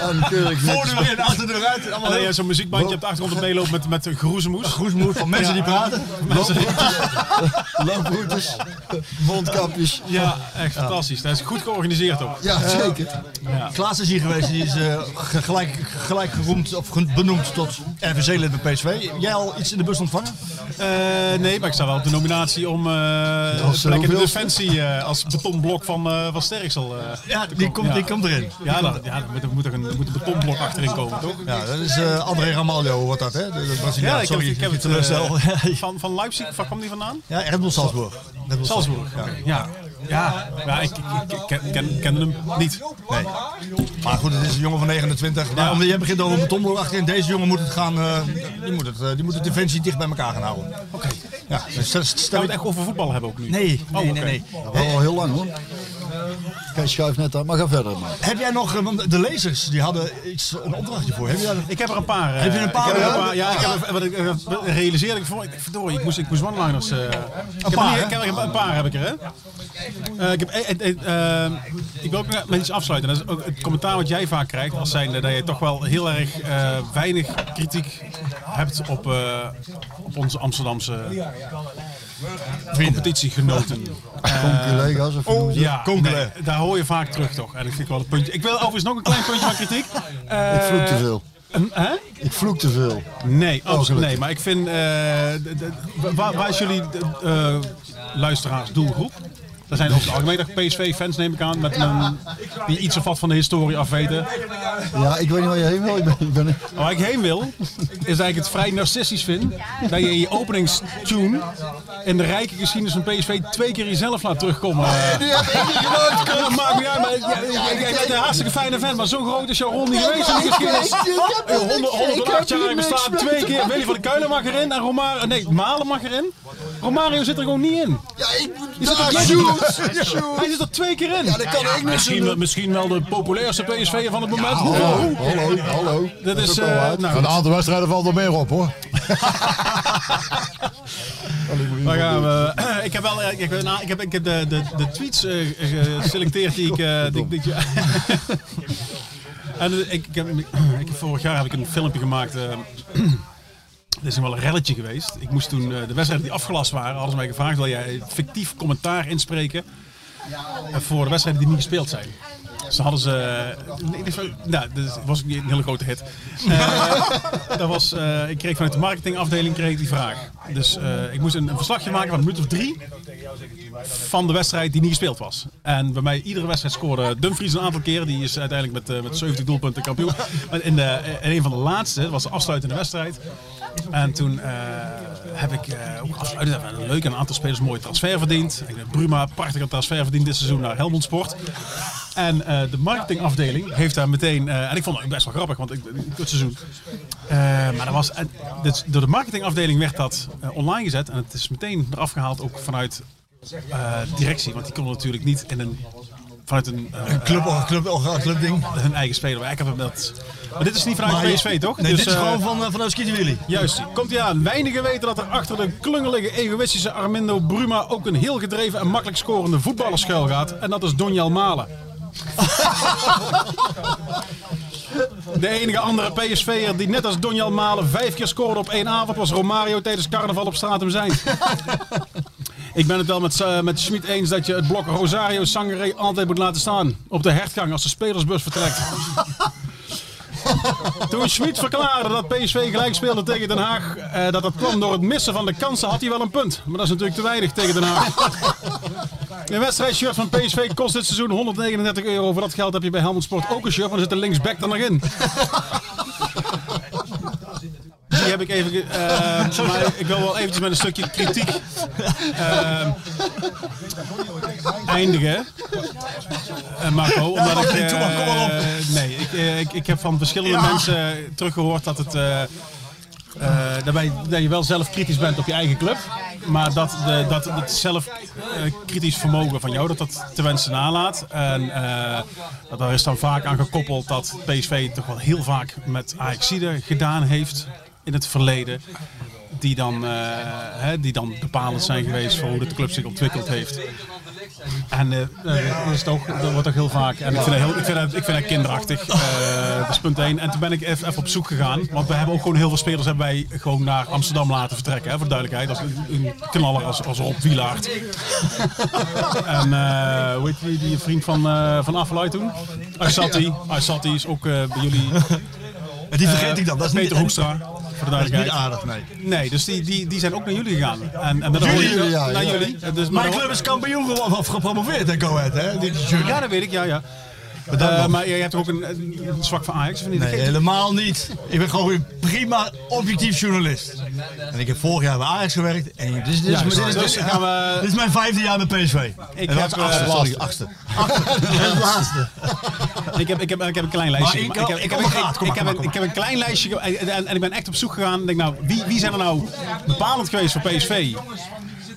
en keurig Voor niks. de in, achter de uit. Allemaal ja, zo'n muziekbandje op de achtergrond op meeloopt met, met groezemoes. Groesmoed van mensen die praten. Looproutes, mondkapjes. Ja, echt fantastisch. Dat is goed georganiseerd ook. Ja, zeker. Klaas is hier geweest, die is eh, ge- gelijk, gelijk geroemd of benoemd tot RVC-lid bij PSV. Jij al iets in de bus ontvangen? Eh, nee, maar ik sta wel op de nominatie om eh Als, plek in de defensie als betonblok van, van Sterksel. Ja, die komt, Ja. die komt erin. Ja, dan, ja, dan moet, er, moet, er een, moet een betonblok achterin komen, toch? Ja, dat is André Ramalho, wordt dat, hè? De, de Braziliaan. Ja, ik heb, ik het van, van Leipzig, waar kwam die vandaan? ja, Red Bull Salzburg. Red Bull Salzburg. oké. Ja, ja. Ja ik, ik, ik ken, ken, kende hem niet. Nee. Maar goed, het is een jongen van 29. Maar omdat jij begint over een betonblok achterin. Deze jongen moet het gaan, eh, die, moet het, eh, die moet de defensie dicht bij elkaar gaan houden. Oké. Ja, dus stel, het echt over voetbal hebben ook nu? Nee, nee, Oh, nee, nee. Ja, wel al heel lang hoor. Kijk, schuif net aan, maar ga verder man. Heb jij nog, eh, want de lezers die hadden iets, een opdrachtje voor. Heb jij Ik heb er een paar. eh, Heb je een paar, Ik heb er ja? een paar ja, ik heb wat ik eh, realiseerde ik voor. Ik, verdorie, ik moest, ik moest one-liners. eh, ik heb paar, ik heb er een paar heb ik er, hè? Eh, ik, heb, eh, eh, eh, ik wil ook met iets afsluiten. Dat is ook het commentaar wat jij vaak krijgt, als zijnde dat je toch wel heel erg eh, weinig kritiek hebt op, eh, op onze Amsterdamse competitiegenoten. Conculega's of dat? Ja, nee, daar hoor je vaak terug toch. En dat vind ik wel een puntje. Ik wil overigens nog een klein puntje van kritiek. Eh, Ik vloek te veel. Een, hè? Ik vloek te veel. Nee, absoluut gelukkig. nee. Maar ik vind, eh, waar, waar is jullie eh, luisteraars doelgroep? Dat zijn over het algemeen PSV-fans, neem ik aan, met een, die iets of wat van de historie afweten. Ja, ik weet niet waar je heen wil. Ik ben, ik ben, Waar ik heen wil, is dat ik het vrij narcistisch vind dat je in je openingstune in de rijke geschiedenis van PSV twee keer jezelf laat terugkomen. die heb ik niet maakt uit, maar jij bent een hartstikke fijne vent, maar zo groot is jouw rol niet geweest in de geschiedenis. Eh, 100 108 jaar bestaat twee keer. Willy van de Kuilen mag erin en Romario, nee, Malen mag erin. Romario zit er gewoon niet in. Ja, ik zit Hij zit er twee keer in. Ja, dat kan ik niet misschien, wel de populairste PSV'er van het moment. Hallo, hallo, hallo. Dat is, ook wel eh, waar. nou, Van een aantal wedstrijden valt er meer op hoor. Waar gaan we? Ik heb wel, ik heb, ik heb, ik heb de, de, de tweets eh, geselecteerd die ik eh, die, ik dit jaar. en eh, ik, ik heb, ik, heb- vorig jaar heb ik een filmpje gemaakt. eh dit is wel een relletje geweest. Ik moest toen eh, de wedstrijden die afgelast waren, hadden mij gevraagd: wil jij fictief commentaar inspreken eh, voor de wedstrijden die niet gespeeld zijn? Dus dan hadden ze. Nee, dit was, nou, dat was niet een hele grote hit. Eh, dat was, eh, ik kreeg vanuit de marketingafdeling kreeg die vraag. Dus eh, ik moest een, een verslagje maken van een minuut of drie van de wedstrijd die niet gespeeld was. En bij mij iedere wedstrijd scoorde Dumfries een aantal keren. Die is uiteindelijk met, eh, met 70 doelpunten kampioen. Maar in, de, in een van de laatste, dat was de afsluitende wedstrijd. En toen eh, heb ik eh, een leuk een aantal spelers mooi transfer verdiend. Ik heb Bruma prachtige transfer verdiend dit seizoen naar Helmond Sport. En eh, de marketingafdeling heeft daar meteen, eh, en ik vond het best wel grappig, want ik, het seizoen. Eh, maar dat was, dit- door de marketingafdeling werd dat eh, online gezet en het is meteen eraf gehaald ook vanuit eh, directie, want die konden natuurlijk niet in een vanuit een, eh, club, club, club ding. hun eigen speler. Maar, ik heb hem dat, maar dit is niet vanuit Maar je- PSV, toch? Nee, Dus, dit is eh, gewoon van, eh, vanuit Willy. Juist, komt hij aan. Weinigen weten dat er achter de klungelige, egoïstische Armindo Bruma ook een heel gedreven en makkelijk scorende voetballer schuil gaat. En dat is Donjal Malen. De enige andere PSV'er die net als Donjal Malen vijf keer scoorde op één avond was Romario tijdens carnaval op Stratum Zijnd. Ik ben het wel met, eh, met Schmid eens dat je het blok Rosario Sangare altijd moet laten staan. Op de hertgang als de spelersbus vertrekt. Toen Schmid verklaarde dat PSV gelijk speelde tegen Den Haag, eh, dat dat kwam door het missen van de kansen, had hij wel een punt. Maar dat is natuurlijk te weinig tegen Den Haag. Een wedstrijdshirt van PSV kost dit seizoen 139 euro. Voor dat geld heb je bij Helmond Sport ook een shirt, maar er zit een linksback er nog in. Die heb ik even. eh, maar ik wil wel eventjes met een stukje kritiek eh, eindigen. Eh, Marco, omdat ik. Nee, ik, ik, ik heb van verschillende Ja. mensen teruggehoord dat het. daarbij, dat je wel zelf kritisch bent op je eigen club. Maar dat, de, dat het zelf eh, kritisch vermogen van jou dat dat te wensen nalaat. En eh, dat daar is dan vaak aan gekoppeld dat PSV toch wel heel vaak met Ajaxide gedaan heeft in het verleden. Die dan, eh, hè, die dan bepalend zijn geweest voor hoe de club zich ontwikkeld heeft. En eh, eh, dat, is toch, dat wordt ook heel vaak. En ik vind dat, heel, ik vind dat, ik vind dat kinderachtig. Eh, dat is punt 1. En toen ben ik even, even op zoek gegaan. Want we hebben ook gewoon heel veel spelers hebben wij gewoon naar Amsterdam laten vertrekken. Hè, voor de duidelijkheid. Als een, een knaller als, als Rob Wielaert. en eh, hoe heet die, die vriend van, eh van Affeluit toen? Aysati. Aysati is ook eh, bij jullie. Die vergeet ik dan. Dat is niet- Peter Hoekstra. Voor de is niet duidelijkheid. aardig, nee. Nee, dus die, die, die zijn ook naar jullie gegaan. En, en met Jullie, jullie, ja, naar ja. jullie. Dus, Mijn club is kampioen geworden of gepromoveerd in Go Ahead, hè? Is jullie. Ja, dat weet ik, ja, ja. Bedankt, Eh, maar jij hebt ook een, zwak voor Ajax, niet? Nee, helemaal niet. Ik ben gewoon een prima objectief journalist. En ik heb vorig jaar bij Ajax gewerkt. En dit is, dit is, dit is, dit is- dit is mijn vijfde jaar met PSV. Ik En heb, achtste, eh, sorry, achtste. Laatste. Ik heb, ik, heb, ik heb een klein lijstje. Maar ik- Maar heb, maar, een- maar, klein lijstje en, en, en ik ben echt op zoek gegaan. Ik denk, nou, wie, wie zijn er nou bepalend geweest voor PSV?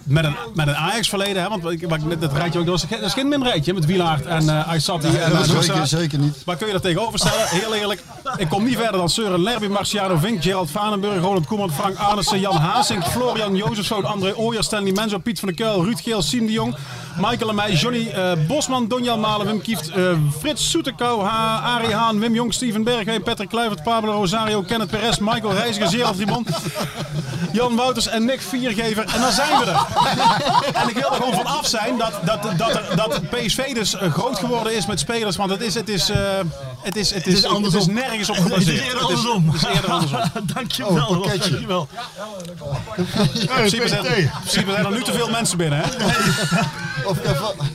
Met een, met een Ajax-verleden, hè? want ik, dat rijtje ook, dat is geen min rijtje met Wielaert en Aysati Nee, en dat Hoekstra. zeker, zeker niet. Maar kun je dat tegenover stellen? Heel eerlijk. Ik kom niet verder dan Søren Lerby, Marciano Vink, Gerald Vanenburg, Ronald Koeman, Frank Arnissen, Jan Haasink, Florian Jozefzoon, André Ooyer, Stanley Menzo, Piet van der Kuil, Ruud Geel, Siem de Jong, Michael en mij, Johnny eh, Bosman, Donjan Malen, Wim Kieft, eh, Frits Soetekou, ha Arie Haan, Wim Jong, Steven Bergwijn, Patrick Kluivert, Pablo Rosario, Kenneth Perez, Michael Reiziger, Gerald Ribon, Jan Wouters en Nick Viergever. En dan zijn we er. en ik wil er gewoon van af zijn dat, dat, dat, er, dat PSV dus eh, groot geworden is met spelers. Want het is, het is, eh, het is, het is, is andersom. het is nergens op gebaseerd. Het is eerder andersom. Het is, eerder andersom. Dankjewel, Oh, Rob, dankjewel. In principe zijn, in principe zijn er nu te veel mensen binnen, hè? Of even...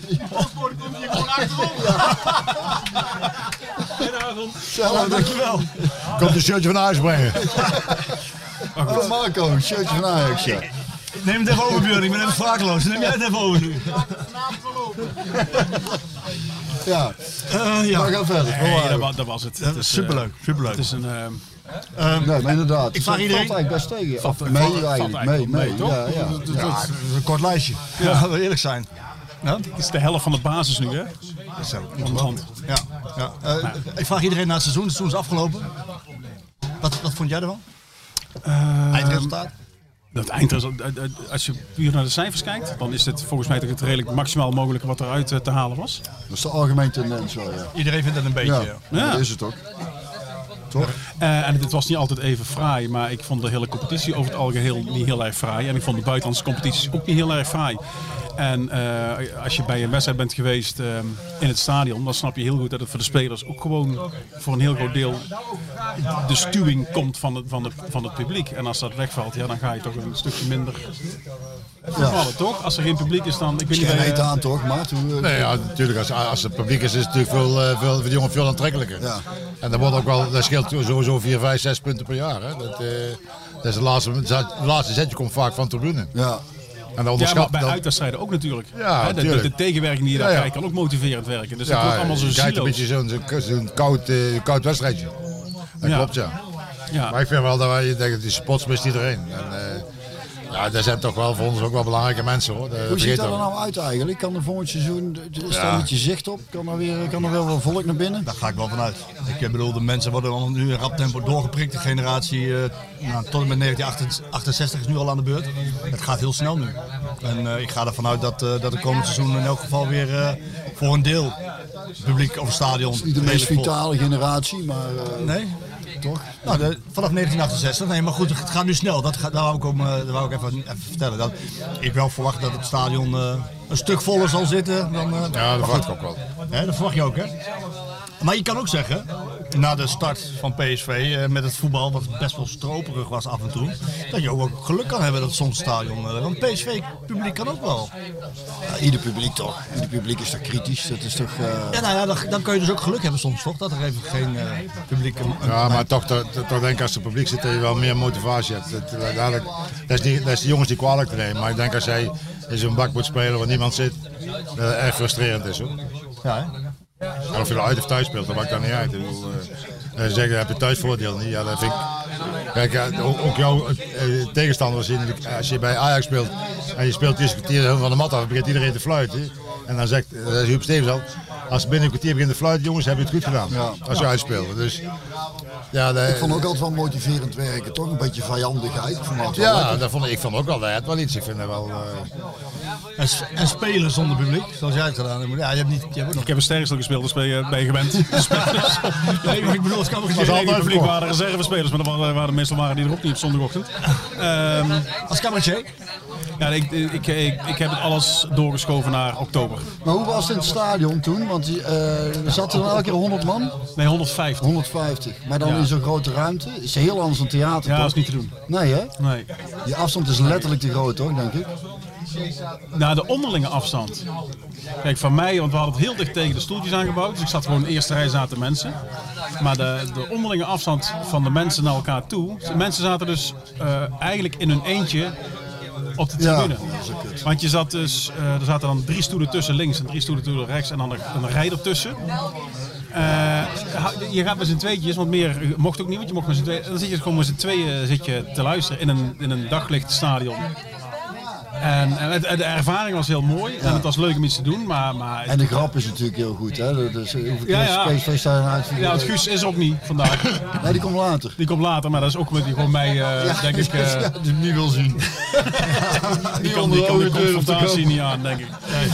Zelf, dankjewel. Komt een shirtje van huis brengen. Marco, een shirtje van Ajax. Ja. Neem het even over, Björn. Ik ben even vraagloos. Neem jij het even over nu. Ja. Eh, ja. Maar ga verder. Nee, dat, wa- dat was het. het is, eh, superleuk, superleuk. Het is een... ehm, nee, maar inderdaad. ik vraag iedereen- valt eigenlijk best tegen. Valt- mee valt- valt eigenlijk. Mee, mee. mee, toch? Ja, ja. Dat- Ja. Ja, is een kort lijstje. Ja, laten we eerlijk zijn. Ja? Het is de helft van de basis nu, hè? Zo, Onderhand. Ja, ja. Eh, ik vraag iedereen naar het seizoen. Het seizoen is afgelopen. Wat, wat vond jij ervan? Ehm, Eindresultaat? Dat eindresultaat, eh, eh, als je puur naar de cijfers kijkt, dan is dit volgens mij toch het redelijk maximaal mogelijke wat eruit eh, te halen was. Dat is de algemene tendens wel, ja. Iedereen vindt het een beetje. Ja, ja. Dat is het ook. Toch? Eh, en het was niet altijd even fraai, maar ik vond de hele competitie over het algeheel niet heel erg fraai. En ik vond de buitenlandse competities ook niet heel erg fraai. En eh, als je bij een wedstrijd bent geweest eh, in het stadion, dan snap je heel goed dat het voor de spelers ook gewoon voor een heel groot deel de stuwing komt van het, van het, van het publiek. En als dat wegvalt, ja, dan ga je toch een stukje minder vallen, toch? Als er geen publiek is, dan... Ik weet niet, Geen bij, eten aan toch, Maart? Hoe, eh, Nee, ja, natuurlijk. Als, als het publiek is, is het natuurlijk veel, eh, veel, voor de jongen veel aantrekkelijker. Ja. En dat, wordt ook wel, dat scheelt sowieso 4, 5, 6 punten per jaar. Hè. Dat, eh, dat is de laatste, het laatste zetje komt vaak van tribune. Ja. En Ja, maar bij dat- uitwedstrijden ook natuurlijk. Ja, de, de, tuurlijk. de tegenwerking die je daar Ja, krijgt kan ook motiverend werken. Dus dat wordt allemaal zo je krijgt een beetje zo'n koud, eh, koud wedstrijdje. Dat klopt, ja. Maar ik vind wel dat wij, denk dat die spots mist iedereen. En, eh, ja, daar zijn toch wel voor ons ook wel belangrijke mensen hoor. Dat Hoe ziet dat er nou uit eigenlijk? Kan er volgend seizoen, is Ja. daar een beetje zicht op? Kan er, weer, kan er wel wat volk naar binnen? Daar ga ik wel vanuit. Ik eh, bedoel, de mensen worden al nu in rap tempo doorgeprikt. De generatie eh, nou, tot en met 1968 is nu al aan de beurt. Het gaat heel snel nu. En eh, ik ga ervan uit dat, eh, dat het komend seizoen in elk geval weer eh, voor een deel publiek of stadion. Niet de meest vitale generatie, maar... eh, Nee? Toch? Nou, de- vanaf 1968. Nee, maar goed, het gaat nu snel. Dat, gaat, daar wou ik, ook, eh, dat wou ik even, even vertellen. Dat ik wel verwacht dat het stadion eh, een stuk voller zal zitten. Dan, eh, Ja, dat verwacht ik ook wel. Hè, dat verwacht je ook, hè? Maar je kan ook zeggen, na de start van PSV eh, met het voetbal, wat best wel stroperig was af en toe, dat je ook wel geluk kan hebben dat soms stadion. eh, want PSV-publiek kan ook wel. Ja, ieder publiek toch. Ieder publiek is toch kritisch. Dat is toch... eh, Ja, nou ja, dan, dan kun je dus ook geluk hebben soms, toch? Dat er even geen eh, publiek. een- Ja, maar toch, toch, toch denk ik als het publiek zit dat je wel meer motivatie hebt. Dat, dat, dat, is, niet, dat is de jongens die kwalijk te nemen. Maar ik denk als jij in zo'n bak moet spelen waar niemand zit, dat het erg frustrerend is hoor. Ja, hè? Of je nou uit of thuis speelt, dat maakt dan niet uit. Ik bedoel, eh, zeggen, heb je thuisvoordeel niet? Ja, dat vind ik... Kijk, ook, jouw eh, tegenstanders, als je bij Ajax speelt en je speelt een kwartier van de mat af, begint iedereen te fluiten. En dan zegt Huub Stevens al, als binnen een kwartier beginnen te fluiten, jongens, heb je het goed gedaan. Als je uitspeelt. Dus, ja, dat- Ik vond ook altijd wel motiverend werken, toch? Een beetje vijandigheid. Vond dat wel ja, dat vond ik, ik vond ook wel, dat had wel iets. Ik vind dat wel... eh, En, en spelen zonder publiek, zoals jij het gedaan hebt. Ja, je hebt niet. Je hebt nog... Ik heb een sterkstel gespeeld, dus ben je, ben je gewend. Nee, ik bedoel, het kan ook Het was altijd publiek waren reservespelers, maar er waren, waren, meestal waren die er ook niet op zondagochtend. Ehm, Als cabaretier? Ja, ik, ik, ik, ik heb het alles doorgeschoven naar oktober. Maar hoe was het in het stadion toen? Want die, eh, er zaten dan elke keer 100 man? Nee, 150. 150. Maar dan Ja. in zo'n grote ruimte. Is heel anders dan theater, Ja, toch? dat is niet te doen. Nee, hè? Nee. Die afstand is letterlijk te groot, toch, denk ik? Nou, de onderlinge afstand. Kijk, van mij, want we hadden het heel dicht tegen de stoeltjes aangebouwd. Dus ik zat gewoon in de eerste rij zaten mensen. Maar de, de onderlinge afstand van de mensen naar elkaar toe. De mensen zaten dus eh, eigenlijk in hun eentje op de tribune. Want je zat dus, eh, er zaten dan drie stoelen tussen links en drie stoelen tussen rechts en dan een, een rij ertussen. Ha- je gaat met z'n tweetjes, want meer mocht ook niet, want je mocht met z'n tweeën. Dan zit je gewoon met z'n tweeën zit je te luisteren in een, in een daglichtstadion. En, en het- de ervaring was heel mooi en het was leuk om iets te doen, maar... maar En de grap is natuurlijk heel goed, hè? Dus, hoeveel Ja, keer ja. PSV staan uit? ja, het Guus is ook niet vandaag. Nee, die komt later. Die komt later, maar dat is ook met die gewoon mij, eh, Ja, denk ik... eh, ja, die niet wil zien. die onder die kan de confrontatie niet aan, denk ik. Nee,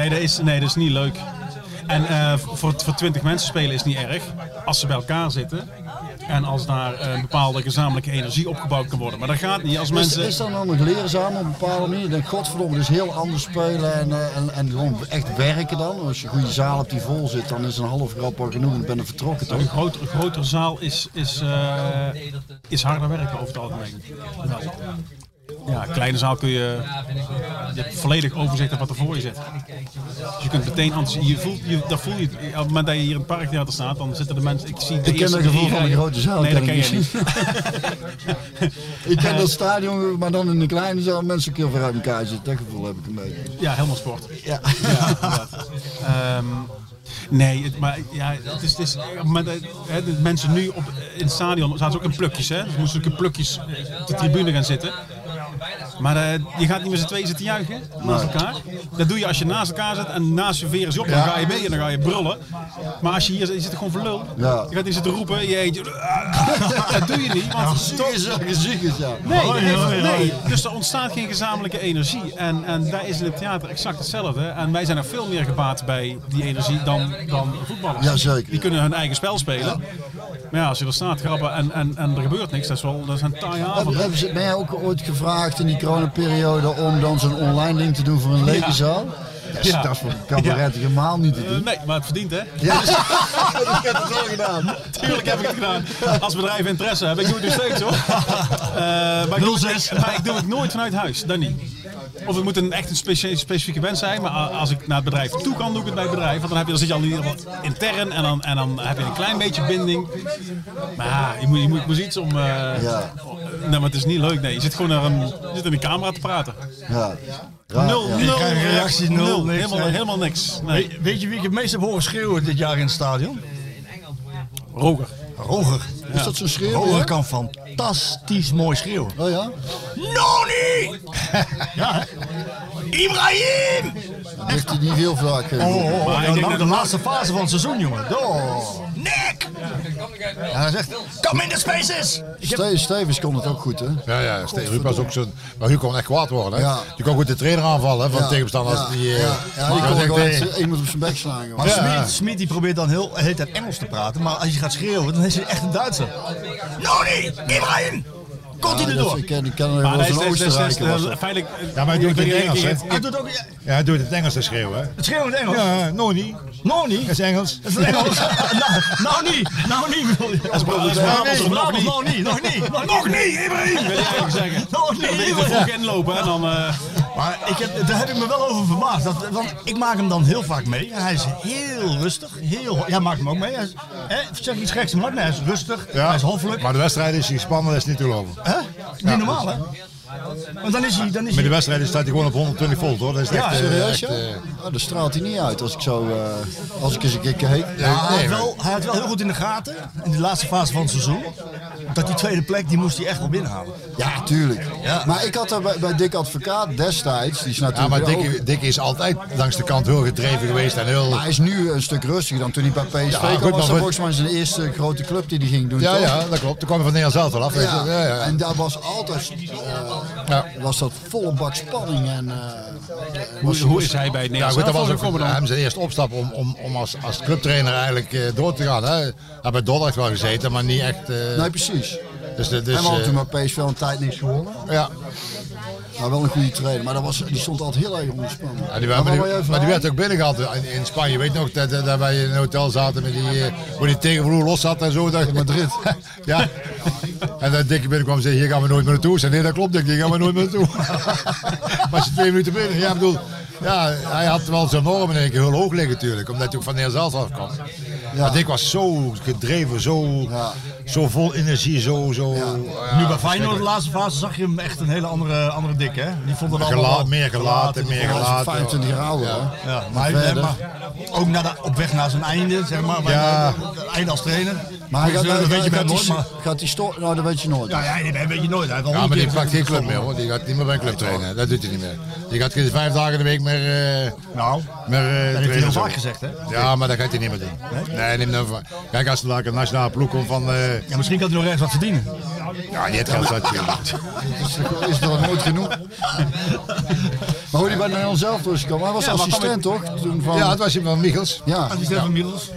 nee, dat, is, nee dat is niet leuk. En eh, voor, voor 20 mensen spelen is niet erg. Als ze bij elkaar zitten. En als daar eh, een bepaalde gezamenlijke energie opgebouwd kan worden. Maar dat gaat niet als Is, mensen... is dat dan nog leerzaam op een bepaalde manier? Ik denk, godverdomme, dus heel anders spelen en, eh, en, en gewoon echt werken dan. Als je een goede zaal hebt die vol zit, dan is een half grap al genoeg en ben je vertrokken toch? Een, groot, een grotere zaal is, is, eh, is harder werken over het algemeen. Ja, een kleine zaal kun je, je hebt volledig overzicht op wat er voor je zit. Dus je kunt meteen, enthousi- je voelt, je, dat voel je, op het moment dat je hier in het parktheater staat, dan zitten de mensen, ik zie de Ik ken eerste het gevoel van een grote zaal. Nee, dat ken je niet. ik ken dat stadion, maar dan in een kleine zaal mensen een keer ver uit elkaar zitten. Dat gevoel heb ik een beetje. Ja, helemaal sport. Ja. inderdaad. Ehm, nee, het, maar ja, het is, het is hè, de mensen nu op, in het stadion zaten ook in plukjes, hè? Dus moesten ook in plukjes op de tribune gaan zitten. Maar eh, je gaat niet met z'n tweeën zitten juichen naast elkaar. Dat doe je als je naast elkaar zit en naast je veren is op, dan ga je mee en dan ga je brullen. Maar als je hier zit, je zit gewoon voor lul. Je gaat niet zitten roepen, je eet, dat doe je niet. Want Ziekes, ziekes, ja. Nee, nee, dus er ontstaat geen gezamenlijke energie. En, en daar is in het theater exact hetzelfde. En wij zijn er veel meer gebaat bij die energie dan, dan voetballers. Ja, zeker. Die kunnen hun eigen spel spelen. Maar ja, als je er staat grappen en, en, en er gebeurt niks, dat is wel dat is een Hebben, avond. hebben ze, jij ook ooit gevraagd in die coronaperiode om dan zo'n online ding te doen voor een lege Ja. zaal? Dat is, Ja. dat is voor cabaret helemaal niet te Eh, doen. nee, maar het verdient hè? Ja, ik heb het wel gedaan. Tuurlijk heb ik het gedaan. Als bedrijf interesse hebben, ik doe het nog steeds hoor. Eh, maar, ik doe, het- maar ik doe het nooit vanuit huis, dat niet. Of het moet een echt een specifieke wens zijn, maar als ik naar het bedrijf toe kan, doe ik het bij het bedrijf. Want dan, heb je, dan zit je al in ieder geval intern en dan, en dan heb je een klein beetje binding. Maar ja, je moet, je moet, je moet iets om... eh, Ja. Nee, maar het is niet leuk. Nee, je zit gewoon naar een, je zit in de camera te praten. Ja. Ja, nul, ja. nul, Ik krijg reacties, nul, niks, helemaal, nee. helemaal niks. Nee. Weet, weet je wie ik het meest heb horen schreeuwen dit jaar in het stadion? Roger. Roger. Is dat zo'n schreeuw? Roger ja? kan fantastisch mooi schreeuwen. Oh ja? Noni! ja, hè? Ibrahim! Dat heeft hij niet heel vaak. eh, Oh, oh, oh. Nou, denk nou, de laatste fase van het seizoen, jongen. Oh. Nick! En hij zegt, come in the spaces! Ste- Stevens kon het ook goed, hè? Ja, ja, Ste- Huub was ook zo. Maar Huub kon echt kwaad worden. Hè? Ja. Je kon goed de trainer aanvallen hè, van Ja, de tegenstander. ja, die, eh, ja, ja, die kon echt, eh, iemand op zijn bek slaan. Maar Ja. Smit, Smit die probeert dan heel, de hele tijd Engels te praten, maar als je gaat schreeuwen, dan is hij echt een Duitser. Noni! Ibrahim! Hij dat- door? Ik ken, ik ken Maar eens is, is, is, dat. feitelijk... Ja, maar hij doet ik het Engels, hè? Hij doet ook ja, hij doet het Engels te schreeuwen. Hè? het schreeuwen in het Engels. Ja, Noni. Noni? Dat is Engels. Dat is het Engels. nou, nou niet, nou niet. Dat is Brabants, nog niet? Nog niet, nog niet, nog niet, Ibrahim! wil je eigenlijk zeggen. Nog Dan niet, ben je vroeg inlopen en dan... eh, Maar ik heb, daar heb ik me wel over verbaasd. Dat, want ik maak hem dan heel vaak mee. Hij is heel rustig. Heel, ja, maakt hem ook mee. Hij is, hè, zeg iets geks, maar nee, hij is rustig. Hij is hoffelijk. Maar de wedstrijd is gespannen, dat is niet te geloven. Hè? Niet normaal, hè? Want dan is hij... Dan is Met de wedstrijd staat hij gewoon op 120 volt hoor. Dat is Ja, echt, eh, Serieus, echt, ja? eh, Oh, dat straalt hij niet uit als ik zo, eh, als ik eens een keer keek. Ja, hij, nee, had wel, hij had wel heel goed in de gaten, in de laatste fase van het seizoen, dat die tweede plek, die moest hij echt wel binnenhalen. Ja, tuurlijk. Ja. Maar ik had daar bij, bij Dick Advocaat destijds, die is Ja, natuurlijk maar ook- Dick, Dick is altijd langs de kant heel gedreven geweest en heel... Maar hij is nu een stuk rustiger dan toen hij bij PSV Ja, kwam. goed, was maar dat volgens mij zijn eerste grote club die hij ging doen, Ja, toch? ja, dat klopt. Toen kwam hij van Nederland zelf wel af. weet Ja. je. Ja, ja. En daar was altijd eh, Ja. was dat volle bak spanning. En, eh, hoe, hoe is hij bij het Ja, Nederlands goed, dat was ook voor hem zijn eerste opstap om, om, om als, als clubtrainer eigenlijk eh, door te gaan. Hè. Hij heeft bij Dordrecht wel gezeten, maar niet echt... eh, nee, precies. Dus, dus, hadden eh, toen bij PSV een tijd niks gewonnen. ja. Maar wel een goede trainer. Maar dat was, die stond altijd heel erg onder spanning. Ja, die, Maar maar, die, maar werd ook binnengehaald in, in Spanje. Weet je nog dat, dat, wij in een hotel zaten met die, eh, waar die tegenvloer los zat en zo. Dat, In Madrid. ja. En dat Dikke binnenkwam en zei, hier gaan we nooit meer naartoe. Ik zei, nee dat klopt Dick, hier gaan we nooit meer naartoe. maar je twee minuten binnen, ja ik bedoel... Ja, hij had wel zijn normen in één keer heel hoog liggen natuurlijk. Omdat hij ook van Nederland zelf afkwam. Maar Dick was zo gedreven, zo, zo vol energie, zo... zo ja, nu bij Feyenoord de laatste fase zag je hem echt een hele andere, andere dik, hè? Die vond het allemaal meer gelaten, meer gelaten. 25 jaar ouder, Ja. hè? Ja, maar, hij, maar ook naar de, op weg naar zijn einde, zeg maar. bij- Ja. Het einde als trainer. Maar hij Dus, gaat, dat weet je gaat, nooit, die, maar... gaat die sto- Nou, dat weet je nooit. Ja, ja, dat weet je nooit. Hij heeft Ja, maar die pakt geen club meer hoor. Die gaat niet meer bij een club trainen. Dat doet hij niet meer. Die gaat geen vijf dagen de week meer. eh Nou, meer, eh, dat heeft hij heel vaak gezegd, hè? Ja, maar dat gaat hij niet meer doen. Nee, neem nou van. Kijk, als er een nationale ploeg komt van. eh Ja, misschien kan hij nog ergens wat verdienen. ja, niet het geld zat je. Dat is toch nooit genoeg. maar hoe die bij Nederland zelf dus gekomen? Hij was assistent, toch? Toen van... Ja, het was iemand van Michels. Ja. Assistent van Middels.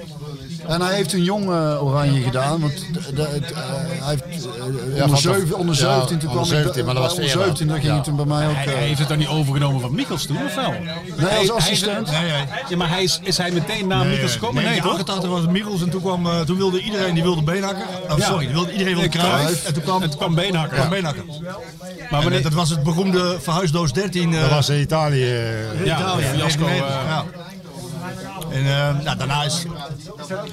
En hij heeft een jong eh, oranje gedaan. Want de, de- het, eh, hij heeft eh, Ja, onder, van- zeven, onder ja, 17, toen onder kwam ik 17, maar dat was onder eerder. 17, daar ging het toen bij mij ook. Hij, hij heeft het dan niet overgenomen van Mikkels toen, of wel? Nee, als assistent. Nee, nee. Ja, maar hij is, is hij meteen na Nee, Mikkels gekomen? Nee, nee, toch? 88 was het Mikkels en toen, kwam, toen wilde iedereen die wilde Beenhakker. Oh, sorry, die wilde, iedereen wilde. Cruijff. En toen kwam, toen kwam Beenhakker. kwam Ja. Beenhakker. Maar wanneer- dat was het beroemde verhuisdoos 13. eh, Dat was in Italië. Ja, Italië, fiasco, 99, ja. En eh, nou, daarna is,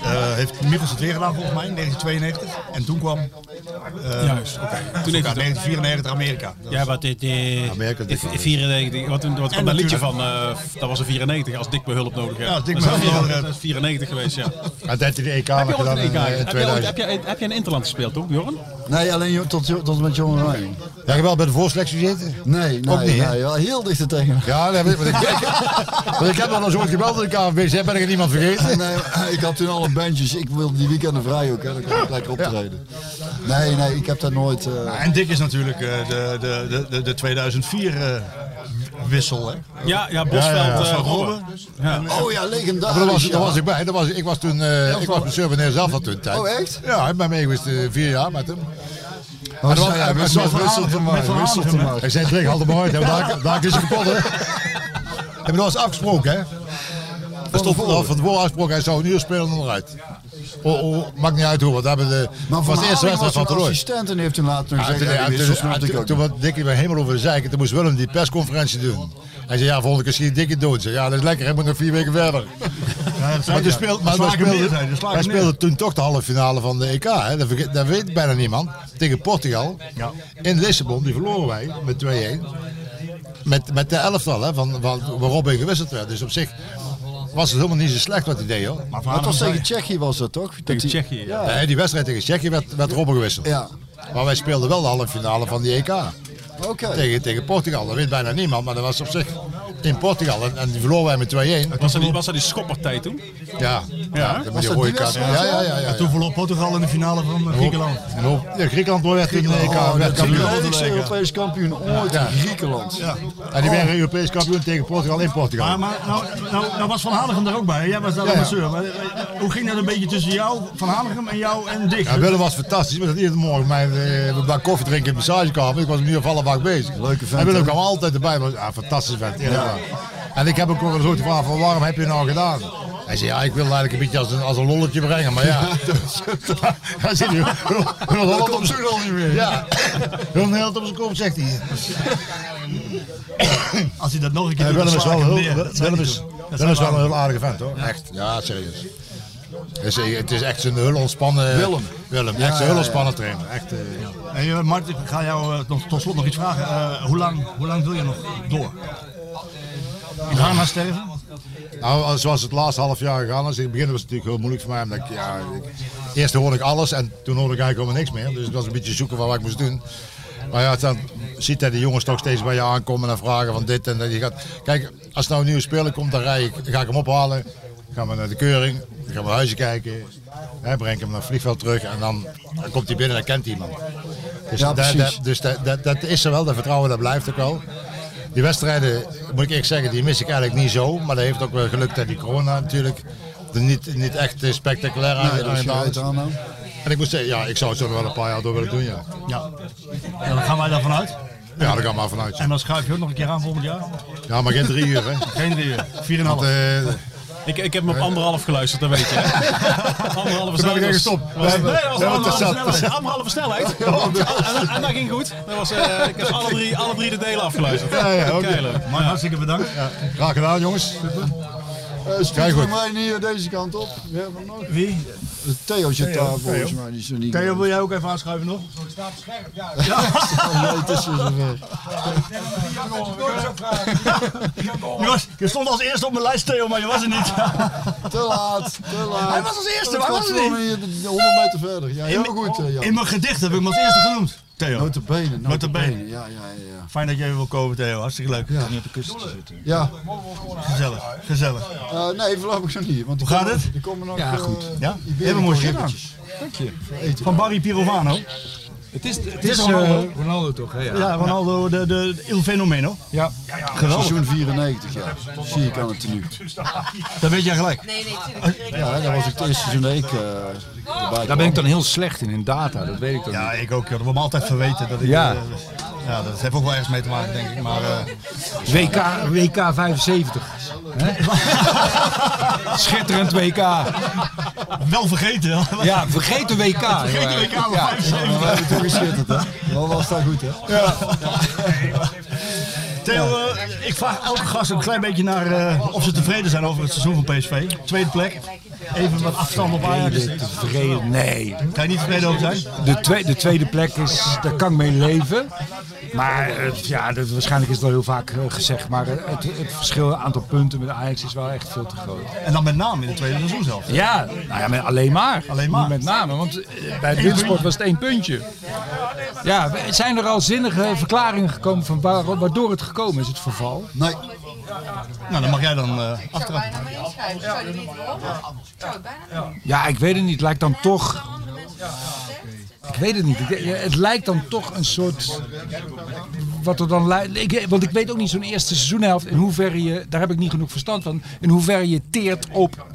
eh, heeft Mikkels het weer gedaan volgens mij in 1992. En toen kwam... eh, Juist, oké. Toen heeft het- 1994 Amerika. Dat Ja, wat dit... eh, Amerika, wel. 94, wat, wat kwam dat liedje van, eh, dat was een 94, als Dick behulp nodig heeft. Ja, als Dick Dat is behulp nodig dat heeft. is 94 geweest, ja. Hij deed hij de EK Heb je gedaan een in, EK? in Heb je, ooit- 2000. heb, je, heb je een Interland gespeeld, toch, Bjorn? Nee, alleen tot, tot met Jong Oranje. Ja, je wel bij de voorselectie gezeten? Nee, nee, Ook niet, nee, heel dicht er tegen. Ja, nee, want ik, want ik heb wel eens ooit gebeld in de KNVB, ben ik niemand vergeten? Nee, ik had toen al een bandjes. Ik wilde die weekenden vrij ook, hè. Dan kon ik lekker optreden. Nee, nee, ik heb dat nooit... eh, en Dick is natuurlijk eh, de, de, de, de, de 2004 eh, wissel. Hè? Ja, ja, Bosveld, Ja, eh, Robben. Oh ja, legendarisch. Maar daar was, ja. daar was ik bij. Daar was, ik was toen, eh, ik was met Surveneer zelf al toen tijd. Oh, echt? Ja, ik ben mee geweest eh, vier jaar met hem. Oh, dat was- wissel- te maar, maar. Hij zei, trek altijd maar uit. Daar, daar is hij kapot, hè. En dat was afgesproken, hè. Dat stond van van tevoren afgesproken, hij zou een uur spelen en eruit. Oh, oh, maakt niet uit hoe, want we hebben de, Maar Van de eerste wedstrijd van assistent en heeft nog Ja, gezegd... toen, ja, ja, toen, was Dikkie weer helemaal over de zeiken. Toen moest Willem die persconferentie doen. Hij zei, ja, volgende keer zie je Dikkie. Ik zei, ja, dat is lekker, hij moet nog vier weken verder. Ja, dat Maar, hij. speelde, maar wij hem neer, speelden, hij, hem toen toch de halve finale van de EK. Hè. Dat, weet bijna niemand. Tegen Portugal. In Lissabon, die verloren wij met 2-1. Met, met de elftal, hè, van, van, waar Robin gewisseld werd. Dus op zich was het helemaal niet zo slecht wat hij deed, hoor. Maar het was tegen Tsjechië was dat toch? Tegen die- Tsjechië, ja. Ja. Nee, die wedstrijd tegen Tsjechië werd, werd Robben gewisseld. Ja. Maar wij speelden wel de halve finale van die EK. Oké. Tegen, tegen Portugal. Dat weet bijna niemand, maar dat was op zich in Portugal. En, en die verloren wij met 2-1. Was dat die, was dat die schoppartij toen? Ja, ja. dat met die rode kaart. Ja, ja, ja. ja, En toen verloor Portugal in de finale van eh, Griekenland. Ja, Griekenland werd toen de EK Oh, werd dat is kampioen. de leukste Europees kampioen ooit Ja. in Griekenland. Ja. En die werden Europees kampioen tegen Portugal in Portugal. Maar, maar nou, nou, nou was Van Hanegem er ook bij. Jij was daar Ja, ja. Maar, eh, hoe ging dat een beetje tussen jou, Van Hanegem en jou en Dick? Ja, Willem was fantastisch. We zaten iedere morgen mijn uh, bak koffie drinken in de massagekamer. Ik was een uur of acht bezig. Leuke vent, En Willem hè? kwam altijd erbij. Maar, ja, fantastisch vent. eerlijk waar. En ik heb ook nog eens ooit gevraagd van waarom heb je het nou gedaan? Hij zei, ja, ik wil eigenlijk een beetje als een, als een lolletje brengen, maar ja. Hij zit nu. Dat komt zo al niet meer. Ja. Heel de hele tijd op zijn kop, zegt hij. Als hij dat nog een keer Ja, doet, dan is wel, Willem hij is, een hij. heel aardige vent hoor. Echt. Ja, serieus. Het is, het is echt een heel ontspannen... Willem. Echt een heel ontspannen trainer. Echt, eh, Hey, eh, Mart, ik ga jou eh, tot, slot nog iets vragen. Hoe, lang, hoe lang wil je nog door? In Ghana sterven? Nou, zoals het laatste half jaar gegaan is. In het begin was het natuurlijk heel moeilijk voor mij. Omdat ik, ja, ik- eerst hoorde ik alles en toen hoorde ik eigenlijk helemaal niks meer. Dus het was een beetje zoeken van wat ik moest doen. Maar ja, dan ziet hij de jongens toch steeds bij je aankomen en vragen van dit en dat. Je gaat, kijk, als er nou een nieuwe speler komt, dan, rij ik, ga ik hem ophalen. Dan gaan we naar de keuring, dan gaan we naar huizen kijken. Hè, breng ik hem naar het vliegveld terug en dan, dan komt hij binnen en dan kent hij iemand. Dus, Ja, dat, dus dat, dat, dat is er wel, dat vertrouwen dat blijft ook wel. Die wedstrijden, moet ik eerlijk zeggen, die mis ik eigenlijk niet zo. Maar dat heeft ook wel gelukt dat die corona natuurlijk er niet, niet echt eh, spectaculair aan, Nee, aan. En ik moet zeggen, ja, ik zou het zo nog wel een paar jaar door willen doen, ja. Ja. ja. Dan gaan wij daarvan uit. Ja, daar gaan we maar vanuit. En dan schuif je ook nog een keer aan volgend jaar? Ja, maar geen drie uur, hè. Geen drie uur. Vier en een half. Ik, ik heb hem op anderhalf geluisterd, dat weet je. Anderhalve Toen ben ik snelheid. was- We Nee, hebben- dat was anderhalve snelheid. Anderhalve snelheid. En, en dat ging goed. Dat was, eh, ik heb alle drie, alle drie de delen afgeluisterd. Ja, ja, oké. Keilen. Maar hartstikke bedankt. graag gedaan, jongens. Uh, Kijk goed. voor mij niet eh, deze kant op. Wie? Theo zit Theo, daar volgens Theo. mij. Die is er niet. Theo, wil jij ook even aanschuiven nog? Oh, nee, het is weer zover. Je, was, je stond als eerste op mijn lijst, Theo, maar je was er niet. Te laat, te laat. Hij was als eerste, waar was gewoon hier 100 meter verder. Ja, heel goed, eh, Jan. In mijn gedicht heb ik hem als eerste genoemd. Theo. Notabene, Notabene. notabene. Ja, ja, ja. Fijn dat je even wil komen, Theo. Hartstikke leuk. Ja. Niet op de kussen te zitten. Ja. Gezellig, gezellig. Uh, nee, voorlopig nog niet. Want Hoe gaat komen- het? Er komen nog Ja, eh, goed. Ja? Iberico Heel mooi. Dank je. Van Barry Pirovano. Het is, het is, is Ronaldo. eh, Ronaldo toch? hè? Ja, Ja. Ronaldo, de, de Il Fenomeno. Ja. Geweldig. Seizoen 94, ja. Zie ik aan het tenue. Dat weet jij gelijk. Ja, dat was ik het eerste seizoen dat ik eh, erbij Daar ben ik dan heel slecht in, in data. Dat weet ik dan Ja, niet. ik ook. joh. Dat wordt me altijd verweten. Dat ik, Ja. eh, ja, dat heeft ook wel ergens mee te maken, denk ik. Maar, eh, WK, WK 75. Hè? Schitterend WK. Wel vergeten. hè? Ja, vergeet de WK. Vergeet de WK, maar Ja. 75. We hebben toch geschitterd, hè? Wel was dat goed, hè? Ja. Theo, eh, ik vraag elke gast een klein beetje naar eh, of ze tevreden zijn over het seizoen van PSV. Tweede plek. Even wat afstand op Ajax. Tevreden? Nee. Kan je niet tevreden over zijn? De, tweede, de tweede plek is, daar kan ik mee leven. Maar eh, ja, dat, waarschijnlijk is het al heel vaak eh, gezegd. Maar het, het verschil aantal punten met Ajax is wel echt veel te groot. En dan met name in het tweede seizoen zelf. Ja, nou ja, met, alleen maar. Alleen maar. Niet met name, want eh, bij wintersport puntje. was het één puntje. Ja, zijn er al zinnige verklaringen gekomen van waar- waardoor het gekomen is, het verval? Nee. Nou, dan mag jij dan eh aftrappen. Ja, ik weet het niet. Het lijkt dan toch. Ik weet het niet. Het lijkt dan toch een soort. Wat er dan lijkt. Ik, want ik weet ook niet zo'n eerste seizoenhelft. In hoeverre je. Daar heb ik niet genoeg verstand van. In hoeverre je teert op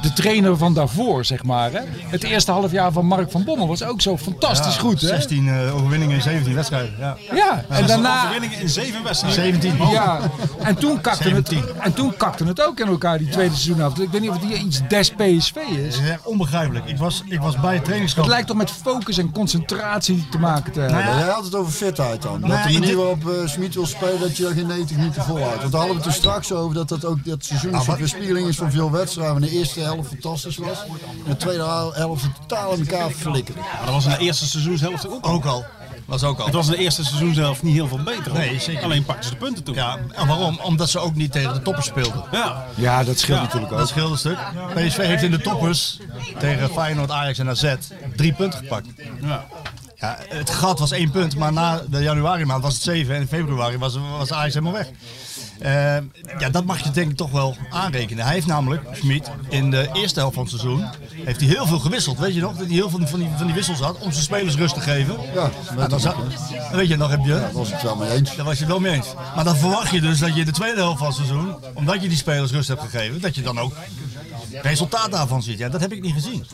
de trainer van daarvoor, zeg maar. Hè? Het eerste half jaar van Mark van Bommel was ook zo fantastisch Ja, goed. Hè? 16 eh, overwinningen in 17 wedstrijden. Ja, Ja, en daarna. Overwinningen in zeven wedstrijden. 17. Ja, en toen, kakte het, en toen kakte het ook in elkaar, die tweede seizoenhelft. Ik weet niet of het hier iets des PSV is. Dat is onbegrijpelijk. Ik was, ik was bij het trainingskamp. Het lijkt toch met focus en concentratie te maken te hebben. Jij had het over fitheid dan. Nou Dat de manier waarop eh Smit wil spelen, dat je er geen 90 minuten volhoudt. Want daar hadden we het er straks over dat dat ook dat seizoen een soort weerspiegeling is van veel wedstrijden. De eerste helft fantastisch was. En de tweede helft totaal in elkaar flikkerde. Maar dat was in de eerste seizoenshelft ook al. Ook al. Was ook al. Het was in de eerste seizoenshelft niet heel veel beter. hoor. Nee, zeker Alleen pakten ze de punten toe. Ja, en waarom? Omdat ze ook niet tegen de toppers speelden. Ja. Ja, dat scheelt Ja, natuurlijk ook. Dat scheelt een stuk. PSV heeft in de toppers tegen Feyenoord, Ajax en AZ drie punten gepakt. Ja. Ja, het gat was één punt, maar na de januari maand was het zeven en in februari was, was Ajax helemaal weg. Eh, ja, dat mag je denk ik toch wel aanrekenen. Hij heeft namelijk, Schmid, in de eerste helft van het seizoen, heeft hij heel veel gewisseld. Weet je nog, dat hij heel veel van die, van die wissels had om zijn spelers rust te geven. Ja, En dan, weet je, dan heb je... Daar was het wel mee eens. Daar was je het wel mee eens. Maar dan verwacht je dus dat je in de tweede helft van het seizoen, omdat je die spelers rust hebt gegeven, dat je dan ook resultaat daarvan ziet. Ja, dat heb ik niet gezien.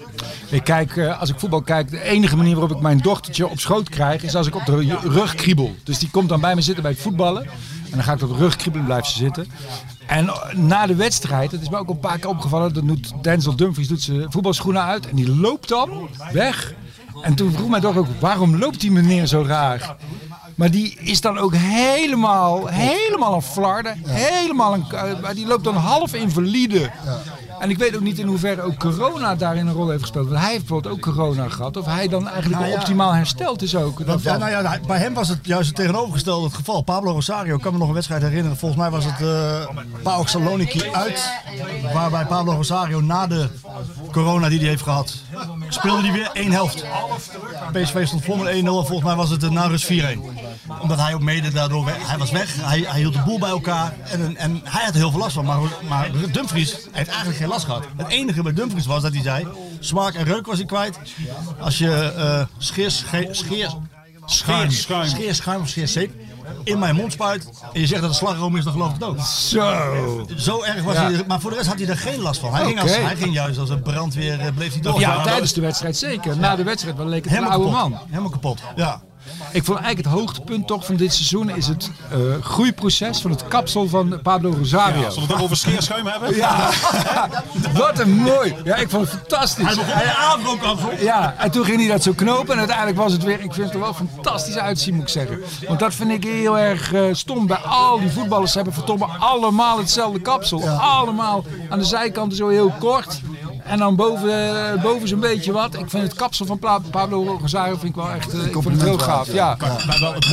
Ik kijk, eh, als ik voetbal kijk, de enige manier waarop ik mijn dochtertje op schoot krijg, is als ik op de rug kriebel. Dus die komt dan bij me zitten bij het voetballen. En dan ga ik op de rug kriebelen, blijft ze zitten. En eh, na de wedstrijd, dat is me ook een paar keer opgevallen, dan doet Denzel Dumfries doet zijn voetbalschoenen uit en die loopt dan weg. En toen vroeg mij toch ook, waarom loopt die meneer zo raar? Maar die is dan ook helemaal, helemaal een flarden. Helemaal een, eh, maar die loopt dan half invalide. En ik weet ook niet in hoeverre ook corona daarin een rol heeft gespeeld. Want hij heeft bijvoorbeeld ook corona gehad. Of hij dan eigenlijk Nou ja. optimaal hersteld is ook. Ja, nou ja, bij hem was het juist het tegenovergestelde het geval. Pablo Rosario, ik kan me nog een wedstrijd herinneren. Volgens mij was het eh PAOK Saloniki uit. Waarbij Pablo Rosario na de corona die hij heeft gehad, speelde hij weer één helft. PSV stond voor met 1-0 en volgens mij was het eh, na rust 4-1. Omdat hij ook mede daardoor weg, hij was weg, hij, hij hield de boel bij elkaar en, en hij had er heel veel last van. Maar, maar Dumfries heeft eigenlijk geen last gehad. Het enige bij Dumfries was dat hij zei, smaak en reuk was hij kwijt. Als je eh scheer, scheer, scheer, schuim, Scheerschuim. scheerschuim of scheerzeep in mijn mond spuit en je zegt dat het slagroom is, dan geloof ik het ook. Zo. Zo erg was Ja. hij, maar voor de rest had hij er geen last van. Hij, ging, als, hij ging juist als een brandweer, eh, bleef hij door. Ja, tijdens de wedstrijd zeker. Na de wedstrijd wel leek het een Helemaal oude kapot. man. Helemaal kapot. Ja. Ik vond eigenlijk het hoogtepunt toch van dit seizoen is het eh, groeiproces van het kapsel van Pablo Rosario. Ja, zullen we het over scheerschuim hebben? Ja, wat een mooi. Ja, ik vond het fantastisch. Hij begon met een afro-kapsel. Ja, en toen ging hij dat zo knopen en uiteindelijk was het weer, ik vind het er wel fantastisch uitzien moet ik zeggen. Want dat vind ik heel erg eh, stom bij al die voetballers. Ze hebben verdomme allemaal hetzelfde kapsel. Allemaal aan de zijkanten zo heel kort. En dan boven, eh, boven zo'n beetje wat. Ik vind het kapsel van Pablo Rosario vind ik wel echt eh, ik vond het heel gaaf. Ja.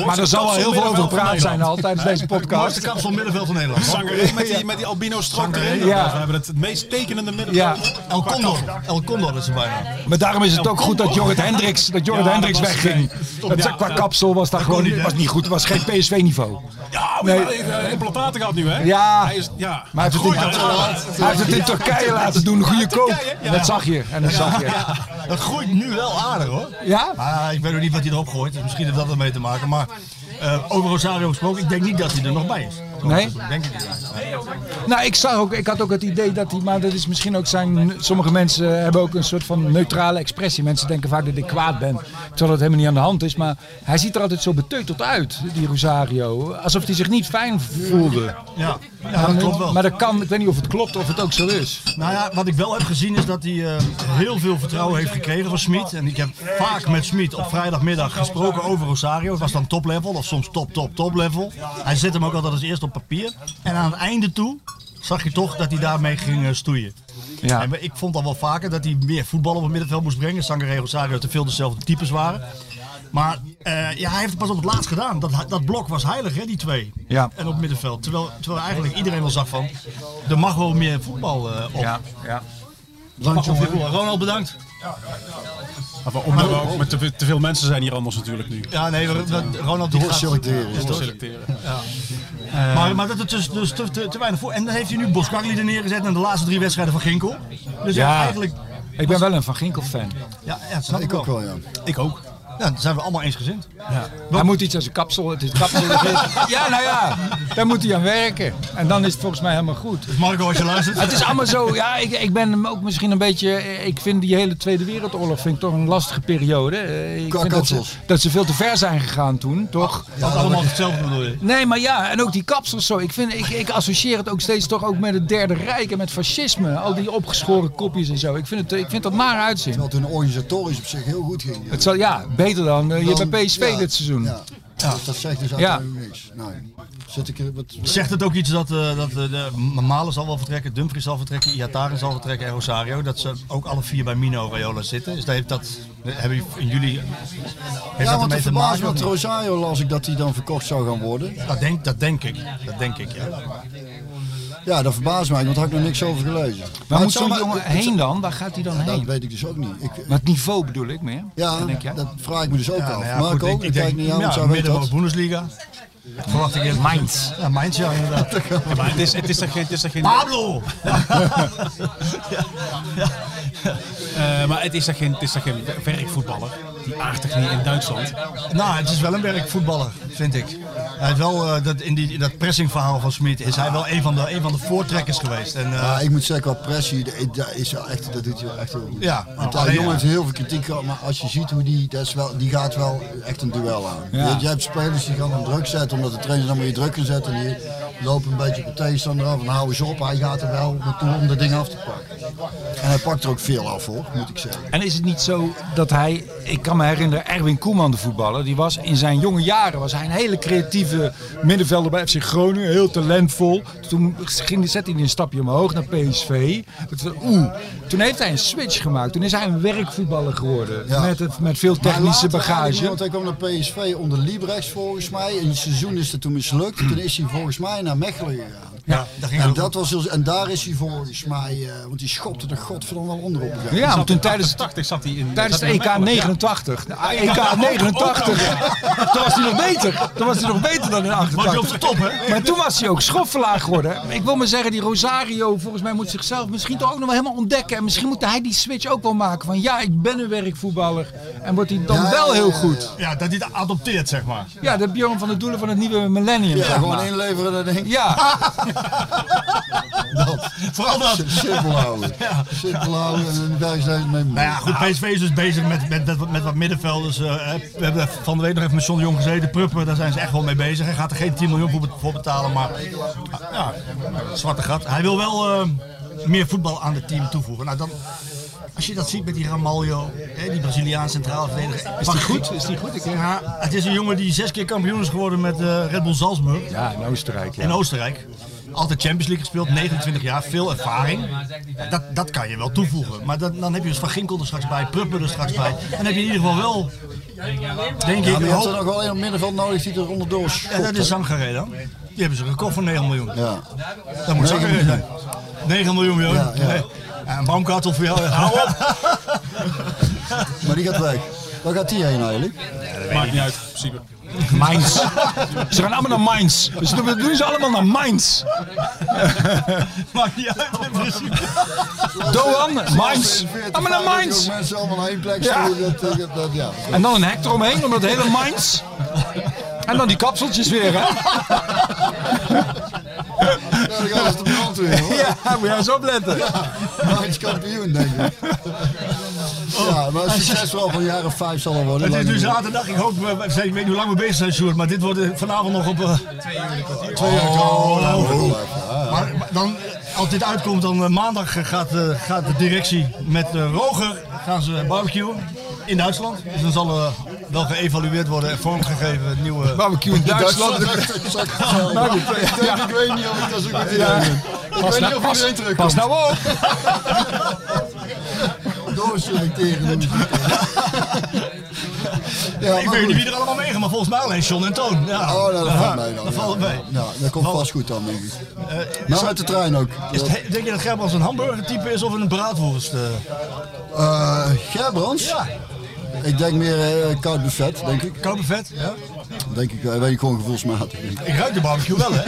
Maar er zal wel heel veel over gepraat zijn al tijdens deze Het mooiste podcast. kapsel middenveld van Nederland. Met die, met die albino strook erin. Ja. We hebben het, het meest tekenende middenveld. Ja. El Condor. El Condor is er bijna. Maar daarom is het ook goed dat Jorrit Hendricks, dat Jorrit Ja, Hendricks wegging. Dat, qua kapsel was dat gewoon niet, was niet goed. was geen PSV-niveau. Ja, maar Nee. hij heeft eh, implantaten gehad nu, hè? Ja. Hij is, ja. Maar hij heeft het in, Turkije laten doen, een goede koop. Dat zag je. En dat zag je. Ja, dat groeit nu wel aardig hoor. Ja? Maar ik weet ook niet wat hij erop gooit. Dus misschien heeft dat ermee te maken. Maar eh, over Rosario gesproken, ik denk niet dat hij er nog bij is. Nee? Denk ik niet. Nou, ik, zag ook, ik had ook het idee dat hij, maar dat is misschien ook zijn. Sommige mensen hebben ook een soort van neutrale expressie. Mensen denken vaak dat ik kwaad ben, terwijl dat helemaal niet aan de hand is. Maar hij ziet er altijd zo beteuterd uit, die Rosario. Alsof hij zich niet fijn voelde. Ja, ja dat klopt wel. Maar dat kan, ik weet niet of het klopt of het ook zo is. Nou ja, wat ik wel heb gezien is dat hij eh, heel veel vertrouwen heeft gekregen van Smit. En ik heb vaak met Smit op vrijdagmiddag gesproken over Rosario. Het was dan top level of soms top, top, top level. Hij zet hem ook altijd als eerste op papier. En aan het einde toe zag je toch dat hij daarmee ging eh, stoeien. Ja. En ik vond al wel vaker dat hij meer voetbal op het middenveld moest brengen. Sangaré en Rosario te veel dezelfde types waren. Maar eh, ja, hij heeft het pas op het laatst gedaan. Dat, dat blok was heilig, hè, die twee. Ja. En op het middenveld. Terwijl, terwijl eigenlijk iedereen wel zag van, er mag wel meer voetbal eh, op. Ja, ja. Ronald, bedankt. Maar omdat we ook met te, te veel mensen zijn hier anders natuurlijk nu. Ja, nee, we- we- Ronald die gaat... Doorselecteren. Is door- Selecteren. Ja. maar, maar dat is dus, dus te, te, te weinig voor. En dan heeft hij nu Boskagli er neergezet en de laatste drie wedstrijden van Ginkel. Dus ja, Ja. eigenlijk... Ik ben wel een Van Ginkel fan. Ja, ja Ik ook wel, ja. Ik ook. Ja, dan zijn we allemaal eensgezind. Ja. Hij moet iets aan zijn kapsel. Het is kapsel. ja, nou ja, daar moet hij aan werken. En dan is het volgens mij helemaal goed. Dus Marco, als je luistert. Het is allemaal zo, ja, ik, ik ben ook misschien een beetje. Ik vind die hele Tweede Wereldoorlog vind ik toch een lastige periode. Eh, Ik Qua vind dat ze, dat ze veel te ver zijn gegaan toen, toch? Dat allemaal hetzelfde bedoel je? Nee, maar ja, en ook die kapsels zo. Ik, vind, ik, ik associeer het ook steeds toch ook met het Derde Rijk en met fascisme. Al die opgeschoren kopjes en zo. Ik vind, het, ik vind dat naar uitzien. Terwijl het hun organisatorisch op zich heel goed ging. Het zal, ja, beter dan eh, je Dan- bij PSV ja, dit seizoen. Ja. Dus dat zegt dus Ja. uiteindelijk niks. Nee. Zit ik er wat... Zegt het ook iets dat, eh, dat eh, de Malen zal wel vertrekken, Dumfries zal vertrekken, Iataren zal vertrekken en Rosario. Dat ze ook alle vier bij Mino Raiola zitten. Dus dat heeft dat, hebben jullie- in jullie, heeft Ja, dat want te maken? verbaast me of dat niet? Rosario las ik dat hij dan verkocht zou gaan worden. Dat denk, dat denk ik. Dat denk ik, ja. Ja, dat verbaast mij, want daar had ik nog niks over gelezen. Waar het moet zou zo'n maar- jongen heen dan? Waar gaat hij dan Dat heen? weet ik dus ook niet. Ik, Maar het niveau bedoel ik meer. ja, Dan denk dat vraag ik me dus ook Ja, af. nou ja, Marco, goed, ik, kijk naar jou, ja, weet midden dat. Bundesliga. Verwacht ik eerlijk Mainz. Ja, Mainz, ja, inderdaad. Ja, maar het is, het is toch geen... Het is toch geen Pablo! Eh, maar het is toch geen, het is toch geen werkvoetballer? Die niet in Duitsland? Nou, het is wel een werkvoetballer, vind ik. Hij heeft wel, eh, dat, in, die, in dat pressingverhaal van Smit is hij wel een van de, een van de voortrekkers geweest. En, eh, Ja, ik moet zeggen, qua pressie, dat- is wel echt, dat doet hij wel echt heel goed. Ja, Want, alleen, die jongen ja. heeft heel veel kritiek gehad, maar als je ziet hoe die, dat is wel, die gaat wel echt een duel aan. Ja. Je, je hebt spelers die gaan hem druk zetten, omdat de trainer dan weer druk kan zetten. En die lopen een beetje op de tegenstander af en hou eens op. Hij gaat er wel naartoe om dat ding af te pakken. En hij pakt er ook veel af hoor, moet ik zeggen. En is het niet zo dat hij, ik kan me herinneren, Erwin Koeman de voetballer, die was in zijn jonge jaren was hij een hele creatieve middenvelder bij FC Groningen, heel talentvol. Toen ging, zette hij een stapje omhoog naar PSV. Oeh, toen heeft hij een switch gemaakt. Toen is hij een werkvoetballer geworden Ja. met, het- met veel technische bagage. Want hij kwam naar PSV onder Liebrechts volgens mij. En het seizoen is het toen mislukt. Toen is hij volgens mij naar Mechelen gegaan. Ja, daar En, dat was en daar is hij volgens mij, eh, want die schopte er godverdomme wel onderop. gegaan. Ja, want toen tijdens, 80 zat hij in... tijdens de hij EK in Mechelen. 89. De EK 89. Toen was hij nog beter. Toen was hij nog beter dan in 88. Was hij op zijn top, hè? Maar toen was hij ook schoffelaar geworden. Ik wil maar zeggen, die Rosario volgens mij moet zichzelf misschien toch ook nog wel helemaal ontdekken. En misschien moet hij die switch ook wel maken van ja, ik ben een werkvoetballer. En wordt hij dan Ja, wel heel goed. Ja, dat hij het adopteert, zeg maar. Ja, de Bjorn van de Doelen van het nieuwe millennium. Ja, zeg gewoon inleveren en dan denk ik, Ja, dat. Vooral dat. Simpel houden. Simpel houden en een werkzaamheid mee. Nou ja, goed, PSV is dus bezig met, met, met, met wat middenvelders. eh, hè. we hebben van de week nog even met John de Jong gezeten. Pruppen, daar zijn ze echt wel mee bezig. Hij gaat er geen 10 miljoen voor, be- voor betalen, maar ja, zwarte gat. Hij wil wel eh, meer voetbal aan het team toevoegen. Nou, dan, als je dat ziet met die Ramaljo, hè, die Braziliaanse centrale verdediger. is die goed? Is die goed? Ik Ja, het is een jongen die zes keer kampioen is geworden met eh, Red Bull Salzburg ja in Oostenrijk. Ja. in Oostenrijk. Altijd Champions League gespeeld, 29 jaar, veel ervaring. Dat, dat kan je wel toevoegen. Maar dat, dan heb je dus Van Ginkel er straks bij, Pruppen er straks bij. Dan heb je in ieder geval wel, denk Ja, ik, je had er nog wel een op middenveld nodig die er onderdoor Ja, schopt. dat is Zangaré dan. Die hebben ze gekocht voor 9 miljoen. Ja. Dat moet Zangaré zijn. 9 miljoen, joh. Ja, ja. Nee. Ja, een baumkartel voor jou. Hou op. Maar die gaat weg. Waar gaat die heen eigenlijk? Maakt niet uit, in principe. Mainz. Ze gaan allemaal naar Mainz. Dus doen, doen ze allemaal naar Mainz. Maakt niet uit in principe. Doan, Mainz. Allemaal naar Mainz. Mensen allemaal naar één plek Ja. Dat, dat, dat, ja. En dan een hek eromheen, om het hele Mainz. En dan die kapseltjes weer, hè? Ja, dan gaan ze de brandweer hoor. Ja, moet jij eens opletten. Is kampioen, denk ik. Ja, maar het succes wel van een jaar of vijf zal er worden. Het is nu zaterdag. Ik hoop, eh, ik weet niet hoe lang we bezig zijn, Sjoerd. Maar dit wordt eh, vanavond nog op... eh, twee uur, Twee uur. Oh, nou, goed. Maar, maar dan, als dit uitkomt, dan eh, maandag eh, gaat, eh, gaat de directie met eh, Roger gaan ze barbecuen in Duitsland. Dus dan zal er wel geëvalueerd worden en vormgegeven het nieuwe... Barbecue in Duitsland. Nou, ik weet niet of ik dat zo goed idee vind. Ik Pas weet nou- niet of iedereen terugkomt. pas nou op. Doorselecteren. Ja, ik maar weet niet wie er allemaal meegaan, maar volgens mij alleen John en Toon. Ja. Oh, nou, dat valt mee dan. Dat valt mee. Ja, dat komt vast goed dan, denk ik. Eh, Nou, met de trein ook. Denk je dat Gerbrands een hamburger type is of een braadworst? Eh Gerbrands? Ja. Ik denk meer eh, koud buffet, denk ik. Koud buffet, ja. Denk ik, eh, weet ik gewoon gevoelsmatig. ik. Ik ruik de barbecue wel, hè?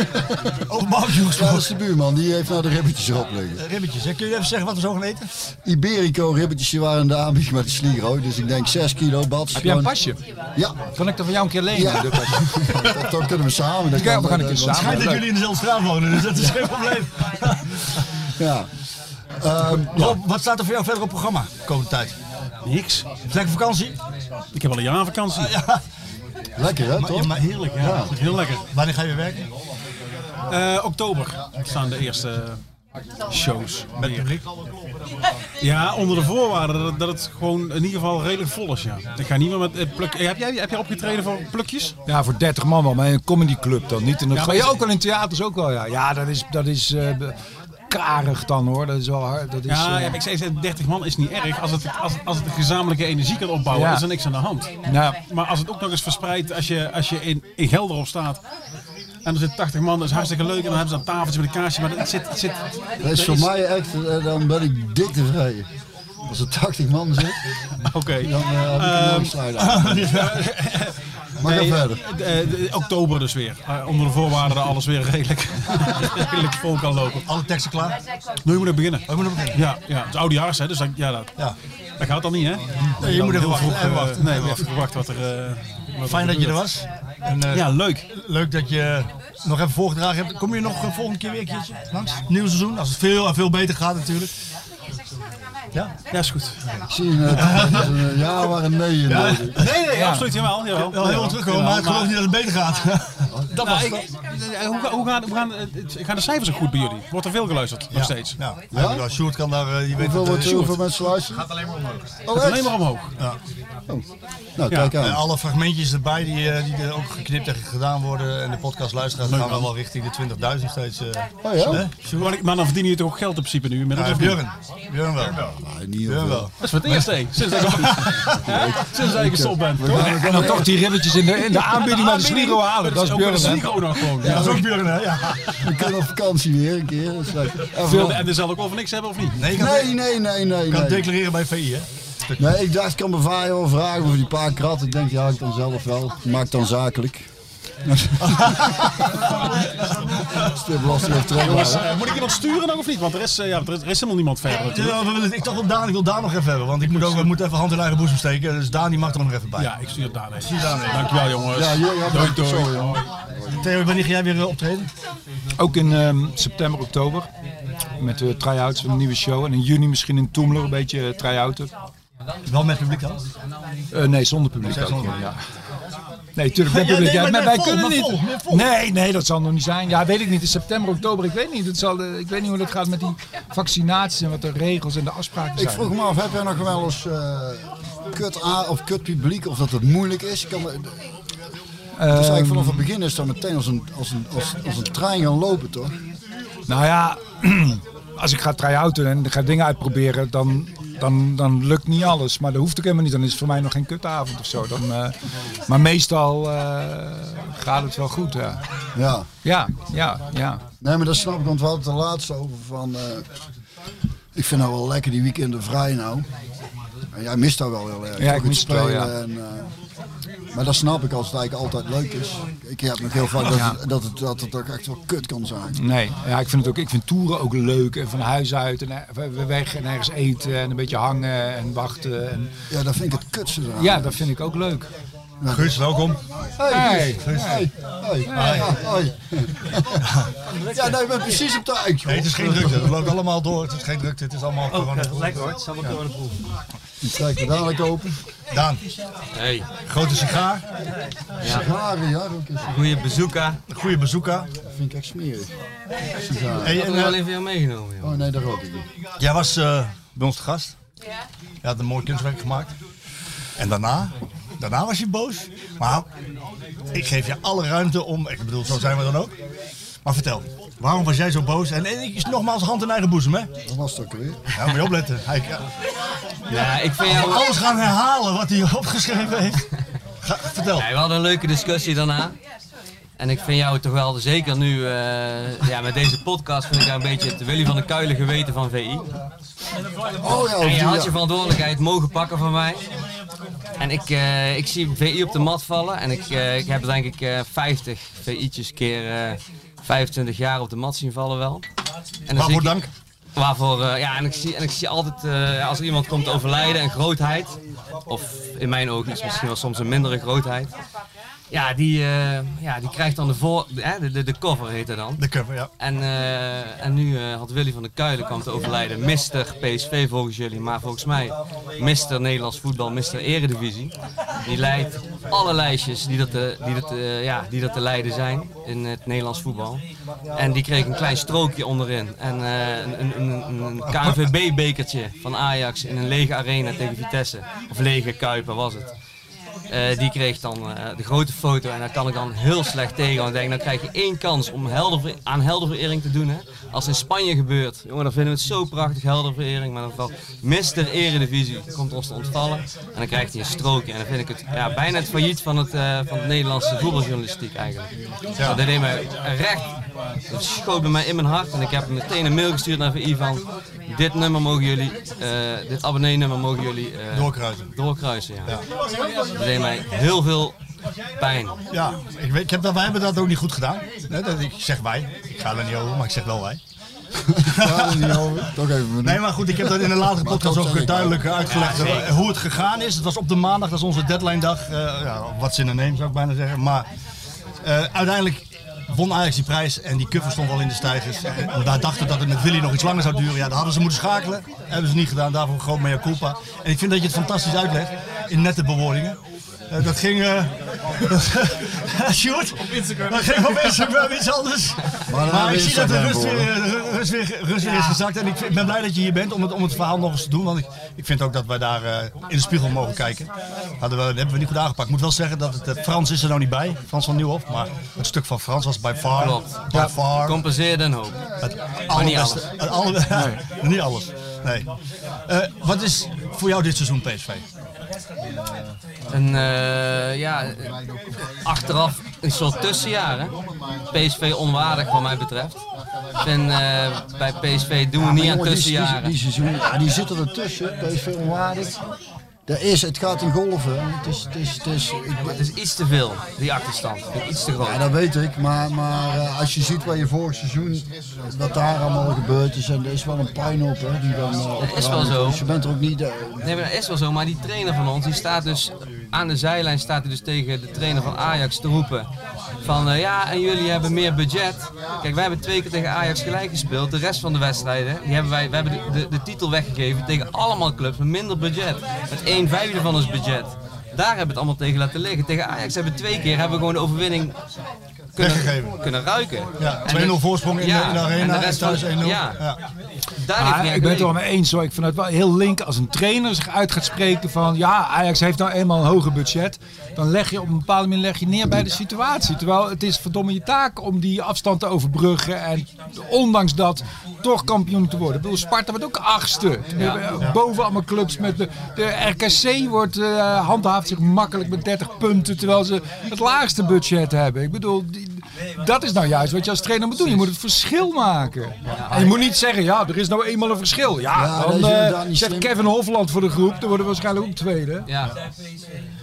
Over barbecue Ja, dat gesproken. is de buurman, die heeft nou de ribbetjes erop liggen. Ribbetjes, hè? kun je even zeggen wat we zo gaan eten? Iberico ribbetjes die waren in de aanbieding met de Sligro. Dus ik denk 6 kilo bats. Heb jij een pasje? Ja. Kan ik dat van jou een keer lenen? Ja. de pasje? Dat, dat kunnen we samen. Dat Ja, we gaan een keer samen. Schijnt dat jullie in dezelfde straat wonen, dus dat is geen probleem. Ja. Ehm, Rob, wat staat er voor jou verder op programma komende tijd? Niks. Lekker vakantie? Ik heb al een jaar vakantie. Ja. Lekker hè, Maar, toch? ja, maar heerlijk, ja. Ja, heel lekker. Wanneer ga je weer werken? Eh, oktober staan de eerste shows. Met publiek? Ja, onder de voorwaarde dat het, gewoon in ieder geval redelijk vol is. Ja. Ik ga niet meer met eh, pluk. eh, Heb jij, heb jij opgetreden voor plukjes? Ja, voor 30 man wel, maar in een comedyclub dan. Niet in het Ja, ja, maar is- ook wel in theaters ook wel, ja. Ja, dat is, dat is eh, karig dan hoor. Dat is wel hard. Dat is, Ja, eh, ja, ik zei, zei, 30 man is niet erg. Als het, als, als het de gezamenlijke energie kan opbouwen, Ja. is er niks aan de hand. Ja. Maar als het ook nog eens verspreidt, als je, als je in, in Gelderop staat en er zitten 80 man, dat is hartstikke leuk. En dan hebben ze een tafeltje met een kaarsje, maar het zit... Het zit Dat is voor mij echt, eh, dan ben ik dik tevreden. Als er 80 man zit, Oké. dan eh, heb ik een. Maar Nee, verder. eh, de- oktober dus weer. Eh, onder de voorwaarden dat alles weer redelijk, redelijk vol kan lopen. Alle teksten klaar? Nu moet ik Oh, beginnen. Beginnen. Ja, ja, het is oudejaars, hè, dus dat, ja, dat, Ja. dat gaat dan niet, hè? Nee, je moet even Heel wachten, vroeg, even wachten. Nee, we hebben even gewacht wat er... eh, wat Fijn dat je er was. En, eh, Ja, leuk. Leuk dat je nog even voorgedragen hebt. Kom je nog volgende keer weer een keertje langs? Nieuw seizoen, als het veel en veel beter gaat natuurlijk. Ja? Ja, is goed. Ik zie een, eh, een ja maar een nee. Nee, nee, absoluut, jawel. jawel. Wel heel terugkomen, maar ik geloof niet dat het beter gaat. Dat was ik, eh, hoe, hoe, gaan, hoe gaan, eh, gaan de cijfers ook goed bij jullie? Wordt er veel geluisterd, nog steeds? Ja, Ja? ja? Sjoerd kan daar, eh, je weet Hoeveel, het, hoeveel mensen luisteren? Gaat alleen maar omhoog. Oh, Het echt? alleen maar omhoog. Ja. Nou, Ja. kijk En aan. alle fragmentjes erbij die, die er ook geknipt en gedaan worden en de podcast luisteraars gaan we wel richting de 20.000 steeds. eh. Oh ja? Maar, maar dan verdienen jullie toch ook geld in principe nu inmiddels? Ja? Björn. Björn wel. Nee, Björn wel. Dat is voor het eerst, hé. Sinds ik, gestopt ben. En dan toch die ribbetjes in de, in de aanbieding naar de Sligo halen. Dat is Björn. de hè? Sligo nog gewoon. Ja, dat is ook Björn, hè? Ja. We kunnen op vakantie weer een keer. Dat is Veel, en er zal ook over niks hebben of niet? Nee, Nee, nee, nee, nee. kan nee. declareren bij VI, hè? Nee, ik dacht, ik kan mijn vader wel vragen over die paar krat. Ik denk, ja, ik dan zelf wel. Maak dan zakelijk. Als de belasting heeft Jongens, terug. eh, moet ik iemand sturen nog of niet? Want er is, eh, ja, er is, er is helemaal niemand verder natuurlijk. Ja, we willen- ik dacht wel Daan, ik wil Daan nog even hebben, want ik moet ook we moeten even hand in eigen boezem steken. Dus Daan die mag er nog even bij. Ja, ik stuur het daar even. Daan even. Dankjewel jongens. Ja, ja, ja, doei, sorry, doei. jongen. Theo, wanneer ga jij weer eh, optreden? Ook in ehm, september, oktober. Met de try-outs van een nieuwe show. En in juni misschien in Toemler een beetje try-outen. Wel met publiek dan? Uh, nee, zonder publiek Zij ook. zonder- Ja. Nee, tuurlijk publiek. nee, Ja, maar wij vol, kunnen maar niet. vol, net vol. Nee, nee, dat zal nog niet zijn. Ja, weet ik niet. In september, oktober, ik weet niet. Het zal, eh, ik weet niet hoe dat gaat met die vaccinaties en wat de regels en de afspraken Ik zijn. vroeg me af, heb jij nog wel eens eh, kut A of kut publiek of dat het moeilijk is? Ik kan het is eigenlijk Ehm, vanaf het begin is dat meteen als een, als een, als, als een trein gaan lopen, toch? Nou ja, als ik ga try-outen en ik ga dingen uitproberen, dan, dan, dan lukt niet alles. Maar dat hoeft ook helemaal niet. Dan is het voor mij nog geen kutavond of zo. Dan, eh, maar meestal eh, gaat het wel goed, ja. Ja. Ja, ja, ja. Nee, maar dat snap ik, want we hadden het er laatst over van... eh, ik vind nou wel lekker die weekenden vrij nou. En jij mist dat wel heel erg. Ja, ik mis het wel, spelen ja. En, maar dat snap ik als het eigenlijk altijd leuk is. Ik heb nog heel vaak dat, Ja. het, dat, het, dat het ook echt wel kut kan zijn. Nee, ja, ik vind het ook. Ik vind toeren ook leuk. En van huis uit en eh, weg en ergens eten en een beetje hangen en wachten. En... Ja, dat vind ik het kutste. Ja, dat vind ik ook leuk. Guus, welkom. Hey, Hey. hey, hey. Ja, nee, ik ben precies op tijd. Nee, het is geen drukte. Het loopt allemaal door. Het is geen drukte. Het is allemaal corona. Lekker hoor, het is allemaal door de proef. Die trek ik dadelijk open. Daan, Hey. grote sigaar. Sigaren, ja, ook eens. Goeie bezoeker. Een goede bezoeker. Dat vind ik echt smerig. Sigaren. Hey, Ik en, er wel eh, even jou meegenomen. joh. Oh nee, dat rook ik niet. jij was eh, bij ons te gast. Je had een mooi kunstwerk gemaakt. En daarna, daarna was je boos. Maar ik geef je alle ruimte om, ik bedoel, zo zijn we dan ook. Maar vertel, waarom was jij zo boos? En, en ik is nogmaals hand in eigen boezem, hè? Dat was het ook weer. Ja, moet je opletten. Hij, ja, Ja, ik vind jou... alles gaan herhalen wat hij opgeschreven heeft. Ga, vertel. Ja, we hadden een leuke discussie daarna. En ik vind jou toch wel, zeker nu eh, ja, met deze podcast, vind ik jou een beetje het Willy van de Kuilen geweten van VI. Oh ja, En je had je verantwoordelijkheid mogen pakken van mij. En ik, eh, ik zie VI op de mat vallen. En ik, eh, ik heb denk ik eh 50 VI'tjes keer eh 25 jaar op de mat zien vallen wel. En Waarvoor ik- dank? Waarvoor, eh, ja, en ik zie, en ik zie altijd, eh, als er iemand komt overlijden, een grootheid. Of in mijn ogen is misschien wel soms een mindere grootheid. Ja, die, eh, ja, die krijgt dan de, voor, de, de, de, de cover heet het dan. De cover, ja. En, eh, en nu eh, had Willy van der Kuilen kwam te overlijden. Mister PSV volgens jullie, maar volgens mij Mister Nederlands voetbal, Mister Eredivisie. Die leidt alle lijstjes die dat te, die dat, ja, die dat te leiden zijn in het Nederlands voetbal. En die kreeg een klein strookje onderin. En een, een, een, een KNVB-bekertje van Ajax in een lege arena tegen Vitesse. Of lege Kuipen was het. Eh, die kreeg dan eh, de grote foto en daar kan ik dan heel slecht tegen. Want ik denk, dan krijg je één kans om helder, aan te doen. Hè? Als in Spanje gebeurt, jongen, dan vinden we het zo prachtig, helderverering. Maar dan valt Mister Eredivisie, komt ons te ontvallen. En dan krijgt hij een strookje. En dan vind ik het ja, bijna het failliet van het, eh, van het Nederlandse voetbaljournalistiek eigenlijk. Ja. Dat deed mij recht, dat schoot bij mij in mijn hart. En ik heb meteen een mail gestuurd naar VI van... Dit nummer mogen jullie, eh, dit abonnee-nummer mogen jullie... eh, Doorkruisen. Doorkruisen, ja. Dat deed mij heel veel pijn. Ja, ik, weet, ik heb dat, wij hebben dat ook niet goed gedaan. Nee, dat, ik zeg wij. Ik ga er niet over, maar ik zeg wel wij. Daar Nee, maar goed, ik heb dat in een latere podcast ook duidelijk uitgelegd Ja, eh, zeker. hoe het gegaan is. Het was op de maandag, dat is onze deadline dag. Eh, ja, wat zin in neem, zou ik bijna zeggen. Maar eh, uiteindelijk won Ajax die prijs en die cover stond al in de stijgers. En daar dachten dat het met Willy nog iets langer zou duren. Ja, dan hadden ze moeten schakelen. Hebben ze niet gedaan, daarvoor groot mea culpa. En ik vind dat je het fantastisch uitlegt in nette bewoordingen. Eh, dat ging... Sjoerd? Op Instagram. Dat ging op Instagram iets anders. Maar ik zie dat de rust weer, eh, rust weer, rust weer is gezakt. En ik, vind- ik ben blij dat je hier bent om het, om het verhaal nog eens te doen. Want ik, ik vind ook dat wij daar in de spiegel mogen kijken. Hadden we, dat hebben we niet goed aangepakt. Ik moet wel zeggen dat het, Frans is er nou niet bij. Frans van Nieuwhof. Maar het stuk van Frans was by far. Klopt. By far. Compenseerde een hoop. Het Maar niet alles. Het alle, niet alles. Nee. Eh, wat is voor jou dit seizoen PSV? Een, eh, ja, achteraf een soort tussenjaar. Hè? PSV onwaardig wat mij betreft. Vind, eh, bij PSV doen we niet aan jongen, die- die, tussenjaren. die, die zitten ertussen. PSV onwaardig. Dat is, het gaat in golven. Het is, het is, het is, ik, Het is iets te veel, die achterstand. Iets te groot. ja, dat weet ik. Maar, maar eh, als je ziet wat je vorig seizoen, wat daar allemaal gebeurd is. En er is wel een puinhoop hè, die dan uh, is wel zo. Dus je bent er ook niet... eh, Nee, maar dat is wel zo. Maar die trainer van ons, die staat dus aan de zijlijn, staat hij dus tegen de trainer van Ajax te roepen. Van eh, ja, en jullie hebben meer budget. Kijk, wij hebben twee keer tegen Ajax gelijk gespeeld. De rest van de wedstrijden, die hebben wij, we hebben de, de, titel weggegeven tegen allemaal clubs met minder budget. Met een vijfde van ons budget. Daar hebben we het allemaal tegen laten liggen. Tegen Ajax hebben we twee keer hebben we gewoon de overwinning kunnen, kunnen ruiken. Ja, En 2-0 de- voorsprong in, ja, de, in de arena en de en, rest thuis van- 1-0. ja. Ja. Daar ik ben het er wel mee eens hoor. Ik vind het wel heel link als een trainer zich uit gaat spreken van ja, Ajax heeft nou eenmaal een hoger budget. Dan leg je op een bepaalde manier leg je neer bij de situatie. Terwijl het is verdomme je taak om die afstand te overbruggen. En ondanks dat toch kampioen te worden. Ik bedoel, Sparta wordt ook achtste. Boven allemaal clubs met de, de RKC wordt eh handhaaft zich makkelijk met 30 punten. Terwijl ze het laagste budget hebben. Ik bedoel, die, Dat is nou juist wat je als trainer moet doen. Je moet het verschil maken. En je moet niet zeggen, ja, er is nou eenmaal een verschil. Ja, dan eh, slim. Kevin Hofland voor de groep. Dan worden we waarschijnlijk ook tweede. Ja.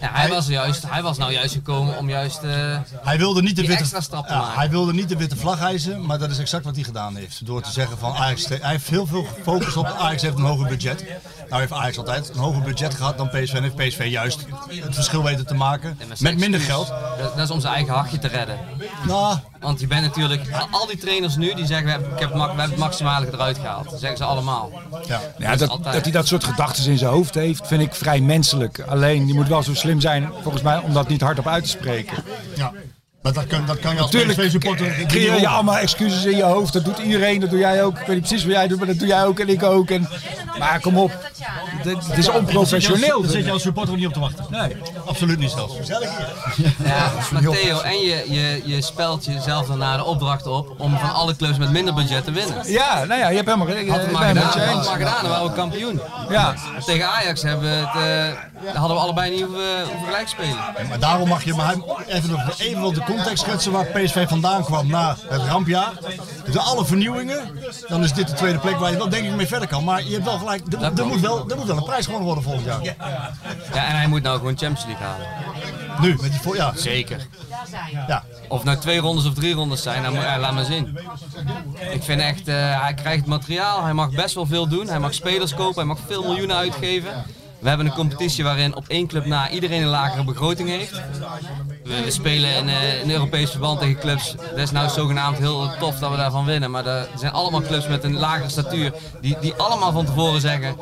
Ja, hij, was juist, hij was nou juist gekomen om juist eh, Hij wilde niet de witte, extra stap te ja, maken. hij wilde niet de witte vlag hijsen, maar dat is exact wat hij gedaan heeft. Door te zeggen van Ajax, hij heeft heel veel focus op Ajax heeft een hoger budget. Nou heeft Ajax altijd een hoger budget gehad dan PSV en heeft PSV juist het verschil weten te maken met minder geld. Dat, dat is om zijn eigen hachje te redden. Nou, Want je bent natuurlijk, al- die trainers nu die zeggen we hebben, ik heb, mak- we hebben het maximale eruit gehaald. Dat zeggen ze allemaal. Ja. Ja, dat, dat hij dat soort gedachten in zijn hoofd heeft, vind ik vrij menselijk. Alleen, je moet wel zo slim zijn, volgens mij, om dat niet hardop uit te spreken. Ja. Maar dat kan, dat kan je als Natuurlijk PSV-supporter... creëer je allemaal excuses in je hoofd. Dat doet iedereen, dat doe jij ook. Ik weet niet precies wat jij doet, maar dat doe jij ook en ik ook. En, maar kom op, het, is onprofessioneel. Daar zit je als supporter ook niet op te wachten. Nee. Absoluut niet zelfs. Ja, maar Theo, en je, je, je spelt jezelf daarna de opdracht op om van alle clubs met minder budget te winnen. Ja, nou ja, je hebt helemaal gelijk. Had het maar gedaan, maar dan waren we kampioen. Ja. Tegen Ajax hebben we het, eh, daar hadden we allebei niet hoeven, hoeven gelijk spelen. Maar daarom mag je maar even, nog even de context schetsen waar PSV vandaan kwam na het rampjaar. Dus alle vernieuwingen, dan is dit de tweede plek waar je wel denk ik mee verder kan. Maar je hebt wel gelijk, er, er moet, wel, er moet wel een prijs gewonnen worden volgend jaar. Ja, en hij moet nou gewoon Champions League halen. Nu, met die ja. Zeker. Ja. Of het nou twee rondes of drie rondes zijn, dan moet, ja, laat maar zien. Ik vind echt, eh, hij krijgt materiaal, hij mag best wel veel doen. Hij mag spelers kopen, hij mag veel miljoenen uitgeven. We hebben een competitie waarin op één club na iedereen een lagere begroting heeft. We, we spelen in, eh, in Europees verband tegen clubs. Dat is nou zogenaamd heel tof dat we daarvan winnen. Maar er zijn allemaal clubs met een lagere statuur. Die, die allemaal van tevoren zeggen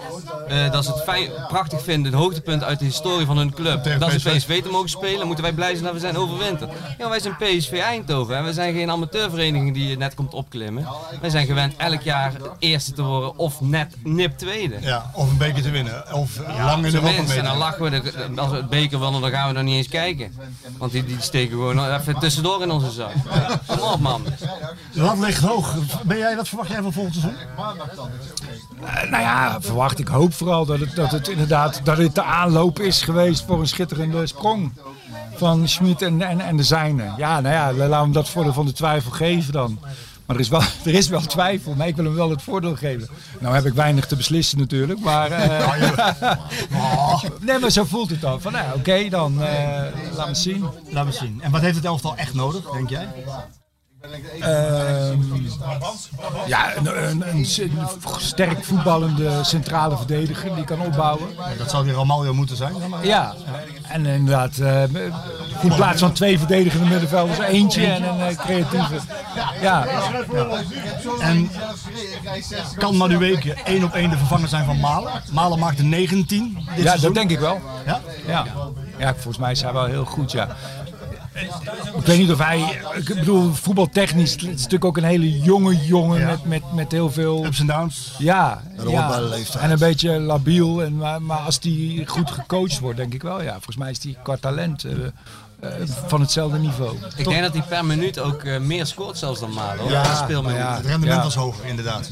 eh, dat ze het fijn, prachtig vinden. Het hoogtepunt uit de historie van hun club. Dat ze PSV te mogen spelen. Moeten wij blij zijn dat we zijn overwinterd. Ja, wij zijn PSV Eindhoven. En we zijn geen amateurvereniging die net komt opklimmen. Wij zijn gewend elk jaar eerste te worden of net nip tweede. Ja, of een beker te winnen. Of lang in de Europa En dan lachen we, de- als we het beker willen, dan gaan we nog niet eens kijken. Want die, die steken gewoon even tussendoor in onze zak. Kom op man. De lat ligt hoog. Ben jij, wat verwacht jij van volgend seizoen? Eh, nou ja, verwacht. Ik hoop vooral dat het, dat het inderdaad dat het de aanloop is geweest voor een schitterende sprong. Van Schmid en, en, en de zijne. Ja, nou ja, laten we hem dat voordeel van de twijfel geven dan. Maar er is, wel, er is wel twijfel, maar ik wil hem wel het voordeel geven. Nou heb ik weinig te beslissen natuurlijk, maar... eh, nee, maar zo voelt het dan. Van nou, oké, dan eh laat me zien. Laten we zien. En wat heeft het elftal echt nodig, denk jij? Ehm, ja, een, een, sterk voetballende centrale verdediger die kan opbouwen. Dat zou weer Romario moeten zijn. Ja, en inderdaad, eh, in plaats van twee verdedigende middenvelders, eentje en een eh, creatieve. Ja. En kan Madueke één op één de vervanger zijn van Malen? Malen maakte 19 dit ja, seizoen. dat denk ik wel. Ja? Ja. ja, volgens mij is hij wel heel goed, ja. Ik weet niet of hij, ik bedoel, voetbaltechnisch, het is natuurlijk ook een hele jonge jongen met, met, met heel veel... Ups en downs. Ja, ja. en een beetje labiel. En, maar, maar als die goed gecoacht wordt, denk ik wel, ja. Volgens mij is die qua talent eh, eh, van hetzelfde niveau. Ik denk dat hij per minuut ook eh, meer scoort zelfs dan Malen. Ja, Ja, speelminuut. maar ja. Het rendement Ja. was hoger, inderdaad.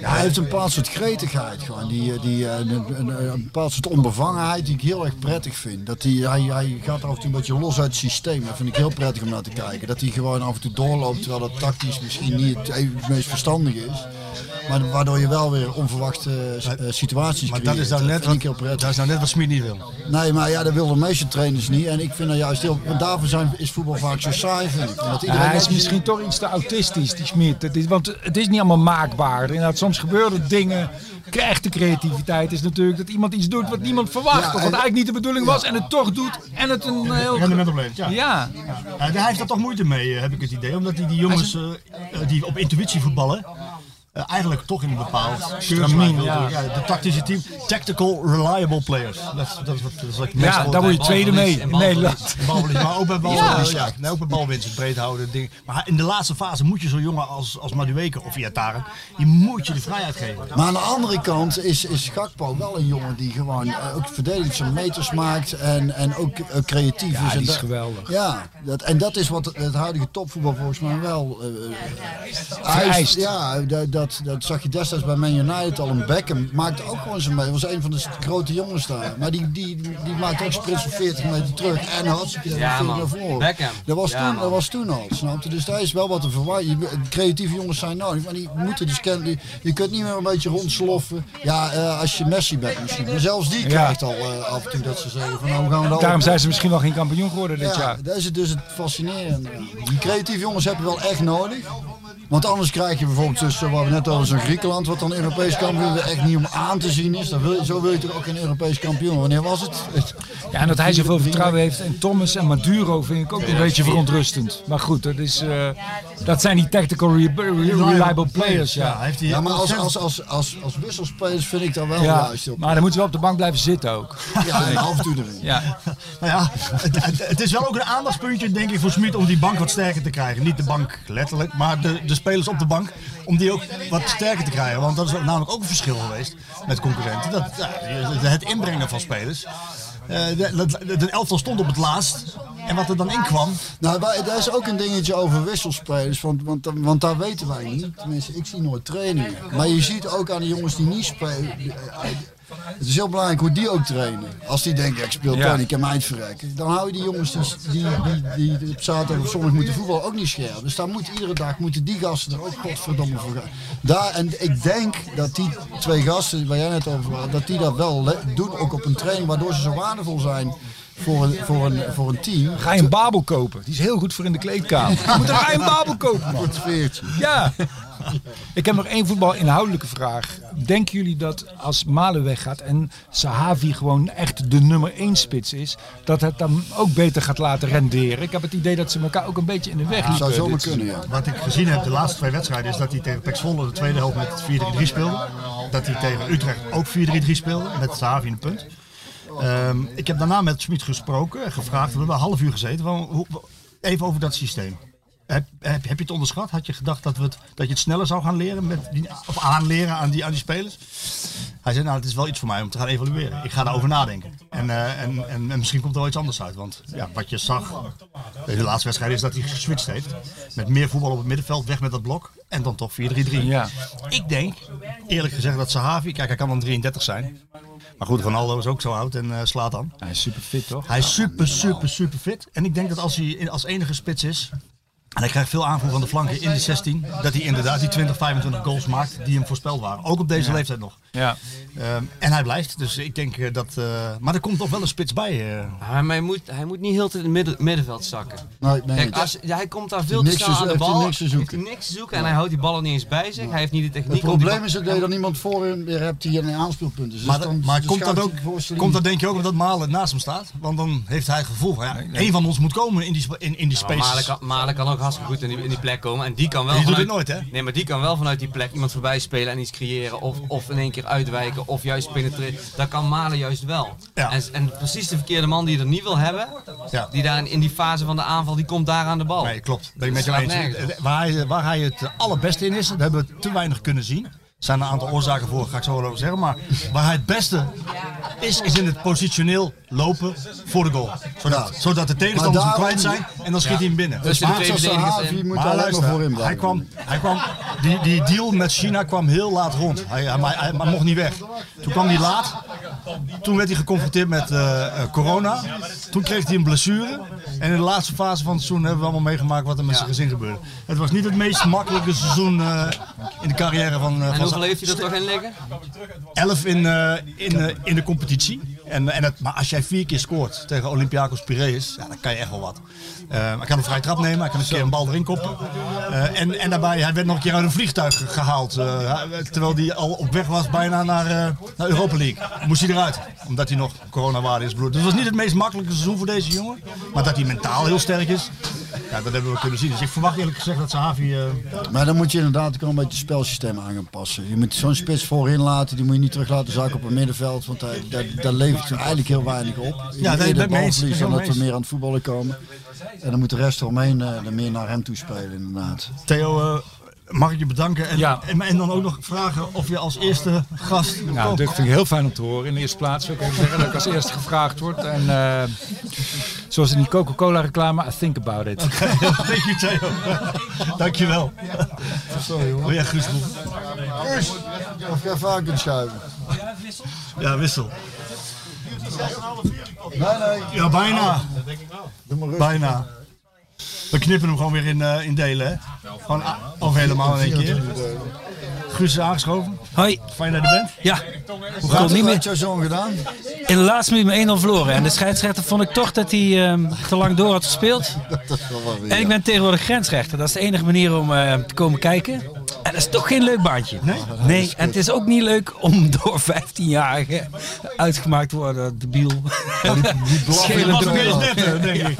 Ja, hij heeft een bepaald soort gretigheid. Gewoon. Die, eh, die, eh, een, een, bepaald soort onbevangenheid die ik heel erg prettig vind. Dat hij, hij, hij gaat af en toe een beetje los uit het systeem. Dat vind ik heel prettig om naar te kijken. Dat hij gewoon af en toe doorloopt terwijl dat tactisch misschien niet het, meest verstandige is. Maar waardoor je wel weer onverwachte eh, situaties Maar creëert. dat is nou net wat, heel prettig. dat is nou net wat Smit niet wil. Nee, maar ja, dat willen de meeste trainers niet. En ik vind dat juist heel... Want daarvoor zijn, is voetbal vaak zo saai, vind ik. Hij is misschien toch iets te autistisch, die is, want het is niet allemaal maakbaar. Soms gebeuren dingen. Echte creativiteit is natuurlijk dat iemand iets doet wat niemand verwacht. Of wat en- eigenlijk niet de bedoeling was en het toch doet. En het een heel... Rendement oplevert, ja. Ja. Ja, hij heeft er toch moeite mee, eh, heb ik het idee. Omdat hij die jongens eh, eh, die op intuïtie voetballen, eh, eigenlijk toch in een bepaald Stramien, ja. de tactische team. Tactical reliable players. Dat, is- dat is wat, dat is wat ik Ja, daar word je tweede mee in Nederland. Maar ook bij, bal, Ja. ja. ja, nee, ook bij balwinst, breed houden. Dingen. Maar in de laatste fase moet je zo'n jongen als, als Madueke of Iataren, die moet je de vrijheid geven. Maar aan de andere kant is, is Gakpo wel een jongen die gewoon eh, ook verdedigend zijn meters maakt en, en ook eh, creatief Ja, is. En die is geweldig. Ja, dat, en dat is wat het, huidige topvoetbal volgens mij wel Vereist. Ja, dat, dat, dat, zag je destijds bij Man United al. Een Beckham maakte ook gewoon zijn mee. Was een van de grote jongens daar. Maar die, die, die maakte ook sprints van 40 meter terug. En had ze Ja, naar voren. Beckham. Dat was, Ja, toen, dat was toen al, snap je? Dus daar is wel wat te verwachten. Creatieve jongens zijn nodig. Maar die moeten dus kennen. die- Je kunt niet meer een beetje rondsloffen. Ja, eh, als je Messi bent misschien. Maar zelfs die Ja. krijgt al eh, af en toe dat ze zeggen van nou gaan we dat Daarom op- zijn ze misschien wel geen kampioen geworden dit ja, jaar. dat is het dus het fascinerende. Die creatieve jongens heb je wel echt nodig. Want anders krijg je bijvoorbeeld tussen wat we net over zo'n Griekenland, wat dan Europees kampioen er echt niet om aan te zien is. Dan wil, je- zo wil je toch ook geen Europees kampioen. Wanneer was het? Ja, en dat hij zoveel vertrouwen heeft in Thomas en Maduro vind ik ook een beetje verontrustend. Maar goed, dat, is, eh, dat zijn die tactical re- re- reliable players. Ja, Ja, maar als, als, als, als, als wisselspelers vind ik dat wel Ja, juist. op. maar dan moeten we op de bank blijven zitten ook. Ja, en af en toe erin. Ja. Nou ja, het, het- het is wel ook een aandachtspuntje, denk ik, voor Smit om die bank wat sterker te krijgen. Niet de bank letterlijk, maar de, de spelers op de bank. Om die ook wat sterker te krijgen. Want dat is namelijk ook een verschil geweest met concurrenten. Dat, het inbrengen van spelers. Eh, de, elftal stond op het laatst. En wat er dan in kwam. Nou, daar is ook een dingetje over wisselspelers. Want, want, want daar weten wij niet. Tenminste, ik zie nooit trainingen. Maar je ziet ook aan de jongens die niet spelen. Het is heel belangrijk hoe die ook trainen. Als die denken, ik speel Ja. ik kan mij. Dan hou je die jongens die, die, die, die op zaterdag of zondag moeten voetballen ook niet scherp. Dus daar moet iedere dag moeten die gasten er ook godverdomme voor gaan. Daar, en ik denk dat die twee gasten waar jij net over had, dat die dat wel doen ook op een training. Waardoor ze zo waardevol zijn voor een, voor een, voor een team. Ga je een Babel kopen? Die is heel goed voor in de kleedkamer. Je moet er een Babel kopen, man. Goed veertje. Ja. Ik heb nog één voetbal inhoudelijke vraag. Denken jullie dat als Malen weggaat en Sahavi gewoon echt de nummer 1 spits is, dat het dan ook beter gaat laten renderen? Ik heb het idee dat ze elkaar ook een beetje in de weg liepen. zou zomaar kunnen, ja. Wat ik gezien heb de laatste twee wedstrijden is dat hij tegen Pek Zwolle de tweede helft met 4-3-3 speelde. Dat hij tegen Utrecht ook 4-3-3 speelde met Sahavi in de punt. Ehm, ik heb daarna met Smit gesproken en gevraagd, we hebben een half uur gezeten, van, hoe, even over dat systeem. Heb, heb, heb je het onderschat? Had je gedacht dat, we het, dat je het sneller zou gaan leren met die, of aanleren aan die, aan die spelers? Hij zei, nou het is wel iets voor mij om te gaan evalueren. Ik ga daarover nadenken. En, eh, en, en, en misschien komt er wel iets anders uit. Want ja, wat je zag in de laatste wedstrijd is dat hij geswitcht heeft. Met meer voetbal op het middenveld, weg met dat blok. En dan toch 4-3-3. Ja. Ik denk, eerlijk gezegd, dat Sahavi, kijk hij kan dan 33 zijn. Maar goed, Ronaldo is ook zo oud en eh, slaat dan. Hij is super fit, toch? Hij is super, super, super fit. En ik denk dat als hij als enige spits is. En hij krijgt veel aanvoer van de flanken in de 16. Dat hij inderdaad die 20, 25 goals maakt die hem voorspeld waren. Ook op deze Ja. leeftijd nog. Ja. Ehm, en hij blijft. Dus ik denk eh, dat. eh, maar er komt toch wel een spits bij. eh. Maar hij moet, hij moet niet heel tijd in het midden, middenveld zakken. Nee, nee. Kijk, als, ja, hij komt daar veel te snel te aan de bal. niks te zoeken. Heeft hij niks te zoeken en hij houdt die ballen niet eens bij zich. Hij heeft niet de techniek. Het probleem is ook dat je dan iemand voor hem weer hebt die een aanspeelpunt is. Dus Maar, dan, maar dus komt, dat ook, komt dat denk je ook omdat Malen naast hem staat? Want dan heeft hij het gevoel ja, één van ons moet komen in die, in, in die spaces. Malen kan, Malen kan ook hartstikke goed in die, in die plek komen. En die kan wel Die doet vanuit, het nooit, hè? Nee, maar die kan wel vanuit die plek iemand voorbij spelen en iets creëren. Of, of in één keer uitwijken. Of juist penetreren. Dat kan Malen juist wel. En, en precies de verkeerde man die je er niet wil hebben. Ja. Die daar in, in die fase van de aanval, die komt daar aan de bal. Nee, klopt. Met eens. Waar hij, waar hij het allerbeste in is, dat hebben we te weinig kunnen zien. Er zijn een aantal oorzaken voor, ga ik zo wel over zeggen. Maar waar hij het beste is, is in het positioneel lopen voor de goal. Zodat, zodat de tegenstanders hem kwijt zijn en dan schiet hij hem binnen. Dus de Maar- in. moet maar alleen maar luister, voor hem blijven. hij kwam, hij kwam, die, die deal met China kwam heel laat rond. Hij, hij, hij, hij mocht niet weg. Toen kwam hij laat. Toen werd hij geconfronteerd met eh, eh, corona. Toen kreeg hij een blessure. En in de laatste fase van het seizoen hebben we allemaal meegemaakt wat er met zijn gezin gebeurde. Het was niet het meest makkelijke seizoen eh, in de carrière van, eh En van hoeveel zijn- heeft hij er toch in liggen? 11 in, eh, in, eh, in de competitie. En, en het, maar als jij vier keer scoort tegen Olympiakos Piraeus, ja, dan kan je echt wel wat. Eh, hij kan een vrije trap nemen, hij kan een keer een bal erin koppen. Eh, en, en daarbij, hij werd nog een keer uit een vliegtuig ge- gehaald. eh, terwijl hij al op weg was bijna naar, naar Europa League. Moest hij eruit, omdat hij nog coronawaarde is bloed. Dus het was niet het meest makkelijke seizoen voor deze jongen. Maar dat hij mentaal heel sterk is, ja, dat hebben we kunnen zien. Dus ik verwacht eerlijk gezegd dat Sahavi... Maar dan moet je inderdaad ook een beetje het spelsysteem aan gaan passen. Je moet zo'n spits voorin laten, die moet je niet terug laten zakken op het middenveld. Want daar, daar levert hij eigenlijk heel weinig op. Ja, eens. balverlies Ben dan dat we meer aan het voetballen komen. En dan moet de rest eromheen eh, er meer naar hem toe spelen inderdaad. Theo, eh, mag ik je bedanken? En, Ja. en, en dan ook nog vragen of je als eerste gast... Nou, dit vind ik heel fijn om te horen. In de eerste plaats wil ik even zeggen dat ik als eerste gevraagd word. En eh, zoals in die Coca-Cola reclame, I think about it. Thank you Theo. Dankjewel. Sorry hoor. Wil jij? Guus, of jij vaak kunt schuiven. Ja, wissel. Nee, nee. Ja, bijna. Doe maar rustig. Bijna. We knippen hem gewoon weer in, eh, in delen, hè? Gewoon, of helemaal in één keer. Guus is aangeschoven. Hoi. Fijn dat je er bent. Ja. Hoe gaat niet het meer. met jouw zoon gedaan? In de laatste minuut met 1-0 verloren. En de scheidsrechter vond ik toch dat hij ehm, te lang door had gespeeld. Dat is wel wat weer. En ik ben tegenwoordig grensrechter. Dat is de enige manier om eh, te komen kijken. En dat is toch geen leuk baantje. Nee? Nee, en het is ook niet leuk om door 15-jarigen uitgemaakt te worden, debiel. Schelen weer eens net, hè, denk ik.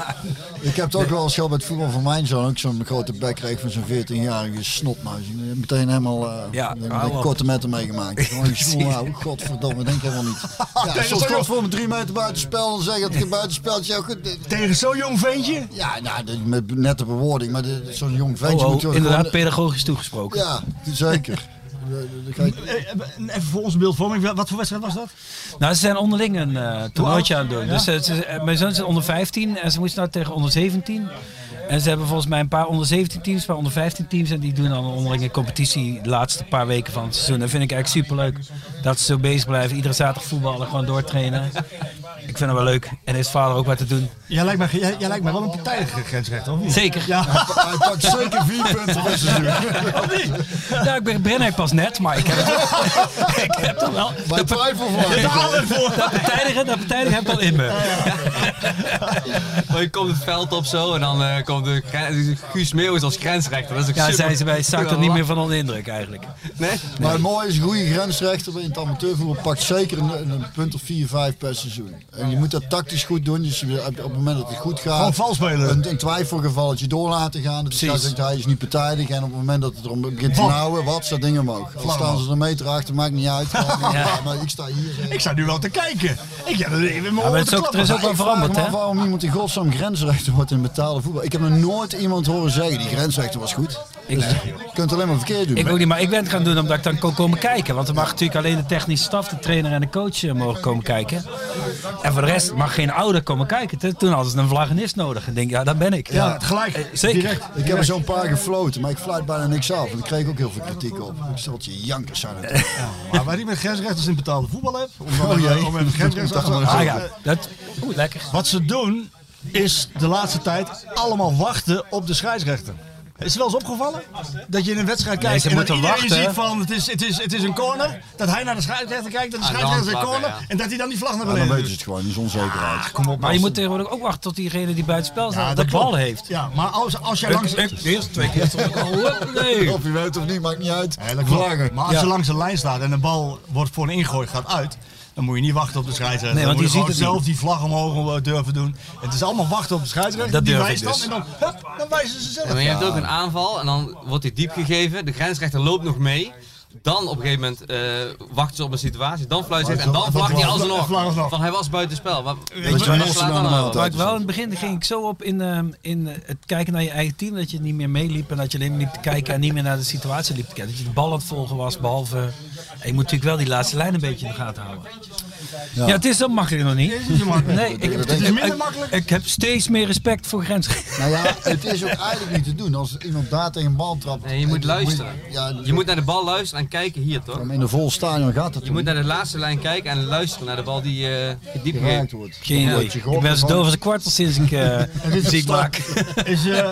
Ik heb het ook wel eens gehad bij het voetbal van mijn zoon. Ook zo'n grote bek kreeg van zo'n 14-jarige snotmuis. Ik heb Meteen helemaal uh, Ja, een korte metten meegemaakt. Gewoon een. Godverdomme, denk helemaal niet. Ja, Tegen soms zo'n- komt voor me drie meter buitenspel en zeggen dat het buitenspeltje ook. Tegen zo'n jong ventje? Ja, nou, met nette bewoording, maar dit- zo'n jong ventje Oh, oh, moet wel inderdaad, gewoon- pedagogisch toegesproken. Ja, zeker. Eh, je- Eh, Even voor ons beeldvorming, wat voor wedstrijd was dat? Nou, ze zijn onderling een eh toernooitje aan het doen. Dus, eh, ze- eh, mijn zoon is onder 15 en ze moesten nou tegen onder 17. En ze hebben volgens mij een paar onder 17 teams, een paar onder 15 teams. En die doen dan een onderlinge competitie de laatste paar weken van het seizoen. Dat vind ik eigenlijk superleuk. Dat ze zo bezig blijven. Iedere zaterdag voetballen, gewoon doortrainen. Ik vind het wel leuk. En heeft vader ook wat te doen. Jij lijkt mij, jij, jij lijkt mij wel een partijdige grensrechter, of niet? Zeker. Ja. Hij pakt zeker vier punten per seizoen. Ja, ik ben, ben pas net, maar ik heb het wel. ik heb toch wel. Bij twijfel voor. Dat partijdige, dat partijdige heb ik al in me. Maar je komt het veld op zo en dan eh, komt de gren- Guus Meeuwis als grensrechter. Dat is ook Ja, super- zijn ze bij, ik er niet meer van onder indruk eigenlijk. Nee? Maar het mooie is, een goede grensrechter in het amateurvoetbal pakt zeker een, een punt of 4, 5 per seizoen. En je moet dat tactisch goed doen. Dus op het moment dat het goed gaat, Gewoon vals spelen. Een, een twijfelgevalletje door laten gaan. Dus Precies. zegt hij is niet partijdig. En op het moment dat het erom begint te nauwen, wat, staat dingen omhoog. Dan staan ze er een meter achter, maakt niet uit. Ja. Maar ik sta hier. zeg. Ik sta nu wel te kijken. Ik heb er even maar het is ook- er is ook wel veranderd, hè? waarom iemand in godsnaam grensrechter wordt in betaalde voetbal. Ik heb nog nooit iemand horen zeggen, die grensrechter was goed. Ik- Dus je kunt het alleen maar verkeerd doen. Ik ook niet, maar ik ben het gaan doen omdat ik dan kon komen kijken. Want er mag natuurlijk alleen de technische staf, de trainer en de coach eh, mogen komen kijken. En voor de rest mag geen ouder komen kijken. Toen- Toen hadden ze een vlaggenist nodig. Ik denk, ja, dat ben ik. Ja, gelijk. Eh, Zeker. Direct. Ik heb er zo'n paar gefloten, maar ik fluit bijna niks af. En ik kreeg ook heel veel kritiek op. Ik stel je jankers zijn het. Maar waar ik met grensrechters in betaalde voetbal heb, om dan Oh, jee. om even grensrechters te Ah ja, dat, oeh, lekker. Wat ze doen, is de laatste tijd allemaal wachten op de scheidsrechter. Is het wel eens opgevallen? Dat je in een wedstrijd Nee, kijkt ze en dat iedereen wachten. ziet van het is, het, is, het is een corner. Dat hij naar de scheidsrechter kijkt, dat de Ah, scheidsrechter een handvlag, corner. ja. En dat hij dan die vlag naar Ja, dan beneden weten ze doet. het gewoon, die is onzekerheid. Kom op, Maar je moet tegenwoordig ook wachten tot diegene die buiten spel staat Ja, de bal heeft. Ja, maar als, als jij langs... ik- de eerste twee keer stond ik al, hoep, nee. Of je weet of niet, maakt niet uit. Maar als je langs de lijn staat en de bal wordt voor een ingooi gaat uit, dan moet je niet wachten op de scheidsrechter. Nee, dan want moet je ziet het zelf die vlag omhoog eh, durven doen. Het is allemaal wachten op de scheidsrechter. Dat die wijst dan dus. en dan, hup, dan wijzen ze zelf. Ja, maar je hebt ook een aanval en dan wordt hij diep gegeven. De grensrechter loopt nog mee. Dan op een gegeven moment eh, wachten ze op een situatie. Dan fluit ze en dan vlagt hij alsnog. Van hij was buitenspel. Wat, je, wat slaat Mossel dan dan nou? altijd. Maar ik wel in het begin ging ik zo op in, ehm, in het kijken naar je eigen team. Dat je niet meer meeliep en dat je alleen maar liep te kijken en niet meer naar de situatie liep te kijken. Dat je de bal aan het volgen was, behalve... En je moet natuurlijk wel die laatste lijn een beetje in de gaten houden. Ja, het is zo makkelijk nog niet. niet zo makkelijk. Nee, ik, heb, is minder makkelijk. ik heb steeds meer respect voor grensrechten. Nou ja, het is ook eigenlijk niet te doen. Als iemand daar tegen een bal trapt. Nee, je moet en- luisteren. Ja, Je moet naar de bal luisteren en kijken hier toch? in een vol stadion gaat het Je moet naar de laatste lijn kijken en luisteren naar de bal die eh diep geraakt wordt. Geen idee. Ik ben zo doof als een kwartel sinds ik eh muziek maak. Is, eh,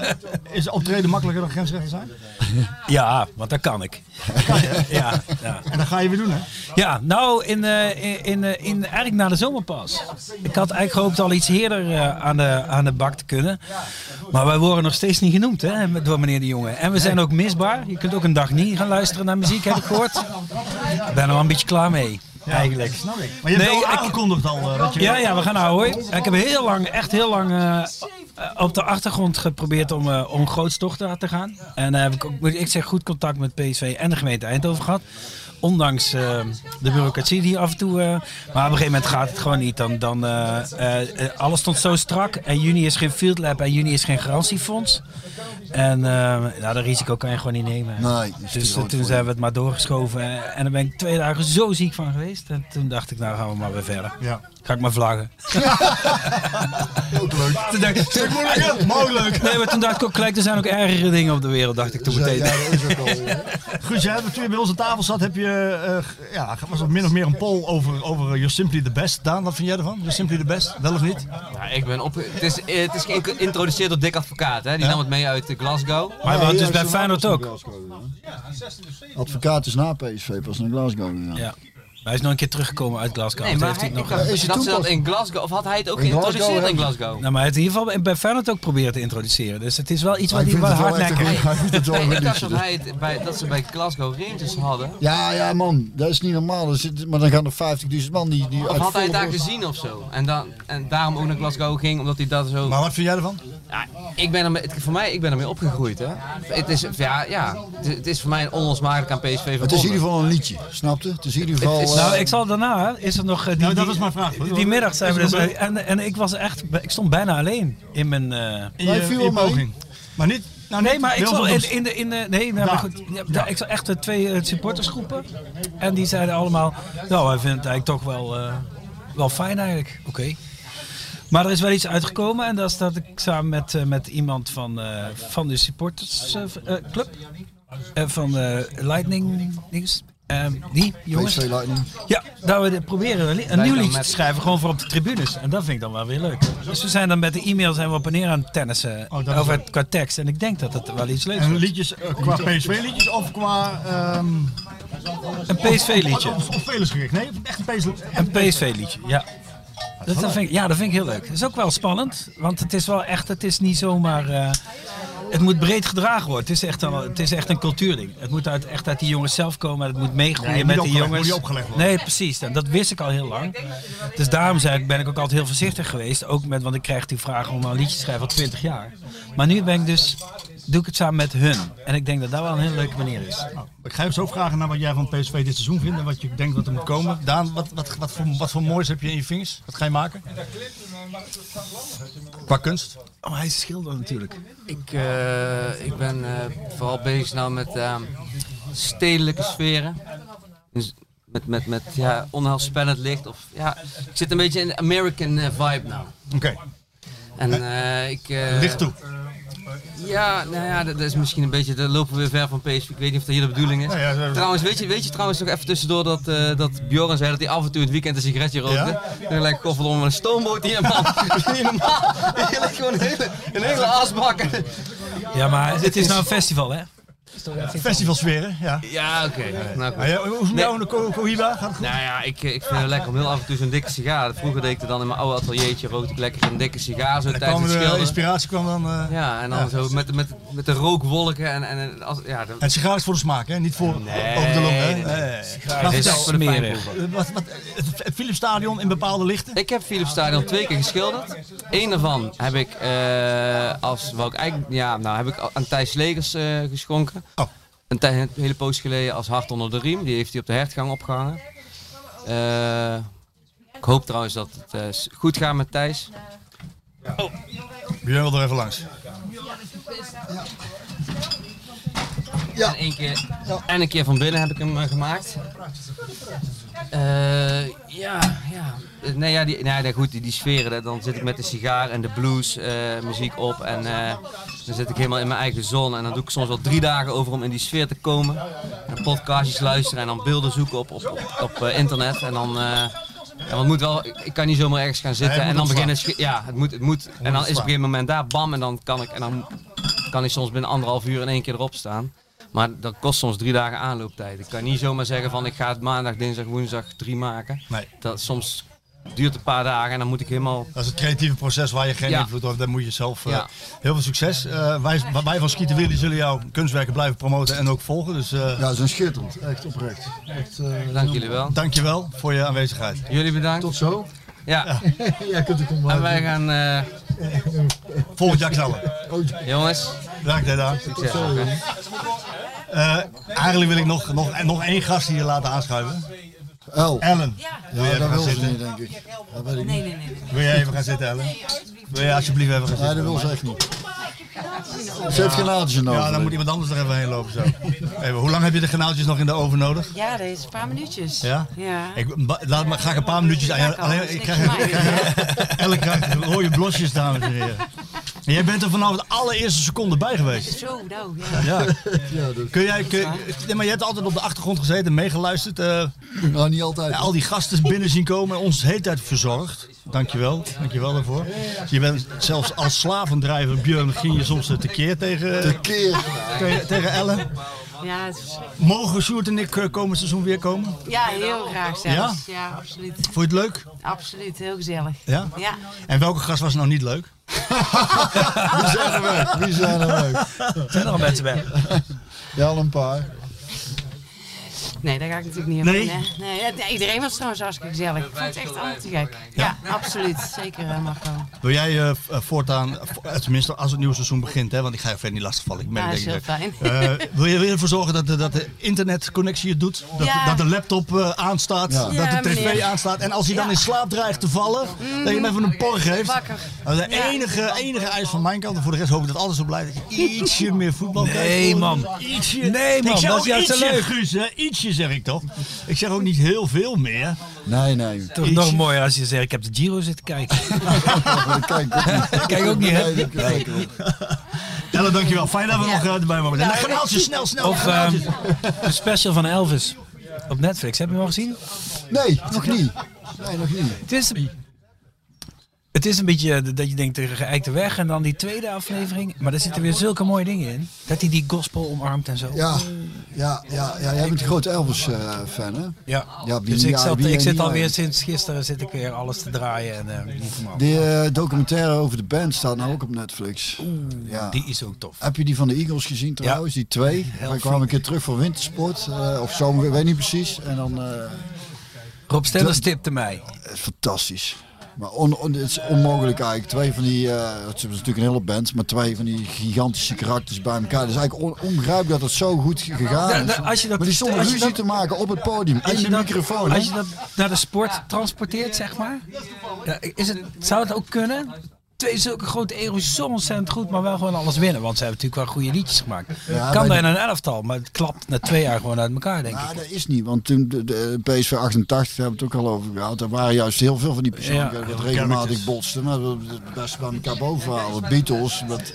is optreden makkelijker dan grensrechter zijn? Ja, want dat kan ik. Ja, ja. En dat ga je weer doen, hè? Ja, nou, in, eh, in, in, eh, in, eigenlijk na de zomerpas. Ik had eigenlijk gehoopt al iets eerder eh, aan, de, aan de bak te kunnen. Maar wij worden nog steeds niet genoemd hè, door meneer de Jonge. En we zijn ook misbaar. Je kunt ook een dag niet gaan luisteren naar muziek, heb ik gehoord. Ik ben er wel een beetje klaar mee, eigenlijk. Snap ik. Maar je hebt Nee, wel ik- aangekondigd al eh, dat je... Ja, ja, we gaan nou hoor. Ik heb heel lang, echt heel lang eh, op de achtergrond geprobeerd om, eh om grootstochten te gaan. En daar heb ik ook, ik zeg, goed contact met PSV en de gemeente Eindhoven gehad. Ondanks eh, de bureaucratie die af en toe. eh, maar op een gegeven moment gaat het gewoon niet. Dan, dan, eh, alles stond zo strak. En juni is geen field lab en juni is geen garantiefonds. En nou, dat risico kan je gewoon niet nemen. Nee, dus toen zijn we het maar doorgeschoven. En dan ben ik twee dagen zo ziek van geweest. En toen dacht ik, nou gaan we maar weer verder. Ja. Ik Ga ik maar vlaggen. Ook leuk. Toen dacht ik, leuk. Nee, maar toen dacht ik ook gelijk, er zijn ook ergere dingen op de wereld, dacht ik toen meteen. ja, dat is ook al. ja. Goed, jij toen je bij ons aan tafel zat, heb je, eh, ja, was het min of meer een poll over, over You're Simply the Best. Daan, wat vind jij ervan? You're Simply the Best, wel of niet? Ja, ik ben op, het is, eh, het is geïntroduceerd door Dick Advocaat, hè? die nam het mee uit eh, Glasgow. Maar Ja, bij zo Feyenoord ook. Glasgow. Advocaat is na PSV pas naar Glasgow gegaan. Ja. Hij is nog een keer teruggekomen uit Glasgow. Nee, Toen maar heeft hij, nog... dacht is dat ze dat in Glasgow, of had hij het ook In Glasgow geïntroduceerd in hebben ze- Glasgow? Nou, maar hij heeft in ieder geval bij Feyenoord ook proberen te introduceren. Dus het is wel iets Maar wat hij wel een hardnekkig... een Nee, ik dacht dat, hij het bij, dat ze bij Glasgow Rangers hadden. Ja, ja man, dat is niet normaal. Er zit, maar dan gaan er 50.000 man die, die Of uit had hij het daar gezien of zo? En, dan, en daarom ook naar Glasgow ging, omdat hij dat zo... Maar wat vind jij ervan? Ja, ik ben het- voor mij, ik ben ermee opgegroeid, hè. Het is, ja, ja, het is- het is voor mij onlosmakelijk aan PSV verbonden. Het is in ieder geval een liedje, snapte? Het is in ieder geval... Nou, ik zal daarna, is er nog... eh, die, Nou, dat die- is mijn vraag. Die middag zijn we dus... En, en ik was echt... Ik stond bijna alleen in mijn... eh, In je, viel in poging. Maar niet... Nou, Nee, niet maar ik heel zag veel in, in de, in de, nee, nou, maar goed, ja, ik zag echt de twee eh, supportersgroepen. En die zeiden allemaal, nou, wij vinden het eigenlijk toch wel, eh, wel fijn eigenlijk. Oké. Maar er is wel iets uitgekomen en dat is dat ik samen met, eh, met iemand van, eh, van de supportersclub, eh, van eh, Lightning, dinges, die jongens. PSV Lightning. Ja, dat we proberen een, li- een nieuw liedje met- te schrijven, gewoon voor op de tribunes. En dat vind ik dan wel weer leuk. Dus we zijn dan met de e-mail zijn we op en neer aan het tennissen Oh, dat is over qua tekst. En ik denk dat het wel iets leuks En wordt. liedjes eh, qua PSV-liedjes of qua... ehm Een PSV-liedje. Of, of spelersgericht? Nee, echt een PSV. Een PSV-liedje, ja. Dat, dat vind ik, ja, dat vind ik heel leuk. Het is ook wel spannend, want het is wel echt, het is niet zomaar... eh, het moet breed gedragen worden. Het is echt, al, het is echt een cultuurding. Het moet uit, echt uit die jongens zelf komen. Het moet meegroeien Nee, met die jongens. moet opgelegd worden. Nee, precies. En dat wist ik al heel lang. Dus daarom zei ik, ben ik ook altijd heel voorzichtig geweest. Ook met, want ik krijg die vraag om een liedje te schrijven al 20 jaar. Maar nu ben ik dus, doe ik het samen met hun. En ik denk dat dat wel een hele leuke manier is. Ik ga je zo vragen naar wat jij van PSV dit seizoen vindt en wat je denkt dat er moet komen. Daan, wat, wat, wat, voor, wat voor moois heb je in je vingers? Wat ga je maken? Qua kunst? Oh, hij is schilder natuurlijk. Ik, eh, ik ben eh, vooral bezig nou met ehm, stedelijke sferen. Dus met, met, met ja, onheilspellend licht. Of, ja, ik zit een beetje in de American eh, vibe nou. Oké. En eh, ik... eh, Licht toe. Ja, nou ja, dat, dat is misschien een beetje, dan lopen we weer ver van PSV. Ik weet niet of dat hier de bedoeling is. Ja, ja. Trouwens, weet je, weet je trouwens nog even tussendoor dat, eh dat Bjorn zei dat hij af en toe het weekend een sigaretje rookte. Ja? En dan lijkt kofferom met een stoomboot hier, man. Dat is niet normaal. Je ligt gewoon een hele, een hele asbak. Ja, maar het is nou een festival, hè? Festivalsferen, ja. Ja, oké. Nou, goed. Ah, ja, hoe is het met Nee. jou en de Co- Cohiba? Gaat het goed? Nou ja, ik, ik vind het lekker om heel af en toe zo'n dikke sigaar. Vroeger deed ik het dan in mijn oude ateliertje, rookte ik lekker een dikke sigaar zo tijdens kwam het de schilderen. inspiratie kwam dan... eh, Ja, en dan Ja. zo met, met, met de rookwolken en, en als, ja, de- En het sigaar is voor de smaak, hè? Niet voor Nee, over de long, hè? nee, nee. Nee. Sigaar Maar is voor de eh, wat, wat, het, het Philipsstadion in bepaalde lichten? Ik heb Philips Stadion twee keer geschilderd. Eén daarvan heb ik eh, als, wou ik eigenlijk, ja, nou heb ik aan Thijs Legers eh, geschonken. Oh. Een, een hele poos geleden als hart onder de riem. Die heeft hij op de hertgang opgehangen. Eh, ik hoop trouwens dat het eh, goed gaat met Thijs. Björn wil er even langs. En, één keer, en een keer van binnen heb ik hem eh, gemaakt. Eh, ja, ja. Eh, Nee, ja, die, nee, goed, die, die sferen, dan zit ik met de sigaar en de blues eh, muziek op. En dan zit ik helemaal in mijn eigen zone. En dan doe ik soms wel drie dagen over om in die sfeer te komen. En podcastjes luisteren en dan beelden zoeken op, op, op, op, internet. En dan... ja, want moet wel, ik kan niet zomaar ergens gaan zitten Nee, en dan beginnen. Ja, het moet, het moet. En dan is op een gegeven moment daar, bam, en dan kan ik, en dan kan ik soms binnen anderhalf uur in één keer erop staan. Maar dat kost soms drie dagen aanlooptijd. Ik kan niet zomaar zeggen van ik ga het maandag, dinsdag, woensdag drie maken. Nee. Dat soms duurt een paar dagen en dan moet ik helemaal. Dat is het creatieve proces waar je geen Ja. invloed op hebt. Daar moet je zelf... eh. Heel veel succes. Eh, wij, wij van Skieten Willy zullen jouw kunstwerken blijven promoten en ook volgen. Dus eh Ja, ze zijn schitterend. Echt oprecht. Echt, eh, Dank jullie wel. dankjewel voor je aanwezigheid. Jullie bedankt. Tot zo. Ja. Jij kunt er komen En wij gaan, eh, Volgend jaar knallen. jongens, Bedankt hè Daan. succes. oké. Eh, eigenlijk wil ik nog, nog, nog één gast hier laten aanschuiven. El. Ellen. Wil even gaan wil ze zitten? niet, denk ik. Dat weet ik niet. Wil jij even gaan zitten Ellen? Wil jij alsjeblieft even gaan Nee, zitten? dat wil ze echt niet. Ze heeft de oven. Ja, dan moet iemand anders er even heen lopen zo. Even, hoe lang heb je de granaaltjes nog in de oven nodig? Ja, dat is een paar minuutjes. Ja? Ja. Ik laat me graag een paar minuutjes aan je. Alleen, ik krijg, ik krijg elke krijg rode blosjes, dames en heren. En jij bent er vanaf de allereerste seconde bij geweest. Zo, nou, ja. Ja. Kun jij, kun, nee, maar je hebt altijd op de achtergrond gezeten en meegeluisterd. eh, Nou, niet altijd. al die gasten binnen zien komen en ons de hele tijd verzorgd. Dankjewel, dankjewel daarvoor. Je bent zelfs als slavendrijver, Björn, ging je soms tekeer tegen, Tekeer. tegen, tegen Ellen. Ja, het is Mogen Sjoerd en ik eh, komend seizoen weer komen? ja, heel graag zelfs. Ja, absoluut. Vond je het leuk? Absoluut, heel gezellig. Ja? Ja. En welke gast was nou niet leuk? Wie zijn er leuk? Wie zijn er leuk? Zijn er al mensen bij? Ja, al een paar. Nee, daar ga ik natuurlijk niet op Nee? Nee, nee, iedereen was trouwens hartstikke gezellig. Ik vond het echt allemaal te gek. Ja, absoluut. Zeker, eh, Marco. Wil jij eh, eh, voortaan, vo- tenminste als het nieuwe seizoen begint, hè, want ik ga je verder niet lastigvallen. Ik merk Ja, dat is heel fijn. Eh, wil je weer ervoor zorgen dat de, dat de internetconnectie het doet? Dat, Ja. dat de laptop eh, aanstaat, Ja. dat de tv meneer. aanstaat. En als hij dan Ja. in slaap dreigt te vallen, dat je hem even een por geeft. Wakker. Nou, de Ja. enige, enige eis van mijn kant, en voor de rest hoop ik dat alles zo blijft, dat je ietsje meer voetbal krijgt. Nee, man. Ietsje. Nee, man, Ik dat ook is juist leuk. Guus, hè. Ietsje zeg ik toch. Ik zeg ook niet heel veel meer. Nee, nee. Toch nog mooier als je zegt, ik heb de Giro zitten kijken. Kijk, ook niet. Kijk ook niet, hè? Nee. Ella, dankjewel. Fijn dat we Ja. nog eh, erbij mogen. zijn. Ja, Nou, granaaltjes, snel, snel. Of ehm, de special van Elvis op Netflix. Heb je hem al gezien? Nee, nog niet. Nee, nog niet. Het is, het is een beetje dat je denkt tegen geëikte weg en dan die tweede aflevering. Maar er zitten weer zulke mooie dingen in. Dat hij die gospel omarmt en zo. Ja, ja, ja, ja jij bent een grote Elvis-fan, hè? Ja. Ja, dus ik, zat, ik zit alweer sinds gisteren zit ik weer alles te draaien. En, eh, niet normaal. Die eh, documentaire over de band staat nou ook op Netflix. ja. Die is ook tof. Heb je die van de Eagles gezien trouwens? Die twee. Heel kwamen een keer terug voor wintersport. eh, of zomer, weet niet precies. En dan... eh, Rob Dat- tipte mij. fantastisch. Maar on, on- het is onmogelijk eigenlijk. Twee van die, eh, het is natuurlijk een hele band, maar twee van die gigantische karakters bij elkaar. Het is eigenlijk on, onbegrijpelijk dat het zo goed gegaan is. als je dat- maar die stonden ruzie dat- te maken op het podium, Als in je, de dat, microfoon. als je dat naar de sport transporteert, zeg maar. Is het, zou het ook kunnen? Twee zulke grote ego's zo ontzettend goed, maar wel gewoon alles winnen. Want ze hebben natuurlijk wel goede liedjes gemaakt. Ja, kan bij bijna een elftal, maar het klapt na twee jaar gewoon uit elkaar, denk Ja, ik. dat is niet, want toen de, de PSV 88 daar hebben we het ook al over gehad. Daar waren juist heel veel van die persoonlijkheden Ja. dat regelmatig botsten. Maar we het best bij elkaar boven halen. Beatles, met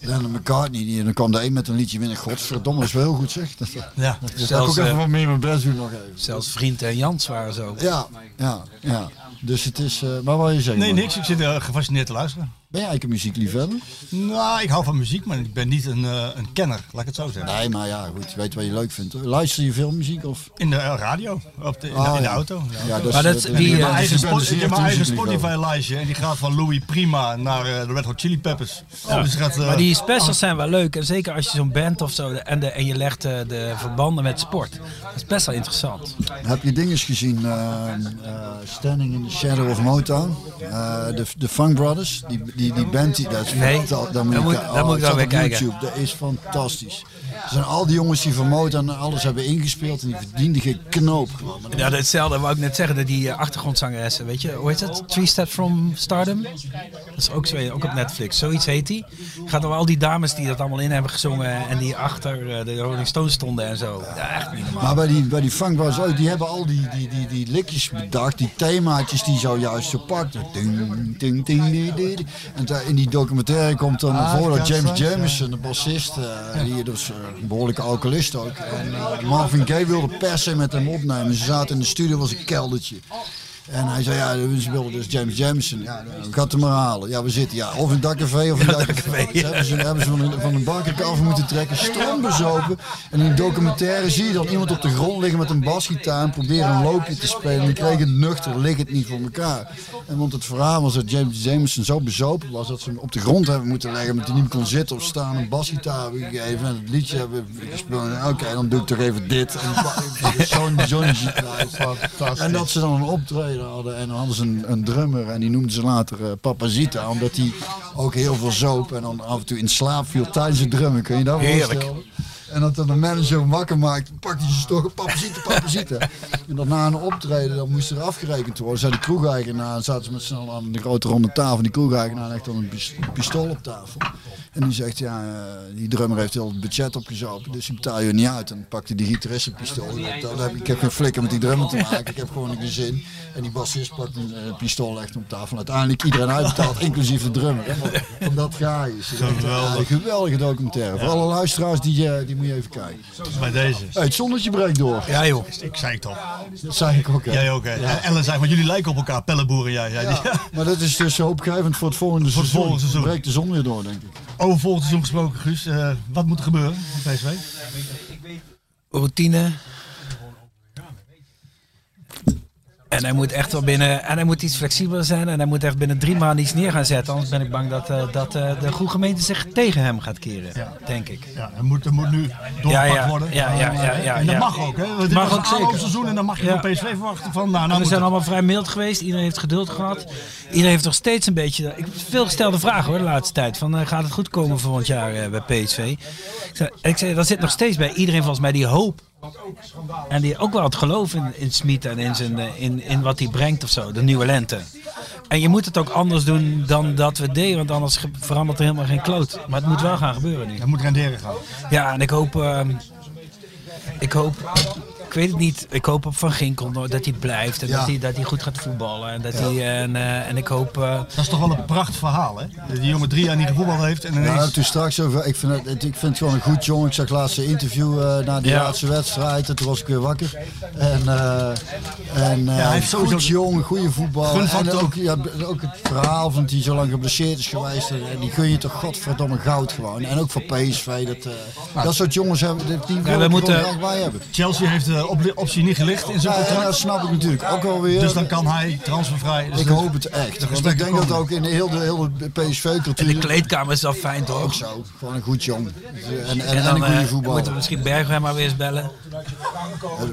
Lennon McCartney. Die, en dan kwam de een met een liedje winnen. Godverdomme, dat is wel heel goed zeg. Dat, Ja, dat, zelfs, ik ook even eh, wat meer mijn best doen nog even. Zelfs Vriend en Jans waren zo. Ja, ja, ja. Dus het is... eh maar wat je zeggen? Nee, niks. Ik zit eh, gefascineerd te luisteren. Ben jij eigenlijk een muziekliefhebber? Nou, ik hou van muziek, maar ik ben niet een, eh, een kenner, laat ik het zo zeggen. Nee, maar ja, goed. Je weet wat je leuk vindt. Luister je veel muziek of... In de eh, radio, op de, in, de, in de ja. auto. Ja, dat Maar dat- is, die, eh, Ik heb mijn dus eigen, ik heb mijn eigen. Spotify-lijstje en die gaat van Louis Prima naar eh, de Red Hot Chili Peppers. Dus gaat, eh, Maar die specials zijn wel leuk. En zeker als je zo'n band of zo. En, de, en je legt eh, de verbanden met sport. Dat is best wel interessant. Heb je dinges gezien? Standing in the Shadow of Motown. Eh, de, de Funk Brothers. Die, die, die band, die, dat is Nee, daar moet je, moet ik weer op kijken. YouTube. Dat is fantastisch. Er zijn al die jongens die van Motown alles hebben ingespeeld. En die verdienden geen knoop. Ja, hetzelfde wou ik net zeggen. dat Die eh, achtergrondzangeressen, weet je. Hoe heet dat? Three Steps from Stardom. Dat is ook, zo, ook op Netflix. Zoiets heet die. Gaat over al die dames die dat allemaal in hebben gezongen. En die achter eh, de Rolling Stones stonden en zo. Ja, echt niet normaal. Maar bij die, bij die Funk Brothers ook, die hebben al die, die, die, die likjes bedacht, die themaatjes die zo juist zo pakt. Ding, ding, ding, ding, ding. En daar in die documentaire komt dan naar voren dat James Jameson, de bassist, eh, die dus eh, een behoorlijke alcoholist ook. En eh, Marvin Gaye wilde per se met hem opnemen. Ze zaten in de studio, was een keldertje. En hij zei, ja, ze wilden dus James Jameson. Ja, nou, gaat hem maar halen. Ja, we zitten, ja, of in Dakcafé of in Dakcafé. Ze hebben ze, hebben ze van, een, van een bank af moeten trekken, stroombezopen. En in documentaire zie je dan iemand op de grond liggen met een basgitaar en proberen een loopje te spelen. En die kreeg het nuchter, ligt het niet voor elkaar. En want het verhaal was dat James Jameson zo bezopen was dat ze hem op de grond hebben moeten leggen, omdat hij niet meer kon zitten of staan, een basgitaar hebben gegeven en het liedje hebben gespeeld. Oké, dan doe ik toch even dit. En zo'n zo'n en dat ze dan een optreden hadden en dan hadden ze een, een drummer en die noemden ze later eh, Papazita, omdat hij ook heel veel zoop en dan af en toe in slaap viel tijdens het drummen. Kun je dat Heerlijk. voorstellen? En dat dan de manager hem wakker maakt, pakt hij zijn stok, Papazita, Papazita. en dan na een optreden, dan moest er afgerekend worden. Zei de kroegeigenaar, zaten ze met z'n allen aan de grote ronde tafel. Die kroegeigenaar legt dan een pistool op tafel. En die zegt, ja, eh, die drummer heeft heel het budget opgezopen, dus die betaal je niet uit. En dan pakt hij die gitarist een pistool. Heb ik, heb geen flikker met die drummer te maken, ik heb gewoon een gezin. En die bassist pakt een eh, pistool, legt hem op tafel. En uiteindelijk iedereen uitbetaald, inclusief de drummer. Van dat ga je. Echt, Een geweldige documentaire. Voor alle luisteraars, die, eh, die moet je even kijken. Bij deze. Hey, het zonnetje breekt door. Ja joh. Ik zei het al. Dat zei ik ook. hè. Jij ook hè. Ja. Ellen zei, want jullie lijken op elkaar, pellenboeren jij. jij Ja, maar dat is dus hoopgevend voor het volgende Voor het seizoen. volgende seizoen. breekt de zon weer door, denk ik. Over volgend seizoen gesproken, Guus. eh, wat moet er gebeuren bij PSV? routine. En hij moet echt wel binnen. En hij moet iets flexibeler zijn. En hij moet echt binnen drie maanden iets neer gaan zetten. Anders ben ik bang dat, eh, dat eh, de goede gemeente zich tegen hem gaat keren. Denk ik. Ja, er moet, er moet nu doorgepakt ja. worden. Ja, ja, ja, ja, en dat mag ook, hè? Dit Mag ook zeker. aanloopseizoen en dan mag je Ja. van PSV verwachten van... Nou, nou we zijn het. allemaal vrij mild geweest. Iedereen heeft geduld gehad. Iedereen heeft nog steeds een beetje. Ik heb veel gestelde vragen hoor de laatste tijd. Van, eh, gaat het goed komen volgend jaar bij PSV? Ik zei, ik zei, dat zit nog steeds bij iedereen volgens mij die hoop. En die ook wel het geloof in, in Smit en in, zijn, eh, in, in wat hij brengt of zo. De nieuwe lente. En je moet het ook anders doen dan dat we deden. Want anders verandert er helemaal geen kloot. Maar het moet wel gaan gebeuren nu. Het moet renderen gaan. Ja, en ik hoop. ehm, ik hoop. Ik weet het niet. Ik hoop op Van Ginkel dat hij blijft. En Ja. dat, hij, dat hij goed gaat voetballen. En, dat hij, en, eh, en ik hoop. eh, Dat is toch wel een prachtig verhaal, hè? Die jongen drie jaar niet gevoetbald heeft en ineens... Ja, toen straks over. Ik vind, het, ik vind het gewoon een goed jongen. Ik zag laatst een interview eh, na die Ja. laatste wedstrijd. En toen was ik weer wakker. En, eh en eh, hij heeft sowieso- goed jong, goede voetbal. En ook, ja, ook het verhaal van dat hij zo lang geblesseerd is geweest. En die gun je toch godverdomme goud gewoon. En ook voor PSV. Dat, eh, dat soort jongens hebben, die die wil we moeten- graag bij hebben. Chelsea heeft de op- optie niet gelicht in zijn Ja, contract. dat snap ik natuurlijk ook wel weer. Dus dan kan hij transfervrij. Dus ik hoop het echt. Want ik denk dat ook in de hele, hele PSV-cultuur... En de kleedkamer is wel fijn toch? Ook zo. Gewoon een goed jong. En, en, En en, dan een goede eh, voetballer. moeten we misschien Bergwijn maar weer eens bellen.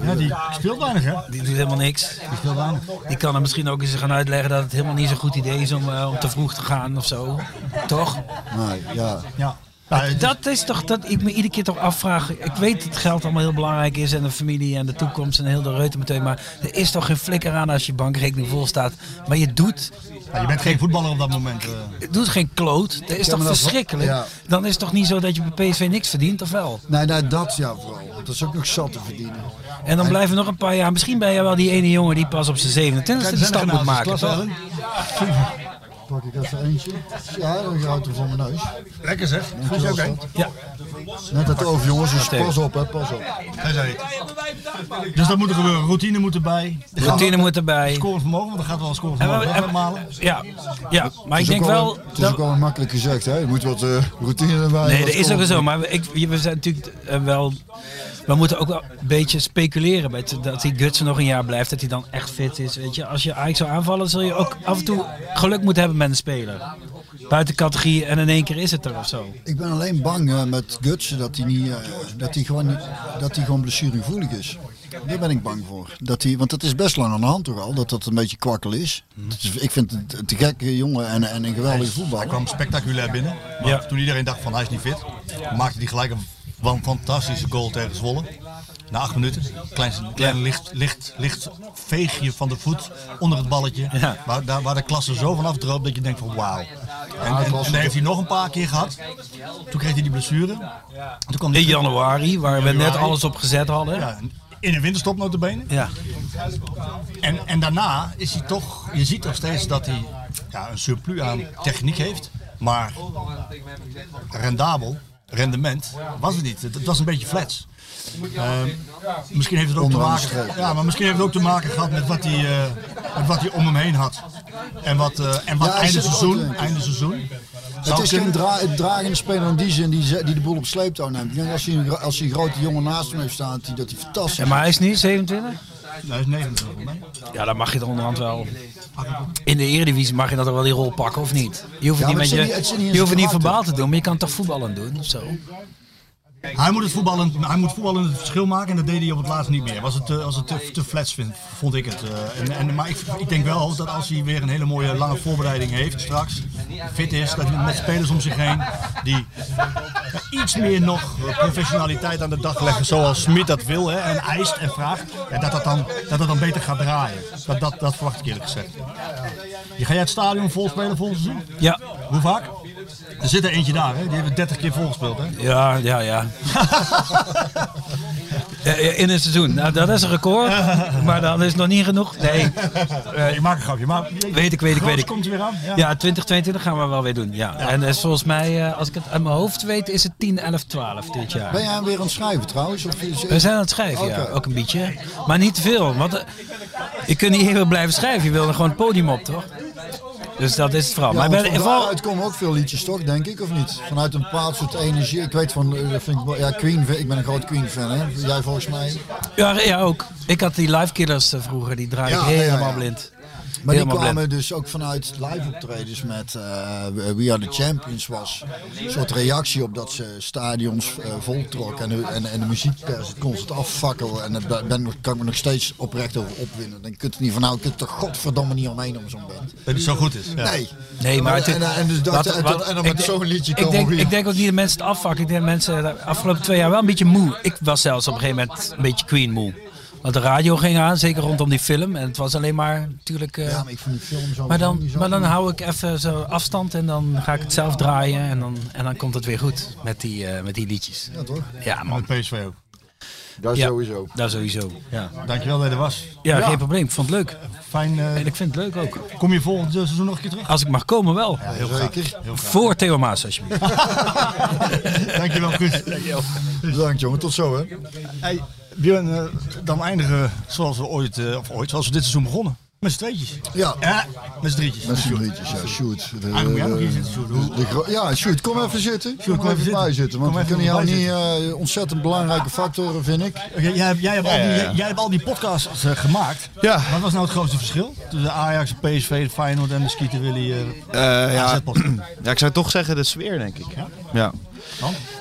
Ja, die speelt weinig, hè? Die doet helemaal niks. Die speelt weinig. Die kan er misschien ook eens gaan uitleggen dat het helemaal niet zo'n goed idee is om, eh, om te vroeg te gaan of zo. Toch? Nee, ja. Ja. Dat is toch dat ik me iedere keer toch afvraag. Ik weet dat geld allemaal heel belangrijk is en de familie en de toekomst en heel de reuten meteen. Maar er is toch geen flikker aan als je bankrekening vol staat. Maar je doet. Ja, je bent geen voetballer op dat moment. eh. Het doet geen kloot. Dat is Ja, toch dat- verschrikkelijk? ja. Dan is het toch niet zo dat je bij PSV niks verdient, of wel? Nee, nee, dat ja vooral. Dat is ook nog zat te verdienen. En dan blijven nog een paar jaar. Misschien ben je wel die ene jongen die pas op zijn 27e de stap moet maken. Pak ik even eentje. Ja, dan gaat er voor mijn neus. Lekker zeg. Dankjewel, Oké. schat. Ja. Net het over jongens, dus pas op hè, pas op. Hij zei het. Dus dat moet er gebeuren. Routine moet erbij. Routine moet erbij. Scoren vermogen, want er gaat wel een scoren vermogen. Ja, ja, maar ik Het is denk ook wel. Het is ook wel makkelijk gezegd, hè? Je moet wat eh, routine erbij. Nee, dat is ook zo. Maar we zijn natuurlijk eh, wel. We moeten ook wel een beetje speculeren. Met, dat die Gutsen nog een jaar blijft. Dat hij dan echt fit is. Weet je. Als je Ajax zou aanvallen, zul je ook af en toe geluk moeten hebben met een speler. Buiten categorie en in één keer is het er of zo. Ik ben alleen bang eh, met Gutsen dat hij niet, eh, dat hij gewoon, niet, dat hij gewoon blessuregevoelig is. Daar ben ik bang voor. Dat hij, want dat is best lang aan de hand toch al, dat dat een beetje kwakkel is. Is ik vind het een te gekke jongen en, en een geweldige Hij voetballer. kwam spectaculair binnen. Maar Ja. toen iedereen dacht van hij is niet fit, maakte hij gelijk een van- fantastische goal tegen Zwolle. Na acht minuten. Klein, klein licht, licht, licht veegje van de voet onder het balletje. Ja. Waar, daar, waar de klasse zo van afdroopt dat je denkt van wauw. En, Ja, en, klasse en dat heeft hij nog een paar keer gehad. Toen kreeg hij die blessure. Toen kwam In januari, waar we net alles op gezet hadden. Ja, in een winterstop notabene. Ja. En, en daarna is hij toch, je ziet nog steeds dat hij ja, een surplus aan techniek heeft. Maar rendabel, rendement, was het niet. Het, het was een beetje flats. Ehm, misschien heeft het ook te maken, ja, maar misschien heeft het ook te maken gehad met wat hij, eh, met wat hij om hem heen had. En wat, eh, en wat Ja, einde, seizoen, einde seizoen. Het Zou is geen kunnen- dra dragende speler in die zin die, die de boel op sleeptouw neemt. Ik denk als hij, als hij een grote jongen naast hem heeft staan, dat hij, dat hij fantastisch Ja, maar hij is niet 27? Nee, hij is 29 volgens mij. Ja, dan mag je het onderhand wel. In de Eredivisie mag je dat wel die rol pakken, of niet? Je hoeft het niet, met je, niet je hoeft niet verbaal te doen, maar je kan toch voetballen doen, of zo? Hij moet het voetballen, hij moet voetballen het verschil maken en dat deed hij op het laatst niet meer. Was het, te- was het te, te flats, vind, vond ik het. eh. En, en, maar ik, ik denk wel dat als hij weer een hele mooie lange voorbereiding heeft straks, fit is, dat hij met spelers om zich heen die iets meer nog eh, professionaliteit aan de dag leggen zoals Smit dat wil hè, en eist en vraagt, ja, dat, dat, dan, dat het dan beter gaat draaien. Dat, dat, dat verwacht ik eerlijk gezegd. Je ga jij het stadion vol spelen volgend seizoen? Ja. Hoe vaak? Er zit er eentje daar, hè? die hebben 30 keer volgespeeld. Hè? Ja, ja, ja. In een seizoen. Nou, dat is een record. Maar dan is het nog niet genoeg. Nee. ik maak een grapje. Maar Weet ik, weet ik, weet ik. komt er weer aan. Ja. Ja, 2022 gaan we wel weer doen. Ja. En is volgens mij, eh, als ik het uit mijn hoofd weet, is het 10, 11, 12 dit jaar. Ben jij weer aan het schrijven trouwens? Of is- We zijn aan het schrijven, ja. Ook een beetje. Maar niet te veel. Want eh, je kunt niet heel blijven schrijven. Je wil er gewoon het podium op, toch? Dus dat is het vooral. Ja, maar ben, vooral, komen ook veel liedjes toch, denk ik, of niet? Vanuit een bepaald soort energie. Ik weet van, eh, vind ik, ja, Queen, ik ben een groot Queen-fan, hè? Jij volgens mij. ja, ja, ook. Ik had die live killers eh, vroeger, die draaide Ja, helemaal blind. Maar die kwamen dus ook vanuit live optredens met eh, We Are The Champions was een soort reactie op dat ze stadions voltrok en, de- en, en de muziekpers het constant afvakkelen. En daar ben, kan ik me nog steeds oprecht over opwinden. Dan kunt het niet van nou, je kunt er godverdomme niet omheen om zo'n band. Dat het zo goed is. Ja. Nee. Nee, maar het- en, en, en dus dat, wat- en, wat- dan- en dan ik met zo'n liedje Ik komen denk, weer. ik denk ook niet dat mensen het afvakken. Ik denk dat mensen de afgelopen twee jaar wel een beetje moe. Ik was zelfs op een gegeven moment een beetje Queen moe. Want de radio ging aan, zeker rondom die film. En het was alleen maar natuurlijk... eh, Ja, maar ik vind die film zo... maar, dan, zo maar dan hou ik even zo afstand en dan ga ik het zelf draaien. En dan, en dan komt het weer goed met die, eh, met die liedjes. Ja, toch? Ja, man. Met PSV ook. Ja, sowieso. Dat sowieso, ja. Dankjewel dat je er was. Ja, geen probleem. Ik vond het leuk. Fijn. eh, En ik vind het leuk ook. Kom je volgend seizoen nog een keer terug? Als ik mag komen, wel. heel graag. Zeker. Heel graag. Voor Theo Maas, alsjeblieft. Dankjewel, Guus. Bedankt jongen, tot zo hè. Hey, Björn, eh, dan eindigen we zoals we ooit, eh, of ooit, zoals we dit seizoen begonnen. Met z'n tweetjes. Ja. met z'n drietjes. Met z'n drietjes, ja. Shoot. De, Ah, moet jij nog hier zitten, Sjoerd? Hoe- de ja, shoot. Kom even zitten. Kom, kom even bij zitten. Want we kunnen jou niet eh, ontzettend belangrijke factoren, vind ik. Jij, hebt- jij, hebt al die, jij hebt al die podcasts eh, gemaakt. Ja. Wat was nou het grootste verschil tussen Ajax, PSV, de Feyenoord en de Skeeter Willy? eh, Eh, ja, ja, ik zou toch zeggen de sfeer, denk ik. Ja? Ja.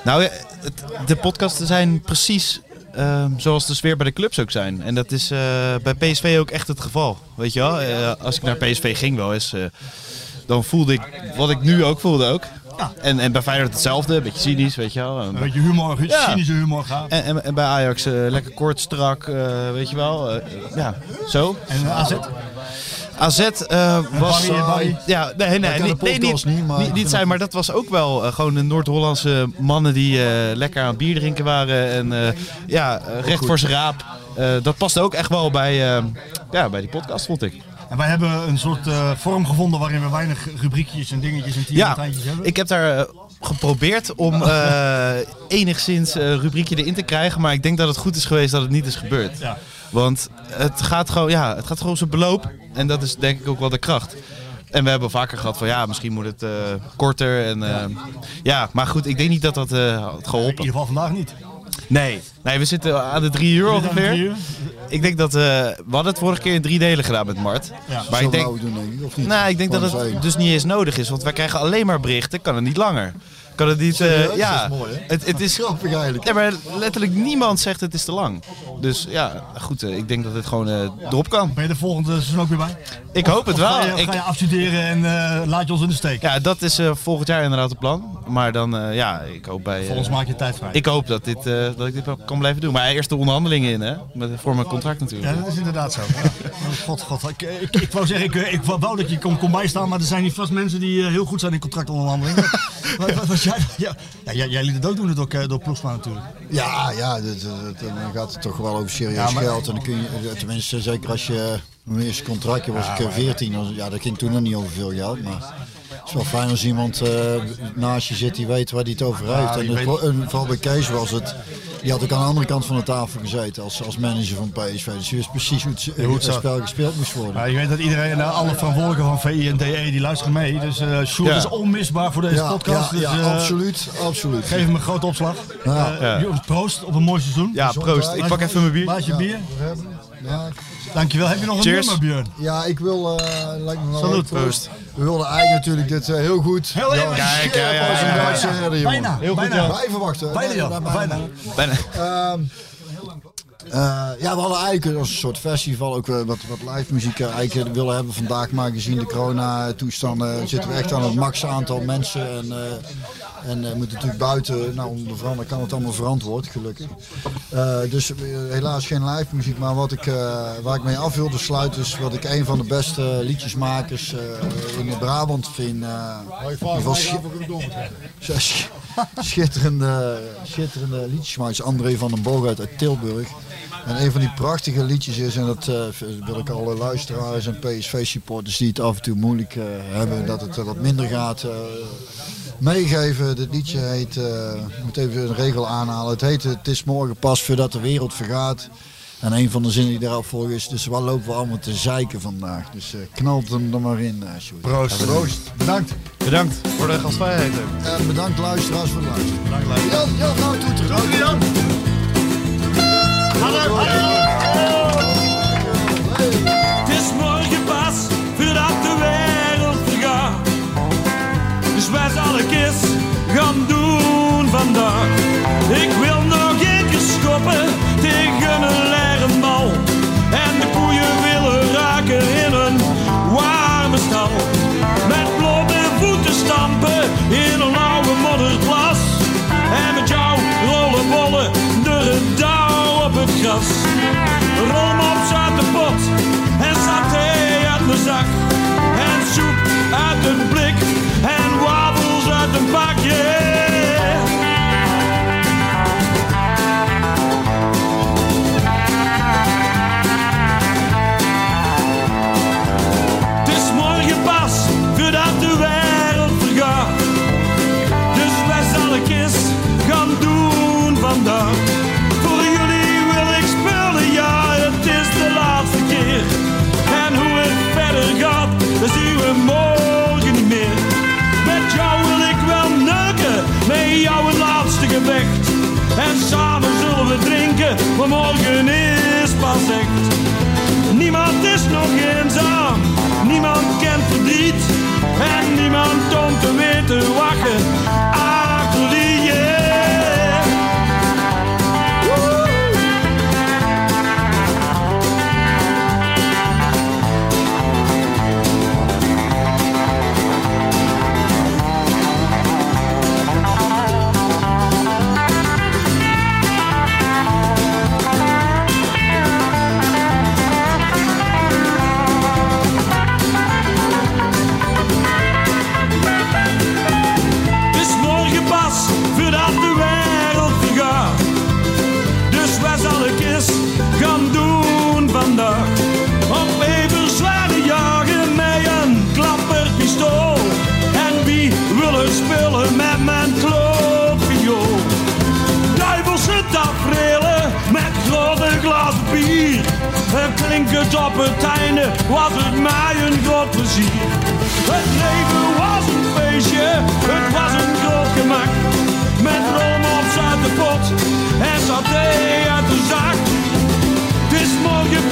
Nou, het- de podcasten zijn precies ehm, zoals de sfeer bij de clubs ook zijn. En dat is eh, bij PSV ook echt het geval. Weet je wel, Eh, als ik naar PSV ging wel eens, eh, dan voelde ik wat ik nu ook voelde ook. En, en bij Feyenoord hetzelfde, een beetje cynisch, weet je wel. Een beetje humor, Ja. cynische humor. En, en, en bij Ajax lekker kort, strak, weet je wel. ja, zo. En AZ? AZ eh, was... Barry, Barry? Ja, nee, nee, nee, niet, niet, maar zijn, maar dat was ook wel eh, gewoon de Noord-Hollandse mannen die eh, lekker aan bier drinken waren. En eh, ja, eh, recht goed. voor zijn raap. Eh, dat paste ook echt wel bij, eh, ja, bij die podcast, vond ik. En wij hebben een soort eh, vorm gevonden waarin we weinig rubriekjes en dingetjes en Ja, tiertjes hebben. ik heb daar eh, geprobeerd om eh, enigszins rubriekje erin te krijgen. Maar ik denk dat het goed is geweest dat het niet is gebeurd. Ja. Want het gaat gewoon, ja, het gaat gewoon op zijn beloop. En dat is denk ik ook wel de kracht. En we hebben vaker gehad van ja, misschien moet het eh, korter. En, eh, ja. maar goed, ik denk niet dat dat eh had In geholpen. ieder geval vandaag niet. Nee. nee, we zitten aan de drie uur ongeveer. drie uur. Ik denk dat eh, we hadden het vorige keer in drie delen gedaan met Mart. Ja. Maar Zo ik denk, wou ik doen, denk ik, of niet? nou, ik denk dat het dus niet eens nodig is. Want wij krijgen alleen maar berichten. Kan het niet langer. Kan het niet... eh, ja, is mooi, hè? Het, het is Grappig eigenlijk. Ja, maar letterlijk niemand zegt het is te lang. Dus ja, goed. eh, ik denk dat het gewoon eh, erop kan. Ben je er volgende seizoen ook weer bij? Ik hoop het wel. Ga je, of Ik- ga je afstuderen en laat je ons in de steek? Ja, dat is volgend jaar inderdaad het plan. Maar dan, ja, ik hoop bij... Volgens maak je tijd vrij. Ik hoop dat, dit, dat ik dit kan blijven doen. Maar eerst de onderhandelingen in, hè? Met, voor mijn contract natuurlijk. Ja, dat is inderdaad zo. Ja. God, god. Ik, ik, ik wou zeggen, ik, ik wou dat je kon, kon bijstaan, maar er zijn hier vast mensen die heel goed zijn in contractonderhandelingen. jij, ja, ja, jij, jij liet het ook doen door, eh, door Ploegsma natuurlijk. Ja, ja, dat- dat- dan gaat het toch wel over serieus Ja, maar- geld. En dan kun je, tenminste, zeker als je mijn eerste contractje was Ja, ik eh, maar- 14, dan- ja, dat ging toen nog niet over veel geld. Maar het is wel fijn als iemand eh, naast je zit die weet waar hij het over Ja, heeft. En, het, en vooral bij Kees was het, die had ook aan de andere kant van de tafel gezeten als, als manager van PSV. Dus je wist precies hoe het, hoe spel gespeeld moest worden. Ja, je weet dat iedereen, eh, alle verantwoordelijken van VI en DE, die luisteren mee. Dus eh Sjoerd Ja. is onmisbaar voor deze Ja, podcast. ja, dus, eh, absoluut, absoluut. Geef hem een grote opslag. Ja. Ja. jongens, proost op een mooi seizoen. Ja, proost. Ik pak even mijn bier. Laat je Ja. bier. Ja. Dankjewel. Heb je nog een Cheers. nummer, Björn? Ja, ik wil, eh lijkt me wel Salut. Proost. We wilden eigenlijk natuurlijk dit eh, heel goed. Heel even. Kijk, ja, ja, als een ja, ja. Jongen. Bijna, Heel goed, bijna. ja. Wij verwachten. Bijna, bijna. bijna. Bijna. Ehm, Eh, ja, we hadden eigenlijk als een soort festival ook eh, wat, wat live muziek eh, eigenlijk willen hebben vandaag. Maar gezien de corona-toestanden zitten we echt aan het max aantal mensen. En, eh, en eh, moeten natuurlijk buiten, nou om te veranderen kan het allemaal verantwoord, gelukkig. Eh, dus eh, helaas geen live muziek. Maar wat ik, eh, waar ik mee af wilde sluiten is wat ik een van de beste liedjesmakers eh, in Brabant vind. eh, schitterende, schitterende liedjesmakers. André van den Boogaard uit Tilburg. En een van die prachtige liedjes is, en dat eh, wil ik alle luisteraars en PSV-supporters die het af en toe moeilijk eh, hebben, dat het wat minder gaat, eh, meegeven. Dit liedje heet, ik moet even een regel aanhalen, het heet Het is morgen pas voordat de wereld vergaat. En een van de zinnen die daarop volgen is, dus wat lopen we allemaal te zeiken vandaag. Dus eh, knalt hem er maar in, eh Sjoerd. Proost. Proost. Bedankt. Bedankt voor de gastvrijheid. En bedankt luisteraars voor het luisteren. Bedankt luisteraars. Jan, Jan, nou toeteren. Dank je dan. Het is morgen pas voordat de wereld vergaat. Dus wij zal ik eens gaan doen vandaag. Ik wil Voor jullie wil ik spelen, ja, het is de laatste keer. En hoe het verder gaat, dat zien we morgen niet meer. Met jou wil ik wel neuken, met jou het laatste gevecht. En samen zullen we drinken, want morgen is pas echt. Niemand is nog eenzaam, niemand kent verdriet. En niemand om te weten wachten. op het einde was het mij een groot plezier. Het leven was een feestje, het was een groot gemak. Met romans uit de pot en uit de zak. Het morgen